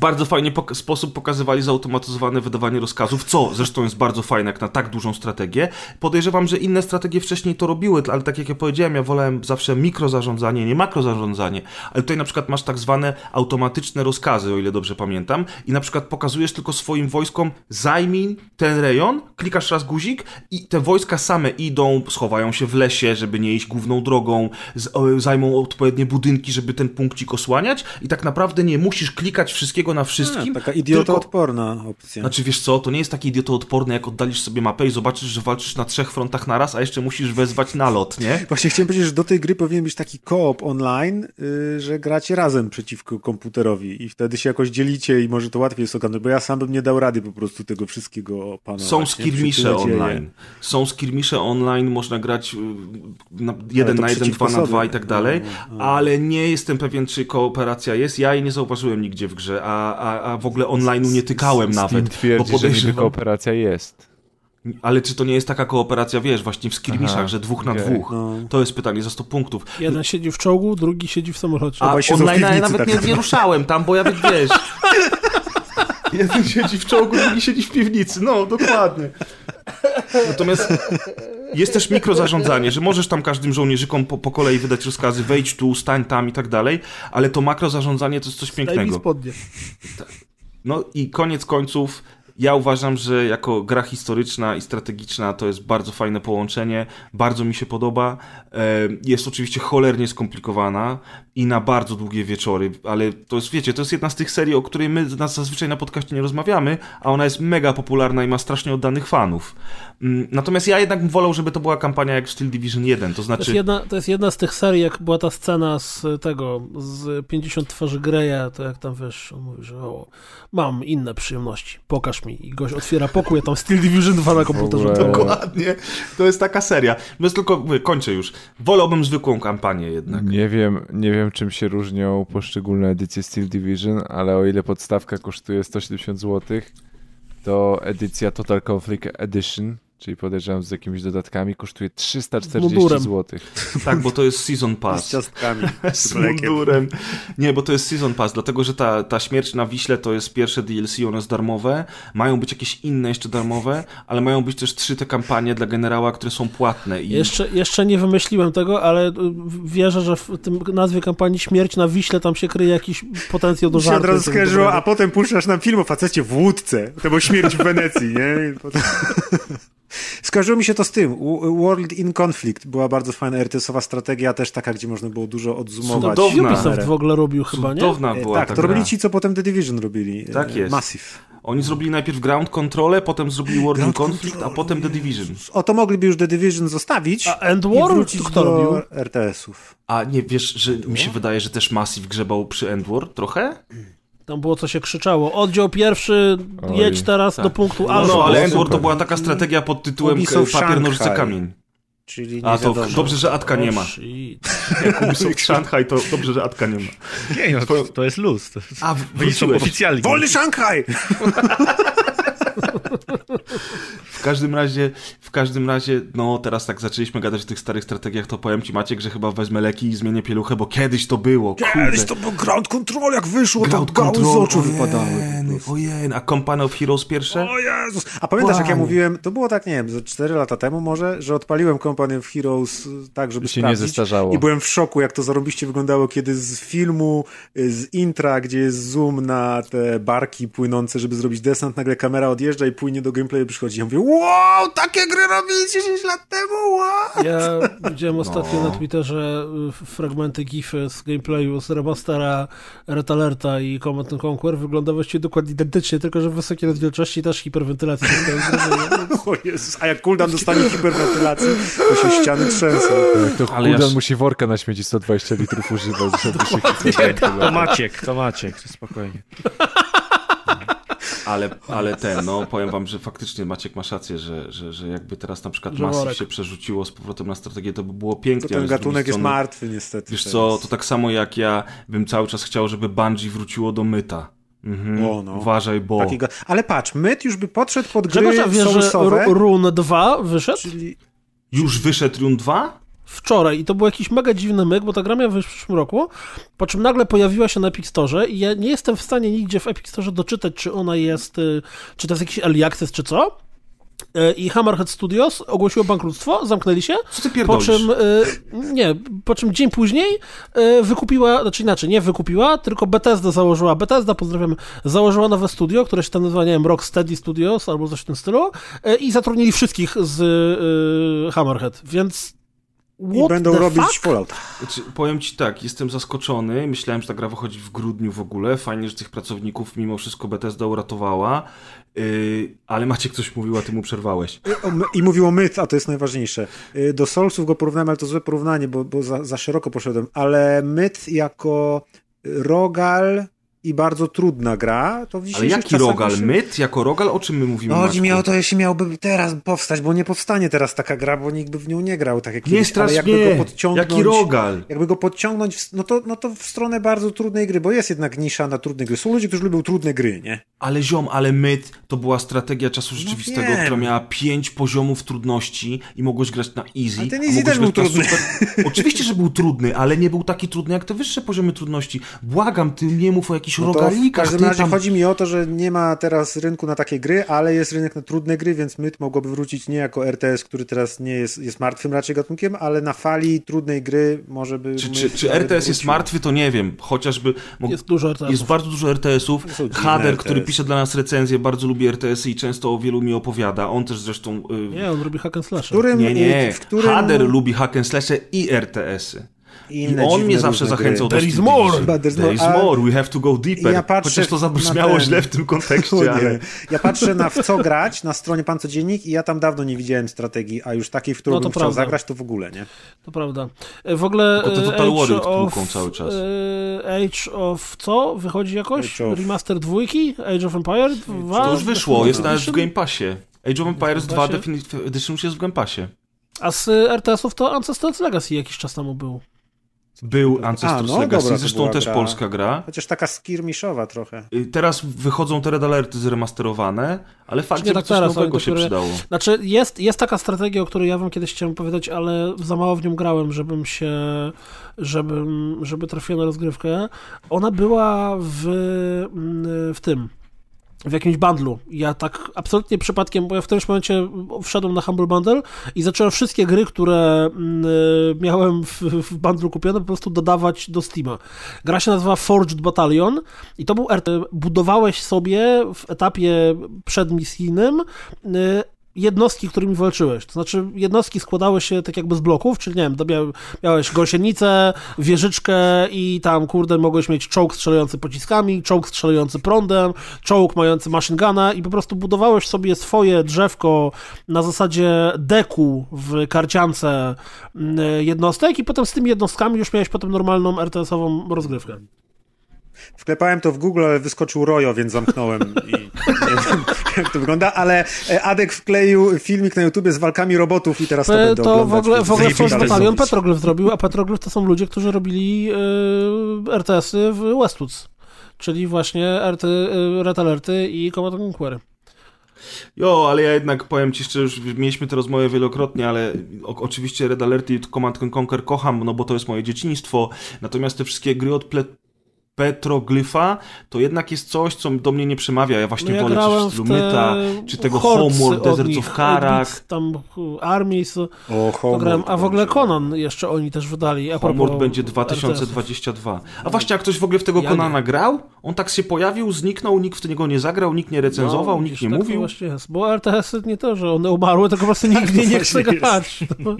Bardzo fajny pok- sposób pokazywali zautomatyzowane wydawanie rozkazów, co zresztą jest bardzo fajne jak na tak dużą strategię. Podejrzewam, że inne strategie wcześniej to robiły, ale tak jak ja powiedziałem, ja wolałem zawsze mikrozarządzanie, nie makrozarządzanie, ale tutaj na przykład masz tak zwane automatyczne rozkazy, o ile dobrze pamiętam, i na przykład pokazujesz tylko swoim wojskom zajmij ten rejon, klikasz raz guzik i te wojska same idą, schowają się w lesie, żeby nie iść główną drogą, zajmą odpowiednie budynki, żeby ten punkcik osłaniać i tak naprawdę nie musisz klikać wszystkiego na wszystkim. A, taka tylko- idiotoodporna opcja. Znaczy wiesz co, to nie jest taki idiotoodporny, jak oddalisz sobie mapę i zobaczysz, że walczysz na trzech frontach naraz, a jeszcze musisz wezwać nalot, nie? Właśnie chciałem powiedzieć, że do tej gry powinien być taki koop online, yy, że gracie razem przeciwko komputerowi i wtedy się jakoś dzielicie i może to łatwiej jest ogarnąć, bo ja sam bym nie dał rady po prostu tego wszystkiego opanować. Są skirmisze online. Są skirmisze online, można grać y, na, jeden na jeden, dwa na dwa i tak dalej, No, ale nie jestem pewien, czy kooperacja jest. Ja jej nie zauważyłem nigdzie w grze, a, a, a w ogóle online'u nie tykałem Steam nawet. twierdzi, bo że niby podejrzewam, kooperacja jest. ale czy to nie jest taka kooperacja, wiesz, właśnie w skirmiszach, Aha, że dwóch na dwóch? No. To jest pytanie za 100 punktów. Jeden siedzi w czołgu, drugi siedzi w samolocie. A w online ja piwnicy, nawet tak nie, nie ruszałem tam, bo ja wiesz. Jeden siedzi w czołgu, drugi siedzi w piwnicy. No, dokładnie. Natomiast jest też mikrozarządzanie, że możesz tam każdym żołnierzykom po, po kolei wydać rozkazy, wejdź tu, stań tam i tak dalej, ale to makrozarządzanie to jest coś mi pięknego. spodnie. No i koniec końców, ja uważam, że jako gra historyczna i strategiczna to jest bardzo fajne połączenie, bardzo mi się podoba. E, Jest oczywiście cholernie skomplikowana i na bardzo długie wieczory, ale to jest, wiecie, to jest jedna z tych serii, o której my zazwyczaj na podcaście nie rozmawiamy, a ona jest mega popularna i ma strasznie oddanych fanów. Mm, Natomiast ja jednak bym wolał, żeby to była kampania jak w Steel Division 1, to To jest, znaczy... jedna, to jest jedna z tych serii, jak była ta scena z tego, z 50 twarzy Greya, to jak tam wiesz, on mówi, że o, mam inne przyjemności, pokaż mi. I gość otwiera pokój, a tam Steel Division 2 na komputerze. Dokładnie, to jest taka seria. Więc tylko, mówię, kończę już. Wolałbym zwykłą kampanię jednak. Nie wiem, nie wiem czym się różnią poszczególne edycje Steel Division, ale o ile podstawka kosztuje 170 zł, to edycja Total Conflict Edition, czyli podejrzewam z jakimiś dodatkami, kosztuje 340 mundurem. zł. Tak, bo to jest Season Z Pass. ciastkami. Z mundurem. Nie, bo to jest Season Pass, dlatego że ta, ta śmierć na Wiśle to jest pierwsze DLC, one jest darmowe. Mają być jakieś inne jeszcze darmowe, ale mają być też trzy te kampanie dla generała, które są płatne. I... Jeszcze, jeszcze nie wymyśliłem tego, ale y, wierzę, że w tym nazwie kampanii Śmierć na Wiśle tam się kryje jakiś potencjał do Mi się od żartu. razu skojarzyło, a potem puszczasz nam film o facecie w łódce. To był śmierć w Wenecji, nie? I potem... Skojarzyło mi się to z tym. World in Conflict była bardzo fajna RTS-owa strategia, też taka, gdzie można było dużo odzumować. Cudowna. Ubisoft w ogóle robił chyba, nie? Cudowna E, była Tak, ta to gra. robili ci, co potem The Division robili. E, Tak jest. Massive. Oni zrobili najpierw Ground Control, potem zrobili World in Conflict, a potem The Division. O, to mogliby już The Division zostawić A End i War? wrócić To kto do robił? RTS-ów. A nie, wiesz, że mi się wydaje, że też Massive grzebał przy Endwar trochę? Tam było co się krzyczało. Oddział pierwszy, Oj, jedź teraz tak. do punktu No, Alfa. no ale super. to była taka strategia pod tytułem papier, nożyce, kamień. Czyli nie A to wiadomo. dobrze, że Atka nie ma. O, shit. Jak Ubisoft Shanghai, to dobrze, że Atka nie ma. Nie, no, to, to jest luz. To jest... A, wróciłeś. oficjalnie. Wolny Szanghaj! W każdym razie, w każdym razie, no teraz tak zaczęliśmy gadać o tych starych strategiach, to powiem ci Maciek, że chyba wezmę leki i zmienię pieluchę, bo kiedyś to było, Kiedyś kurde. to był Ground Control, jak wyszło, Ground to gały z Control, oczu wypadały. Ojej, a Company of Heroes pierwsze? O Jezus! A pamiętasz, jak ja mówiłem, to było tak, nie wiem, ze 4 lata temu może, że odpaliłem Company of Heroes y, tak, żeby Się nie sprawdzić. zestarzało. I byłem w szoku, jak to zarobiście wyglądało, kiedy z filmu, y, z intra, gdzie jest zoom na te barki płynące, żeby zrobić desant, nagle kamera odjeżdża i płynie do gameplayu przychodzi. Ja mówię, wow, takie gry robili 10 lat temu, wow! Ja widziałem ostatnio No. na Twitterze y, fragmenty gify z gameplayu z remastera Red Alerta i Command and Conquer. Wygląda właściwie dokładnie identycznie, tylko że w wysokiej rozdzielczości też hiperwentylacja. dostaje zrobienia. O Jezus, a jak cooldown dostanie hiperwentylacji, to się ściany trzęsą. To Ale ja Kuldan s- musi worka na śmieci 120 litrów używać, żeby się To Maciek, to Maciek, spokojnie. Ale, ale ten, no powiem wam, że faktycznie Maciek masz rację, że, że, że jakby teraz na przykład Massive się przerzuciło z powrotem na strategię, to by było To pięknie. ale ten gatunek jest strony, martwy niestety. Wiesz teraz. co, to tak samo jak ja bym cały czas chciał, żeby Bungie wróciło do myta. Mhm. O, no. Uważaj, bo... Taki ga- Ale patrz, myt już by podszedł pod gry Grzegorz, a wiesz, że soulsowe, Ru- Rune 2 wyszedł? czyli Już wyszedł Rune 2? Wczoraj i to był jakiś mega dziwny myk, bo ta gra miała wyjść w przyszłym roku, po czym nagle pojawiła się na Epic Store i ja nie jestem w stanie nigdzie w Epic Store doczytać, czy ona jest, y, czy to jest jakiś early access, czy co. Y, I Hammerhead Studios ogłosiło bankructwo, zamknęli się. Co ty Po pierdolisz? czym, y, nie, po czym dzień później wykupiła, znaczy inaczej, nie wykupiła, tylko Bethesda założyła, Bethesda, pozdrawiamy, założyła nowe studio, które się tam nazywa, nie wiem, Rocksteady Studios albo coś w tym stylu i zatrudnili wszystkich z Hammerhead, więc I what będą the robić fuck? Fallout. Znaczy, powiem ci tak, jestem zaskoczony. Myślałem, że ta gra wychodzi w grudniu w ogóle. Fajnie, że tych pracowników mimo wszystko Bethesda uratowała. Yy, ale Maciek coś mówił, a ty mu przerwałeś. Y, o, my- I mówił o myth, a to jest najważniejsze. Y, Do Soulsów go porównałem, ale to złe porównanie, bo, bo za, za szeroko poszedłem. Ale myth jako rogal i bardzo trudna gra, to w Ale dzisiejszych jaki czasach rogal? już- Myt? Jako rogal? O czym my mówimy, No, chodzi mi o to, jeśli miałby teraz powstać, bo nie powstanie teraz taka gra, bo nikt by w nią nie grał tak jak Nie kiedyś, strasz ale jakby mnie! go podciągnąć... Jaki rogal? Jakby go podciągnąć, w, no, to, no to w stronę bardzo trudnej gry, bo jest jednak nisza na trudne gry. Są ludzie, którzy lubią trudne gry, nie? Ale ziom, ale myt to była strategia czasu rzeczywistego, wiem. która miała pięć poziomów trudności i mogłeś grać na easy. Ale ten a easy też był trudny. Super... Oczywiście, że był trudny, ale nie był taki trudny jak te wyższe poziomy trudności. Błagam, ty nie mów o jakichś No to w rogalikach. każdym razie tam... chodzi mi o to, że nie ma teraz rynku na takie gry, ale jest rynek na trudne gry, więc myt mogłoby wrócić nie jako RTS, który teraz nie jest, jest martwym raczej gatunkiem, ale na fali trudnej gry może by... Czy, czy, czy RTS jest wrócił. martwy, to nie wiem. Chociażby mógł... Jest dużo RTS-ów. Jest bardzo dużo RTS-ów. Hader, RTS. który pisze dla nas recenzję, bardzo lubi RTS-y i często o wielu mi opowiada. On też zresztą... y, Nie, on robi hack and slash. W którym, Nie, nie. w którym Hader lubi hack and slashe i RTS-y. I inne on mnie zawsze zachęcał gry. do There more. There is more. More, we have to go deeper. Ja patrzę Chociaż to zabrzmiało ten- źle w tym kontekście, ale... Ja patrzę na w co grać na stronie Pan Codziennik i ja tam dawno nie widziałem strategii, a już takiej, w którą No to bym chciał zagrać, to w ogóle, nie? To prawda. E, W ogóle Tylko to e, Total Age Warrior of, tłuką cały czas. e, Age of co? Wychodzi jakoś? Of- Remaster dwójki? Age of Empire 2? To już wyszło, jest nawet w? Game Passie. Age of Empires 2 Passie? Definitive Edition już jest w Game Passie. A z RTS-ów to Ancestors Legacy jakiś czas temu był. Był Ancestors A, no, Legacy, dobra, to zresztą też gra. polska gra. Chociaż taka skirmiszowa trochę. Y, Teraz wychodzą te Red Alerty zremasterowane, ale fakt, Nie że tak coś teraz, nowego się dopiero- przydało. Znaczy, jest, jest taka strategia, o której ja wam kiedyś chciałem powiedzieć, ale za mało w nią grałem, żebym się, żebym, żeby trafiła na rozgrywkę. Ona była w, mm, w tym, w jakimś bundlu. Ja tak absolutnie przypadkiem, bo ja w którymś momencie wszedłem na Humble Bundle i zacząłem wszystkie gry, które mm, miałem w, w bundlu kupione, po prostu dodawać do Steama. Gra się nazywa Forged Battalion i to był RT. Budowałeś sobie w etapie przedmisyjnym y, jednostki, którymi walczyłeś. To znaczy, jednostki składały się tak jakby z bloków, czyli nie wiem, mia- miałeś gąsienicę, wieżyczkę i tam, kurde, mogłeś mieć czołg strzelający pociskami, czołg strzelający prądem, czołg mający machine guna i po prostu budowałeś sobie swoje drzewko na zasadzie deku w karciance mm, jednostek i potem z tymi jednostkami już miałeś potem normalną RTS-ową rozgrywkę. Wklepałem to w Google, ale wyskoczył Rojo, więc zamknąłem i nie wiem, jak to wygląda, ale e, Adek wkleił filmik na YouTubie z walkami robotów i teraz to To, będę to w oglądać. ogóle, więc w ogóle Force Battalion. Petroglyph zrobił, a Petroglyph to są ludzie, którzy robili y, RTS-y w Westwoods, czyli właśnie RT, y, Red Alerty i Command Conquer. Jo, ale ja jednak powiem ci szczerze, już mieliśmy tę rozmowę wielokrotnie, ale o, oczywiście Red Alert i Command Conquer kocham, no bo to jest moje dzieciństwo, natomiast te wszystkie gry od ple... Petroglyfa, to jednak jest coś, co do mnie nie przemawia. Ja właśnie No ja wolę coś z Lumyta, czy tego Homeworld, nich, of Karak. Tam Armies, O, to Homeworld grałem, a w ogóle. Conan jeszcze oni też wydali. A Homeworld będzie RTS-ów. 2022. A właśnie, jak ktoś w ogóle w tego Ja Konana nie. grał? On tak się pojawił, zniknął, nikt w niego nie zagrał, nikt nie recenzował, No, nikt nie tak to mówił. właśnie jest, bo RTS-y nie to, że one umarły, tylko po prostu nikt nie, nie chce grać. No.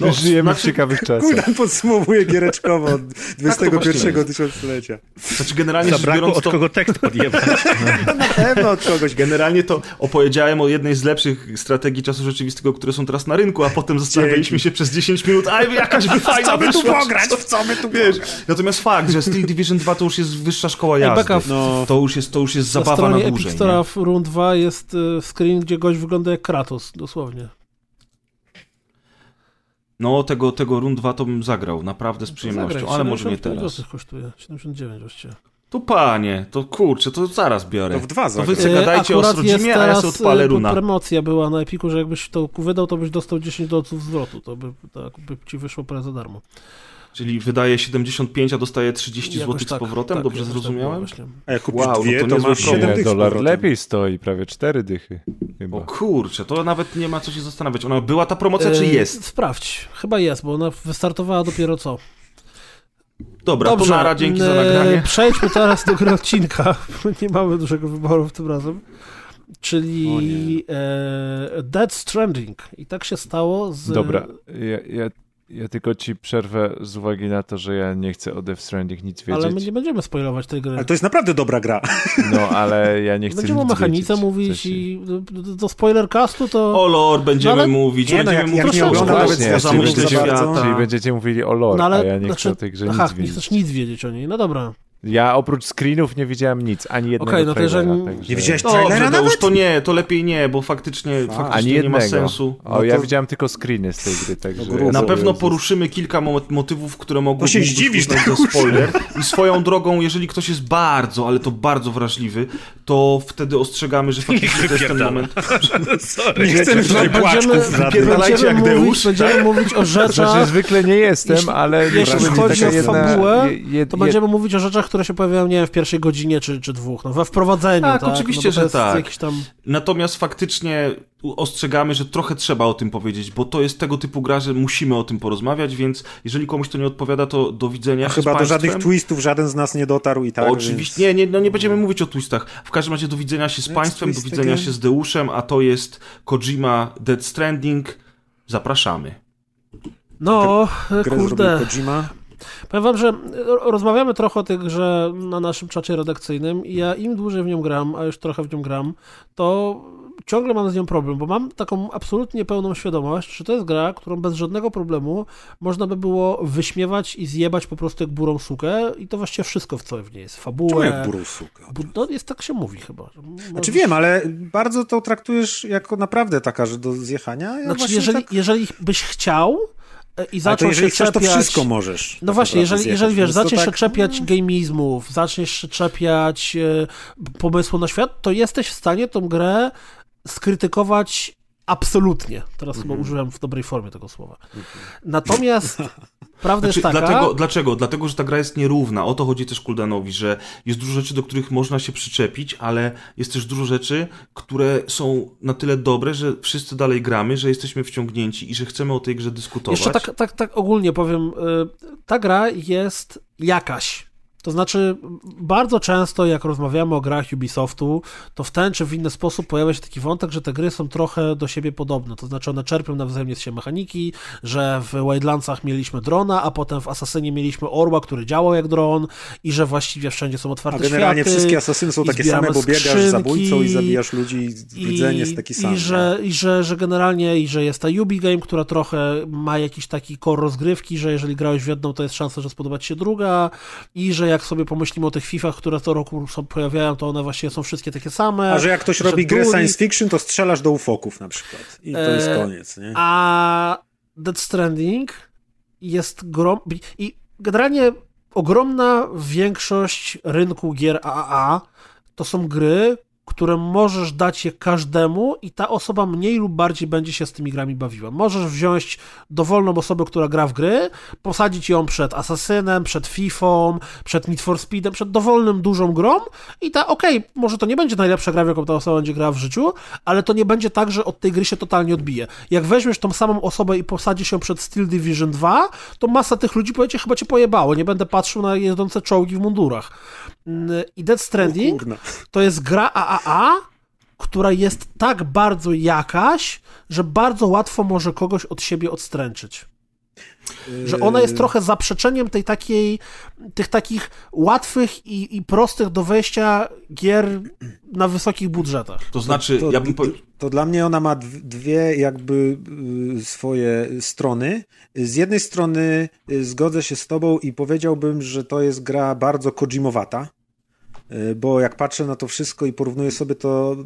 No, żyjemy w znaczy- ciekawych czasach. Kuldan podsumowuje giereczkowo od Tak, 21 jest. tysiąclecia. Znaczy generalnie rzecz Zabrakło biorąc od to... kogo tekst podjebać. Na pewno od kogoś. Generalnie to opowiedziałem o jednej z lepszych strategii czasu rzeczywistego, które są teraz na rynku, a potem zastanawialiśmy się przez 10 minut, a jakaś by fajna Co by tu wyszła, pograć? co- W co by tu Wiesz, pograć? natomiast fakt, że Steel Division 2 to już jest wyższa szkoła Ej, jazdy. Beka, No, To już jest, to już jest Na zabawa na stronie dłużej. Epic nie? Store'a w Run 2 jest y, screen, gdzie gość wygląda jak Kratos, dosłownie. No, tego, tego Run 2 to bym zagrał, naprawdę z przyjemnością, Zagraj, ale może nie 75 teraz. kosztuje, 79 właściwie. Tu panie, to kurczę, to zaraz biorę. To w dwa To wy zagraj. se gadajcie o Akurat jest Srodzimie, a ja sobie odpalę e, runa. promocja była na Epiku, że jakbyś to wydał, to byś dostał 10 dolców zwrotu. To by, tak, by ci wyszło prawie za darmo. Czyli wydaje 75, a dostaje 30 Jakoś zł z tak, powrotem, tak, dobrze tak zrozumiałem? właśnie. A jak kupisz Wow, no dwie, to to, niezły masz promo. 7 Nie, tych z dolar lepiej stoi, prawie cztery dychy. Chyba. O kurczę, to nawet nie ma co się zastanawiać. Ona była ta promocja, czy E, jest? Sprawdź. Chyba jest, bo ona wystartowała dopiero co. Dobra, to nara, dzięki za e, nagranie. Przejdźmy teraz do gry odcinka. Nie mamy dużego wyboru tym razem. Czyli e, Dead Stranding. I tak się stało z... Dobra, ja, ja, ja tylko ci przerwę z uwagi na to, że ja nie chcę o Death Stranding nic wiedzieć. Ale my nie będziemy spoilować tej gry. Ale to jest naprawdę dobra gra. No, ale ja nie chcę Będziemy o nic mechanice mówić i do, do spoiler castu to... O lore będziemy No ale- mówić, Nie, no, będziemy jak- jak mówić nie o oglądam nawet zwiastunów czyli będziecie, bardzo. czyli świata. będziecie mówili o lore, No ale a ja nie znaczy, chcę o tej grze aha, nic nie wiedzieć. chcesz nic wiedzieć o niej. No dobra. Ja oprócz screenów nie widziałem nic, ani jednego Okej, no to trailera, jeżeli- także... Nie widziałeś trailera to nawet? to nie, to lepiej nie, bo faktycznie, Fuck. faktycznie Ani nie jednego. ma sensu. O, No ja to- widziałem tylko screeny z tej gry, także... No. Na pewno poruszymy kilka mo- motywów, które mogą To się zdziwisz, uznać za spoiler. I swoją drogą, jeżeli ktoś jest bardzo, ale to bardzo wrażliwy, to wtedy ostrzegamy, że faktycznie to jest ten moment. Nie chcemy tutaj płaczków jak będziemy mówić, Deusz, będziemy mówić o Znaczy, rzeczach... zwykle nie jestem, ale... jeśli chodzi taka o fabułę, To będziemy mówić o rzeczach, które się pojawiają, nie wiem, w pierwszej godzinie czy, czy dwóch, no we wprowadzeniu, Tak, tak? oczywiście, no, że tak. Jakiś tam... Natomiast faktycznie ostrzegamy, że trochę trzeba o tym powiedzieć, bo to jest tego typu gra, że musimy o tym porozmawiać, więc jeżeli komuś to nie odpowiada, to do widzenia. A z chyba do żadnych twistów żaden z nas nie dotarł i tak. Oczywiście, nie, nie, no nie będziemy mówić o twistach. W każdym razie do widzenia się z Let's państwem, do widzenia again. się z Deuszem, a to jest Kojima Dead Stranding. Zapraszamy. No, Więc grę kurde. Kojima. Powiem wam, że ro- rozmawiamy trochę o tych grze na naszym czacie redakcyjnym i ja im dłużej w nią gram, a już trochę w nią gram, to ciągle mam z nią problem, bo mam taką absolutnie pełną świadomość, że to jest gra, którą bez żadnego problemu można by było wyśmiewać i zjebać po prostu jak burą sukę i to właściwie wszystko, w co w niej jest. Czemu Fabułę. jak burusuka? Bu- no jest tak się mówi chyba. że Znaczy możesz- wiem, ale bardzo to traktujesz jako naprawdę taka, że do zjechania. Ja Znaczy, jeżeli, tak... jeżeli byś chciał i zaczął się chcesz, to czepiać... wszystko możesz. No tak właśnie, jeżeli, zjechać, jeżeli wiesz, zaczniesz się tak- czepiać gamizmów, zaczniesz się czepiać e, pomysłu na świat, to jesteś w stanie tą grę skrytykować absolutnie. Teraz chyba Mhm. użyłem w dobrej formie tego słowa. Natomiast prawda Znaczy, jest taka... dlatego, dlaczego? Dlatego, że ta gra jest nierówna. O to chodzi też Kuldanowi, że jest dużo rzeczy, do których można się przyczepić, ale jest też dużo rzeczy, które są na tyle dobre, że wszyscy dalej gramy, że jesteśmy wciągnięci i że chcemy o tej grze dyskutować. Jeszcze tak, tak, tak ogólnie powiem, y, ta gra jest jakaś. To znaczy, bardzo często jak rozmawiamy o grach Ubisoftu, to w ten czy w inny sposób pojawia się taki wątek, że te gry są trochę do siebie podobne. To znaczy, one czerpią nawzajem z siebie mechaniki, że w Wildlandsach mieliśmy drona, a potem w Asasynie mieliśmy orła, który działał jak dron i że właściwie wszędzie są A otwarte generalnie światy. wszystkie asasyny są takie same, bo biegasz skrzynki, zabójcą i zabijasz ludzi i rdzenie jest taki sam. I że, i że, że generalnie, i że jest ta Ubi Game, która trochę ma jakiś taki core rozgrywki, że jeżeli grałeś w jedną, to jest szansa, że spodoba ci się druga i że jak sobie pomyślimy o tych FIFach, które co roku są, pojawiają, to one właściwie są wszystkie takie same. A że jak ktoś robi grę Duli- science fiction, to strzelasz do ufoków na przykład. I to jest E, koniec, nie? A Dead Stranding jest grom... I generalnie ogromna większość rynku gier AAA to są gry, które możesz dać je każdemu i ta osoba mniej lub bardziej będzie się z tymi grami bawiła. Możesz wziąć dowolną osobę, która gra w gry, posadzić ją przed Assassinem, przed Fifą, przed Need for Speedem, przed dowolnym dużą grą i ta, okej, może to nie będzie najlepsza gra, w jaką ta osoba będzie grała w życiu, ale to nie będzie tak, że od tej gry się totalnie odbije. Jak weźmiesz tą samą osobę i posadzisz ją przed Steel Division 2, to masa tych ludzi powiecie, chyba cię pojebało, nie będę patrzył na jeżdżące czołgi w mundurach. I Dead Stranding to jest gra AAA, która jest tak bardzo jakaś, że bardzo łatwo może kogoś od siebie odstręczyć. Że ona jest trochę zaprzeczeniem tej takiej, tych takich łatwych i, i prostych do wejścia gier na wysokich budżetach. To znaczy, to, ja bym po... to dla mnie ona ma dw- dwie jakby y, swoje strony. Z jednej strony y, zgodzę się z tobą i powiedziałbym, że to jest gra bardzo Kojimowata. Y, bo jak patrzę na to wszystko i porównuję sobie to,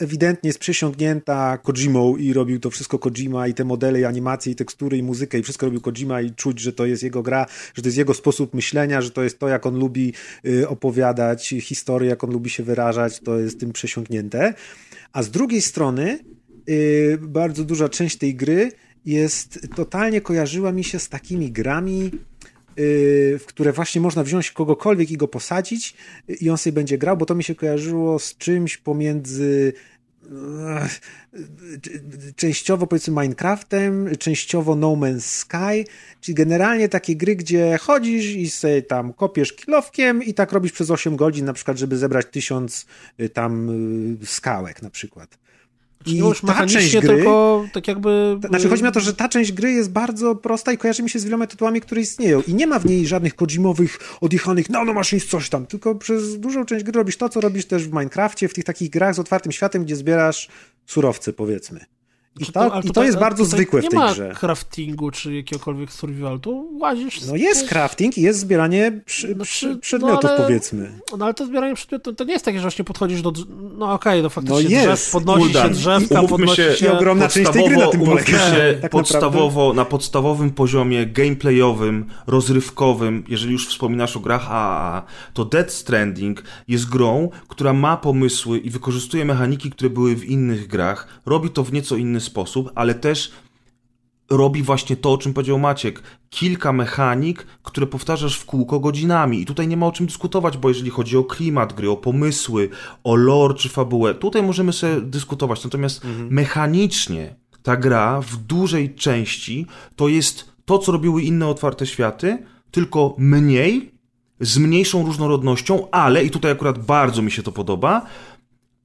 ewidentnie jest przesiągnięta Kojimą i robił to wszystko Kojima i te modele, i animacje, i tekstury, i muzykę, i wszystko robił Kojima i czuć, że to jest jego gra, że to jest jego sposób myślenia, że to jest to, jak on lubi y, opowiadać historię, jak on lubi się wyrażać, to jest tym przesiągnięte. A z drugiej strony y, bardzo duża część tej gry jest totalnie kojarzyła mi się z takimi grami, w które właśnie można wziąć kogokolwiek i go posadzić y, i on sobie będzie grał, bo to mi się kojarzyło z czymś pomiędzy ech, y, częściowo powiedzmy Minecraftem, częściowo No Man's Sky, czyli generalnie takie gry, gdzie chodzisz i sobie tam kopiesz kilowkiem i tak robisz przez 8 godzin na przykład, żeby zebrać tysiąc y, tam y, skałek na przykład. I już ta mechanicznie część gry, tylko tak jakby... Znaczy, chodzi mi o to, że ta część gry jest bardzo prosta i kojarzy mi się z wieloma tytułami, które istnieją. I nie ma w niej żadnych Kojimowych, odjechanych nanomaszyn, coś tam. Tylko przez dużą część gry robisz to, co robisz też w Minecrafcie, w tych takich grach z otwartym światem, gdzie zbierasz surowce, powiedzmy. I Czy to, i to jest bardzo zwykłe w nie tej ma grze. craftingu czy jakiegokolwiek survival, tu łazisz... No jest crafting i jest zbieranie przy, No przy, czy- przedmiotów, no ale- powiedzmy. No ale to zbieranie przedmiotów to nie jest takie, że właśnie podchodzisz do... No okej, no faktycznie No jest. drzew, podnosi się Uldan, drzewka, umówmy podnosi się- się... I ogromna część tej gry na tym polega. się Tak podstawowo, na podstawowym poziomie gameplayowym, rozrywkowym, jeżeli już wspominasz o grach AAA, to Dead Stranding jest grą, która ma pomysły i wykorzystuje mechaniki, które były w innych grach, robi to w nieco inny sposób, ale też robi właśnie to, o czym powiedział Maciek. Kilka mechanik, które powtarzasz w kółko godzinami. I tutaj nie ma o czym dyskutować, bo jeżeli chodzi o klimat gry, o pomysły, o lore czy fabułę, tutaj możemy sobie dyskutować. Natomiast mechanicznie ta gra w dużej części to jest to, co robiły inne otwarte światy, tylko mniej, z mniejszą różnorodnością, ale, i tutaj akurat bardzo mi się to podoba,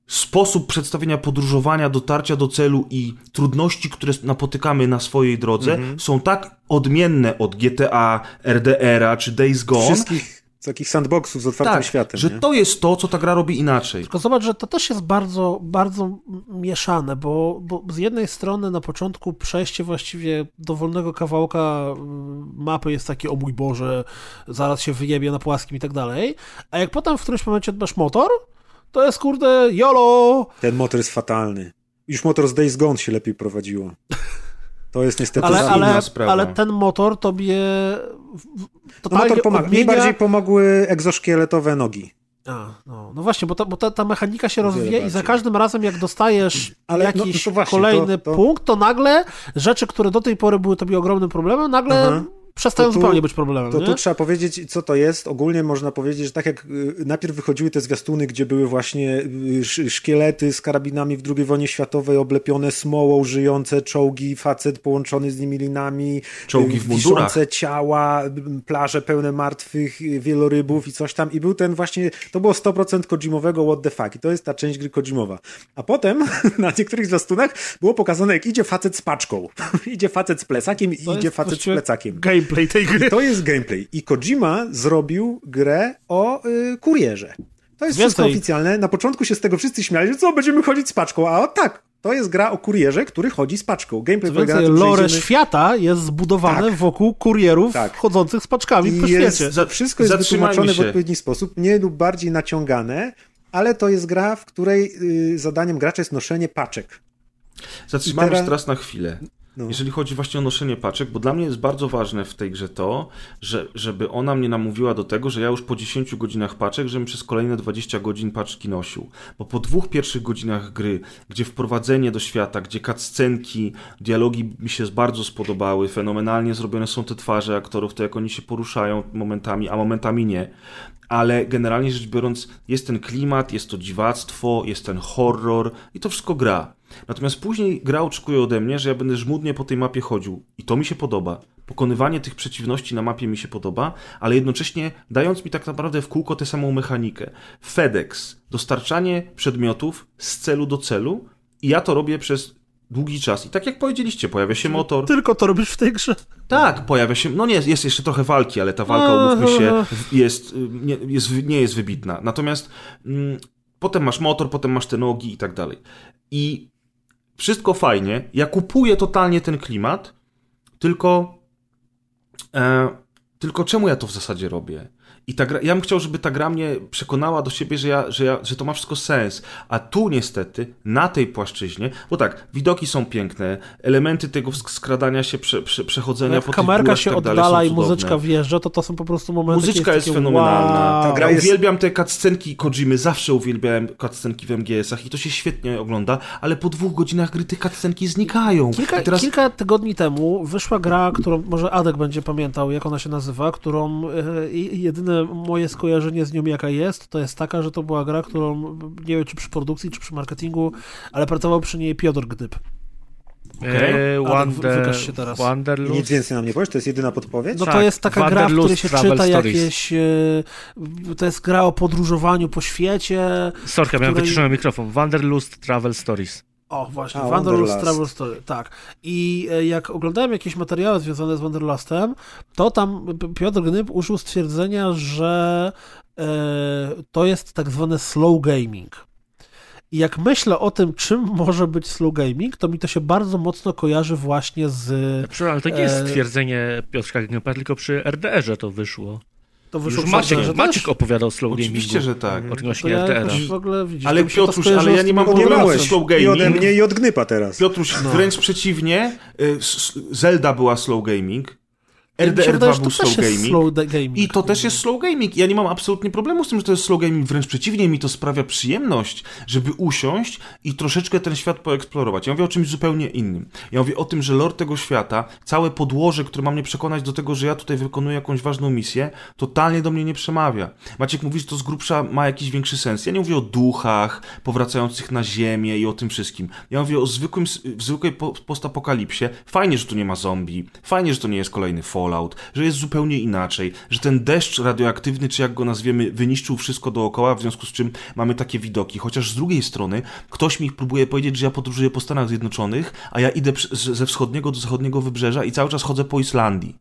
sposób przedstawienia podróżowania, dotarcia do celu i trudności, które napotykamy na swojej drodze, są tak odmienne od GTA, RDR-a czy Days Gone, Wszystkich takich sandboxów z otwartym tak, światem. że nie? to jest to, co ta gra robi inaczej. Tylko zobacz, że to też jest bardzo, bardzo mieszane, bo, bo z jednej strony na początku przejście właściwie dowolnego kawałka mm, mapy jest takie, o mój Boże, zaraz się wyjebie na płaskim i tak dalej, a jak potem w którymś momencie dbasz motor, to jest kurde YOLO! Ten motor jest fatalny. Już motor z Days Gone się lepiej prowadziło. To jest niestety Ale, ale, sprawa. ale ten motor tobie no, motor pomaga. odmienia... Najbardziej pomogły egzoszkieletowe nogi. A, no, no właśnie, bo, ta, bo ta, ta mechanika się Wiele rozwija i bardziej. za każdym razem, jak dostajesz Ale no, jakiś no to właśnie, kolejny to- to- punkt, to nagle rzeczy, które do tej pory były tobie ogromnym problemem, nagle Aha. Przestają tu- zupełnie być problemem. To nie? tu trzeba powiedzieć, co to jest. Ogólnie można powiedzieć, że tak jak y, najpierw wychodziły te zwiastuny, gdzie były właśnie y, sz- szkielety z karabinami w II wojnie światowej, oblepione smołą, żyjące czołgi, facet połączony z nimi linami, Czołgi y, w mundurach. wiszące ciała, plaże pełne martwych wielorybów i coś tam. I był ten właśnie, to było 100% Kojimowego what the fuck. I to jest ta część gry Kojimowa. A potem na niektórych zwiastunach było pokazane, jak idzie facet z paczką. idzie facet z plecakiem i idzie facet z plecakiem. Gameplay tej gry. I to jest gameplay. I Kojima zrobił grę o y, kurierze. To jest wszystko Więcej. oficjalne. Na początku się z tego wszyscy śmiali, że co, będziemy chodzić z paczką. A o tak, to jest gra o kurierze, który chodzi z paczką. Gameplay polega na tym, lore idziemy... świata jest zbudowane Tak. wokół kurierów Tak. chodzących z paczkami po I jest, świecie. Za- wszystko jest wytłumaczone w odpowiedni sposób, mniej lub bardziej naciągane, ale to jest gra, w której y, zadaniem gracza jest noszenie paczek. Zatrzymamy teraz- się teraz na chwilę. No. Jeżeli chodzi właśnie o noszenie paczek, bo dla mnie jest bardzo ważne w tej grze to, że, żeby ona mnie namówiła do tego, że ja już po 10 godzinach paczek, żebym przez kolejne 20 godzin paczki nosił. Bo po dwóch pierwszych godzinach gry, gdzie wprowadzenie do świata, gdzie cutscenki, dialogi mi się bardzo spodobały, fenomenalnie zrobione są te twarze aktorów, to jak oni się poruszają momentami, a momentami nie. Ale generalnie rzecz biorąc, jest ten klimat, jest to dziwactwo, jest ten horror i to wszystko gra. Natomiast później gra oczekuje ode mnie, że ja będę żmudnie po tej mapie chodził. I to mi się podoba. Pokonywanie tych przeciwności na mapie mi się podoba, ale jednocześnie dając mi tak naprawdę w kółko tę samą mechanikę. FedEx, dostarczanie przedmiotów z celu do celu i ja to robię przez długi czas. I tak jak powiedzieliście, pojawia się motor. Tylko to robisz w tej grze. Tak, pojawia się. No nie, jest jeszcze trochę walki, ale ta walka, umówmy się, jest, nie, jest, nie jest wybitna. Natomiast mm, potem masz motor, potem masz te nogi i tak dalej. I wszystko fajnie. Ja kupuję totalnie ten klimat, tylko. E, tylko czemu ja to w zasadzie robię? I ta gra, ja bym chciał, żeby ta gra mnie przekonała do siebie, że, ja, że, ja, że to ma wszystko sens. A tu niestety, na tej płaszczyźnie, bo tak, widoki są piękne, elementy tego sk- skradania się, prze, prze, przechodzenia Jak po kamerka się tak dalej oddala i muzyczka wjeżdża, to to są po prostu momenty... Muzyczka jest takie, fenomenalna. Wow. Ta gra ja jest- uwielbiam te cutscenki Kojimy, zawsze uwielbiałem cutscenki w MGS-ach i to się świetnie ogląda, ale po dwóch godzinach gry te cutscenki znikają. Kilka, teraz kilka tygodni temu wyszła gra, którą może Adek będzie pamiętał, jak ona się nazywa, którą e, i- jedyne moje skojarzenie z nią jaka jest, to jest taka, że to była gra, którą nie wiem czy przy produkcji, czy przy marketingu, ale pracował przy niej Piotr Gdyb. Okej. E, Ale Wonder, się teraz. Wanderlust. nic więcej nam nie powiesz? To jest jedyna podpowiedź? No to Tak, jest taka gra, w której się Travel czyta Stories. jakieś... e, To jest gra o podróżowaniu po świecie. Sorka, miałem której- wyciszony mikrofon. Wanderlust Travel Stories. O, właśnie, A, Wanderlust Wanderlust. Travel Story, tak. I e, jak oglądałem jakieś materiały związane z Wanderlustem, to tam Piotr Gnyb użył stwierdzenia, że e, to jest tak zwany slow gaming. I jak myślę o tym, czym może być slow gaming, to mi to się bardzo mocno kojarzy właśnie z... Przepraszam, ale to nie jest E, stwierdzenie Piotrka Gnypa, tylko przy RDR-ze to wyszło. To wyszło Już Maciek, Wanderze Maciek opowiadał o slow Oczywiście, gamingu. że tak. Odnośnie ja widzisz, Ale Piotruś, ale ja z nie mam problemu ze slow I ode gaming. mnie i od Gnypa teraz. Piotruś, No. wręcz przeciwnie, y, Zelda była slow gaming, Mi się wydaje, RDR2 że był slow gaming. slow gaming. I to też jest slow gaming. Ja nie mam absolutnie problemu z tym, że to jest slow gaming. Wręcz przeciwnie, mi to sprawia przyjemność, żeby usiąść i troszeczkę ten świat poeksplorować. Ja mówię o czymś zupełnie innym. Ja mówię o tym, że lore tego świata, całe podłoże, które ma mnie przekonać do tego, że ja tutaj wykonuję jakąś ważną misję, totalnie do mnie nie przemawia. Maciek mówi, że to z grubsza ma jakiś większy sens. Ja nie mówię o duchach powracających na ziemię i o tym wszystkim. Ja mówię o zwykłym, zwykłej po- postapokalipsie. Fajnie, że tu nie ma zombie. Fajnie, że to nie jest kolejny Fallout. Że jest zupełnie inaczej. Że ten deszcz radioaktywny, czy jak go nazwiemy, wyniszczył wszystko dookoła, w związku z czym mamy takie widoki. Chociaż z drugiej strony ktoś mi próbuje powiedzieć, że ja podróżuję po Stanach Zjednoczonych, a ja idę ze wschodniego do zachodniego wybrzeża i cały czas chodzę po Islandii.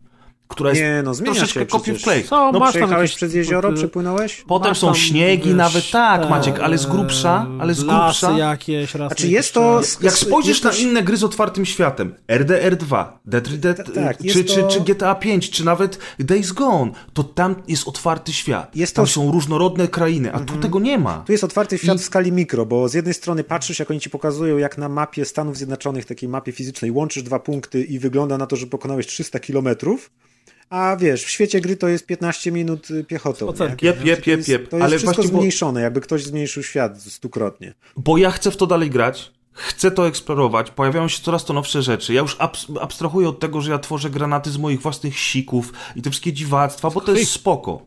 Która jest Nie, no zmienia troszeczkę się kopiuj wklej. Co, No, masz tam Przejechałeś jakieś- przez jezioro, przepłynąłeś? Potem Masz są tam, śniegi, wiesz, nawet tak, te, Maciek, ale z grubsza, ale z grubsza. jakieś, raz Znaczy jest to... Jak spojrzysz na inne gry z otwartym światem, RDR2, Dead Red Dead, tak, czy, czy, czy GTA 5, czy nawet Days Gone, to tam jest otwarty świat. Jest tam to- są różnorodne krainy, a tu tego nie ma. Tu jest otwarty świat I- w skali mikro, bo z jednej strony patrzysz, jak oni ci pokazują, jak na mapie Stanów Zjednoczonych, takiej mapie fizycznej, łączysz dwa punkty i wygląda na to, że pokonałeś 300 kilometrów, a wiesz, w świecie gry to jest 15 minut y, piechotą. Nie? Jep, jep, jep, jest, jep. to jest Ale wszystko właśnie, bo- zmniejszone, jakby ktoś zmniejszył świat stukrotnie. Bo ja chcę w to dalej grać, chcę to eksplorować, pojawiają się coraz to nowsze rzeczy. Ja już abs- abstrahuję od tego, że ja tworzę granaty z moich własnych sików i te wszystkie dziwactwa, bo to jest spoko.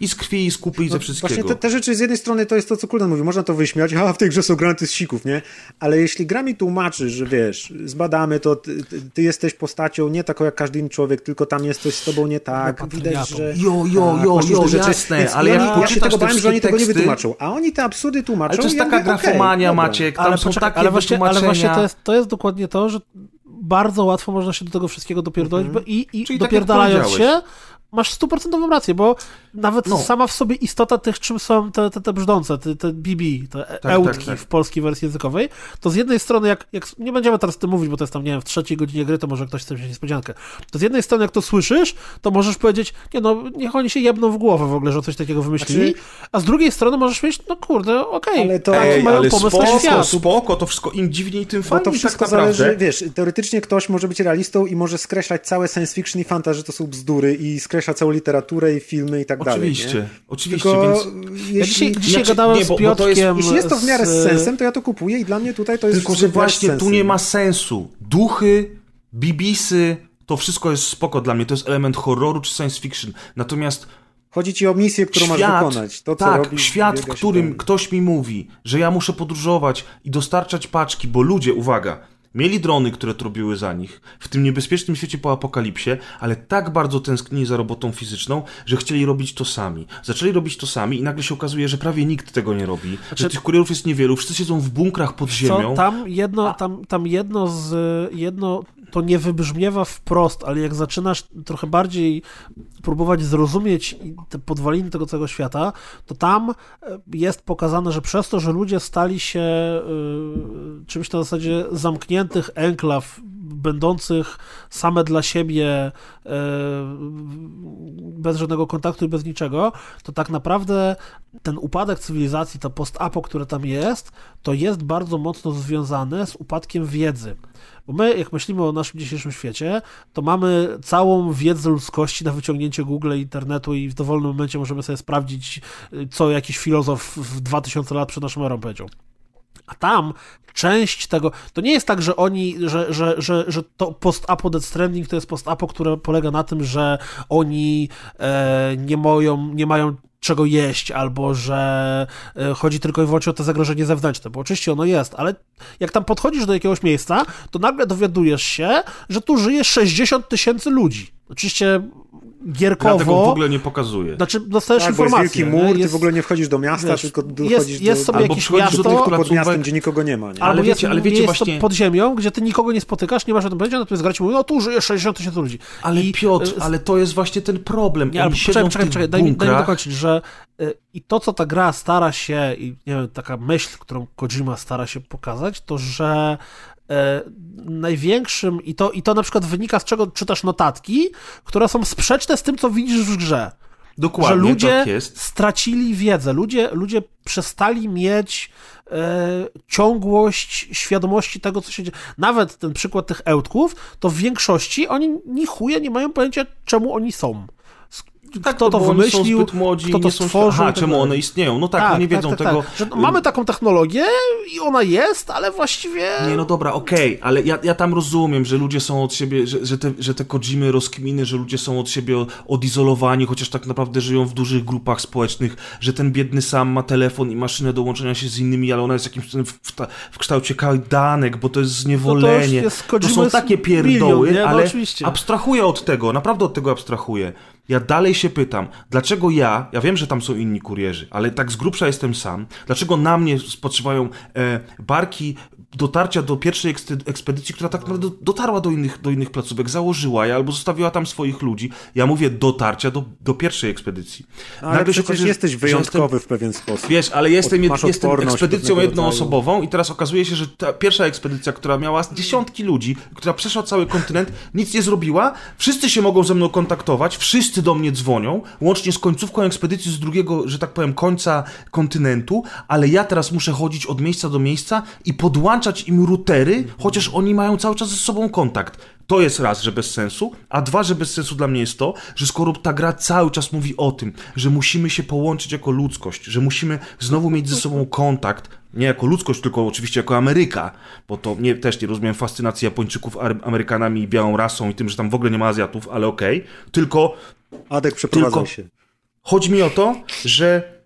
I z krwi, i z kupy, i ze wszystkiego. No, Właśnie te, te rzeczy z jednej strony to jest to, co Kuldan mówi, można to wyśmiać, a w tej grze są granaty z sików, nie? Ale jeśli gra mi tłumaczy, że wiesz, zbadamy to, ty, ty, jesteś postacią nie taką jak każdy inny człowiek, tylko tam jest coś z tobą nie tak, No, widać, że... Jo, jo, tak, jo, jo, rzeczy. jasne, Więc ale i oni, ja się tego te bałem, że oni tego nie wytłumaczą, a oni te absurdy tłumaczą Ale to jest i ja taka mówię, grafomania, dobra. Maciek, tam ale, są poczekaj, takie ale, właśnie, ale właśnie to jest, to jest dokładnie to, że bardzo łatwo można się do tego wszystkiego dopierdolić, bo i, i Czyli tak dopierdalając się, powiedziałeś. masz stuprocentową rację, bo nawet No. sama w sobie istota tych, czym są te, te, te brzdące, te, te BB, te tak, ełtki tak. w polskiej wersji językowej, to z jednej strony, jak, jak nie będziemy teraz o tym mówić, bo to jest tam, nie wiem, w trzeciej godzinie gry, to może ktoś chce wziąć niespodziankę, to z jednej strony, jak to słyszysz, to możesz powiedzieć, nie no, niech oni się jebną w głowę w ogóle, że coś takiego wymyślili, Znaczy- a z drugiej strony możesz mieć, no kurde, okej, Ale to- taki Ej, mają ale pomysł spoko, na świat. spoko, to wszystko im dziwniej, tym fajniej to wszystko tak naprawdę. zależy, wiesz, teoretycznie ktoś może być realistą i może skreślać całe science fiction i fantasy, że to są bzdury i skreśla całą literaturę i filmy i tak dalej. Oczywiście, nie? oczywiście, Tylko więc... jeśli, Ja dzisiaj, dzisiaj Znaczy, gadałem nie, bo- z to jest- Piotrkiem... jeśli jest to w miarę z z- sensem, to ja to kupuję i dla mnie tutaj to jest Tylko, że właśnie tu nie ma sensu. Duchy, bibisy, to wszystko jest spoko dla mnie. To jest element horroru czy science fiction. Natomiast Chodzi ci o misję, którą masz wykonać. To, tak, robisz, świat, w którym tam. ktoś mi mówi, że ja muszę podróżować i dostarczać paczki, bo ludzie, uwaga, mieli drony, które to robiły za nich, w tym niebezpiecznym świecie po apokalipsie, ale tak bardzo tęsknili za robotą fizyczną, że chcieli robić to sami. Zaczęli robić to sami i nagle się okazuje, że prawie nikt tego nie robi, że tych kurierów jest niewielu, wszyscy siedzą w bunkrach pod ziemią. Co, tam jedno, tam, tam jedno z, jedno, to nie wybrzmiewa wprost, ale jak zaczynasz trochę bardziej próbować zrozumieć te podwaliny tego całego świata, to tam e, jest pokazane, że przez to, że ludzie stali się y, czymś na zasadzie zamkniętych enklaw, będących same dla siebie, y, bez żadnego kontaktu i bez niczego, to tak naprawdę ten upadek cywilizacji, to post-apo, które tam jest, to jest bardzo mocno związane z upadkiem wiedzy. Bo my, jak myślimy o naszym dzisiejszym świecie, to mamy całą wiedzę ludzkości na wyciągnięcie Google, internetu i w dowolnym momencie możemy sobie sprawdzić, co jakiś filozof w 2000 lat przed naszą erą powiedział. A tam część tego, to nie jest tak, że oni, że, że, że, że to post-apo Death Stranding to jest post-apo, które polega na tym, że oni e, nie, mają, nie mają czego jeść, albo że e, chodzi tylko i wyłącznie o to zagrożenie zewnętrzne, bo oczywiście ono jest, ale jak tam podchodzisz do jakiegoś miejsca, to nagle dowiadujesz się, że tu żyje 60 tysięcy ludzi. Oczywiście gierkowo... Ja tego w ogóle nie pokazuje. Znaczy, dostajesz Tak, bo jest informację. wielki mur, nie? ty Jest- w ogóle nie wchodzisz do miasta, wiesz, tylko jest- dochodzisz jest do... sobie Albo jakieś przychodzisz do miasto, tych pod miastem, gdzie nikogo nie ma, nie? ale Ale jest, wiecie- ale wiecie jest właśnie- to pod ziemią, gdzie ty nikogo nie spotykasz, nie masz o tym pojęcia, natomiast gracze mówią, no tu żyje 60 tysięcy ludzi. Ale I, Piotr, e, ale to jest właśnie ten problem. Nie, ale czekaj, tych czekaj, daj mi, daj mi dokończyć, że y, i to, co ta gra stara się, i nie wiem, taka myśl, którą Kojima stara się pokazać, to że e, największym, i to, i to na przykład wynika z czego czytasz notatki, które są sprzeczne z tym, co widzisz w grze. Dokładnie, że ludzie tak stracili wiedzę, ludzie, ludzie przestali mieć e, ciągłość świadomości tego, co się dzieje. Nawet ten przykład tych ełtków, to w większości oni ni chuja nie mają pojęcia, czemu oni są. Tak, kto to są wymyślił, zbyt młodzi, kto to nie są stworzył. Aha, tak czemu one istnieją? No tak, oni wiedzą tego. Że no, mamy taką technologię i ona jest, ale właściwie... Nie, no dobra, okej, ale ja, ja tam rozumiem, że ludzie są od siebie, że, że, te, że te Kojimy rozkminy, że ludzie są od siebie odizolowani, chociaż tak naprawdę żyją w dużych grupach społecznych, że ten biedny sam ma telefon i maszynę do łączenia się z innymi, ale ona jest jakimś w, w, w kształcie kajdanek, bo to jest zniewolenie. jest- to Kojima są jest takie pierdoły, milion, nie? No ale oczywiście. abstrahuję od tego, naprawdę od tego abstrahuję. Ja dalej się pytam, dlaczego ja, ja wiem, że tam są inni kurierzy, ale tak z grubsza jestem sam, dlaczego na mnie spoczywają e, barki dotarcia do pierwszej ekspedycji, która tak naprawdę dotarła do innych, do innych placówek, założyła je albo zostawiła tam swoich ludzi. Ja mówię dotarcia do, do pierwszej ekspedycji. Ale Nagle przecież okazuje, jesteś wyjątkowy w pewien sposób. Wiesz, ale jestem, Od- jestem ekspedycją jednoosobową i teraz okazuje się, że ta pierwsza ekspedycja, która miała dziesiątki ludzi, która przeszła cały kontynent, nic nie zrobiła, wszyscy się mogą ze mną kontaktować, wszyscy do mnie dzwonią, łącznie z końcówką ekspedycji z drugiego, że tak powiem, końca kontynentu, ale ja teraz muszę chodzić od miejsca do miejsca i podłączać im routery, chociaż oni mają cały czas ze sobą kontakt. To jest raz, że bez sensu, a dwa, że bez sensu dla mnie jest to, że skoro ta gra cały czas mówi o tym, że musimy się połączyć jako ludzkość, że musimy znowu mieć ze sobą kontakt, nie jako ludzkość, tylko oczywiście jako Ameryka, bo to nie, też nie rozumiem fascynacji Japończyków Amerykanami i białą rasą i tym, że tam w ogóle nie ma Azjatów, ale okej, tylko Adek, przeprowadzał Tylko- się. Chodzi mi o to, że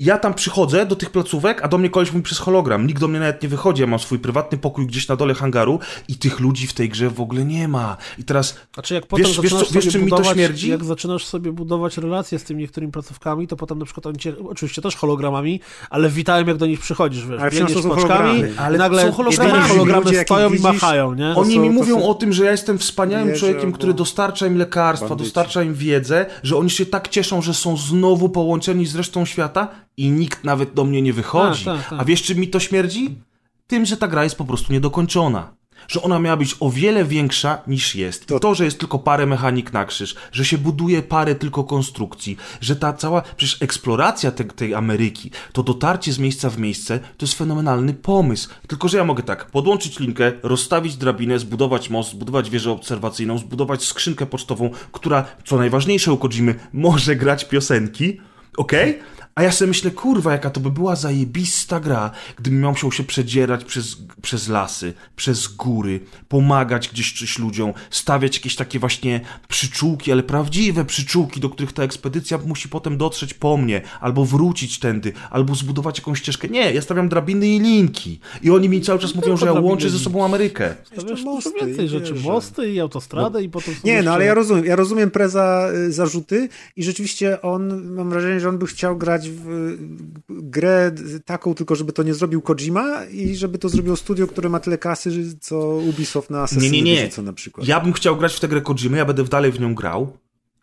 ja tam przychodzę do tych placówek, a do mnie koleś mówi przez hologram. Nikt do mnie nawet nie wychodzi. Ja mam swój prywatny pokój gdzieś na dole hangaru i tych ludzi w tej grze w ogóle nie ma. I teraz Znaczy jak potem Wiesz- wiesz, zaczynasz co- wiesz, sobie czym mi to budować, śmierdzi? jak zaczynasz sobie budować relacje z tymi niektórymi placówkami, to potem na przykład oni cię, oczywiście też hologramami, ale witają jak do nich przychodzisz, wiesz, Ale biegniesz paczkami, hologramy. ale nagle są hologramami. cztery hologramy Ludzie, stoją i widzisz, machają, nie? Oni są- mi mówią są- o tym, że ja jestem wspaniałym człowiekiem, który dostarcza im lekarstwa, bandyci. dostarcza im wiedzę, że oni się tak cieszą, że są znowu połączeni z resztą świata i nikt nawet do mnie nie wychodzi. Tak, tak, tak. A wiesz, czym mi to śmierdzi? Tym, że ta gra jest po prostu niedokończona. Że ona miała być o wiele większa niż jest. To, to że jest tylko parę mechanik na krzyż, że się buduje parę tylko konstrukcji, że ta cała, przecież eksploracja te, tej Ameryki, to dotarcie z miejsca w miejsce, to jest fenomenalny pomysł. Tylko, że ja mogę tak, podłączyć linkę, rozstawić drabinę, zbudować most, zbudować wieżę obserwacyjną, zbudować skrzynkę pocztową, która, co najważniejsze u Kojimy, może grać piosenki, okej? A ja sobie myślę, kurwa, jaka to by była zajebista gra, gdybym miał musiał się przedzierać przez, przez lasy, przez góry, pomagać gdzieś coś ludziom, stawiać jakieś takie właśnie przyczółki, ale prawdziwe przyczółki, do których ta ekspedycja musi potem dotrzeć po mnie, albo wrócić tędy, albo zbudować jakąś ścieżkę. Nie, ja stawiam drabiny i linki. I oni mi cały czas mówią, że ja łączę ze sobą Amerykę. To wiesz, mosty dużo więcej rzeczy, mosty i autostradę i potem... Nie, no ale ja rozumiem, ja rozumiem Preza y, zarzuty i rzeczywiście on, mam wrażenie, że on by chciał grać grać w grę taką, tylko żeby to nie zrobił Kojima i żeby to zrobiło studio, które ma tyle kasy, co Ubisoft na Assassin's Nie, nie, nie. na przykład. Ja bym chciał grać w tę grę Kojimy, ja będę dalej w nią grał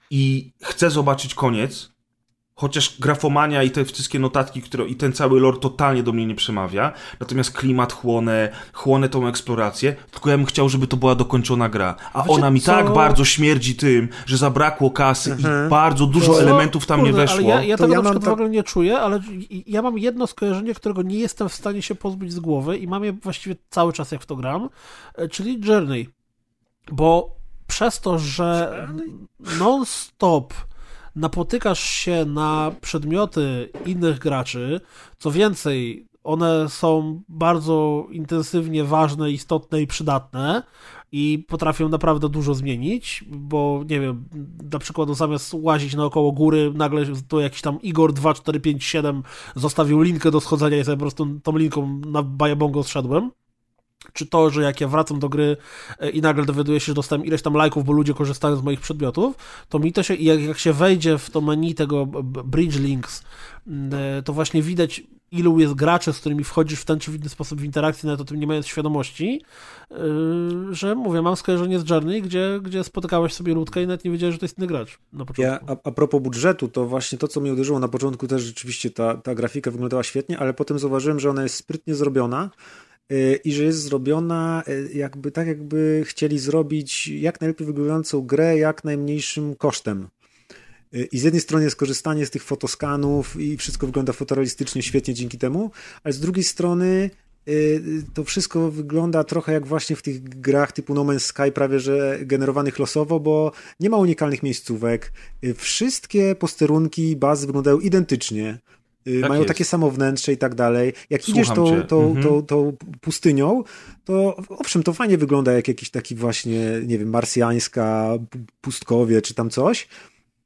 i chcę zobaczyć koniec, Chociaż grafomania i te wszystkie notatki, które, i ten cały lore totalnie do mnie nie przemawia. Natomiast klimat chłonę, chłonę tą eksplorację. Tylko ja bym chciał, żeby to była dokończona gra. A Wiecie ona mi co? tak bardzo śmierdzi tym, że zabrakło kasy Mhm. i bardzo dużo Co? elementów tam nie Kurde, weszło. Ale ja, ja tego ja na przykład tak- w ogóle nie czuję, ale ja mam jedno skojarzenie, którego nie jestem w stanie się pozbyć z głowy i mam je właściwie cały czas, jak w to gram, e, czyli Journey. Bo przez to, że non-stop napotykasz się na przedmioty innych graczy, co więcej, one są bardzo intensywnie ważne, istotne i przydatne i potrafią naprawdę dużo zmienić, bo nie wiem, na przykład zamiast łazić naokoło góry, nagle to jakiś tam Igor 2457 zostawił linkę do schodzenia i sobie po prostu tą linką na bajabongo zszedłem. Czy to, że jak ja wracam do gry e, i nagle dowiaduję się, że dostałem ileś tam lajków, bo ludzie korzystają z moich przedmiotów, to mi to się, jak, jak się wejdzie w to menu tego Bridge Links, mm, e, to właśnie widać, ilu jest graczy, z którymi wchodzisz w ten czy w inny sposób w interakcję, nawet o tym nie mając świadomości, yy, że mówię, mam skojarzenie z Journey, gdzie, gdzie spotykałeś sobie ludkę i nawet nie wiedziałeś, że to jest inny gracz na początku. Ja, a, a propos budżetu, to właśnie to, co mnie uderzyło na początku, też rzeczywiście ta, ta grafika wyglądała świetnie, ale potem zauważyłem, że ona jest sprytnie zrobiona i że jest zrobiona yy, jakby tak, jakby chcieli zrobić jak najlepiej wyglądającą grę jak najmniejszym kosztem. Yy, I z jednej strony jest korzystanie z tych fotoskanów i wszystko wygląda fotorealistycznie, świetnie dzięki temu, ale z drugiej strony to wszystko wygląda trochę jak właśnie w tych grach typu No Man's Sky, prawie że generowanych losowo, bo nie ma unikalnych miejscówek. Wszystkie posterunki, bazy wyglądają identycznie. Yy, Tak Mają jest. takie samo wnętrze i tak dalej. Jak Słucham idziesz tą, tą, Mhm. tą, tą pustynią, to owszem, to fajnie wygląda jak jakiś taki właśnie, nie wiem, marsjańska pu- pustkowie czy tam coś,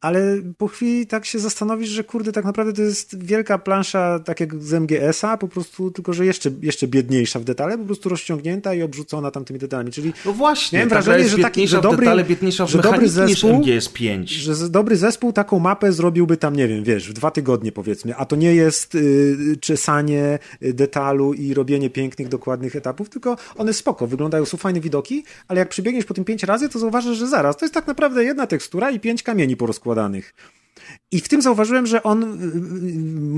ale po chwili tak się zastanowisz, że kurde, tak naprawdę to jest wielka plansza, tak jak z MGS-a, po prostu, tylko że jeszcze, jeszcze biedniejsza w detale, po prostu rozciągnięta i obrzucona tamtymi detalami, czyli No właśnie, Miałem wrażenie, że taki- biedniejsza że w dobry- detale, biedniejsza w że dobry zespół- niż MGS5. że dobry zespół taką mapę zrobiłby tam, nie wiem, wiesz, w dwa tygodnie powiedzmy, a to nie jest y, czesanie y, detalu i robienie pięknych, dokładnych etapów, tylko one spoko, wyglądają, są fajne widoki, ale jak przybiegniesz po tym pięć razy, to zauważysz, że zaraz, to jest tak naprawdę jedna tekstura i pięć kamieni I w tym zauważyłem, że on y,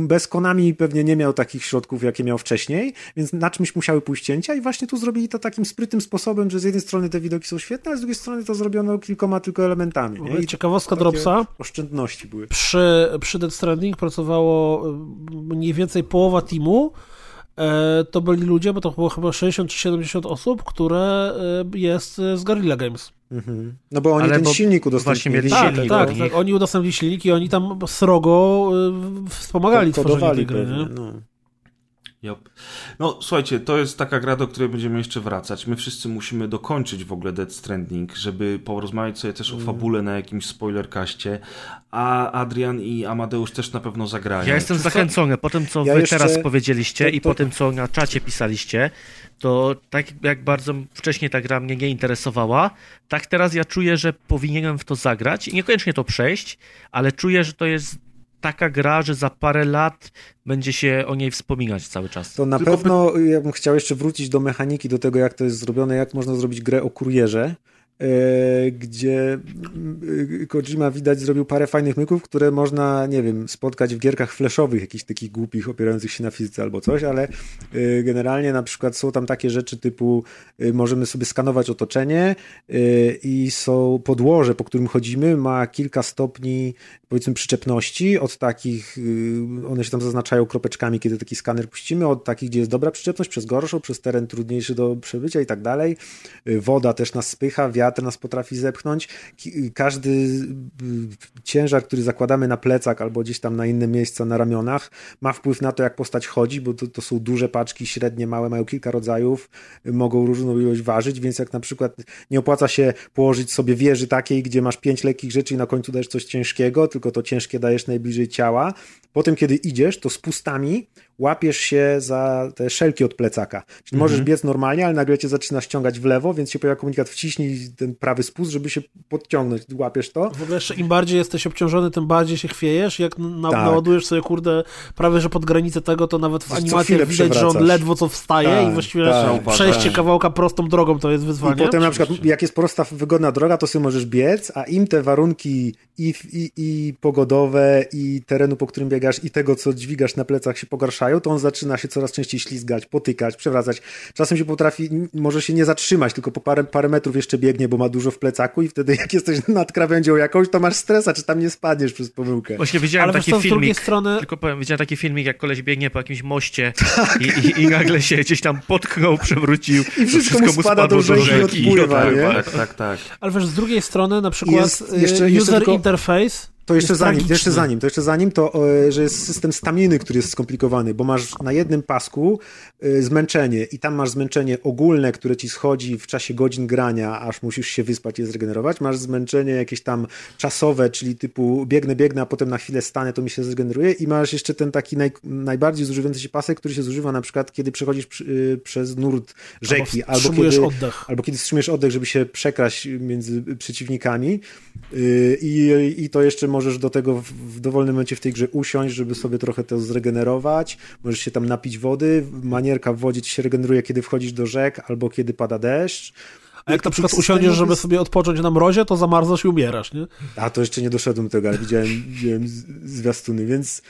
y, bez Konami pewnie nie miał takich środków, jakie miał wcześniej, więc na czymś musiały pójść cięcia i właśnie tu zrobili to takim sprytnym sposobem, że z jednej strony te widoki są świetne, a z drugiej strony to zrobiono kilkoma tylko elementami. Nie? I Ciekawostka Dropsa. Oszczędności były. Przy, przy Death Stranding pracowało y, mniej więcej połowa teamu. E, To byli ludzie, bo to było chyba 60 czy 70 osób, które y, jest z Guerrilla Games. Mhm. No bo oni Ale ten bo silnik właśnie udostępnili. mieli Tak, silnik tak, tak. Oni udostępnili silniki i oni tam srogo wspomagali tworzenie tej gry. pewnie. Nie? No. Yep. No słuchajcie, to jest taka gra, do której będziemy jeszcze wracać. My wszyscy musimy dokończyć w ogóle Dead Stranding, żeby porozmawiać sobie też o Mm. fabule na jakimś spoilerkaście, a Adrian i Amadeusz też na pewno zagrają. Ja jestem zachęcony po tym, co Ja wy jeszcze- teraz powiedzieliście to- i to- po tym, co na czacie pisaliście, to tak jak bardzo wcześniej ta gra mnie nie interesowała, tak teraz ja czuję, że powinienem w to zagrać i niekoniecznie to przejść, ale czuję, że to jest taka gra, że za parę lat będzie się o niej wspominać cały czas. To na Tylko pewno ja bym chciał jeszcze wrócić do mechaniki, do tego jak to jest zrobione, jak można zrobić grę o kurierze, gdzie mm, Kojima widać zrobił parę fajnych myków, które można, nie wiem, spotkać w gierkach flashowych, jakichś takich głupich, opierających się na fizyce albo coś, ale e, generalnie na przykład są tam takie rzeczy typu e, możemy sobie skanować otoczenie e, i są podłoże, po którym chodzimy, ma kilka stopni powiedzmy przyczepności, od takich, one się tam zaznaczają kropeczkami, kiedy taki skaner puścimy, od takich, gdzie jest dobra przyczepność, przez gorszą, przez teren trudniejszy do przebycia i tak dalej. Woda też nas spycha, wiatr nas potrafi zepchnąć. Każdy y, ciężar, który zakładamy na plecak albo gdzieś tam na inne miejsca na ramionach, ma wpływ na to, jak postać chodzi, bo to, to są duże paczki, średnie, małe, mają kilka rodzajów, mogą różną ilość ważyć, więc jak na przykład nie opłaca się położyć sobie wieży takiej, gdzie masz pięć lekkich rzeczy i na końcu dajesz coś ciężkiego, tylko to ciężkie dajesz najbliżej ciała. Potem, kiedy idziesz, to z pustami łapiesz się za te szelki od plecaka. Czyli możesz Mhm. biec normalnie, ale nagle cię zaczyna ściągać w lewo, więc się pojawia komunikat wciśnij ten prawy spust, żeby się podciągnąć. Łapiesz to. W ogóle jeszcze im bardziej jesteś obciążony, tym bardziej się chwiejesz. Jak na, Tak. naładujesz sobie, kurde, prawie że pod granicę tego, to nawet w animacjach widać, że on ledwo co wstaje Tak, i właściwie tak. przejście kawałka prostą drogą to jest wyzwanie. I potem na przykład, jak jest prosta, wygodna droga, to sobie możesz biec, a im te warunki i, i, i pogodowe, i terenu, po którym biegasz, i tego, co dźwigasz na plecach się pogarszają, to on zaczyna się coraz częściej ślizgać, potykać, przewracać. Czasem się potrafi, może się nie zatrzymać, tylko po parę, parę metrów jeszcze biegnie, bo ma dużo w plecaku i wtedy jak jesteś nad krawędzią jakąś, to masz stresa, czy tam nie spadniesz przez pomyłkę. Właśnie widziałem Ale taki co, z drugiej filmik, strony- tylko powiem, widziałem taki filmik, jak koleś biegnie po jakimś moście Tak. i, i, i nagle się gdzieś tam potknął, przewrócił, I wszystko mu spada do rzeki i odpływa, tak, nie? Tak, tak, tak. Ale wiesz, z drugiej strony na przykład Jest y, jeszcze- jeszcze user tylko- interface To jeszcze zanim, tragiczny. jeszcze zanim, to jeszcze zanim, to e, że jest system staminy, który jest skomplikowany, bo masz na jednym pasku e, zmęczenie i tam masz zmęczenie ogólne, które ci schodzi w czasie godzin grania, aż musisz się wyspać i zregenerować. Masz zmęczenie jakieś tam czasowe, czyli typu biegnę, biegnę, a potem na chwilę stanę, to mi się zregeneruje i masz jeszcze ten taki naj, najbardziej zużywający się pasek, który się zużywa na przykład, kiedy przechodzisz przy, y, przez nurt rzeki, albo, wstrzymujesz kiedy, oddech. albo kiedy wstrzymujesz oddech, żeby się przekraść między przeciwnikami i, i to jeszcze możesz do tego w, dowolnym momencie w tej grze usiąść, żeby sobie trochę to zregenerować, możesz się tam napić wody, manierka w wodzie ci się regeneruje, kiedy wchodzisz do rzek, albo kiedy pada deszcz. A jak na przykład usiądziesz, żeby sobie odpocząć na mrozie, to zamarzasz i umierasz, nie? A to jeszcze nie doszedłem do tego, ale widziałem, widziałem zwiastuny, więc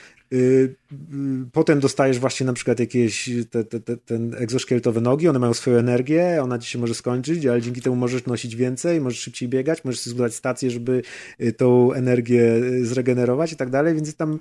potem dostajesz właśnie na przykład jakieś te, te, te, ten egzoszkieletowe nogi, one mają swoją energię, ona ci się może skończyć, ale dzięki temu możesz nosić więcej, możesz szybciej biegać, możesz zbudować stację, żeby y, tą energię y, zregenerować i tak dalej, więc tam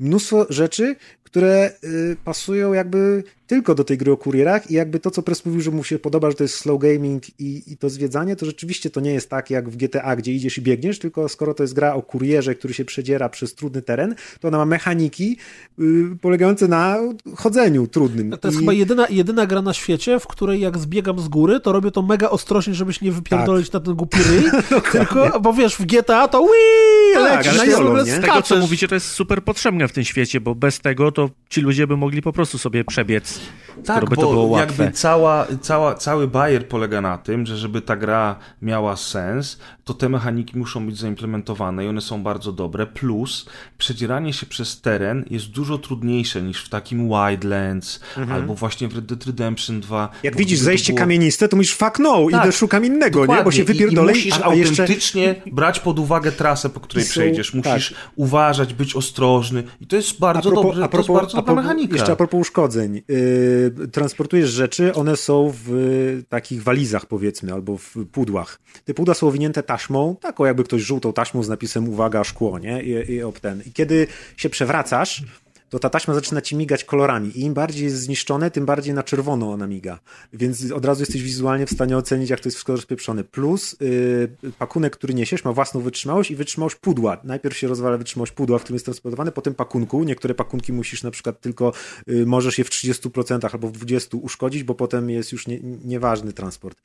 mnóstwo rzeczy, które y, pasują jakby tylko do tej gry o kurierach i jakby to, co Press mówił, że mu się podoba, że to jest slow gaming i, i to zwiedzanie, to rzeczywiście to nie jest tak jak w GTA, gdzie idziesz i biegniesz, tylko skoro to jest gra o kurierze, który się przedziera przez trudny teren, to ona ma mechaniki y, polegające na chodzeniu trudnym. To jest I- chyba jedyna, jedyna gra na świecie, w której jak zbiegam z góry, to robię to mega ostrożnie, żebyś nie wypierdolić na ten głupi ryj, tylko, bo wiesz, w GTA to wii, Tak, lecisz, w ogóle nie? Z tego, co skaczesz. mówicie, to jest super potrzebne w tym świecie, bo bez tego to ci ludzie by mogli po prostu sobie przebiec, Tak, by bo to było łatwe. jakby cała, cała, cały bajer polega na tym, że żeby ta gra miała sens, to te mechaniki muszą być zaimplementowane i one są bardzo dobre. Plus, przedzieranie się przez teren jest dużo trudniejsze niż w takim Wildlands albo właśnie w Red Dead Redemption 2. Mhm. Jak widzisz zejście było- kamieniste, to mówisz fuck no, Tak, idę szukam innego, nie? Bo się I- wypierdolę, I, musisz a, a jeszcze autentycznie brać pod uwagę trasę, po której I są- przejdziesz. Musisz tak. uważać, być ostrożny. I to jest bardzo a propos, dobrze, a to jest propos, bardzo a dobra propos, mechanika. Jeszcze a propos uszkodzeń. Yy, transportujesz rzeczy, one są w y, takich walizach powiedzmy, albo w pudłach. Te pudła są owinięte taśmą, taką jakby ktoś żółtą taśmą z napisem uwaga, szkło, nie? I, i ten. I kiedy się przewracasz, to ta taśma zaczyna ci migać kolorami i im bardziej jest zniszczone, tym bardziej na czerwono ona miga. Więc od razu jesteś wizualnie w stanie ocenić, jak to jest wszystko rozpieprzone. Plus yy, pakunek, który niesiesz, ma własną wytrzymałość i wytrzymałość pudła. Najpierw się rozwala wytrzymałość pudła, w którym jest transportowany, potem pakunku. Niektóre pakunki musisz na przykład tylko, yy, możesz je w 30% albo w 20% uszkodzić, bo potem jest już nie, nieważny transport.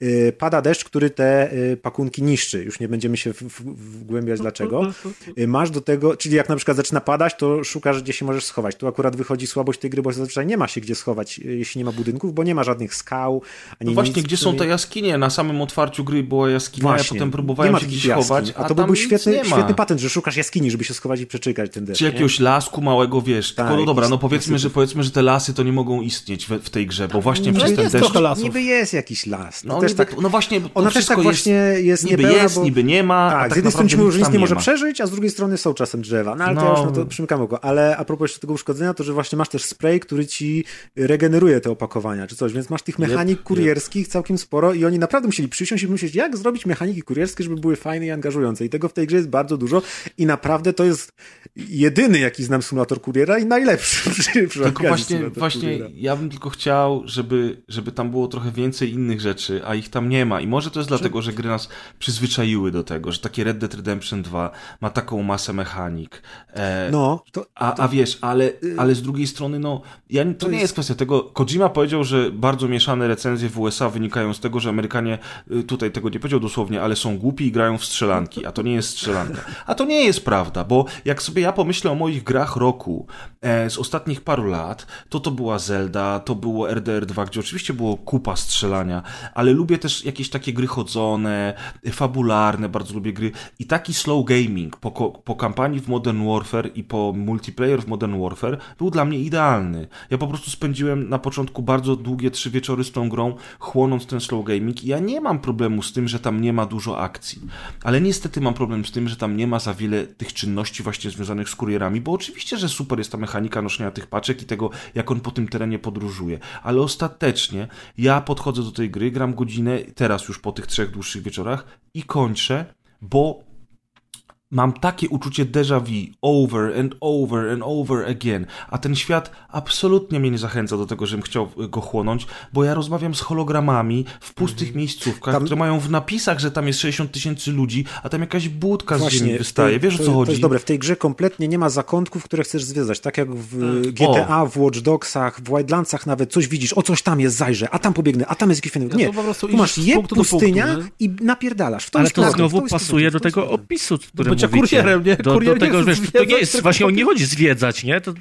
Yy, pada deszcz, który te yy, pakunki niszczy. Już nie będziemy się w, w, wgłębiać dlaczego. Y, Masz do tego, czyli jak na przykład zaczyna padać, to szukasz, gdzie się możesz schować. Tu akurat wychodzi słabość tej gry, bo zazwyczaj nie ma się gdzie schować, y, jeśli nie ma budynków, bo nie ma żadnych skał, ani No właśnie, nic, gdzie są te jaskinie? Na samym otwarciu gry była jaskinia, ja potem nie próbowałem ma się gdzieś jaskiń, chować, a to by tam był nic świetny, nie świetny patent, że szukasz jaskini, żeby się schować i przeczekać ten deszcz. Czy nie? jakiegoś lasku małego, wiesz, Tak, tylko no dobra, no powiedzmy, że powiedzmy, że te lasy to nie mogą istnieć w, w tej grze, bo właśnie No przez ten deszcz... lasów. Niby jest jakiś las. To No, też niby, tak, no właśnie, to ona też tak właśnie jest niby niepełna, jest, bo... niby nie ma, Tak, tak z jednej strony ci mówią, że nic nie może przeżyć, a z drugiej strony są czasem drzewa. No ale to No. ja już na to przymykam oko. Ale a propos jeszcze tego uszkodzenia, to że właśnie masz też spray, który ci regeneruje te opakowania czy coś, więc masz tych mechanik yep. kurierskich całkiem sporo i oni naprawdę musieli przysiąść i myśleć, jak zrobić mechaniki kurierskie, żeby były fajne i angażujące. I tego w tej grze jest bardzo dużo i naprawdę to jest jedyny, jaki znam symulator kuriera i najlepszy przy, przy Tylko właśnie, właśnie kuriera. ja bym tylko chciał, żeby, żeby tam było trochę więcej innych rzeczy, a ich tam nie ma. I może to jest dlatego, że gry nas przyzwyczaiły do tego, że takie Red Dead Redemption 2 ma taką masę mechanik. E, No, to, a, a wiesz, wiesz, ale, ale z drugiej strony, no, ja, to, nie jest kwestia tego. Kojima powiedział, że bardzo mieszane recenzje w USA wynikają z tego, że Amerykanie, y, tutaj tego nie powiedział dosłownie, ale są głupi i grają w strzelanki, a to nie jest strzelanka. A to nie jest prawda, bo jak sobie ja pomyślę o moich grach roku e, z ostatnich paru lat, to to była Zelda, to było RDR 2, gdzie oczywiście było kupa strzelania, ale lubię też jakieś takie gry chodzone, fabularne, bardzo lubię gry i taki slow gaming po, po kampanii w Modern Warfare i po multiplayer w Modern Warfare był dla mnie idealny. Ja po prostu spędziłem na początku bardzo długie trzy wieczory z tą grą, chłonąc ten slow gaming i ja nie mam problemu z tym, że tam nie ma dużo akcji. Ale niestety mam problem z tym, że tam nie ma za wiele tych czynności właśnie związanych z kurierami, bo oczywiście, że super jest ta mechanika noszenia tych paczek i tego, jak on po tym terenie podróżuje. Ale ostatecznie ja podchodzę do tej gry, gram godzinę, teraz już po tych trzech dłuższych wieczorach i kończę, bo mam takie uczucie déjà vu over and over and over again, a ten świat absolutnie mnie nie zachęca do tego, żebym chciał go chłonąć, bo ja rozmawiam z hologramami w pustych Mhm. miejscówkach, Tam- które mają w napisach, że tam jest 60 tysięcy ludzi, a tam jakaś budka z Właśnie, ziemi w wystaje. tej- Wiesz o to, co chodzi? To jest dobre. W tej grze kompletnie nie ma zakątków, które chcesz zwiedzać. Tak jak w GTA, w Watch Dogsach, w Wildlandsach nawet coś widzisz, o coś tam jest, zajrzę, a tam pobiegnę, a tam jest jakiś Nie, to po prostu tu masz z je pustynia punktu, i napierdalasz. W tą Ale to znowu pasuje do tego opisu, który bycia mówicie. kurierem, nie? Do, Kurier do tego, wiesz, to nie zwiedzać, jest, właśnie on nie chodzi zwiedzać, nie? To,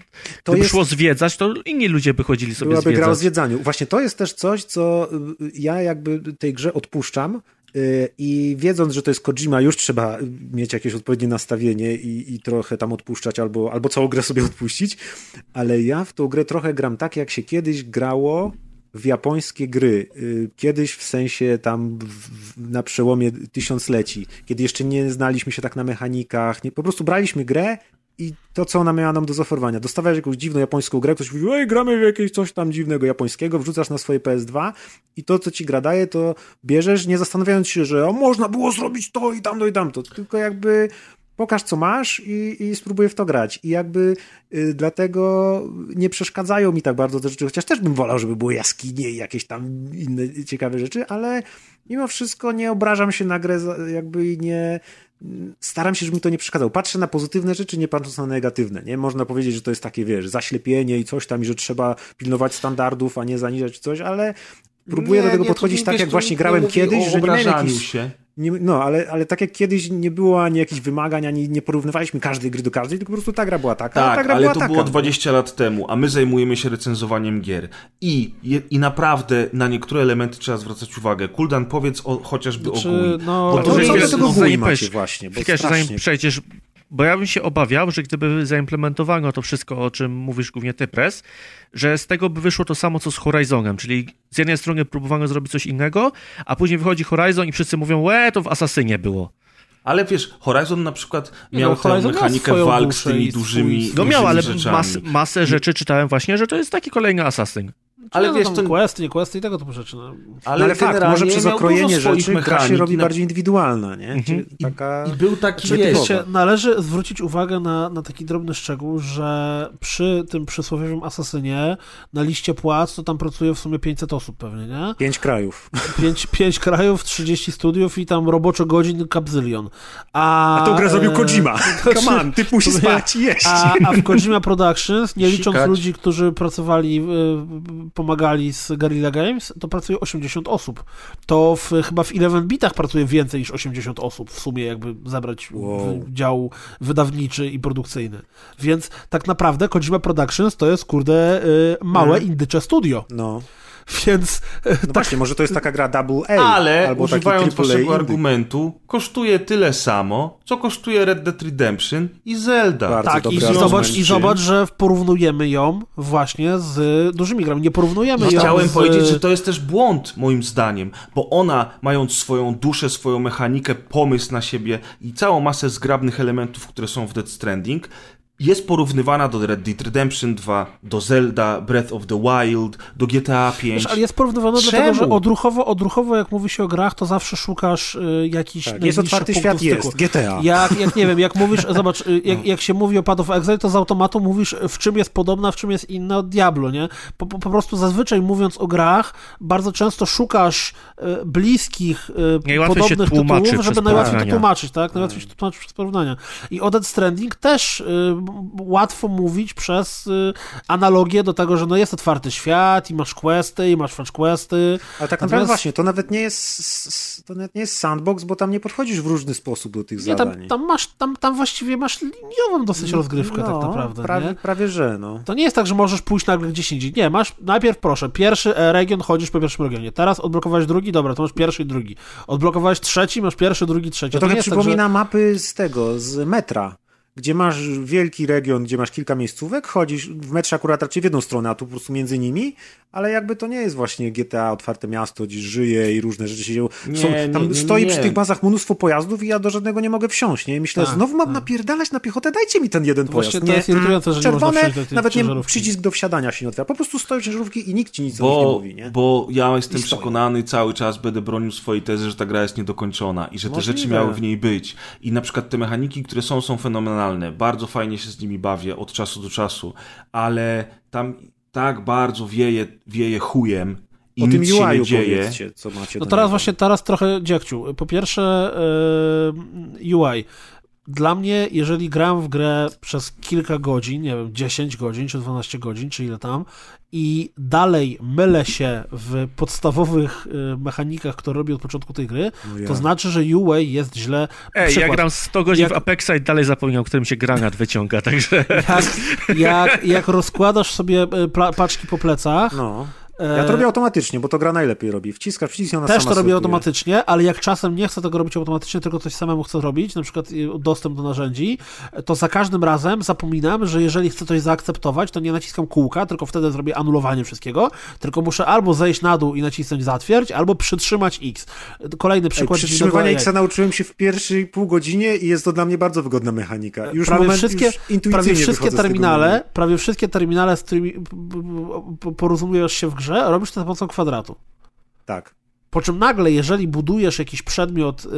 gdyby jest- szło zwiedzać, to inni ludzie by chodzili sobie Byłaby gra o zwiedzać. zwiedzaniu. Właśnie to jest też coś, co y, ja jakby tej grze odpuszczam y, i wiedząc, że to jest Kojima, już trzeba mieć jakieś odpowiednie nastawienie i, i trochę tam odpuszczać albo, albo całą grę sobie odpuścić, ale ja w tą grę trochę gram tak, jak się kiedyś grało w japońskie gry. Y, Kiedyś w sensie tam w, na przełomie tysiącleci, kiedy jeszcze nie znaliśmy się tak na mechanikach, nie, po prostu braliśmy grę i to, co ona miała nam do zaoferowania. Dostawałeś jakąś dziwną japońską grę, ktoś mówi, ej, gramy w jakieś coś tam dziwnego japońskiego, wrzucasz na swoje PS2 i to, co ci gra daje, to bierzesz, nie zastanawiając się, że o, można było zrobić to i tamto i tamto, tylko jakby pokaż, co masz i, i spróbuję w to grać. I jakby y, dlatego nie przeszkadzają mi tak bardzo te rzeczy, chociaż też bym wolał, żeby były jaskinie i jakieś tam inne ciekawe rzeczy, ale mimo wszystko nie obrażam się na grę, jakby nie staram się, żeby mi to nie przeszkadzało. Patrzę na pozytywne rzeczy, nie patrząc na negatywne. Nie można powiedzieć, że to jest takie, wiesz, zaślepienie i coś tam, i że trzeba pilnować standardów, a nie zaniżać coś, ale próbuję Nie, do tego nie, podchodzić tak, jak właśnie nie grałem kiedyś, że nie miałem jakichś... się. Nie, no, ale, ale tak jak kiedyś nie było ani jakichś wymagań, ani nie porównywaliśmy każdej gry do każdej, tylko po prostu ta gra była taka, a ta Tak, gra ale była to taka. było 20 lat temu, a my zajmujemy się recenzowaniem gier. I, i naprawdę na niektóre elementy trzeba zwracać uwagę. Kuldan, powiedz o, chociażby Znaczy, o GUI. no, Bo to to no, GUI zanim macie powiesz- właśnie, bo Bo ja bym się obawiał, że gdyby zaimplementowano to wszystko, o czym mówisz głównie ty, Press, że z tego by wyszło to samo, co z Horizonem, czyli z jednej strony próbowano zrobić coś innego, a później wychodzi Horizon i wszyscy mówią, łe, to w Asasynie było. Ale wiesz, Horizon na przykład miał no, tę Horizon mechanikę walk z tymi dużymi, No No miał, ale mas, masę rzeczy czytałem właśnie, że to jest taki kolejny Asasyn. Ale wiesz, to... questy, nie questy i tego typu rzeczy. No. Ale, No ale fakt, może przez okrojenie rzeczy gra się mechanik robi i na- bardziej indywidualna, nie? Mhm. Taka... I był taki, Znaczy. Wiecie, należy zwrócić uwagę na, na taki drobny szczegół, że przy tym przysłowiowym asasynie na liście płac to tam pracuje w sumie 500 osób pewnie, nie? Pięć krajów. 5, 5 krajów, 30 studiów i tam roboczo godzin kapzylion. A, A tą grę zrobił Kojima. znaczy, Come on, typ musi to spać i jeść. A, a w Kojima Productions, nie licząc Sikać. ludzi, którzy pracowali, y, pomagali z Guerrilla Games, to pracuje 80 osób. To w, chyba w 11 bitach pracuje więcej niż 80 osób w sumie, jakby zabrać Wow. dział wydawniczy i produkcyjny. Więc tak naprawdę Kojima Productions to jest, kurde, y, małe Mhm. indycze studio. No. Więc No tak, właśnie, może to jest taka gra Double A. Ale albo używając waszego argumentu, kosztuje tyle samo, co kosztuje Red Dead Redemption i Zelda. Bardzo tak, i, zobacz, i zobacz, że porównujemy ją właśnie z dużymi grami. Nie porównujemy I ją chciałem z... powiedzieć, że to jest też błąd, moim zdaniem, bo ona, mając swoją duszę, swoją mechanikę, pomysł na siebie i całą masę zgrabnych elementów, które są w Dead Stranding, jest porównywana do Red Dead Redemption 2, do Zelda, Breath of the Wild, do GTA 5. Wiesz, ale jest porównywane Czemu? dlatego, że odruchowo, odruchowo, jak mówi się o grach, to zawsze szukasz y, jakichś Tak, jest otwarty świat, styku. jest. GTA. Jak, jak nie wiem, jak mówisz, zobacz, y, jak, jak się mówi o Path of Exile, to z automatu mówisz, w czym jest podobna, w czym jest inna od Diablo, nie? Po, po, po prostu zazwyczaj mówiąc o grach, bardzo często szukasz y, bliskich, y, podobnych tytułów, żeby najłatwiej to tłumaczyć, tak? Najłatwiej się tłumaczyć przez porównania. I o Dead Stranding też y, łatwo mówić przez y, analogię do tego, że no jest otwarty świat i masz questy, i masz fetch questy. Ale tak naprawdę właśnie, to nawet nie jest to nawet nie jest sandbox, bo tam nie podchodzisz w różny sposób do tych Nie, zadań. tam, tam masz, tam, tam właściwie masz liniową dosyć rozgrywkę no, tak naprawdę, prawie, nie? prawie że, no. To nie jest tak, że możesz pójść nagle gdzieś indziej. Nie, masz najpierw, proszę, pierwszy e, region, chodzisz po pierwszym regionie. Teraz odblokowałeś drugi, dobra, to masz pierwszy i drugi. Odblokowałeś trzeci, masz pierwszy, drugi, trzeci. To To, nie trochę jest przypomina tak, mapy z tego, z metra, gdzie masz wielki region, gdzie masz kilka miejscówek, chodzisz w metrze akurat raczej w jedną stronę, a tu po prostu między nimi, ale jakby to nie jest właśnie GTA, otwarte miasto, gdzie żyje i różne rzeczy się dzieją. Nie, Są, nie, tam nie, stoi nie. przy tych bazach mnóstwo pojazdów i ja do żadnego nie mogę wsiąść, nie? I myślę, Tak, znowu mam tak. napierdalać na piechotę, dajcie mi ten jeden To pojazd. właśnie to nie? jest irytujące, że nie można Czerwone, do tej nawet nie przycisk do wsiadania się nie otwiera. Po prostu stoją ciężarówki i nikt ci nic o nich nie Bo, mówi, nie? bo ja jestem przekonany cały czas, będę bronił swojej tezy, że ta gra jest niedokończona i że te Możliwe. rzeczy miały w niej być. I na przykład te mechaniki, które są, są fenomenalne. Bardzo fajnie się z nimi bawię od czasu do czasu, ale tam tak bardzo wieje, wieje chujem i O tym nic się nie dzieje. co macie No teraz niego. właśnie, teraz trochę dziekciu. Po pierwsze yy, UI. Dla mnie, jeżeli gram w grę przez kilka godzin, nie wiem, 10 godzin, czy 12 godzin, czy ile tam, i dalej mylę się w podstawowych y, mechanikach, które robię od początku tej gry, No ja. to znaczy, że UI jest źle. Ej, Przykład. ja gram 100 godzin Jak- w Apexa i dalej zapomniał, którym się granat wyciąga, także... Jak, jak, jak rozkładasz sobie y, paczki po plecach, No. E, Ja to robię automatycznie, bo to gra najlepiej robi. Wciskasz przycisk i ona Też to robię sortuje. automatycznie, ale jak czasem nie chcę tego robić automatycznie, tylko coś samemu chcę robić, na przykład y, dostęp do narzędzi, to za każdym razem zapominam, że jeżeli chcę coś zaakceptować, to nie naciskam kółka, tylko wtedy zrobię anulowanie wszystkiego, tylko muszę albo zejść na dół i nacisnąć zatwierdź, albo przytrzymać X. Kolejny Ej, przykład. przytrzymywania dziwnego X nauczyłem się w pierwszej pół godzinie i jest to dla mnie bardzo wygodna mechanika. Już prawie moment, wszystkie, już prawie wszystkie terminale, prawie wszystkie terminale, z którymi porozumiesz się w grze, robisz to za pomocą kwadratu. Tak. Po czym nagle, jeżeli budujesz jakiś przedmiot y,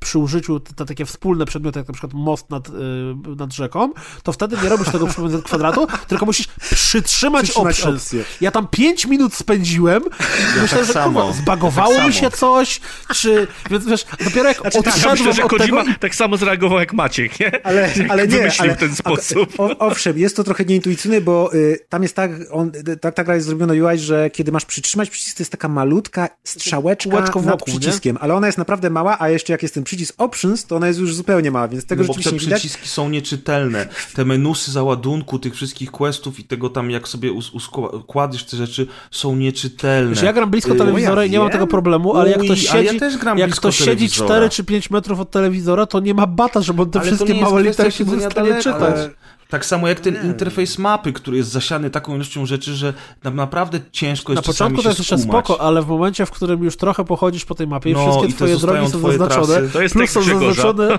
przy użyciu, te, takie wspólne przedmioty, jak na przykład most nad, y, nad rzeką, to wtedy nie robisz tego przy pomocy kwadratu, tylko musisz przytrzymać, Przytrzymać opcję. Ja tam 5 minut spędziłem i myślałem, że samo. kurwa, zbagowało tak mi samo. się coś, czy... Więc wiesz, dopiero jak Znaczy, tak, Ja odszedłem myślę, że od Kojima tego... tak samo zareagował jak Maciek, nie? Ale, Jak ale nie, ale, w ten sposób. O, owszem, jest to trochę nieintuicyjne, bo y, tam jest tak, on, tak, ta gra jest zrobiona UI, że kiedy masz przytrzymać przycisk, to jest taka malutka strzałeczka Kółeczko nad wokół, nie? przyciskiem, ale ona jest naprawdę mała, a jeszcze jak jest ten przycisk options, to ona jest już zupełnie mała, więc tego No bo rzeczywiście te nie widać. przyciski są nieczytelne. Te menusy załadunku tych wszystkich questów i tego tam, jak sobie układasz te rzeczy, są nieczytelne. Wiesz, ja gram blisko Y, telewizora i nie mam tego problemu, ale jak ktoś ja siedzi, też gram jak ktoś siedzi telewizora. 4 czy 5 metrów od telewizora, to nie ma bata, żeby on te Ale wszystkie małe literki w stanie czytać. Tak samo jak ten interfejs mapy, który jest zasiany taką ilością rzeczy, że naprawdę ciężko Na jest czasami początku to jest jeszcze spoko, ale w momencie, w którym już trochę pochodzisz po tej mapie i No, wszystkie i to twoje drogi są twoje zaznaczone, trasy. To jest plus są zaznaczone...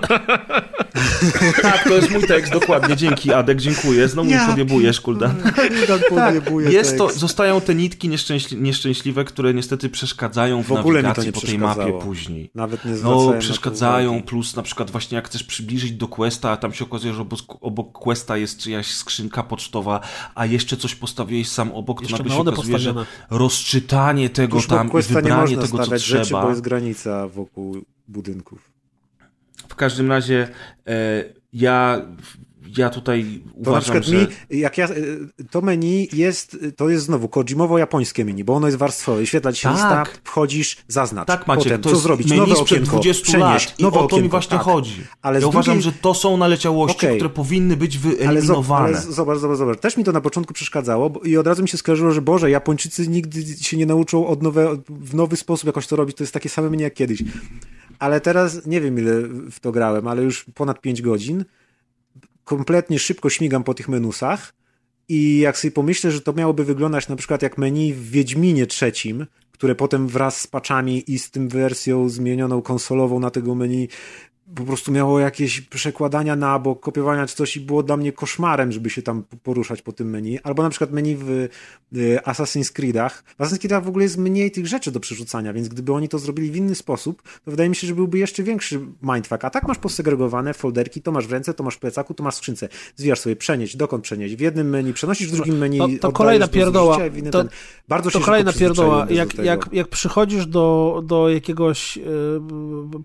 Tak, to jest mój tekst, dokładnie. Dzięki, Adek, dziękuję. Znowu Ja podjebujesz, Kuldan. Podjebuje Jest to, zostają te nitki nieszczęśli, nieszczęśliwe, które niestety przeszkadzają w, W ogóle nawigacji po tej mapie później. Nawet nie No, przeszkadzają, plus na przykład właśnie jak chcesz przybliżyć do questa, a tam się okazuje, że obok, obok questa jest czyjaś skrzynka pocztowa, a jeszcze coś postawiłeś sam obok, to nagle się okazuje, że rozczytanie tego Tuż tam i questa nie wybranie można tego, co stawiać rzeczy, trzeba. bo jest granica wokół budynków. W każdym razie e, ja, ja tutaj To uważam, na przykład że... mi, jak ja, y, to menu jest, to jest znowu Kojimowo-japońskie menu, bo ono jest warstwowe. Wyświetla ci się Tak. lista, wchodzisz, zaznacz. Tak, Maciek, Potem, to co jest zrobić? menu Nowe sprzed okienko, 20 przenieść, lat i nowe o to mi właśnie tak. chodzi. Ale ja z uważam, drugiej- że to są naleciałości, Okej. które powinny być wyeliminowane. ale zobacz, zobacz, zobacz. Też mi to na początku przeszkadzało bo, i od razu mi się skojarzyło, że Boże, Japończycy nigdy się nie nauczą od nowe, w nowy sposób jakoś to robić. To jest takie same menu jak kiedyś. Ale teraz nie wiem ile w to grałem, ale już ponad 5 godzin. Kompletnie szybko śmigam po tych menusach i jak sobie pomyślę, że to miałoby wyglądać na przykład jak menu w Wiedźminie trzecim, które potem wraz z patchami i z tym wersją zmienioną konsolową na tego menu po prostu miało jakieś przekładania na bok, kopiowania czy coś i było dla mnie koszmarem, żeby się tam poruszać po tym menu. Albo na przykład menu w y, Assassin's Creedach. W Assassin's Creedach w ogóle jest mniej tych rzeczy do przerzucania, więc gdyby oni to zrobili w inny sposób, to wydaje mi się, że byłby jeszcze większy mindfuck. A tak masz posegregowane folderki, to masz w ręce, to masz w plecaku, to masz w skrzynce. Zwijasz sobie przenieść, dokąd przenieść. W jednym meni przenosisz, w drugim menu To- to kolejna do pierdoła. innym To- ten. Bardzo się To kolejna szybko pierdoła. Jak, jak, jak przychodzisz do, do jakiegoś y,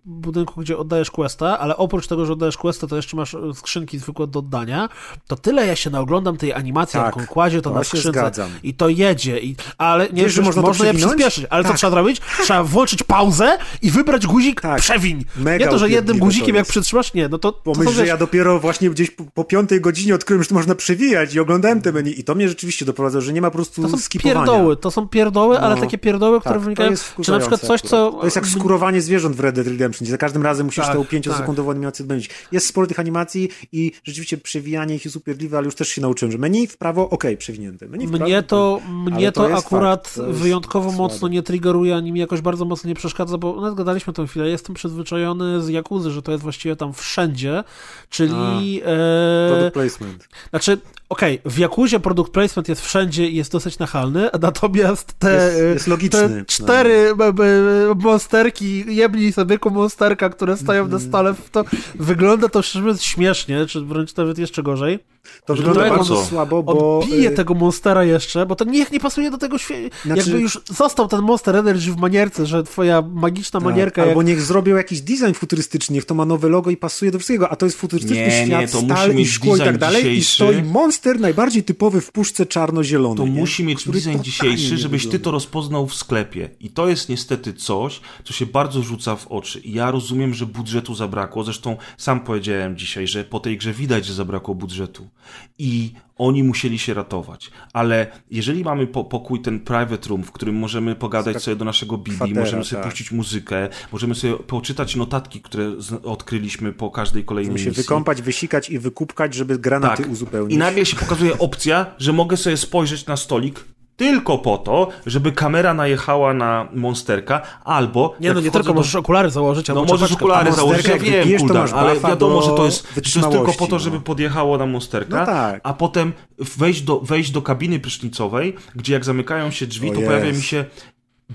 budynku, gdzie oddajesz questy, questa, ale oprócz tego, że oddajesz questa, to jeszcze masz e, skrzynki zwykłe do oddania, to tyle ja się naoglądam tej animacji, Tak, jak on kładzie to to na skrzynce i to jedzie, i, ale nie Wiesz, że można, można to je przyspieszyć, ale co Tak. trzeba zrobić? Trzeba włączyć pauzę i wybrać guzik Tak. przewiń. Mega nie to, że jednym guzikiem to jak przytrzymasz, nie, no to, to Pomyśl, są, że ja dopiero właśnie gdzieś po, po piątej godzinie odkryłem, że to można przewijać i oglądałem te menu i to mnie rzeczywiście doprowadza, że nie ma po prostu to są skipowania. pierdoły, to są pierdoły, ale No. takie pierdoły, które Tak, to wynikają, czy na przykład coś, co... To jest jak skurowanie zwierząt w Red Dead Redemption, gdzie za każdym razem musisz Tak, tą tak. animację odbędzić. Jest sporo tych animacji i rzeczywiście przewijanie ich jest upierdliwe, ale już też się nauczyłem, że menu w prawo, okej, przewinięte. Menu w prawo, Mnie to, mnie to to, akurat fakt, to wyjątkowo mocno nie triggeruje, ani mi jakoś bardzo mocno nie przeszkadza, bo nawet gadaliśmy tę chwilę, jestem przyzwyczajony z Jakuzy, że to jest właściwie tam wszędzie, czyli... E, Product placement. znaczy, okej, w Jakuzie product placement jest wszędzie i jest dosyć nachalny, natomiast te, Jest- e, jest logiczny. te cztery b- b- monsterki, jebnij sobie ku monsterka, które stoją Mhm. na stole, to wygląda to śmiesznie, czy wręcz nawet jeszcze gorzej. To wygląda bardzo słabo, bo... On bije y, tego monstera jeszcze, bo to niech nie pasuje do tego świata. Znaczy- Jakby już został ten Monster Energy w manierce, że twoja magiczna tak, manierka Albo jak... niech zrobią jakiś design futurystyczny, niech to ma nowe logo i pasuje do wszystkiego, a to jest futurystyczny Nie, świat, nie, to stal i szkło i tak dalej i dzisiejszy. stoi monster najbardziej typowy w puszce czarno-zielony. To nie? musi mieć Który design dzisiejszy, żebyś ty to rozpoznał w sklepie. I to jest niestety coś, co się bardzo rzuca w oczy. I ja rozumiem, że budżetu zabrakło. Zresztą sam powiedziałem dzisiaj, że po tej grze widać, że zabrakło budżetu. I oni musieli się ratować. Ale jeżeli mamy po, pokój, ten private room, w którym możemy pogadać sobie do naszego Bibi, możemy sobie tak. puścić muzykę, możemy sobie poczytać notatki, które odkryliśmy po każdej kolejnej Musimy się misji. wykąpać, wysikać i wykupkać, żeby granaty Tak. uzupełnić. I nagle się pokazuje opcja, że mogę sobie spojrzeć na stolik tylko po to, żeby kamera najechała na monsterka, albo... Nie no, nie tylko do- możesz okulary założyć, No albo możesz czapeczkę. okulary założyć, ja wiem, masz ale wiadomo, do że to jest, że to jest tylko po to, żeby no. podjechało na monsterka, No tak. a potem wejść do, wejść do kabiny prysznicowej, gdzie jak zamykają się drzwi, O to jest. pojawia mi się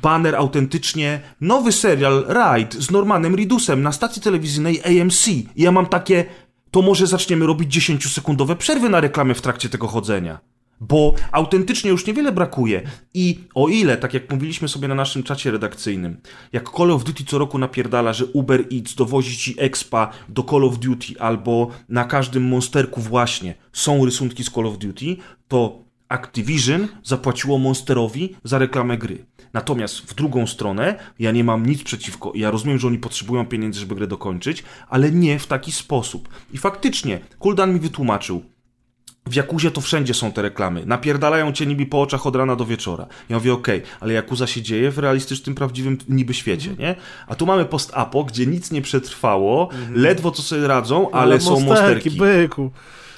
baner autentycznie, nowy serial Ride z Normanem Reedusem na stacji telewizyjnej AMC. I ja mam takie, to może zaczniemy robić 10-sekundowe przerwy na reklamę w trakcie tego chodzenia. Bo autentycznie już niewiele brakuje. I o ile, tak jak mówiliśmy sobie na naszym czacie redakcyjnym, jak Call of Duty co roku napierdala, że Uber Eats dowozi ci expa do Call of Duty, albo na każdym monsterku właśnie są rysunki z Call of Duty, to Activision zapłaciło Monsterowi za reklamę gry. Natomiast w drugą stronę, ja nie mam nic przeciwko, ja rozumiem, że oni potrzebują pieniędzy, żeby grę dokończyć, ale nie w taki sposób. I faktycznie, Kuldan mi wytłumaczył, w Jakuzie to wszędzie są te reklamy. Napierdalają cię niby po oczach od rana do wieczora. Ja mówię, okej, ale Jakuza się dzieje w realistycznym, prawdziwym niby świecie, nie? A tu mamy post-apo, gdzie nic nie przetrwało, ledwo co sobie radzą, ale, są monsterki. byku.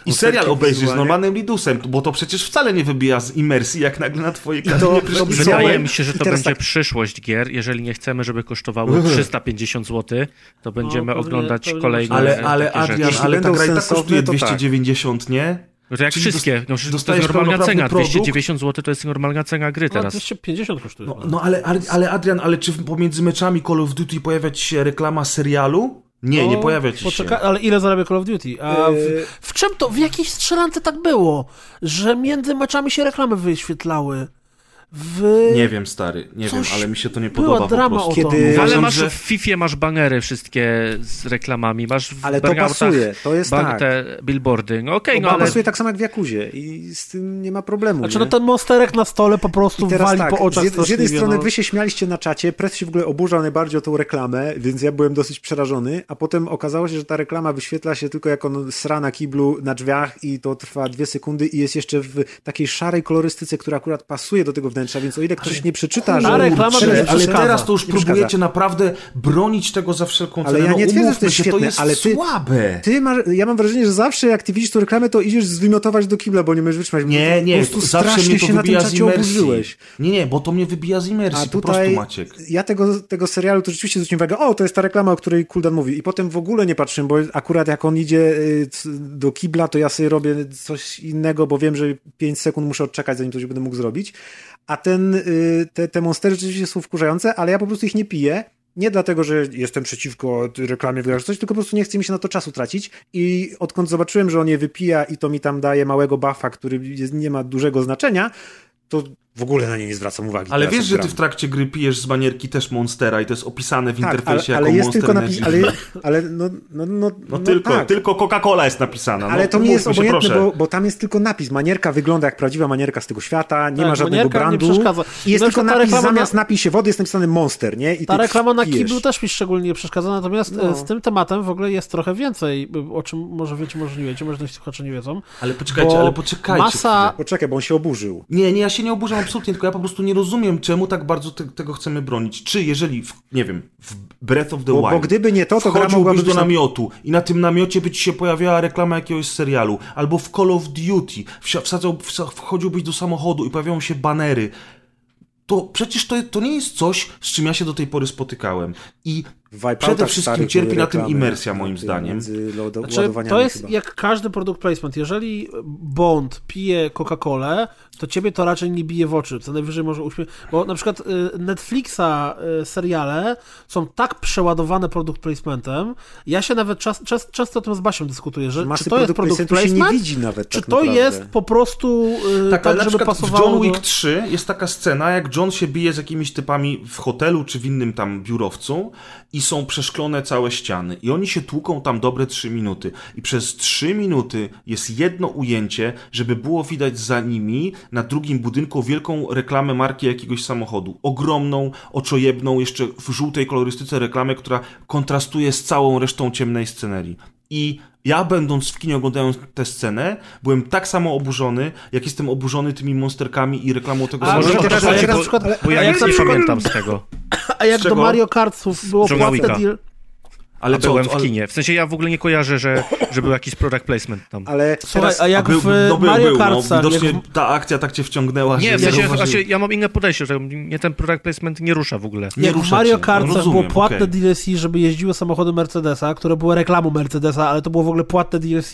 I serial obejrzysz z normalnym Lidusem, bo to przecież wcale nie wybija z imersji, jak nagle na twojej to- kamerze to prysznicowej. Wydaje mi się, że to będzie tak- przyszłość gier. Jeżeli nie chcemy, żeby kosztowały 350 zł, to będziemy pewnie- oglądać pewnie kolejne Ale, ale Adrian, ale ta gra i tak kosztuje to tak. 290, nie? No to jak Czyli wszystkie. No, to jest normalna cena. produkt. 290 zł to jest normalna cena gry Teraz. teraz. 250 kosztuje. No, no ale, ale Adrian, ale czy pomiędzy meczami Call of Duty pojawia ci się reklama serialu? Nie, nie No, pojawia ci poczeka- się. Ale ile zarabia Call of Duty? A w, Yy. w czym to, w jakiej strzelance tak było? Że między meczami się reklamy wyświetlały. W... Nie wiem, stary, nie wiem, ale mi się to nie podoba po drama prostu. o Kiedy-. Ale masz że- w FIFA masz banery wszystkie z reklamami, masz w Ale to pasuje, to jest tak. te billboardy. No okej, To no ale pasuje tak samo jak w Jakuzie i z tym nie ma problemu. Znaczy, nie? no ten monsterek na stole po prostu wali tak, po oczach z, jed, z jednej strony no. wy się śmialiście na czacie, Press się w ogóle oburzał najbardziej o tą reklamę, więc ja byłem dosyć przerażony, a potem okazało się, że ta reklama wyświetla się tylko jak on sra na kiblu na drzwiach i to trwa dwie sekundy i jest jeszcze w takiej szarej kolorystyce, która akurat pasuje do tego wnętrza, więc o ile ktoś nie przeczyta, że... Ta reklama Ale przeszkadza. teraz to już Nie próbujecie naprawdę bronić tego za wszelką cenę. Ale ja no, nie twierdzę, że to jest się, świetne, to jest ale ty- słabe. Ty masz, ja mam wrażenie, że zawsze jak ty widzisz tą reklamę, to idziesz zwymiotować do kibla, bo nie możesz wytrzymać. bo Nie, po nie, prostu zawsze strasznie mnie to się na tym wybija z imersji. oburzyłeś. Nie, nie, bo to mnie wybija z imersji, A po tutaj prostu Maciek. ja tego, tego serialu to rzeczywiście zwróciłem uwagę, o, to jest ta reklama, o której Kuldan mówi. I potem w ogóle nie patrzyłem, bo akurat jak on idzie y, do kibla, to ja sobie robię coś innego, bo wiem, że 5 sekund muszę odczekać, zanim coś będę mógł zrobić. A ten, y, te, te monstery rzeczywiście są wkurzające, ale ja po prostu ich nie piję. Nie dlatego, że jestem przeciwko reklamie w grach, coś, tylko po prostu nie chce mi się na to czasu tracić. I odkąd zobaczyłem, że on je wypija i to mi tam daje małego buffa, który nie ma dużego znaczenia, to W ogóle na nie nie zwracam uwagi. Ale wiesz, że ty w trakcie gry pijesz z manierki też Monstera i to jest opisane w tak, ale, interfejsie ale jako jest Monster napis, ale, ale no, no, no, No, tylko, tak. tylko Coca-Cola jest napisana. Ale no, to nie jest się, obojętne, bo, bo tam jest tylko napis. Manierka wygląda jak prawdziwa manierka z tego świata, nie Tak, ma żadnego brandu. przeszkadza. I jest tylko napis, zamiast na- napisie wody jest napisany Monster, nie? I Ta ty reklama na pijesz. kiblu też mi szczególnie nie przeszkadza, natomiast No. e, z tym tematem w ogóle jest trochę więcej, o czym może wiecie, może nie wiecie, może nasi słuchacze nie wiedzą. Ale poczekajcie, ale poczekajcie. masa-. Poczekaj, bo on się oburzył. Nie, nie, ja się nie oburzam absolutnie, tylko ja po prostu nie rozumiem, czemu tak bardzo te, tego chcemy bronić. Czy jeżeli, w, nie wiem, w Breath of the Bo, Wild bo gdyby nie to, to wchodziłbyś do namiotu i na tym namiocie by ci się pojawiała reklama jakiegoś serialu, albo w Call of Duty wsadzał, wsa- wchodziłbyś do samochodu i pojawiają się banery, to przecież to, to nie jest coś, z czym ja się do tej pory spotykałem. I przede wszystkim cierpi na tym imersja, moim zdaniem. Znaczy, to jest chyba. jak każdy produkt placement. Jeżeli Bond pije Coca-Colę, to ciebie to raczej nie bije w oczy. Co najwyżej może uśmiech. Bo na przykład y, Netflixa y, seriale są tak przeładowane produkt placementem. Ja się nawet czas, czas, często o tym z Basią dyskutuję, że Masy czy to jest produkt placementu się placement, nie widzi nawet czy tak to naprawdę. jest po prostu y, Tak, tak, ale na żeby przykład w pasowało John Wick do... 3 jest taka scena, jak John się bije z jakimiś typami w hotelu czy w innym tam biurowcu i są przeszklone całe ściany i oni się tłuką tam dobre 3 minuty i przez 3 minuty jest jedno ujęcie, żeby było widać za nimi na drugim budynku wielką reklamę marki jakiegoś samochodu. Ogromną, oczojebną, jeszcze w żółtej kolorystyce reklamę, która kontrastuje z całą resztą ciemnej scenerii. I ja, będąc w kinie, oglądając tę scenę, byłem tak samo oburzony, jak jestem oburzony tymi monsterkami i reklamą tego A, Może to teraz, teraz- bo, ja nic nie pamiętam z tego. A jak do? Mario Kartów było płatne deal... Ale A co, byłem w kinie. W sensie ja w ogóle nie kojarzę, że, że był jakiś product placement tam. Ale Słuchaj, teraz... a jak był, w no był, Mario był, no, widocznie jak ta akcja tak cię wciągnęła, Nie, w sensie, właśnie ja mam inne podejście, że mnie ten product placement nie rusza w ogóle. Nie w rusza Mario. Kartach No, było płatne okej. DLC, żeby jeździły samochody Mercedesa, które były reklamą Mercedesa, ale to było w ogóle płatne DLC,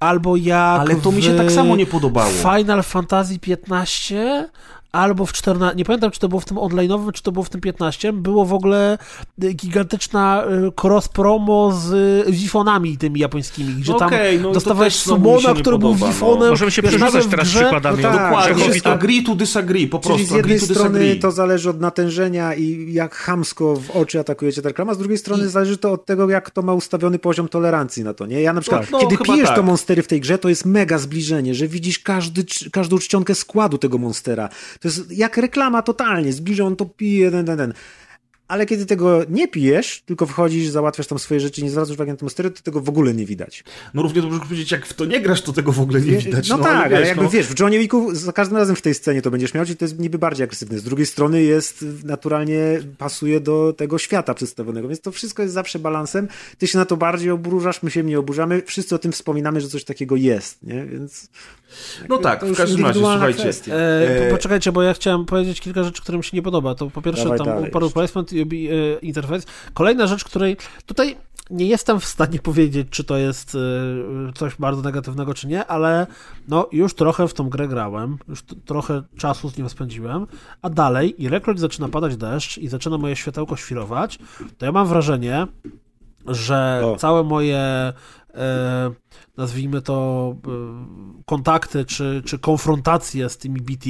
albo jak Ale to mi się tak samo nie podobało. Final Fantasy 15 albo w 14, nie pamiętam czy to było w tym online'owym, czy to było w tym 15, było w ogóle y, gigantyczna y, cross promo z y, wifonami tymi japońskimi, gdzie No tam okej, no i dostawałeś Sumona, który był podoba, no. wifonem. Możemy się przerzucać teraz grze, przykładami. no tak, Dokładnie, Grzechowi jest to- agree to disagree, po Czyli prostu z jednej strony disagree. to zależy od natężenia i jak chamsko w oczy atakujecie tę reklamę, a z drugiej strony zależy to od tego, jak to ma ustawiony poziom tolerancji na to, nie? Ja na przykład, Tak. No, kiedy pijesz tak. to monstery w tej grze, to jest mega zbliżenie, że widzisz każdy, każdą czcionkę składu tego monstera. To jest jak reklama totalnie, zbliża on to pije, ten, ten, ten. Ale kiedy tego nie pijesz, tylko wchodzisz, załatwiasz tam swoje rzeczy, nie zwracasz uwagi na monstery, to tego w ogóle nie widać. No równie dobrze powiedzieć, jak w to nie grasz, to tego w ogóle nie widać. No, tak, ale, wiesz, jakby no. wiesz, w Johnie Wicku za każdym razem w tej scenie to będziesz miał, czyli to jest niby bardziej agresywne. Z drugiej strony jest naturalnie pasuje do tego świata przedstawionego, więc to wszystko jest zawsze balansem. Ty się na to bardziej oburzasz, my się nie oburzamy, wszyscy o tym wspominamy, że coś takiego jest, nie? Więc No tak, w każdym razie, indywidualna słuchajcie. E, E, po- poczekajcie, bo ja chciałem powiedzieć kilka rzeczy, które mi się nie podoba. To po pierwsze Dawaj tam dalej placement e, interfejs. Kolejna rzecz, której tutaj nie jestem w stanie powiedzieć, czy to jest e, coś bardzo negatywnego, czy nie, ale no już trochę w tą grę grałem, już trochę czasu z nią spędziłem, a dalej, ilekroć zaczyna padać deszcz i zaczyna moje światełko świrować, to ja mam wrażenie, że O. całe moje e, nazwijmy to kontakty czy, czy konfrontacje z tymi BT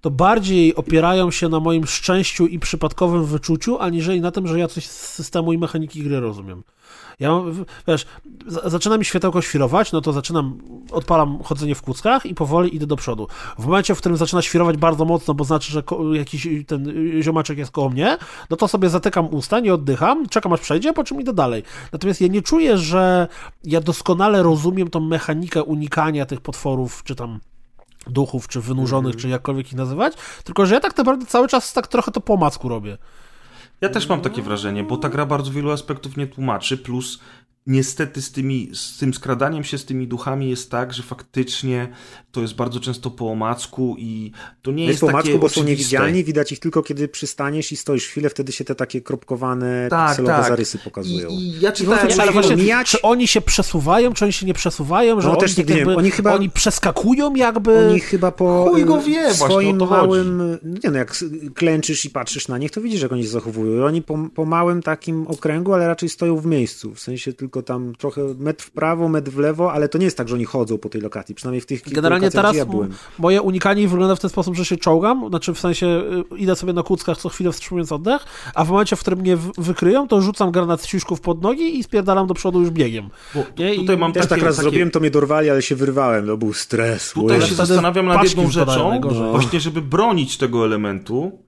to bardziej opierają się na moim szczęściu i przypadkowym wyczuciu, aniżeli na tym, że ja coś z systemu i mechaniki gry rozumiem. Ja wiesz, zaczyna mi światełko świrować, no to zaczynam, odpalam chodzenie w kuckach i powoli idę do przodu. W momencie, w którym zaczyna świrować bardzo mocno, bo znaczy, że jakiś ten ziomaczek jest koło mnie, no to sobie zatykam usta, nie oddycham, czekam aż przejdzie, po czym idę dalej. Natomiast ja nie czuję, że ja doskonale rozumiem tą mechanikę unikania tych potworów, czy tam duchów, czy wynurzonych, czy jakkolwiek ich nazywać, tylko że ja tak naprawdę cały czas tak trochę to po macku robię. Ja też mam takie wrażenie, bo ta gra bardzo wielu aspektów nie tłumaczy, plus niestety z, tymi, z tym skradaniem się z tymi duchami jest tak, że faktycznie to jest bardzo często po omacku i to nie jest jest po takie macku, bo są oczywiste. niewidzialni, widać ich tylko kiedy przystaniesz i stoisz chwilę, wtedy się te takie kropkowane, Tak, pikselowe tak. zarysy pokazują. I, i ja czytałem, prostu Ale właśnie, mijać. czy oni się przesuwają, czy oni się nie przesuwają, że No, oni, też tak nie jakby, wiem. Oni chyba- oni przeskakują jakby... Oni chyba po Chuj go y, wie, właśnie, swoim chodzi. małym, nie no, jak klęczysz i patrzysz na nich, to widzisz, jak oni się zachowują. I oni po, po małym takim okręgu, ale raczej stoją w miejscu, w sensie tylko tylko tam trochę metr w prawo, metr w lewo, ale to nie jest tak, że oni chodzą po tej lokacji, przynajmniej w tych kilku Generalnie teraz gdzie ja byłem. moje unikanie wygląda w ten sposób, że się czołgam, znaczy w sensie y, idę sobie na kuckach co chwilę wstrzymując oddech, a w momencie, w którym mnie wykryją, to rzucam granat z siuszków pod nogi i spierdalam do przodu już biegiem. Bo Nie? I tutaj mam Też takie, tak raz takie... zrobiłem, to mnie dorwali, ale się wyrwałem, to był stres. Tutaj się zastanawiam nad jedną rzeczą, najgorzej. właśnie żeby bronić tego elementu,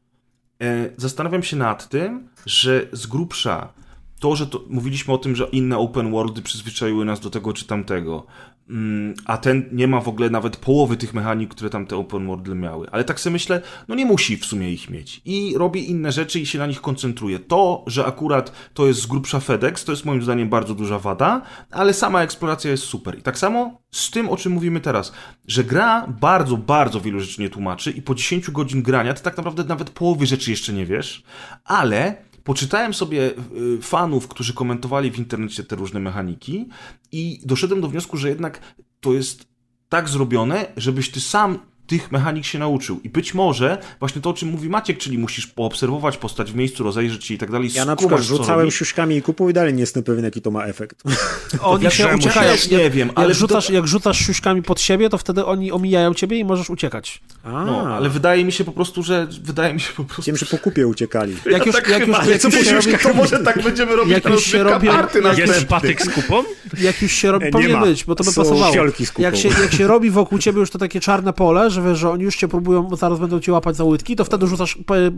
e, zastanawiam się nad tym, że z grubsza to, że to, mówiliśmy o tym, że inne open worldy przyzwyczaiły nas do tego czy tamtego, mm, a ten nie ma w ogóle nawet połowy tych mechanik, które tamte open worldy miały. Ale tak sobie myślę, no nie musi w sumie ich mieć. I robi inne rzeczy i się na nich koncentruje. To, że akurat to jest z grubsza FedEx, to jest moim zdaniem bardzo duża wada, ale sama eksploracja jest super. I tak samo z tym, o czym mówimy teraz, że gra bardzo, bardzo wielu rzeczy nie tłumaczy i po 10 godzin grania ty tak naprawdę nawet połowy rzeczy jeszcze nie wiesz, ale poczytałem sobie y, fanów, którzy komentowali w internecie te różne mechaniki i doszedłem do wniosku, że jednak to jest tak zrobione, żebyś ty sam tych mechanik się nauczył. I być może właśnie to, o czym mówi Maciek, czyli musisz poobserwować postać w miejscu, rozejrzeć się i tak dalej. Ja na przykład co rzucałem siuszkami i kupą i dalej nie jestem pewien, jaki to ma efekt. Oni Jak się ja uciekają. nie wiem, ale jak, rzucasz, to- jak rzucasz siuszkami pod siebie, to wtedy oni omijają ciebie i możesz uciekać. A, No, ale wydaje mi się po prostu, że wydaje mi się po prostu... Wiem, że po kupie uciekali. Jak już, tak jak już, chyba, jak co już się mówisz, robi, to może tak będziemy robić jak na już się robią- jak następny. Jest patyk z kupą? jak już się robi, Nie powinien być, bo to by pasowało. Jak się, jak się robi wokół ciebie już to takie czarne pole, że wiesz, że oni już cię próbują, bo zaraz będą cię łapać za łydki, to wtedy rzucasz p- y,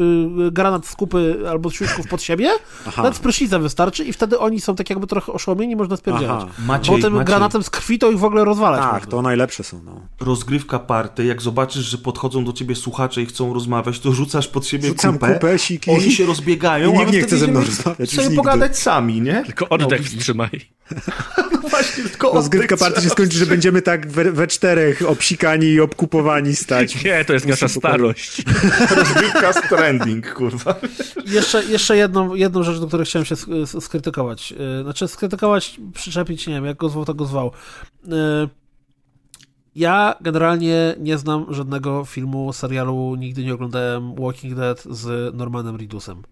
granat z kupy albo z siuszków pod siebie, Aha. nawet z prysznicem wystarczy i wtedy oni są tak jakby trochę oszołomieni, można spierdzielać. Maciej, Bo tym Maciej, granatem z krwi to ich w ogóle rozwalać Tak, można. to najlepsze są, no. rozgrywka party, jak zobaczysz, że podchodzą do ciebie słuchacze i chcą rozmawiać, to rzucasz pod siebie Rzucam kupę, kupę, siki. oni się rozbiegają, I nikt nie chce ze mną rozmawiać, nigdy. pogadać sami, nie? Tylko oddech wstrzymaj. No właśnie, tylko Rozgrywka party się skończy, że będziemy tak we, we czterech obsikani i obkupowani stać. Nie, to jest nasza starość. Rozgrywka z trending, kurwa. Jeszcze, jeszcze jedną, jedną rzecz, do której chciałem się skrytykować. Yy, Znaczy skrytykować, przyczepić, nie wiem, jak go zwał, tak go zwał. Yy, Ja generalnie nie znam żadnego filmu, serialu, nigdy nie oglądałem Walking Dead z Normanem Reedusem.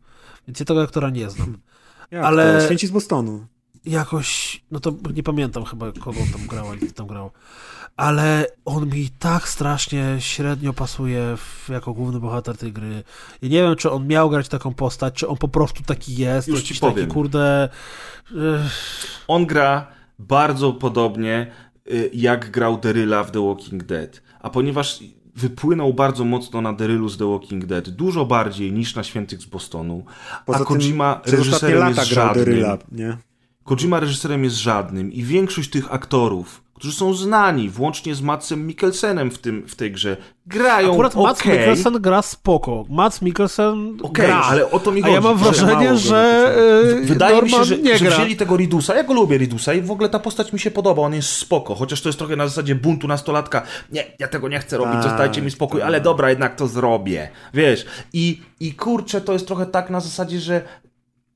Więc ja tego aktora nie znam. Jak Ale- to? Święci z Bostonu. Jakoś, no to nie pamiętam chyba, kogo on tam grał, ani kto tam grał. Ale on mi tak strasznie średnio pasuje w, jako główny bohater tej gry. Ja nie wiem, czy on miał grać taką postać, czy on po prostu taki jest. Już ci powiem. taki, kurde... Ech, On gra bardzo podobnie y, jak grał Deryla w The Walking Dead. A ponieważ wypłynął bardzo mocno na Derylu z The Walking Dead, dużo bardziej niż na Świętych z Bostonu, Poza a Kojima tym, reżyserem lata jest grał żadnym. Deryla, nie? Kojima reżyserem jest żadnym i większość tych aktorów, którzy są znani, włącznie z Matsem Mikkelsenem w, tym, w tej grze, grają Akurat Mats okej, Mikkelsen gra spoko. Mats Mikkelsen okej, gra. ale o to mi A chodzi. ja mam że- wrażenie, że yy, Wydaje mi się, Norman że, nie że wzięli tego Ridusa. Ja go lubię Ridusa i w ogóle ta postać mi się podoba. On jest spoko, chociaż to jest trochę na zasadzie buntu nastolatka. Nie, ja tego nie chcę robić, Tak, zostajcie mi spokój, tak. ale dobra, jednak to zrobię. Wiesz, i, i kurczę, to jest trochę tak na zasadzie, że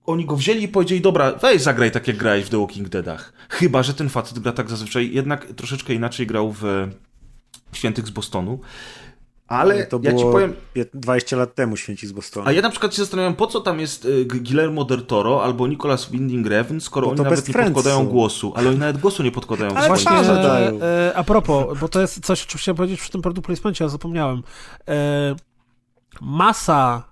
oni go wzięli i powiedzieli, dobra, weź zagraj tak jak grałeś w The Walking Deadach. Chyba, że ten facet gra tak zazwyczaj, jednak troszeczkę inaczej grał w Świętych z Bostonu. Ale to ja było ci powiem, pię- 20 lat temu Święci z Bostonu. a ja na przykład się zastanawiam, po co tam jest y, Guillermo del Toro albo Nicolas Winding Refn, skoro oni nawet nie podkładają są. głosu, ale oni nawet głosu nie podkładają. Ale Właśnie, e, e, a propos, bo to jest coś, o czym chciałem powiedzieć przy tym product placemencie, ja zapomniałem. E, masa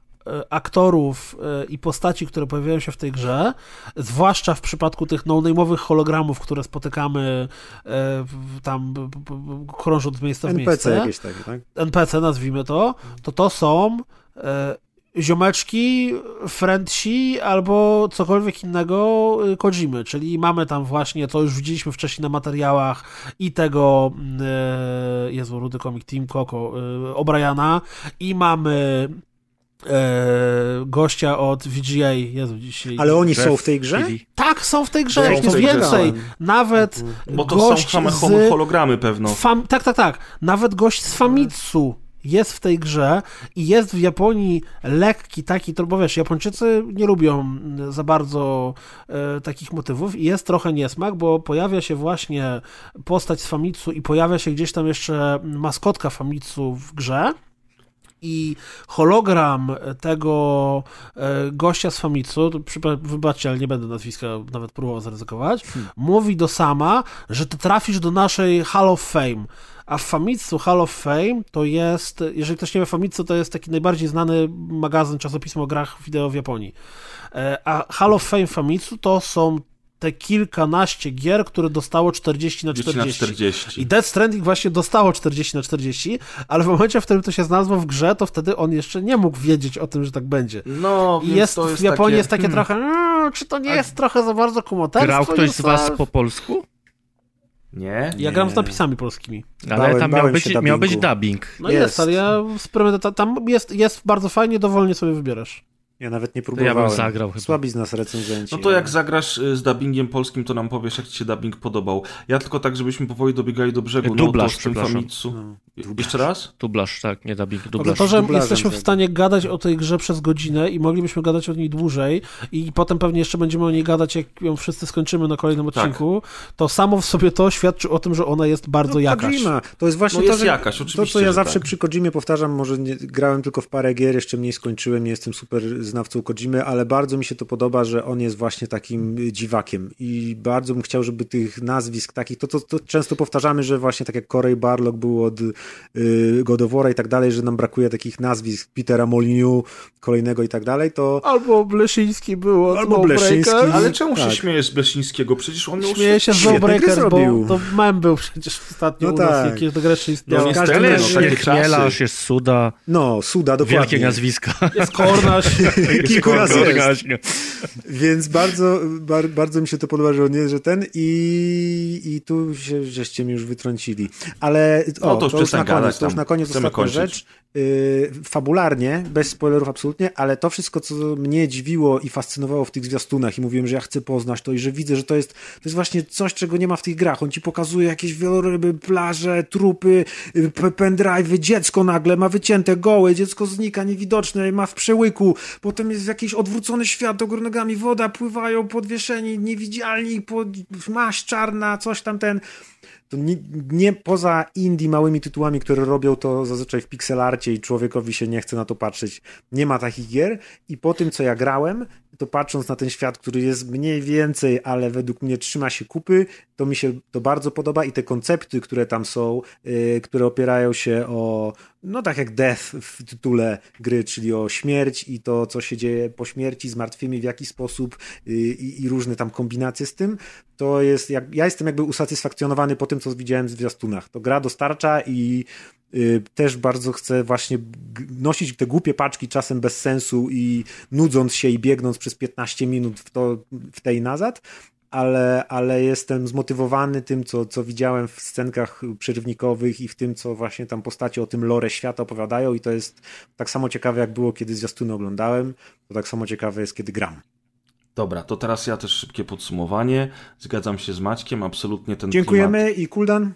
aktorów e, i postaci, które pojawiają się w tej grze, zwłaszcza w przypadku tych no-name'owych hologramów, które spotykamy e, tam krążąc z miejsca w NPC miejsce, jakieś takie, tak? NPC nazwijmy to, to to są e, ziomeczki, friendsi albo cokolwiek innego y, Kojimy, czyli mamy tam właśnie, to już widzieliśmy wcześniej na materiałach i tego mm, e, Jezu, Rudy Comic Team Coco, e, O'Briana i mamy e, gościa od VGA, Jezu, dzisiaj... Ale oni Jeff są w tej grze? Keighley. Tak, są w tej grze, Są w tej grze, więcej, tak. nawet Bo to gość są same z... hologramy pewno. Fam, tak, tak, tak. Nawet gość z Famitsu jest w tej grze i jest w Japonii lekki taki, to bo wiesz, Japończycy nie lubią za bardzo e, takich motywów i jest trochę niesmak, bo pojawia się właśnie postać z Famitsu i pojawia się gdzieś tam jeszcze maskotka Famitsu w grze i hologram tego e, gościa z Famitsu, wybaczcie, ale nie będę nazwiska nawet próbował zaryzykować, mówi do Sama, że ty trafisz do naszej Hall of Fame. A w Famitsu Hall of Fame to jest, jeżeli ktoś nie wie, Famitsu to jest taki najbardziej znany magazyn, czasopismo o grach wideo w Japonii. E, A Hall of Fame Famitsu to są te kilkanaście gier, które dostało 40 na 40 na 40. 40. I Death Stranding właśnie dostało 40 na 40, ale w momencie, w którym to się znalazło w grze, to wtedy on jeszcze nie mógł wiedzieć o tym, że tak będzie. No, I więc jest, to jest w Japonii takie... jest takie hmm. trochę, "Mm, czy to nie jest trochę za bardzo kumoterstwo? Grał ktoś z was Józef?" po polsku? Nie? Ja gram z napisami polskimi. Ale Bałem- tam miał być, miał być dubbing. No jest, Jest. ale ja z tam jest, jest bardzo fajnie, dowolnie sobie wybierasz. Ja nawet nie To ja próbowałem. bym zagrał chyba. Słabi z nas recenzenci. No to jak zagrasz y, z dubbingiem polskim, to nam powiesz, jak ci się dubbing podobał. Ja tylko tak, żebyśmy powoli dobiegali do brzegu. Dublaż, no to z tym przepraszam. Famitsu. No. Jeszcze raz? Dublaż, tak, nie dubbing, Ale dublaż. to, że dublażem jesteśmy w stanie gadać o tej grze przez godzinę i moglibyśmy gadać o niej dłużej i potem pewnie jeszcze będziemy o niej gadać, jak ją wszyscy skończymy na kolejnym Tak. odcinku, to samo w sobie to świadczy o tym, że ona jest bardzo no, jakaś. Kojima. To jest właśnie No to, jest że jakaś, to, co ja zawsze tak. przy Kojimie powtarzam, może nie, grałem tylko w parę gier, jeszcze mniej skończyłem, nie jestem super znawcą Kojimy, ale bardzo mi się to podoba, że on jest właśnie takim dziwakiem i bardzo bym chciał, żeby tych nazwisk takich, to, to, to często powtarzamy, że właśnie tak jak Corey Barlog był od y, God of War i tak dalej, że nam brakuje takich nazwisk Petera Moliniu, kolejnego i tak dalej, to Albo Bleszyński było, Albo Bleszyński. Ale czemu Tak. się śmiejesz z Blesińskiego? Przecież on miał Śmieje się z gry bo zrobił. to mem był przecież ostatnio No u nas, tak. jakieś do grę istniało. No no, razie takie Jest Chmielarz, czasy. jest Suda, no, Suda, dokładnie. wielkie nazwiska. Jest Kornasz. Kilku razy jest. Więc bardzo, bar, bardzo mi się to podoba, że on jest, że ten i, i tu się, żeście mi już wytrącili. Ale o, No to już to, już na koniec, gadać to już na koniec ostatnia kończyć. rzecz. Yy, fabularnie, bez spoilerów absolutnie, ale to wszystko, co mnie dziwiło i fascynowało w tych zwiastunach i mówiłem, że ja chcę poznać to i że widzę, że to jest, to jest właśnie coś, czego nie ma w tych grach. On ci pokazuje jakieś wieloryby, plaże, trupy, yy, p- pendrive'y, dziecko nagle ma wycięte, gołe, dziecko znika, niewidoczne, ma w przełyku, potem jest jakiś odwrócony świat, nogami woda, pływają podwieszeni, niewidzialni, pod, maść czarna, coś tam ten to nie, nie poza indie małymi tytułami, które robią to zazwyczaj w pixelarcie i człowiekowi się nie chce na to patrzeć, nie ma takich gier. I po tym, co ja grałem, to patrząc na ten świat, który jest mniej więcej, ale według mnie trzyma się kupy, to mi się to bardzo podoba i te koncepty, które tam są, yy, które opierają się o, no tak jak Death w tytule gry, czyli o śmierć i to, co się dzieje po śmierci z w jaki sposób yy, i, różne tam kombinacje z tym, to jest, jak, ja jestem jakby usatysfakcjonowany po tym, co widziałem w zwiastunach. To gra dostarcza i też bardzo chcę właśnie nosić te głupie paczki czasem bez sensu i nudząc się i biegnąc przez 15 minut w, to, w tej nazad, ale, ale jestem zmotywowany tym, co, co widziałem w scenkach przerywnikowych i w tym, co właśnie tam postacie o tym lore świata opowiadają i to jest tak samo ciekawe, jak było, kiedy zwiastuny oglądałem, to tak samo ciekawe jest, kiedy gram. Dobra, to teraz ja też szybkie podsumowanie. Zgadzam się z Maćkiem, absolutnie ten Dziękujemy i Kuldan.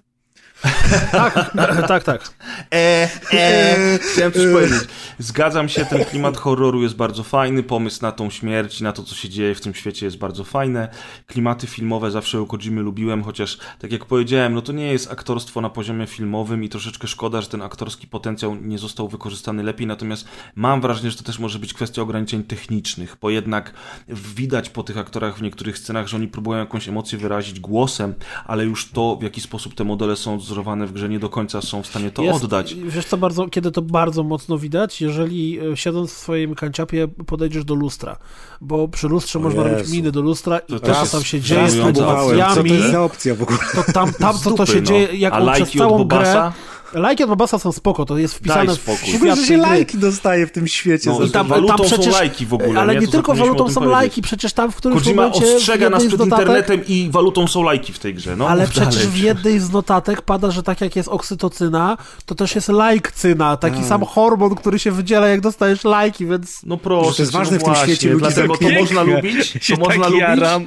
Tak, tak, tak. E, e, chciałem coś powiedzieć. Zgadzam się, ten klimat horroru jest bardzo fajny, pomysł na tą śmierć, na to, co się dzieje w tym świecie jest bardzo fajne. Klimaty filmowe zawsze u Kojimy lubiłem, chociaż, tak jak powiedziałem, no to nie jest aktorstwo na poziomie filmowym i troszeczkę szkoda, że ten aktorski potencjał nie został wykorzystany lepiej, natomiast mam wrażenie, że to też może być kwestia ograniczeń technicznych, bo jednak widać po tych aktorach w niektórych scenach, że oni próbują jakąś emocję wyrazić głosem, ale już to, w jaki sposób te modele są wzorowane w grze, nie do końca są w stanie to Jest- oddać. Wiesz co, bardzo, kiedy to bardzo mocno widać, jeżeli e, siedząc w swoim kanciapie podejdziesz do lustra, bo przy lustrze O można robić Jezu. miny do lustra i To to, co tam się dzieje z. Co to jest za opcja w ogóle? to tam, tam co to dupy, się no. dzieje, jak A on przez całą grę... Lajki od Bobasa są spoko, to jest wpisane Daj w świat W ogóle, że się lajki dostaje w tym świecie. No i to, tam że- tam walutą przecież- są lajki w ogóle. Ale nie? nie To tylko walutą są powiedzieć. lajki, przecież tam w którymś Kojima momencie ostrzega nas przed notatek, internetem i walutą są lajki w tej grze. No, ale przecież dalej. w jednej z notatek pada, że tak jak jest oksytocyna, to też jest lajkcyna, taki sam hormon, który się wydziela, jak dostajesz lajki, więc No proszę, to jest no ważne w tym właśnie, świecie ludzi Dlatego to można lubić, to można tak lubić, jaram.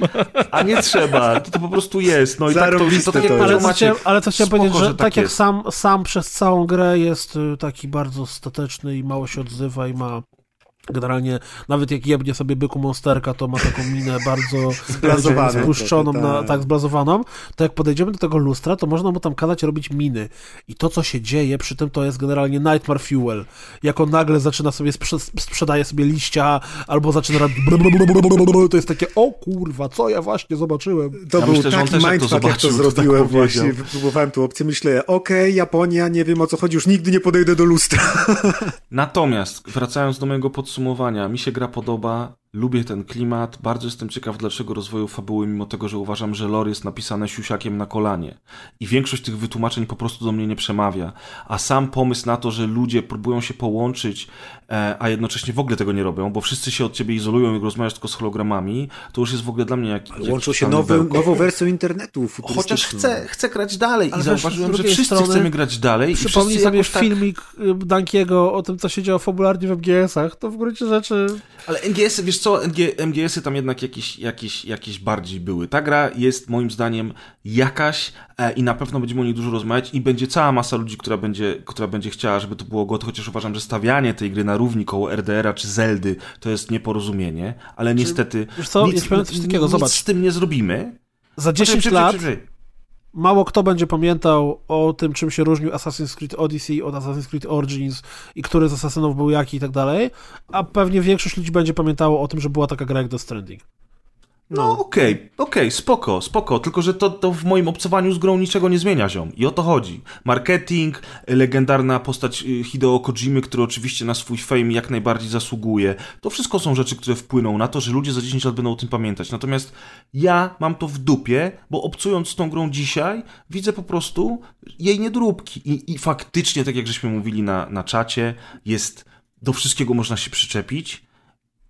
a nie trzeba. To, to po prostu jest. No i tak to, to tak to jest. Ale co, chciałem, powiedzieć, że, tak, jak sam, sam przez całą grę jest y, taki bardzo stateczny i mało się odzywa i ma Generalnie, nawet jak jebnie sobie byku monsterka, to ma taką minę bardzo spuszczoną, na, tak. tak zblazowaną, to jak podejdziemy do tego lustra, to można mu tam kazać robić miny. I to, co się dzieje przy tym, to jest generalnie Nightmare Fuel. Jak on nagle zaczyna sobie, sprze sprzedaje sobie liścia, albo zaczyna robić to jest takie, o kurwa, co ja właśnie zobaczyłem. To Ja był myślę, taki też jak to mindfuck, jak to tak zrobiłem właśnie. Próbowałem tu opcję, myślę, okej, Japonia, nie wiem o co chodzi, już nigdy nie podejdę do lustra. Natomiast, wracając do mojego podsumowania, mi się gra podoba, lubię ten klimat, bardzo jestem ciekaw dalszego rozwoju fabuły, mimo tego, że uważam, że lore jest napisane siusiakiem na kolanie. I większość tych wytłumaczeń po prostu do mnie nie przemawia. A sam pomysł na to, że ludzie próbują się połączyć, a jednocześnie w ogóle tego nie robią, bo wszyscy się od ciebie izolują i rozmawiasz tylko z hologramami, to już jest w ogóle dla mnie jak, jak Łączą się nową wersją internetu Chociaż chcę, chcę grać dalej Ale i zauważyłem, że wszyscy strony chcemy grać dalej i Przypomnij sobie tak... filmik y, Dankiego o tym, co się działo fabularnie w MGS-ach. To w gruncie rzeczy... Ale MGS-y, wiesz co, MG, MGS-y tam jednak jakieś, jakieś, jakieś bardziej były. Ta gra jest moim zdaniem jakaś e, i na pewno będziemy o niej dużo rozmawiać i będzie cała masa ludzi, która będzie, która będzie chciała, żeby to było gotowe, chociaż uważam, że stawianie tej gry na równi koło RDR-a czy Zeldy to jest nieporozumienie, ale niestety wiesz co, nic, coś takiego, nic zobacz. z tym nie zrobimy. Za 10 Poczekaj, lat mało kto będzie pamiętał o tym, czym się różnił Assassin's Creed Odyssey od Assassin's Creed Origins i który z asasynów był jaki i tak dalej, a pewnie większość ludzi będzie pamiętało o tym, że była taka gra jak Death Stranding. No okej, okej, spoko, spoko, tylko że to, to w moim obcowaniu z grą niczego nie zmienia, ziom. I o to chodzi. Marketing, legendarna postać y, Hideo Kojimy, który oczywiście na swój fame jak najbardziej zasługuje. To wszystko są rzeczy, które wpłyną na to, że ludzie za 10 lat będą o tym pamiętać. Natomiast ja mam to w dupie, bo obcując z tą grą dzisiaj, widzę po prostu jej niedróbki. I, i faktycznie, tak jak żeśmy mówili na, na czacie, jest, do wszystkiego można się przyczepić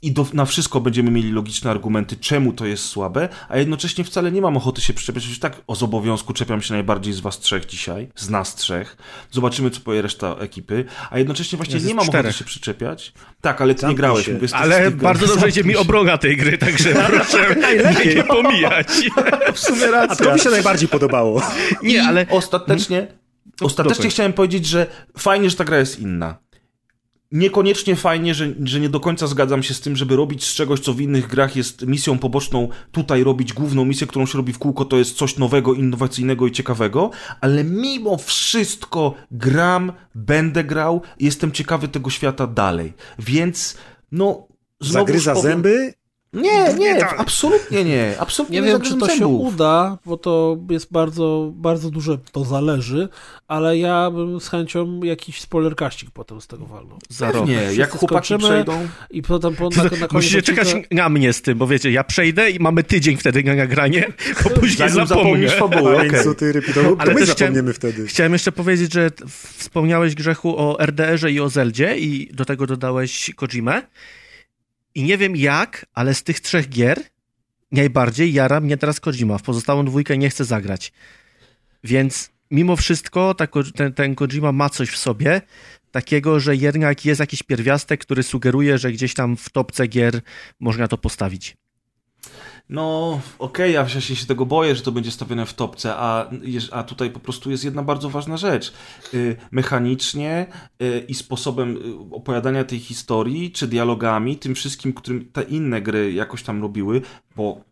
i do, na wszystko będziemy mieli logiczne argumenty, czemu to jest słabe, a jednocześnie wcale nie mam ochoty się przyczepiać. Już tak o z obowiązku czepiam się najbardziej z was trzech dzisiaj, z nas trzech. Zobaczymy, co powie reszta ekipy, a jednocześnie właśnie nie mam czterech. ochoty się przyczepiać. Tak, ale ty nie Zamknij grałeś. się. mówię, Ale bardzo dobrze idzie mi obrona tej gry, także proszę nie, nie pomijać. W sumie A racja. to mi się najbardziej podobało. Nie, ale Ostatecznie, ostatecznie dokończ. chciałem powiedzieć, że fajnie, że ta gra jest inna. Niekoniecznie fajnie, że, że nie do końca zgadzam się z tym, żeby robić z czegoś, co w innych grach jest misją poboczną, tutaj robić główną misję, którą się robi w kółko, to jest coś nowego, innowacyjnego i ciekawego, ale mimo wszystko gram, będę grał jestem ciekawy tego świata dalej. Więc, no... Zagryza powiem- zęby? Nie, nie, absolutnie nie. Absolutnie Nie nie, wiem, czy to się uda, bo to jest bardzo, bardzo duże, to zależy, ale ja bym z chęcią jakiś spoilerkaścik potem z tego walnął. za rok. Nie, jak chłopaki przejdą... I potem po, na, na koniec Musicie czekać na mnie z tym, bo wiecie, ja przejdę i mamy tydzień wtedy na nagranie, bo później Zanim zapomnę. okej. więc co ty, to, to Ale my też zapomniemy wtedy. Chciałem jeszcze powiedzieć, że wspomniałeś Grzechu o RDR-ze i o Zeldzie i do tego dodałeś Kojimę. I nie wiem jak, ale z tych trzech gier najbardziej jara mnie teraz Kojima. W pozostałą dwójkę nie chcę zagrać. Więc mimo wszystko ta, ten, ten Kojima ma coś w sobie takiego, że jednak jest jakiś pierwiastek, który sugeruje, że gdzieś tam w topce gier można to postawić. No, okej, ja właśnie się tego boję, że to będzie stawione w topce, a, a tutaj po prostu jest jedna bardzo ważna rzecz. Y, Mechanicznie y, i sposobem y, opowiadania tej historii, czy dialogami, tym wszystkim, którym te inne gry jakoś tam robiły, bo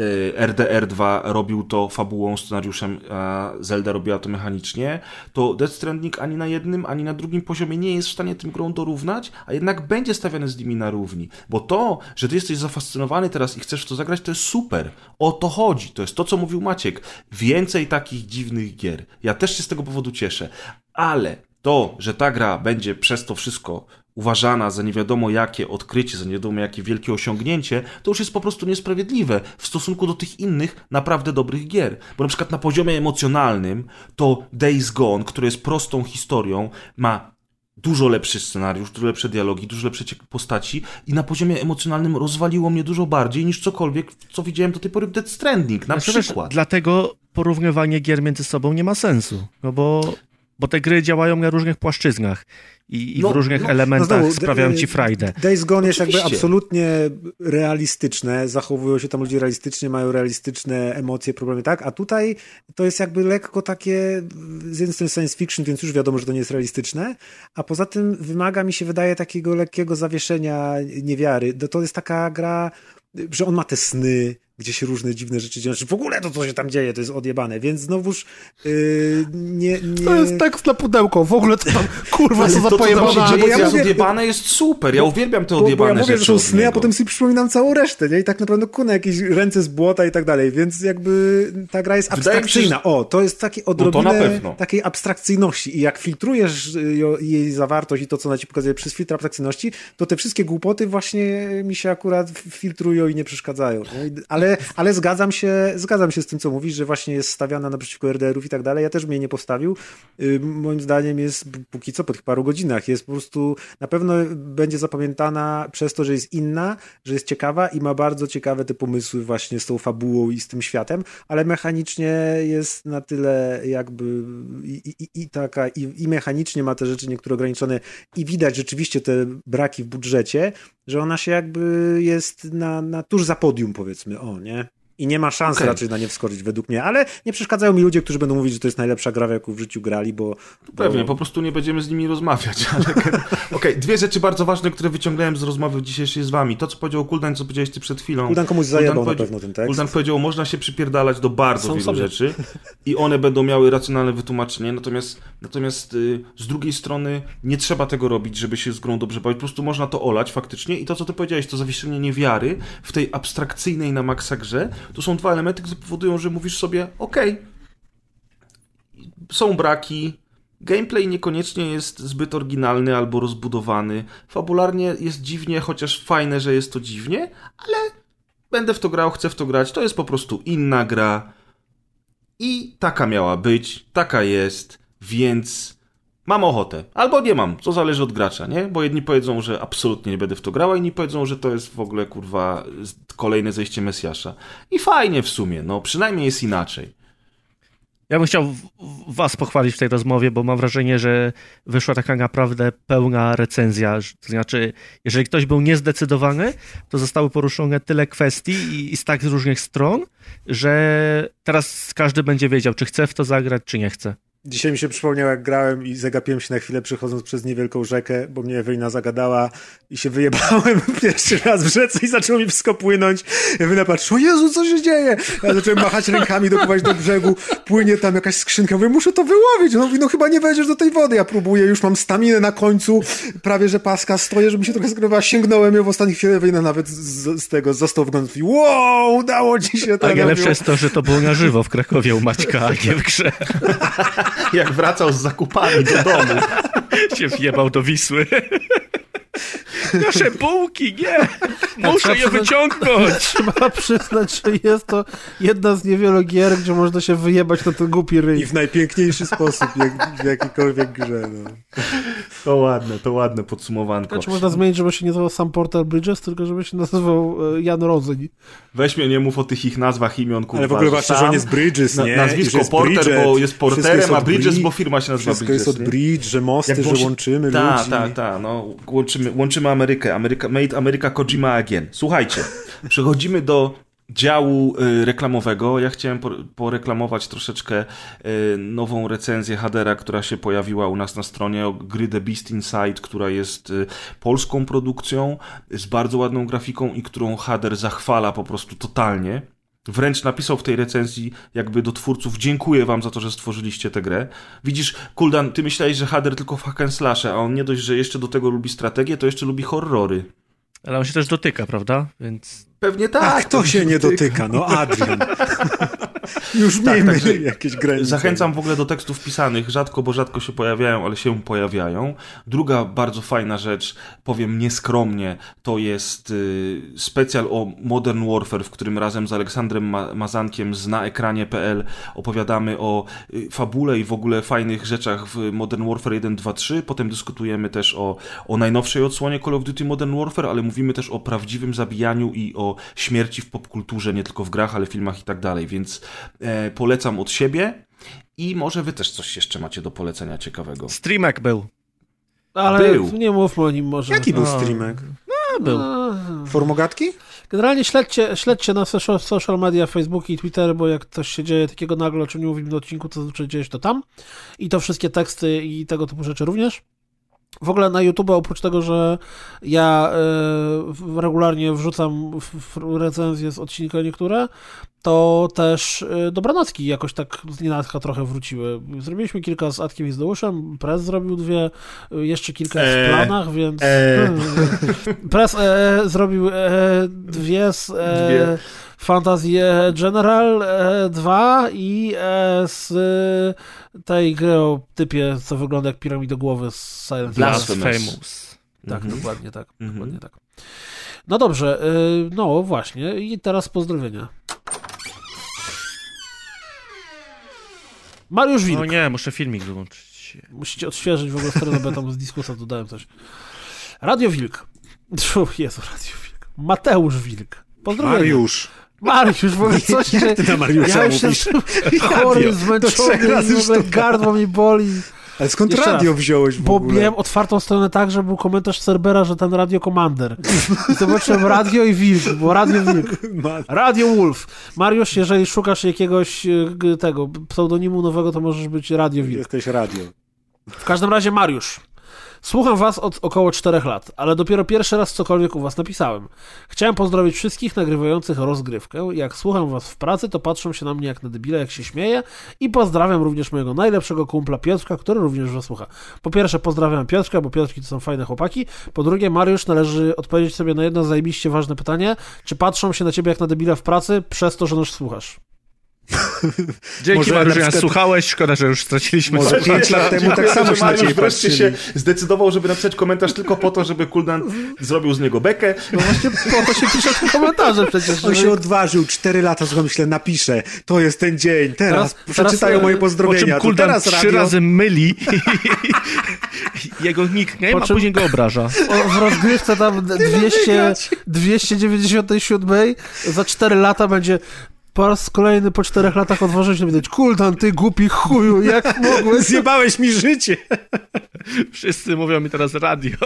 y, RDR2 robił to fabułą, scenariuszem, a Zelda robiła to mechanicznie, to Death Stranding ani na jednym, ani na drugim poziomie nie jest w stanie tym grą dorównać, a jednak będzie stawiany z nimi na równi. Bo to, że ty jesteś zafascynowany teraz i chcesz w to zagrać, to jest super. O to chodzi. To jest to, co mówił Maciek. Więcej takich dziwnych gier. Ja też się z tego powodu cieszę. Ale to, że ta gra będzie przez to wszystko uważana za nie wiadomo jakie odkrycie, za nie wiadomo jakie wielkie osiągnięcie, to już jest po prostu niesprawiedliwe w stosunku do tych innych naprawdę dobrych gier. Bo na przykład na poziomie emocjonalnym to Days Gone, które jest prostą historią, ma dużo lepszy scenariusz, dużo lepsze dialogi, dużo lepsze postaci i na poziomie emocjonalnym rozwaliło mnie dużo bardziej niż cokolwiek, co widziałem do tej pory w Death Stranding, na wiesz, przykład. dlatego porównywanie gier między sobą nie ma sensu. No bo, bo te gry działają na różnych płaszczyznach i, i No, w różnych no, elementach no sprawiają ci frajdę. Days Gone jest jakby Oczywiście. absolutnie realistyczne, zachowują się tam ludzie realistycznie, mają realistyczne emocje, problemy, tak? A tutaj to jest jakby lekko takie, z jednej strony science fiction, więc już wiadomo, że to nie jest realistyczne, a poza tym wymaga mi się, wydaje, takiego lekkiego zawieszenia niewiary. To jest taka gra, że on ma te sny, gdzie się różne dziwne rzeczy dzieją. Znaczy, W ogóle to, co się tam dzieje, to jest odjebane, więc znowuż yy, nie, nie... To jest tekst na pudełko, w ogóle to tam, kurwa, co to, za co dzieje, bo ja jest mówię- odjebane, jest super. Ja uwielbiam te Bo, bo odjebane ja mówię, że są sny, a potem sobie przypominam całą resztę, nie? I tak naprawdę kuna jakieś ręce z błota i tak dalej, więc jakby ta gra jest mi się, abstrakcyjna. że- O, to jest takie to odrobinę na pewno. takiej abstrakcyjności i jak filtrujesz y, jej zawartość i to, co ona ci pokazuje przez filtr abstrakcyjności, to te wszystkie głupoty właśnie mi się akurat filtrują i nie przeszkadzają. Nie? I- Ale, ale zgadzam się, zgadzam się z tym, co mówisz, że właśnie jest stawiana naprzeciwko RDR-ów i tak dalej. Ja też mnie nie postawił. Moim zdaniem jest póki co po tych paru godzinach jest po prostu na pewno będzie zapamiętana przez to, że jest inna, że jest ciekawa i ma bardzo ciekawe te pomysły właśnie z tą fabułą i z tym światem, ale mechanicznie jest na tyle jakby i, i, i taka i, i mechanicznie ma te rzeczy niektóre ograniczone i widać rzeczywiście te braki w budżecie, że ona się jakby jest na, na tuż za podium powiedzmy, o nie? I nie ma szans Okej. raczej na nie wskoczyć według mnie, ale nie przeszkadzają mi ludzie, którzy będą mówić, że to jest najlepsza gra, w jaką w życiu grali, bo... bo... Pewnie, po prostu nie będziemy z nimi rozmawiać. Ale... Okej, dwie rzeczy bardzo ważne, które wyciągnąłem z rozmowy dzisiejszej z wami. To, co powiedział Kuldan, co powiedziałeś ty przed chwilą. Kuldan komuś Kuldan zajebał na powiedział- pewno ten tekst. Kuldan powiedział, można się przypierdalać do bardzo Sam wielu sobie. rzeczy i one będą miały racjonalne wytłumaczenie, natomiast, natomiast y, z drugiej strony nie trzeba tego robić, żeby się z grą dobrze bawić, po prostu można to olać faktycznie i to, co ty powiedziałeś, to zawieszenie niewiary w tej abstrakcyjnej na maksa grze, to są dwa elementy, które powodują, że mówisz sobie, okej, są braki, gameplay niekoniecznie jest zbyt oryginalny albo rozbudowany, fabularnie jest dziwnie, chociaż fajne, że jest to dziwnie, ale będę w to grał, chcę w to grać, to jest po prostu inna gra. I taka miała być, taka jest, więc mam ochotę. Albo nie mam, to zależy od gracza, nie? Bo jedni powiedzą, że absolutnie nie będę w to grał, a inni powiedzą, że to jest w ogóle, kurwa, kolejne zejście Mesjasza. I fajnie w sumie, no, przynajmniej jest inaczej. Ja bym chciał was pochwalić w tej rozmowie, bo mam wrażenie, że wyszła taka naprawdę pełna recenzja. To znaczy, jeżeli ktoś był niezdecydowany, to zostały poruszone tyle kwestii i, i z tak różnych stron, że teraz każdy będzie wiedział, czy chce w to zagrać, czy nie chce. Dzisiaj mi się przypomniał, jak grałem i zagapiłem się na chwilę przechodząc przez niewielką rzekę, bo mnie Ewelina zagadała i się wyjebałem pierwszy raz w rzece i zaczęło mi wszystko płynąć. Ewelina patrzy, o Jezu, co się dzieje? Ja zacząłem machać rękami, dopływać do brzegu, płynie tam jakaś skrzynka, mówię, muszę to wyłowić. No, mówi, no chyba nie wejdziesz do tej wody. Ja próbuję, już mam staminę na końcu, prawie że paska stoję, żeby się trochę skrywała. Sięgnąłem ją w ostatniej chwili, Ewelina nawet z, z tego został wgląd i wow, udało ci się. Tak, najlepsze jest to, że to było na żywo w Krakowie u Maćka, a nie w grze. Jak wracał z zakupami do domu. się wjebał do Wisły. Nasze bułki, nie! Muszę je wyciągnąć! Trzeba przyznać, że jest to jedna z niewielu gier, gdzie można się wyjebać na ten głupi I ryj. w najpiękniejszy sposób, jak, w jakiejkolwiek grze. No. To ładne, to ładne podsumowanko. Znaczy można zmienić, żeby się nie nazywał sam Portal Bridges, tylko żeby się nazywał e, Jan Rodzyń. Weź mnie, nie mów o tych ich nazwach imion, kurwa. Ale w ogóle że właśnie, że on jest Bridges, na- nie? I Nazwisko Porter, Bridget. bo jest Wszystko porterem, jest a Bridges, Bridge. bo firma się nazywa Wszystko Bridges. jest od bridge, że mosty, że łączymy Ta, ludzi. ta, ta, no łączymy, łączymy Amerykę, Ameryka, Made America Kojima again. Słuchajcie, przechodzimy do działu y, reklamowego. Ja chciałem po, poreklamować troszeczkę y, nową recenzję Hadera, która się pojawiła u nas na stronie gry The Beast Inside, która jest y, polską produkcją z bardzo ładną grafiką i którą Hader zachwala po prostu totalnie. Wręcz napisał w tej recenzji jakby do twórców dziękuję wam za to, że stworzyliście tę grę. Widzisz, Kuldan, ty myślałeś, że Hader tylko w hack and slashe, a on nie dość, że jeszcze do tego lubi strategię, to jeszcze lubi horrory. Ale on się też dotyka, prawda? Więc Pewnie A tak. kto się nie dotyka? No Adrian. Już miejmy także jakieś granice. Zachęcam w ogóle do tekstów pisanych. Rzadko, bo rzadko się pojawiają, ale się pojawiają. Druga bardzo fajna rzecz, powiem nieskromnie, to jest y, specjal o Modern Warfare, w którym razem z Aleksandrem Ma Mazankiem z naekranie.pl opowiadamy o y, fabule i w ogóle fajnych rzeczach w Modern Warfare 1, 2, 3. Potem dyskutujemy też o, o najnowszej odsłonie Call of Duty Modern Warfare, ale mówimy też o prawdziwym zabijaniu i o śmierci w popkulturze, nie tylko w grach, ale filmach i tak dalej, więc polecam od siebie. I może wy też coś jeszcze macie do polecenia ciekawego. Streamek był. Ale Był. nie mówmy o nim może. Jaki był No. streamek? A, był. Formogatki? Generalnie śledźcie, śledźcie na social, social media, Facebook i Twitter, bo jak coś się dzieje takiego nagle, o czym nie mówimy na odcinku, to zazwyczaj dzieje się to tam. I to wszystkie teksty i tego typu rzeczy również. W ogóle na YouTube, oprócz tego, że ja e, regularnie wrzucam w, w recenzje z odcinka niektóre, to też e, dobranocki jakoś tak z nienacka trochę wróciły. Zrobiliśmy kilka z Atkiem i z Deuszem, Prez zrobił dwie, e, jeszcze kilka jest w Eee, planach, więc... eee. Prez e, zrobił e, dwie z e, Dwie. Fantasy e, General e, 2 i e, z e, tej gry o typie, co wygląda jak piramidogłowy z Silent Hill. Blasphemous. Tak, Mhm. dokładnie tak. Mhm. Dokładnie tak. No dobrze, y, no właśnie. I teraz pozdrowienia. Mariusz Wilk. O nie, muszę filmik wyłączyć. Musicie odświeżyć w ogóle stronę, bo ja tam z dyskusa dodałem coś. Radio Wilk. Jezu, Radio Wilk. Mateusz Wilk. Pozdrowienia. Mariusz. Mariusz, w ogóle coś się... Ty na Mariusza Ja już mówisz? jestem chory, zmęczony gardło mi boli. Ale skąd Jeszcze radio raz. wziąłeś w Bo ogóle? miałem otwartą stronę tak, że był komentarz Cerbera, że ten Radio Commander. I zobaczyłem Radio i Wilk, bo Radio Wilk. Radio Wolf. Mariusz, jeżeli szukasz jakiegoś e, tego pseudonimu nowego, to możesz być Radio Wilk. Jesteś radio. W każdym razie, Mariusz. Słucham was od około 4 lat, ale dopiero pierwszy raz cokolwiek u was napisałem. Chciałem pozdrowić wszystkich nagrywających rozgrywkę. Jak słucham was w pracy, to patrzą się na mnie jak na debile, jak się śmieję i pozdrawiam również mojego najlepszego kumpla Piotrka, który również was słucha. Po pierwsze pozdrawiam Piotrka, bo Piotrki to są fajne chłopaki. Po drugie, Mariusz, należy odpowiedzieć sobie na jedno zajebiście ważne pytanie. Czy patrzą się na ciebie jak na debile w pracy przez to, że nas słuchasz? Dzięki Może Mariusz, przykład- słuchałeś. Szkoda, że już straciliśmy Może słuchacza. pięć lat temu tak samo że Mariusz wreszcie się zdecydował, żeby napisać komentarz tylko po to, żeby Kuldan zrobił z niego bekę. No właśnie po to się pisze te komentarze przecież. On żeby- się odważył, cztery lata, słucham, myślę, napiszę, to jest ten dzień, teraz, Teraz- przeczytają teraz, moje e, Po czym pozdrowienia, Kuldan teraz trzy radio. razy myli jego nickname, Po a czym- później go obraża. O, w rozgrywce tam 200, 297 za 4 lata będzie po raz kolejny po 4 latach odważyć się powiedzieć Kuldan, ty głupi chuju, jak mogłeś? Zjebałeś mi życie. Wszyscy mówią mi teraz radio.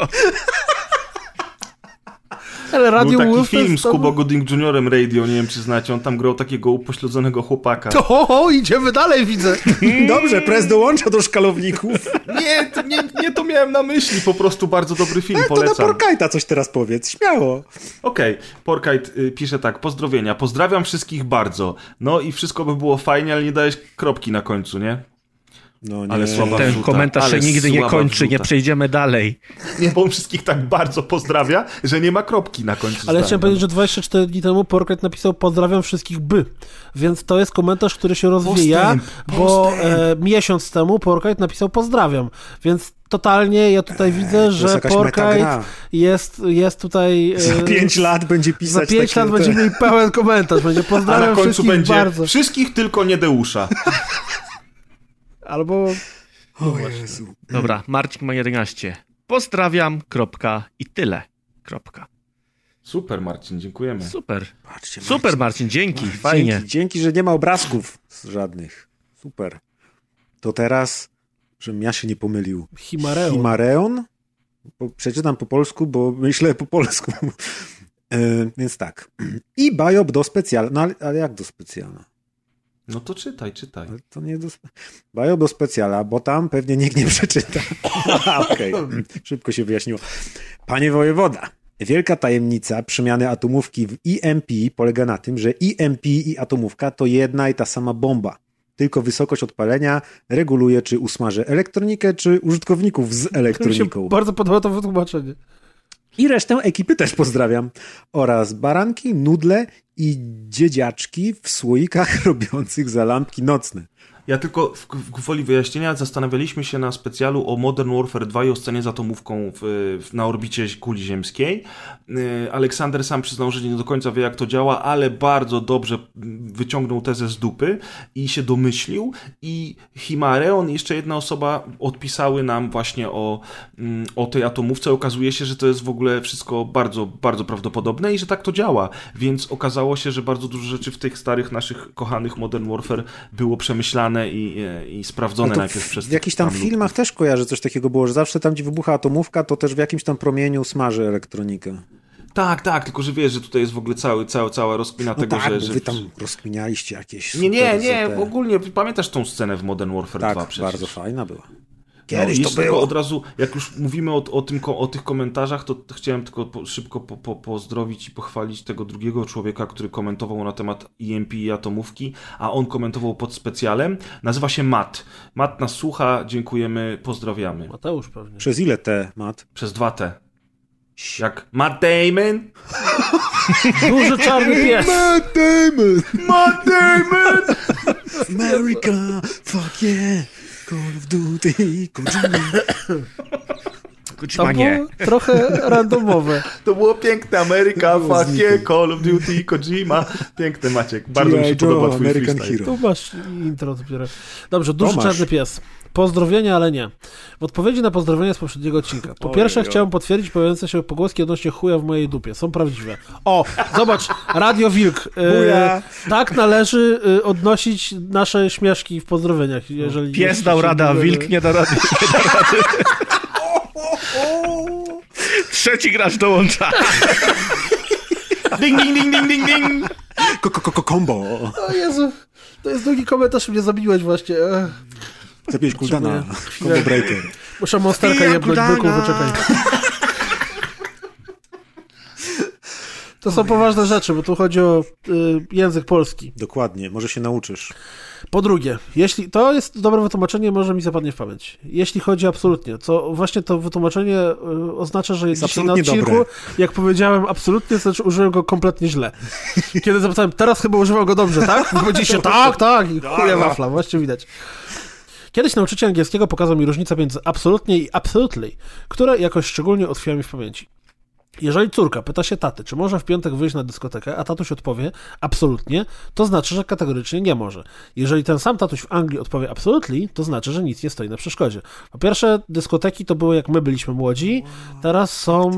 Ale Radio Był taki Wolf film z Kubo Gooding Juniorem Radio, nie wiem czy znacie, on tam grał takiego upośledzonego chłopaka. To, o, o, idziemy dalej, widzę. Dobrze, prez dołącza do szkalowników. Nie, to, nie, nie to miałem na myśli, po prostu bardzo dobry film, To na polecam. Porkajta coś teraz powiedz, śmiało. Okej, Porkite y, pisze tak, pozdrowienia, pozdrawiam wszystkich bardzo. No i wszystko by było fajnie, ale nie dałeś kropki na końcu, nie? No nie. Ale słaba Ten wrzuta, komentarz się nigdy nie kończy, nie wrzuta. przejdziemy dalej. Nie, bo on wszystkich tak bardzo pozdrawia, że nie ma kropki na końcu Ale zdania. chciałem powiedzieć, że 24 dni temu Porkret napisał pozdrawiam wszystkich by. Więc to jest komentarz, który się rozwija, Postęp, bo postęp. e, miesiąc temu Porkret napisał pozdrawiam. Więc totalnie ja tutaj widzę, to jest że Porkite jest, jest tutaj... e, Za pięć lat będzie Za pisać 5 takie lat te- będziemy mieli pełen komentarz. Będzie A pozdrawiam na końcu wszystkich będzie bardzo. wszystkich, tylko nie Deusza. Albo O Jezu. Dobra, Marcin ma 11. Pozdrawiam, kropka i tyle. Kropka. Super, Marcin, dziękujemy. Super. Patrzcie, Super, Marcin, dzięki, fajnie. Dzięki, dzięki, że nie ma obrazków żadnych. Super. To teraz, żebym ja się nie pomylił. Himareon. Himareon? Przeczytam po polsku, bo myślę po polsku. e, więc tak. I Biop do specjalna. No ale, ale jak do specjalna? No to czytaj, czytaj. Ale to nie do... Biop do specjala, bo tam pewnie nikt nie przeczyta. Okej, szybko się wyjaśniło. Panie wojewoda, wielka tajemnica przemiany atomówki w EMP polega na tym, że EMP i atomówka to jedna i ta sama bomba. Tylko wysokość odpalenia reguluje, czy usmaży elektronikę, czy użytkowników z Mi się elektroniką. bardzo podoba to wytłumaczenie. I resztę ekipy też pozdrawiam. Oraz baranki, nudle i dziedziaczki w słoikach robiących za lampki nocne. Ja tylko w, w gwoli wyjaśnienia zastanawialiśmy się na specjalu o Modern Warfare 2 i o scenie z atomówką w, w, na orbicie kuli ziemskiej. Yy, Aleksander sam przyznał, że nie do końca wie jak to działa, ale bardzo dobrze wyciągnął tezę z dupy i się domyślił i Himareon jeszcze jedna osoba odpisały nam właśnie o, mm, o tej atomówce. Okazuje się, że to jest w ogóle wszystko bardzo, bardzo prawdopodobne i że tak to działa. Więc okazało się, że bardzo dużo rzeczy w tych starych naszych kochanych Modern Warfare było przemyślane i, i sprawdzone No najpierw przez w jakichś tam ludzi. filmach też kojarzę coś takiego było, że zawsze tam, gdzie wybucha atomówka, to też w jakimś tam promieniu smaży elektronikę. Tak, tak, tylko że wiesz, że tutaj jest w ogóle cały, cały, cała rozkmina No tego, tak, że... że... wy tam rozkminialiście jakieś Nie, nie, nie, te- ogólnie pamiętasz tą scenę w Modern Warfare 2 Tak, przecież? bardzo fajna była. No, Kiedyś i to było. od razu, jak już mówimy o, o, tym, o tych komentarzach, to chciałem tylko po, szybko po, po, pozdrowić i pochwalić tego drugiego człowieka, który komentował na temat EMP i atomówki, a on komentował pod specjalem. Nazywa się Matt. Matt nas słucha, dziękujemy, pozdrawiamy. Mateusz pewnie. Przez ile te, Mat? Przez dwa T. Jak Matt Damon? Duży czarny pies. Matt Damon! Matt Damon! America, fuck yeah! Call of Duty, Kojima. To Kojima nie. było trochę randomowe. To było piękne, Ameryka, fuck yeah, Call of Duty, Kojima. Piękne Maciek, bardzo mi się podoba twój American freestyle. Hero. Tu masz intro dopiero. Dobrze, duży To masz. czarny pies. Pozdrowienia, ale nie. W odpowiedzi na pozdrowienia z poprzedniego odcinka. Po pierwsze chciałem potwierdzić pojawiające się pogłoski odnośnie chuja w mojej dupie. Są prawdziwe. O, zobacz, Radio Wilk. E, Buja. tak należy e, odnosić nasze śmieszki w pozdrowieniach. Jeżeli Pies dał się radę, a nie- wilk nie da rady. Nie da rady. Trzeci gracz dołącza. Ding, ding, ding, ding, ding, ding. Ko- ko- ko- Combo! O Jezu, to jest drugi komentarz, mnie zabiłeś właśnie. Ech. Zabiłeś Kuldana. Combo Breaker. Muszę monsterkę Wbijam jebnąć, byku, poczekaj. To są poważne rzeczy, bo tu chodzi o y, język polski. Dokładnie, może się nauczysz. Po drugie, jeśli to jest dobre wytłumaczenie, może mi zapadnie w pamięć. Jeśli chodzi absolutnie, to właśnie to wytłumaczenie y, oznacza, że Jest dzisiaj na odcinku, dobre. jak powiedziałem absolutnie, to znaczy użyłem go kompletnie źle. Kiedy zapytałem, teraz chyba używał go dobrze, tak? Powiedzieliście, tak, tak, i chuja wafla, właśnie widać. Kiedyś nauczyciel angielskiego pokazał mi różnicę między absolutnie i absolutely, które jakoś szczególnie utkwiła mi w pamięci. Jeżeli córka pyta się taty, czy może w piątek wyjść na dyskotekę, a tatuś odpowie absolutnie, to znaczy, że kategorycznie nie może. Jeżeli ten sam tatuś w Anglii odpowie absolutely, to znaczy, że nic nie stoi na przeszkodzie. Po pierwsze, dyskoteki to były jak my byliśmy młodzi, teraz są...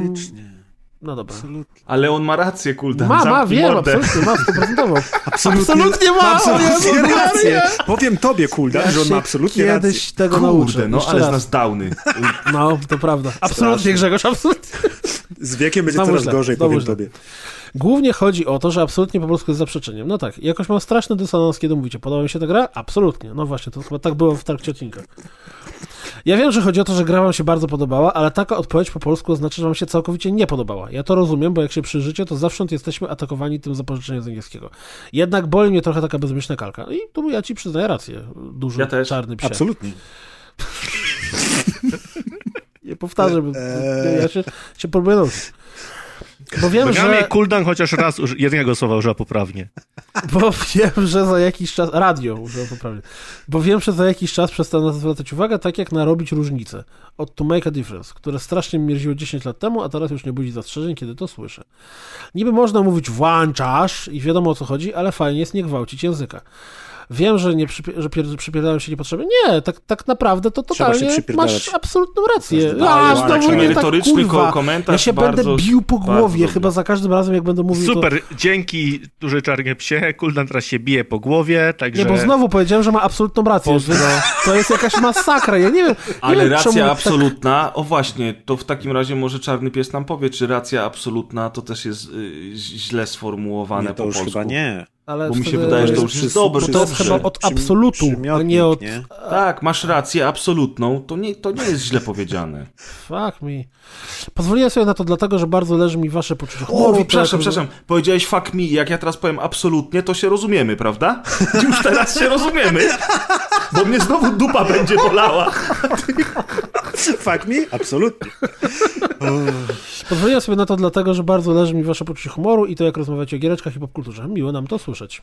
No dobra. Absolutnie. Ale on ma rację, Kuldan. Ma, ma, wiem, mordę. absolutnie, ma, stuprocentowo. Absolutnie, Absolutnie ma, absolutnie o Jezu, rację. Powiem tobie, Kuldan, Ja że on ma absolutnie kiedyś rację. tego nauczę. Kurde, no Jeszcze ale z raz. nas downy. No, to prawda. Absolutnie, Grzegorz, absolutnie. Z wiekiem będzie Znowu coraz źle, gorzej, znowu powiem źle. tobie. Głównie chodzi o to, że absolutnie po polsku jest zaprzeczeniem. No tak, jakoś mam straszny dysonans, kiedy mówicie, podoba mi się ta gra? Absolutnie. No właśnie, to chyba tak było w trakcie odcinka. Ja wiem, że chodzi o to, że gra wam się bardzo podobała, ale taka odpowiedź po polsku oznacza, że wam się całkowicie nie podobała. Ja to rozumiem, bo jak się przyjrzycie, to zawsze jesteśmy atakowani tym zapożyczeniem z angielskiego. Jednak boli mnie trochę taka bezmyślna kalka. I tu ja ci przyznaję rację. Duży, Ja też. czarny psie. Absolutnie. Nie powtarzam, Eee. ja się, się próbuję. Bo wiem, że... Kuldan chociaż raz uży- jednego słowa użyła poprawnie. Bo wiem, że za jakiś czas. Radio, użyłem poprawnie. Bo wiem, że za jakiś czas przestanę zwracać uwagę, tak jak narobić różnicę. Od To Make a Difference, które strasznie mierziło 10 lat temu, a teraz już nie budzi zastrzeżeń, kiedy to słyszę. Niby można mówić włączasz i wiadomo o co chodzi, ale fajnie jest nie gwałcić języka. Wiem, że, nie przypie- że pier- przypierdalają się niepotrzebnie. Nie, tak, tak naprawdę to totalnie masz absolutną rację. Każdy- A, Ale znowu taki nie tak, kurwa. komentarz Ja się bardzo- będę bił po głowie, chyba za każdym razem, jak będę mówił to... Super, dzięki duży czarnie psie. Kuldan teraz się bije po głowie, także... Nie, bo znowu powiedziałem, że ma absolutną rację. Pozdro. To jest jakaś masakra. Ja nie wiem. nie Ale wiem, racja czemu tak- absolutna, o właśnie, to w takim razie może Czarny Pies nam powie, czy racja absolutna to też jest y, źle sformułowane Nie, to po już polsku. chyba nie. Ale bo mi się wydaje, że to już jest przy- To jest dobrze. chyba od absolutu, a nie od... nie? Tak, masz rację absolutną, to nie, to nie jest źle powiedziane. Fuck me. Pozwoliłem sobie na to dlatego, że bardzo leży mi wasze poczucie humoru. O, przepraszam, tak- przepraszam, powiedziałeś fuck me, jak ja teraz powiem absolutnie, to się rozumiemy, prawda? Już teraz się rozumiemy, bo mnie znowu dupa będzie bolała. Fuck me? Absolutnie. Pozwoliłem sobie na to dlatego, że bardzo leży mi wasze poczucie humoru i to, jak rozmawiacie o giereczkach i popkulturze. Miło nam to słyszeć.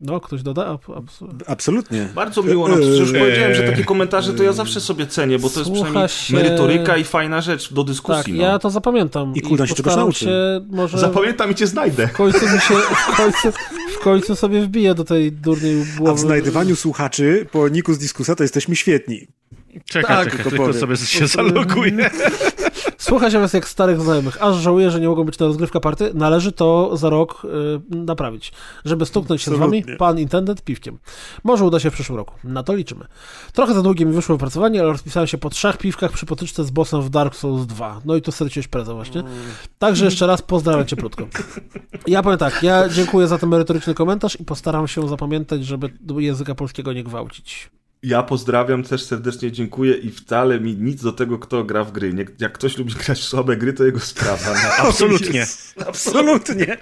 No, ktoś doda? Ab, abs- Absolutnie. Bardzo miło, no już powiedziałem, że takie komentarze to ja zawsze sobie cenię, bo to jest Słucha przynajmniej się- merytoryka i fajna rzecz do tak, dyskusji. no. ja to zapamiętam. I Kuldan się czegoś nauczy. się może... Zapamiętam i cię znajdę. W końcu mi się, w końcu, w końcu sobie wbije do tej durnej A głowy. w znajdywaniu słuchaczy po niku z dyskusa to jesteśmy świetni. Czekaj, Tak, czekaj, tylko tylko sobie się zaloguję. Słucha się was jak starych znajomych, aż żałuję, że nie mogą być na rozgrywka party. Należy to za rok y, naprawić, żeby stuknąć się z wami, Absolutnie. pan intendent, piwkiem. Może uda się w przyszłym roku. Na to liczymy. Trochę za długie mi wyszło wypracowanie, ale rozpisałem się po trzech piwkach przy potyczce z bossem w Dark Souls 2. No i tu straciłeś preza właśnie. Także jeszcze raz pozdrawiam cię krótko. Ja powiem tak, ja dziękuję za ten merytoryczny komentarz i postaram się zapamiętać, żeby języka polskiego nie gwałcić. Ja pozdrawiam, też serdecznie dziękuję i wcale mi nic do tego, kto gra w gry. Nie, jak ktoś lubi grać w słabe gry, to jego sprawa. No, Absolutnie. Absolutnie.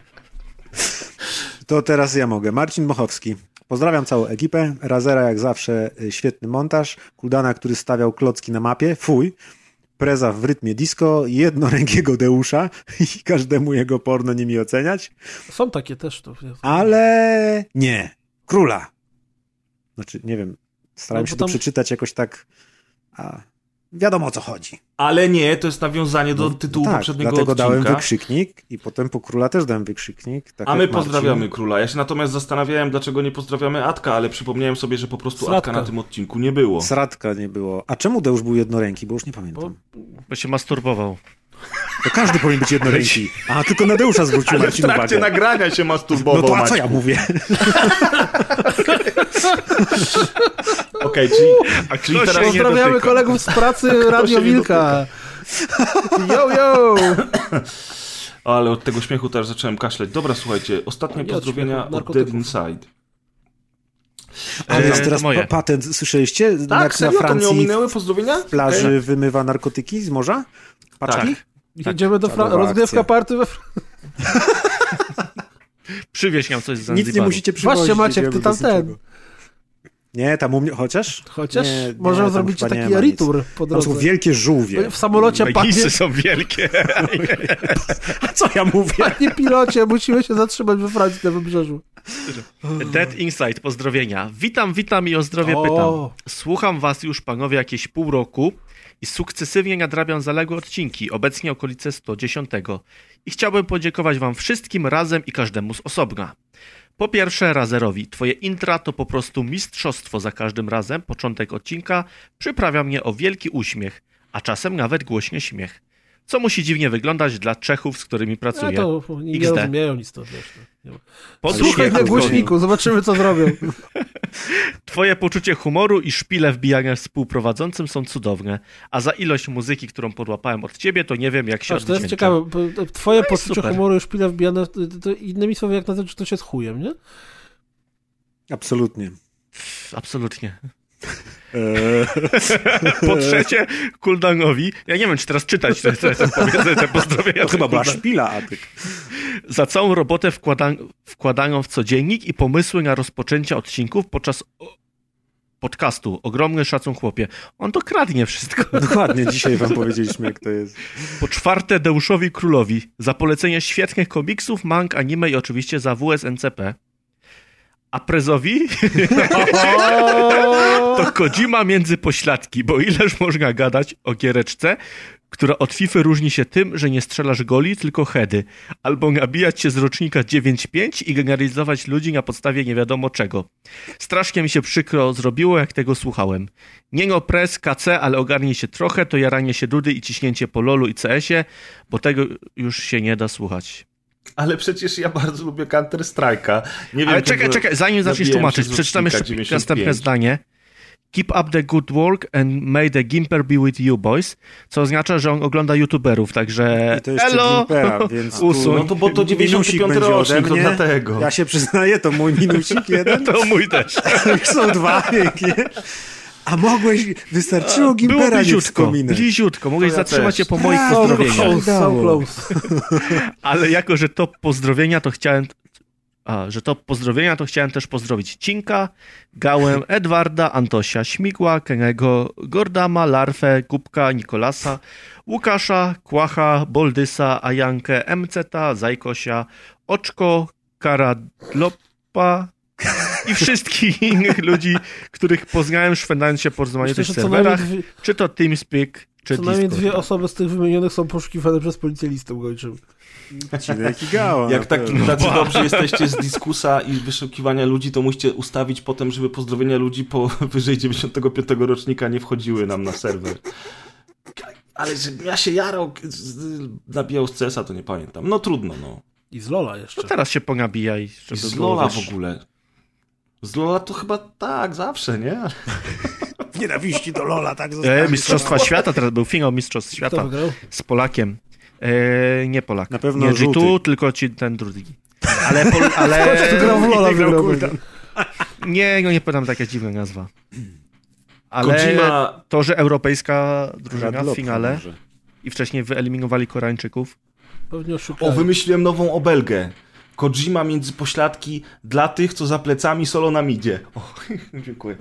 To teraz ja mogę. Marcin Mochowski. Pozdrawiam całą ekipę. Razera jak zawsze y, świetny montaż. Kuldana, który stawiał klocki na mapie. Fuj. Preza w rytmie disco, jednorękiego Deusza i każdemu jego porno nimi oceniać. Są takie też to. Ale nie. Króla. Znaczy, nie wiem. Starałem No, się bo to tam- przeczytać jakoś tak. A, wiadomo o co chodzi. Ale nie, to jest nawiązanie do No, tytułu tak, poprzedniego dlatego odcinka. dałem wykrzyknik i potem po króla też dałem wykrzyknik. Tak A my Marcin. pozdrawiamy króla. Ja się natomiast zastanawiałem, dlaczego nie pozdrawiamy Atka, ale przypomniałem sobie, że po prostu Sratka. Atka na tym odcinku nie było. Sradka nie było. A czemu Deusz był jednoręki? Bo już nie pamiętam. Bo się masturbował. To każdy powinien być jednoręki. A, tylko na Deusza zwrócił Ale w Marcin trakcie uwagę. nagrania się masturbował, No to a co ja mówię? Okej, czyli, a czyli teraz... Pozdrawiamy kolegów z pracy Radio Wilka. Yo, yo! Ale od tego śmiechu teraz zacząłem kaszleć. Dobra, słuchajcie, ostatnie Nie od pozdrowienia śmiechu, od narkotyków. Dead Inside. Ale jest teraz moje. pa- patent, słyszeliście? Tak, Jak na serio? To mnie Francji ominęły pozdrowienia? w plaży wymywa narkotyki z morza? Paczki? Tak. Jedziemy do Fra- Czadowa rozgrywka party we Fra- Przywieź nam coś z Nic nie Zanzibaru. musicie przywozić. Właśnie, Maciek, ty tam ten. Nie, tam u mnie, chociaż? Chociaż Nie, możemy nie, zrobić taki retour po Tam są drodze. wielkie żółwie. W samolocie, panie, Legisy są wielkie. A co ja mówię? panie pilocie, musimy się zatrzymać we Francji na wybrzeżu. Dead Insight, pozdrowienia. Witam, witam i o zdrowie O. pytam. Słucham was już, panowie, jakieś pół roku i sukcesywnie nadrabiam zaległe odcinki, obecnie okolice 110. I chciałbym podziękować wam wszystkim razem i każdemu z osobna. Po pierwsze, Razerowi, twoje intra to po prostu mistrzostwo za każdym razem. Początek odcinka przyprawia mnie o wielki uśmiech, a czasem nawet głośny śmiech. Co musi dziwnie wyglądać dla Czechów, z którymi pracuję. to nie XD. rozumieją nic to, wiesz. to nie ma. Po Słuchaj drugie, na głośniku, zobaczymy co zrobią. Twoje poczucie humoru i szpile wbijania współprowadzącym są cudowne, a za ilość muzyki, którą podłapałem od ciebie, to nie wiem, jak się Patrz, to jest ciekawe, twoje No poczucie super. humoru i szpile wbijane, to, to innymi słowy, jak nazwać, to się z chujem, nie? Absolutnie. Absolutnie. Eee, Po trzecie, Kuldanowi, ja nie wiem, czy teraz czytać te, te, te, powiedzę, te pozdrowienia. to chyba była szpila, Atyk. Za całą robotę wkłada, wkładaną w codziennik i pomysły na rozpoczęcie odcinków podczas podcastu. Ogromny szacun chłopie. On to kradnie wszystko. Dokładnie, dzisiaj wam powiedzieliśmy, jak to jest. Po czwarte, Deuszowi Królowi za polecenie świetnych komiksów, mang, anime i oczywiście za WSNCP. A Prezowi to Kojima między pośladki, bo ileż można gadać o giereczce, która od FIFA różni się tym, że nie strzelasz goli, tylko heady, albo nabijać się z rocznika 9.5 i generalizować ludzi na podstawie nie wiadomo czego. Strasznie mi się przykro zrobiło, jak tego słuchałem. Nie no pres, KC, ale ogarnij się trochę, to jaranie się dudy i ciśnięcie po lolu i CS-ie, bo tego już się nie da słuchać. Ale przecież ja bardzo lubię Counter Strike'a. Nie wiem, Ale czekaj, czekaj, zanim zaczniesz tłumaczyć, z przeczytam rocznika jeszcze 95. następne zdanie. Keep up the good work and may the Gimper be with you, boys. Co oznacza, że on ogląda youtuberów, także I to jeszcze elo! Gimpera, więc tu Usuń. No to bo to minusik 95 będzie ode rocznik, to dlatego. Ja się przyznaję, to mój minusik jeden. To mój też. Są dwa pięknie. A mogłeś, wystarczyło Było Gimpera nie bliziutko, wspominać. bliziutko. Mogłeś ja zatrzymać też. się po moich Brawo, So pozdrowieniach. close, so close. Ale jako, że to pozdrowienia, to chciałem. A, że to pozdrowienia, to chciałem też pozdrowić Cinka, Gałę, Edwarda, Antosia, Śmigła, Kenego, Gordama, Larfę, Kubka, Nikolasa, Łukasza, Kłacha, Boldysa, Ajankę, MCeta, Zajkosia, Oczko, Karadlopa i wszystkich innych ludzi, których poznałem szwendając się po rozmaitych najmniej, serwerach, dwie, czy to TeamSpeak, czy co najmniej Discord. dwie osoby z tych wymienionych są poszukiwane przez policję listem gończym. Cinek i Gała. Jak no tak, to- tacy dobrzy jesteście z dyskusa i wyszukiwania ludzi, to musicie ustawić potem, żeby pozdrowienia ludzi powyżej 95 rocznika nie wchodziły nam na serwer. Ale że ja się jarał, nabijał z CS-a, to nie pamiętam. No trudno, no. I z Lola jeszcze. No teraz się ponabijaj, I żeby z było, Lola wiesz, w ogóle. Z Lola to chyba tak, zawsze, nie? Nienawiści do Lola, tak? E. Mistrzostwa Świata, teraz był finał Mistrzostw Świata z Polakiem. E, nie Polak. Na pewno nie żółty. G2, tylko ci, ten drugi. Ale, pol, ale wygrał w Lola, grał nie, no nie pamiętam taka dziwna nazwa. Ale Kojima- to, że europejska drużyna w Radlop finale może. i wcześniej wyeliminowali Koreańczyków. Pewnie O, wymyśliłem nową obelgę. Kojima między pośladki dla tych, co za plecami solo na midzie. O, dziękuję.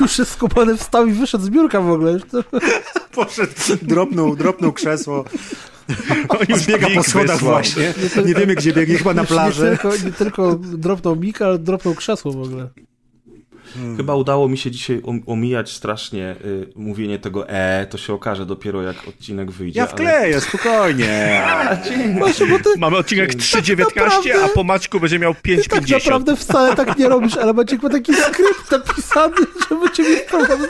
Już jest skupany wstał i wyszedł z biurka w ogóle. Poszedł, dropnął, dropnął krzesło. już Zbiega po schodach wysłał. właśnie. Nie wiemy, gdzie biegnie, chyba na już Nie plaży. tylko, nie tylko dropnął mik, ale dropnął krzesło w ogóle. Chyba udało mi się dzisiaj om- omijać strasznie y, mówienie tego e, to się okaże dopiero jak odcinek wyjdzie. Ja wkleję, spokojnie. Właśnie, bo ty Mamy odcinek 3.19, naprawdę- a po Maćku będzie miał tak 5.50. naprawdę wcale tak nie robisz, ale Maciek ma taki skrypt napisany, żeby cię mieć problem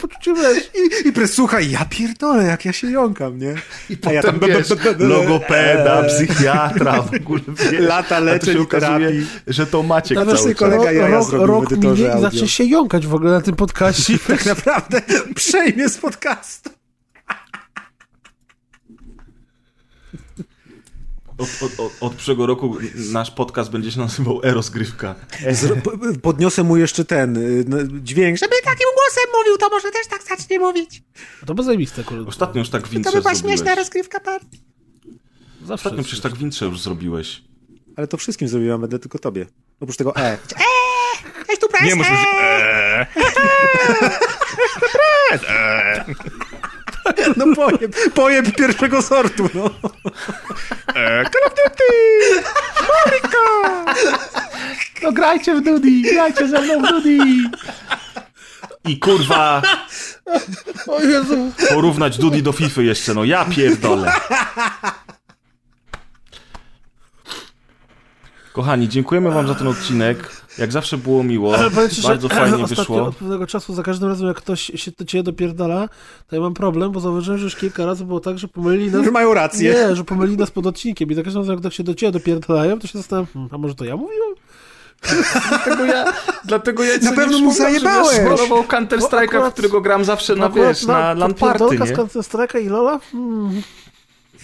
poczucie wiesz. I, i słuchaj, ja pierdolę, jak ja się jąkam, nie? I Potem wiesz, logopeda, psychiatra, w ogóle wiesz. Lata A leczeń okazuje, terapii. że to Maciek Nawet cały czas. kolega jaja rok, zrobił w rok edytorze minie i audio. Zacznie się jąkać w ogóle na tym podcaście. Tak naprawdę przejmie z podcastu. Od, od, od, od przyszłego roku nasz podcast będzie się nazywał po- podniosę mu jeszcze ten y, no, dźwięk, żeby takim głosem mówił, to może też tak zacznie mówić. To by zajebiste, kurde. Ostatnio już tak To wintrze by była śmieszna rozgrywka par. Zawsze Ostatnio przecież tak wintrze już zrobiłeś. Ale to wszystkim zrobiłam, będę tylko tobie. Oprócz tego E. Cześć tu press, Nie musisz... e. No pojeb, pojeb pierwszego sortu, no. E, Call of Duty! No grajcie w Dudi, grajcie ze mną w Dudi. I kurwa, O Jezu. porównać Dudi do FIFA jeszcze, no ja pierdolę. Kochani, dziękujemy wam za ten odcinek. Jak zawsze było miło. Ci, że Bardzo fajnie ostatnio wyszło. od pewnego czasu za każdym razem, jak ktoś się do ciebie dopierdala, to ja mam problem, bo zauważyłem, że już kilka razy było tak, że pomylili nas... Że mają rację. Nie, że pomylili nas pod odcinkiem i za każdym razem, jak ktoś się do ciebie dopierdalają, to się zastanawiam, hmm, a może to ja mówiłem? Dlatego ja, dlatego ja Na pewno mu zajebałeś. Spróbował Counter Strike'a, w którego gram zawsze na, wiesz, na lamparty, podpierdolka nie? z Counter Strike'a i Lola? Hmm.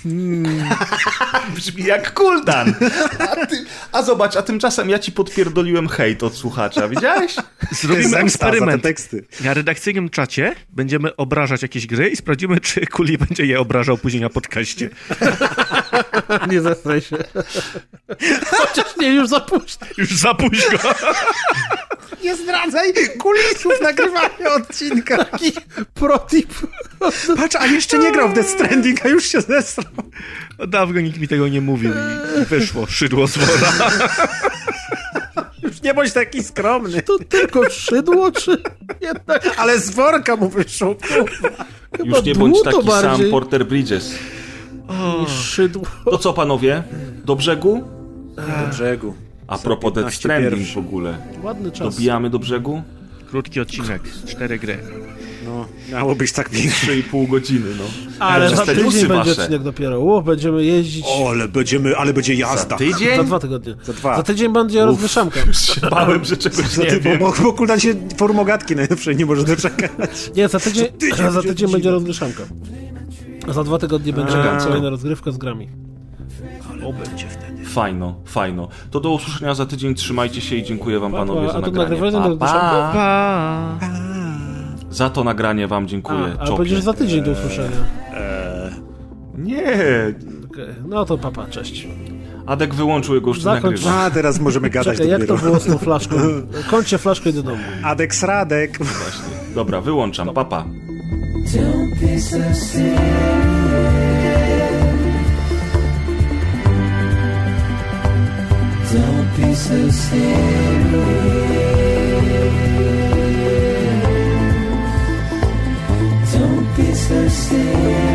Brzmi jak kuldan. A, ty, a zobacz, a tymczasem ja ci podpierdoliłem hejt od słuchacza, widziałeś? Zrobimy za te eksperyment. teksty. Na redakcyjnym czacie będziemy obrażać jakieś gry i sprawdzimy, czy Kuli będzie je obrażał później na podcaście. Nie zestraj się. Chociaż nie, już za późno. Już za późno. Nie zdradzaj kulisów nagrywania odcinka. Taki protip. Patrz, a jeszcze nie grał w Death Stranding, a już się zestrał. Dawno nikt mi tego nie mówił i wyszło szydło z wora. Już nie bądź taki skromny. To tylko szydło, czy jednak Ale z worka mu wyszło. Już nie bądź taki bardziej. sam Porter Bridges. niż szydło? To co, panowie? Do brzegu? Do brzegu. A propos Death 15 Stranding w ogóle. Ładny czas. Dobijamy do brzegu? Krótki odcinek, cztery gry. No, miało być tak pięknie. 3,5 godziny, no. Ale za tydzień będzie odcinek dopiero. O, będziemy jeździć. O, ale będziemy, ale będzie Za jazda. tydzień? Za dwa tygodnie. Za dwa. Za tydzień będzie rozwyszanka. się bałem, że czegoś Za nie ty, wiem. bo, bo się formogatki najlepszej nie może doczekać. Nie, za tydzień, tydzień za będzie tydzień będzie rozwyszanka. A za dwa tygodnie będzie kolejna rozgrywka z grami. O, będzie wtedy. Fajno, fajno. To do usłyszenia za tydzień. Trzymajcie się i dziękuję wam Pa, panowie pa. za A to nagranie. nagrywanie Pa, pa. Za to nagranie wam A, dziękuję. ale Czopie. będziesz za tydzień do usłyszenia. Nie. Okej, No to papa, cześć. Adek wyłączył jego już Zakończ. nagrywa. A, teraz możemy gadać Czekaj, jak to było z tą flaszką? Kończcie flaszkę i do domu. Adek Radek. Dobra, wyłączam. Papa. Don't be so serious. Don't be so serious. Be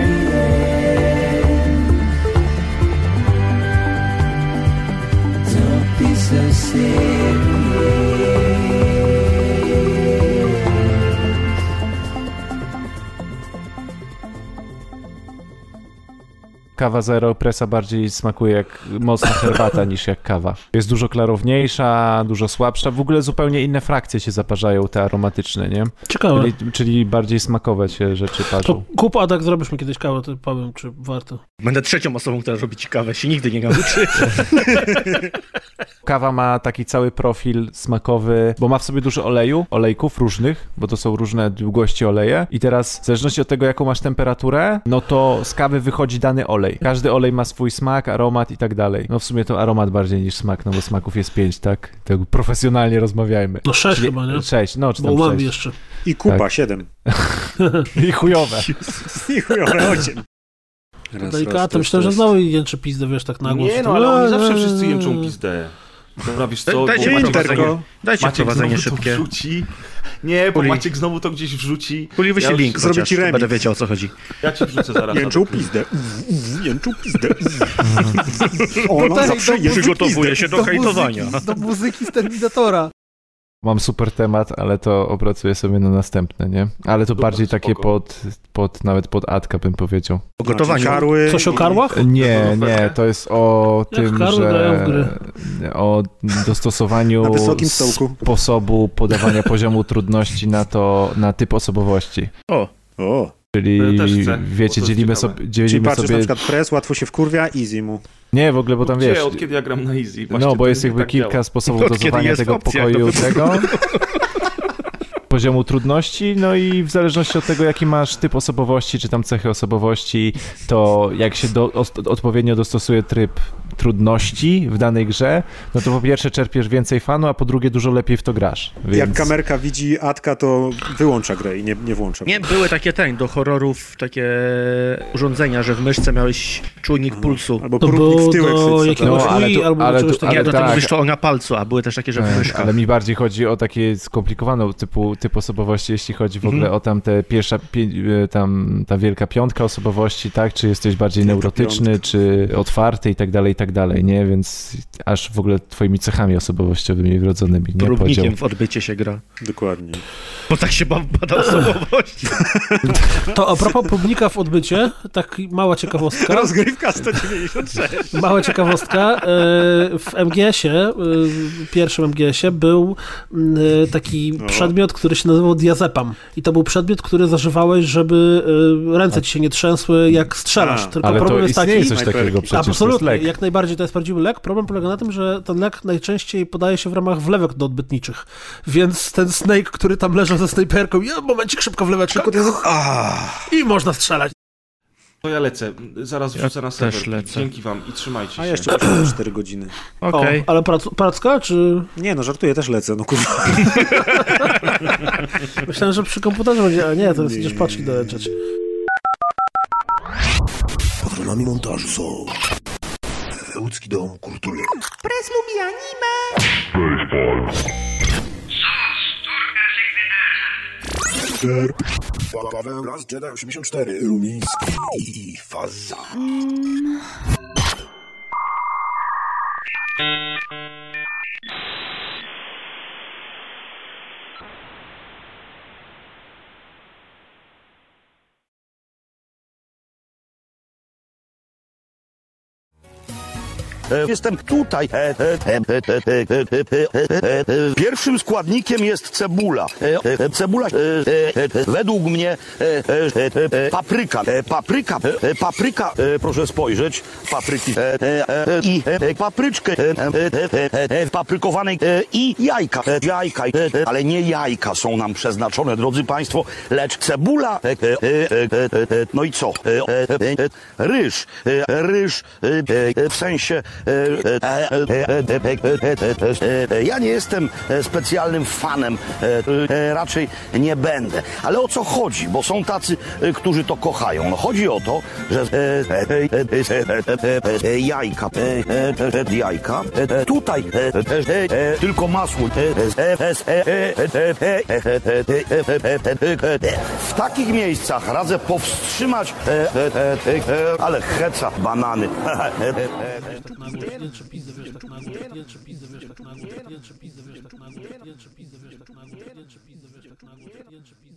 kawa zero presa bardziej smakuje jak mocna herbata niż jak kawa. Jest dużo klarowniejsza, dużo słabsza, w ogóle zupełnie inne frakcje się zaparzają, te aromatyczne, nie? Ciekawe. Czyli, czyli bardziej smakowe się rzeczy parzą. To kup, tak zrobisz mi kiedyś kawę, to powiem, czy warto. Będę trzecią osobą, która robi ci kawę, się nigdy nie nauczy. Kawa ma taki cały profil smakowy, bo ma w sobie dużo oleju, olejków różnych, bo to są różne długości oleje i teraz w zależności od tego, jaką masz temperaturę, no to z kawy wychodzi dany olej. Każdy olej ma swój smak, aromat i tak dalej. No w sumie to aromat bardziej niż smak, no bo smaków jest pięć, tak? Tak profesjonalnie rozmawiajmy. No sześć Czyli, chyba, nie? Sześć, no czy tam bo sześć. jeszcze. I kupa, tak. siedem. I chujowe. I chujowe, osiem. Raz, Delikatnie, myślę, że znowu jęczy pizdę, wiesz, tak na głos. Nie no, ale oni eee. zawsze wszyscy jęczą pizdę. Dobra, wiesz co, dajcie bo Dajcie Maciek prowadzenie szybkie. Wrzuci. Nie, bo Puli. Maciek znowu to gdzieś wrzuci. Puli wyślij ja link, zrobię ci remix. Będę wiedział, o co chodzi. Ja ci wrzucę zaraz. Jęczą pizdę. Jęczą pizdę. Ona no tak, zawsze jest Przygotowuje się do, do hejtowania. Do muzyki z Terminatora mam super temat, ale to opracuję sobie na następne, nie? Ale to Dobra, bardziej spoko. takie pod, pod, nawet pod Adka bym powiedział. O. Znaczy, karły Coś o karłach? Nie, nie, to jest o Jak tym, że o dostosowaniu sposobu podawania poziomu trudności na to, na typ osobowości. O, o. Czyli no wiecie, dzielimy, sobie, dzielimy Czyli patrzysz sobie... na przykład press, łatwo się wkurwia, easy mu. Nie, w ogóle, bo tam wiesz... Od kiedy ja gram na easy? No, bo jest jakby tak kilka działa. sposobów dozowania tego opcja, pokoju no, tego. poziomu trudności, no i w zależności od tego, jaki masz typ osobowości, czy tam cechy osobowości, to jak się do, odpowiednio dostosuje tryb trudności w danej grze, no to po pierwsze czerpiesz więcej fanu, a po drugie dużo lepiej w to grasz. Więc... Jak kamerka widzi Atka, to wyłącza grę i nie, nie włącza. Nie, były takie ten, do horrorów takie urządzenia, że w myszce miałeś czujnik Aha. pulsu. Albo to było w tyłek. Do jakiegoś no, ale to, albo ale, to, ale, Nie, do tego tak. na palcu, a były też takie, że w e, myszkach. Ale mi bardziej chodzi o takie skomplikowane typu, typ osobowości, jeśli chodzi w ogóle mhm. o tam te pierwsza, e, tam ta wielka piątka osobowości, tak? Czy jesteś bardziej neurotyczny, czy otwarty i tak dalej, i tak tak dalej, nie? Więc aż w ogóle twoimi cechami osobowościowymi wrodzonymi, nie? Próbnikiem Podział. w odbycie się gra. Dokładnie. Bo tak się bada osobowość. To a propos publika w odbycie, tak mała ciekawostka. Rozgrywka 196. Mała ciekawostka. E, w MGS-ie, e, pierwszym MGS-ie był e, taki przedmiot, który się nazywał diazepam. I to był przedmiot, który zażywałeś, żeby ręce ci się nie trzęsły, jak strzelasz. Tylko Ale problem to jest taki... coś takiego przecież, Absolutnie, jak najbardziej bardziej to jest prawdziwy lek. Problem polega na tym, że ten lek najczęściej podaje się w ramach wlewek do odbytniczych. Więc ten Snake, który tam leżał ze snajperką, ja momencik szybko wleweczka. I można strzelać. To ja lecę, zaraz wrzucę ja na serwer. Też lecę. Dzięki wam i trzymajcie się. A jeszcze 4 godziny. Okej. Okay. Ale prac, pracka, czy... Nie, no żartuję, też lecę, no kurwa. Myślałem, że przy komputerze będzie, ale nie, to jest będziesz paczki doleczeć. Patronami montażu są... Łódzki Dom Kultury. Pres lubi anime! Baseball. Ser. Paweł Las Jedi 84, Rumiński i Faza. Mm. Jestem tutaj. Pierwszym składnikiem jest cebula. Cebula według mnie papryka. Papryka, papryka, proszę spojrzeć, papryki i papryczkę paprykowanej i jajka. Jajka, ale nie jajka są nam przeznaczone, drodzy Państwo, lecz cebula. No i co? Ryż. Ryż w sensie ja nie jestem specjalnym fanem, raczej nie będę. Ale o co chodzi? Bo są tacy, którzy to kochają. No chodzi o to, że jajka, jajka, tutaj tylko masło. W takich miejscach radzę powstrzymać, ale heca, banany. Tak na głos, jęczy pizdę, wiesz, tak na głos, jęczy pizdę, wiesz, tak na głos, jęczy pizdę, wiesz, tak na głos, jęczy pizdę, wiesz, tak na głos, jęczy pizdę, wiesz, tak na głos, jęczy pizdę,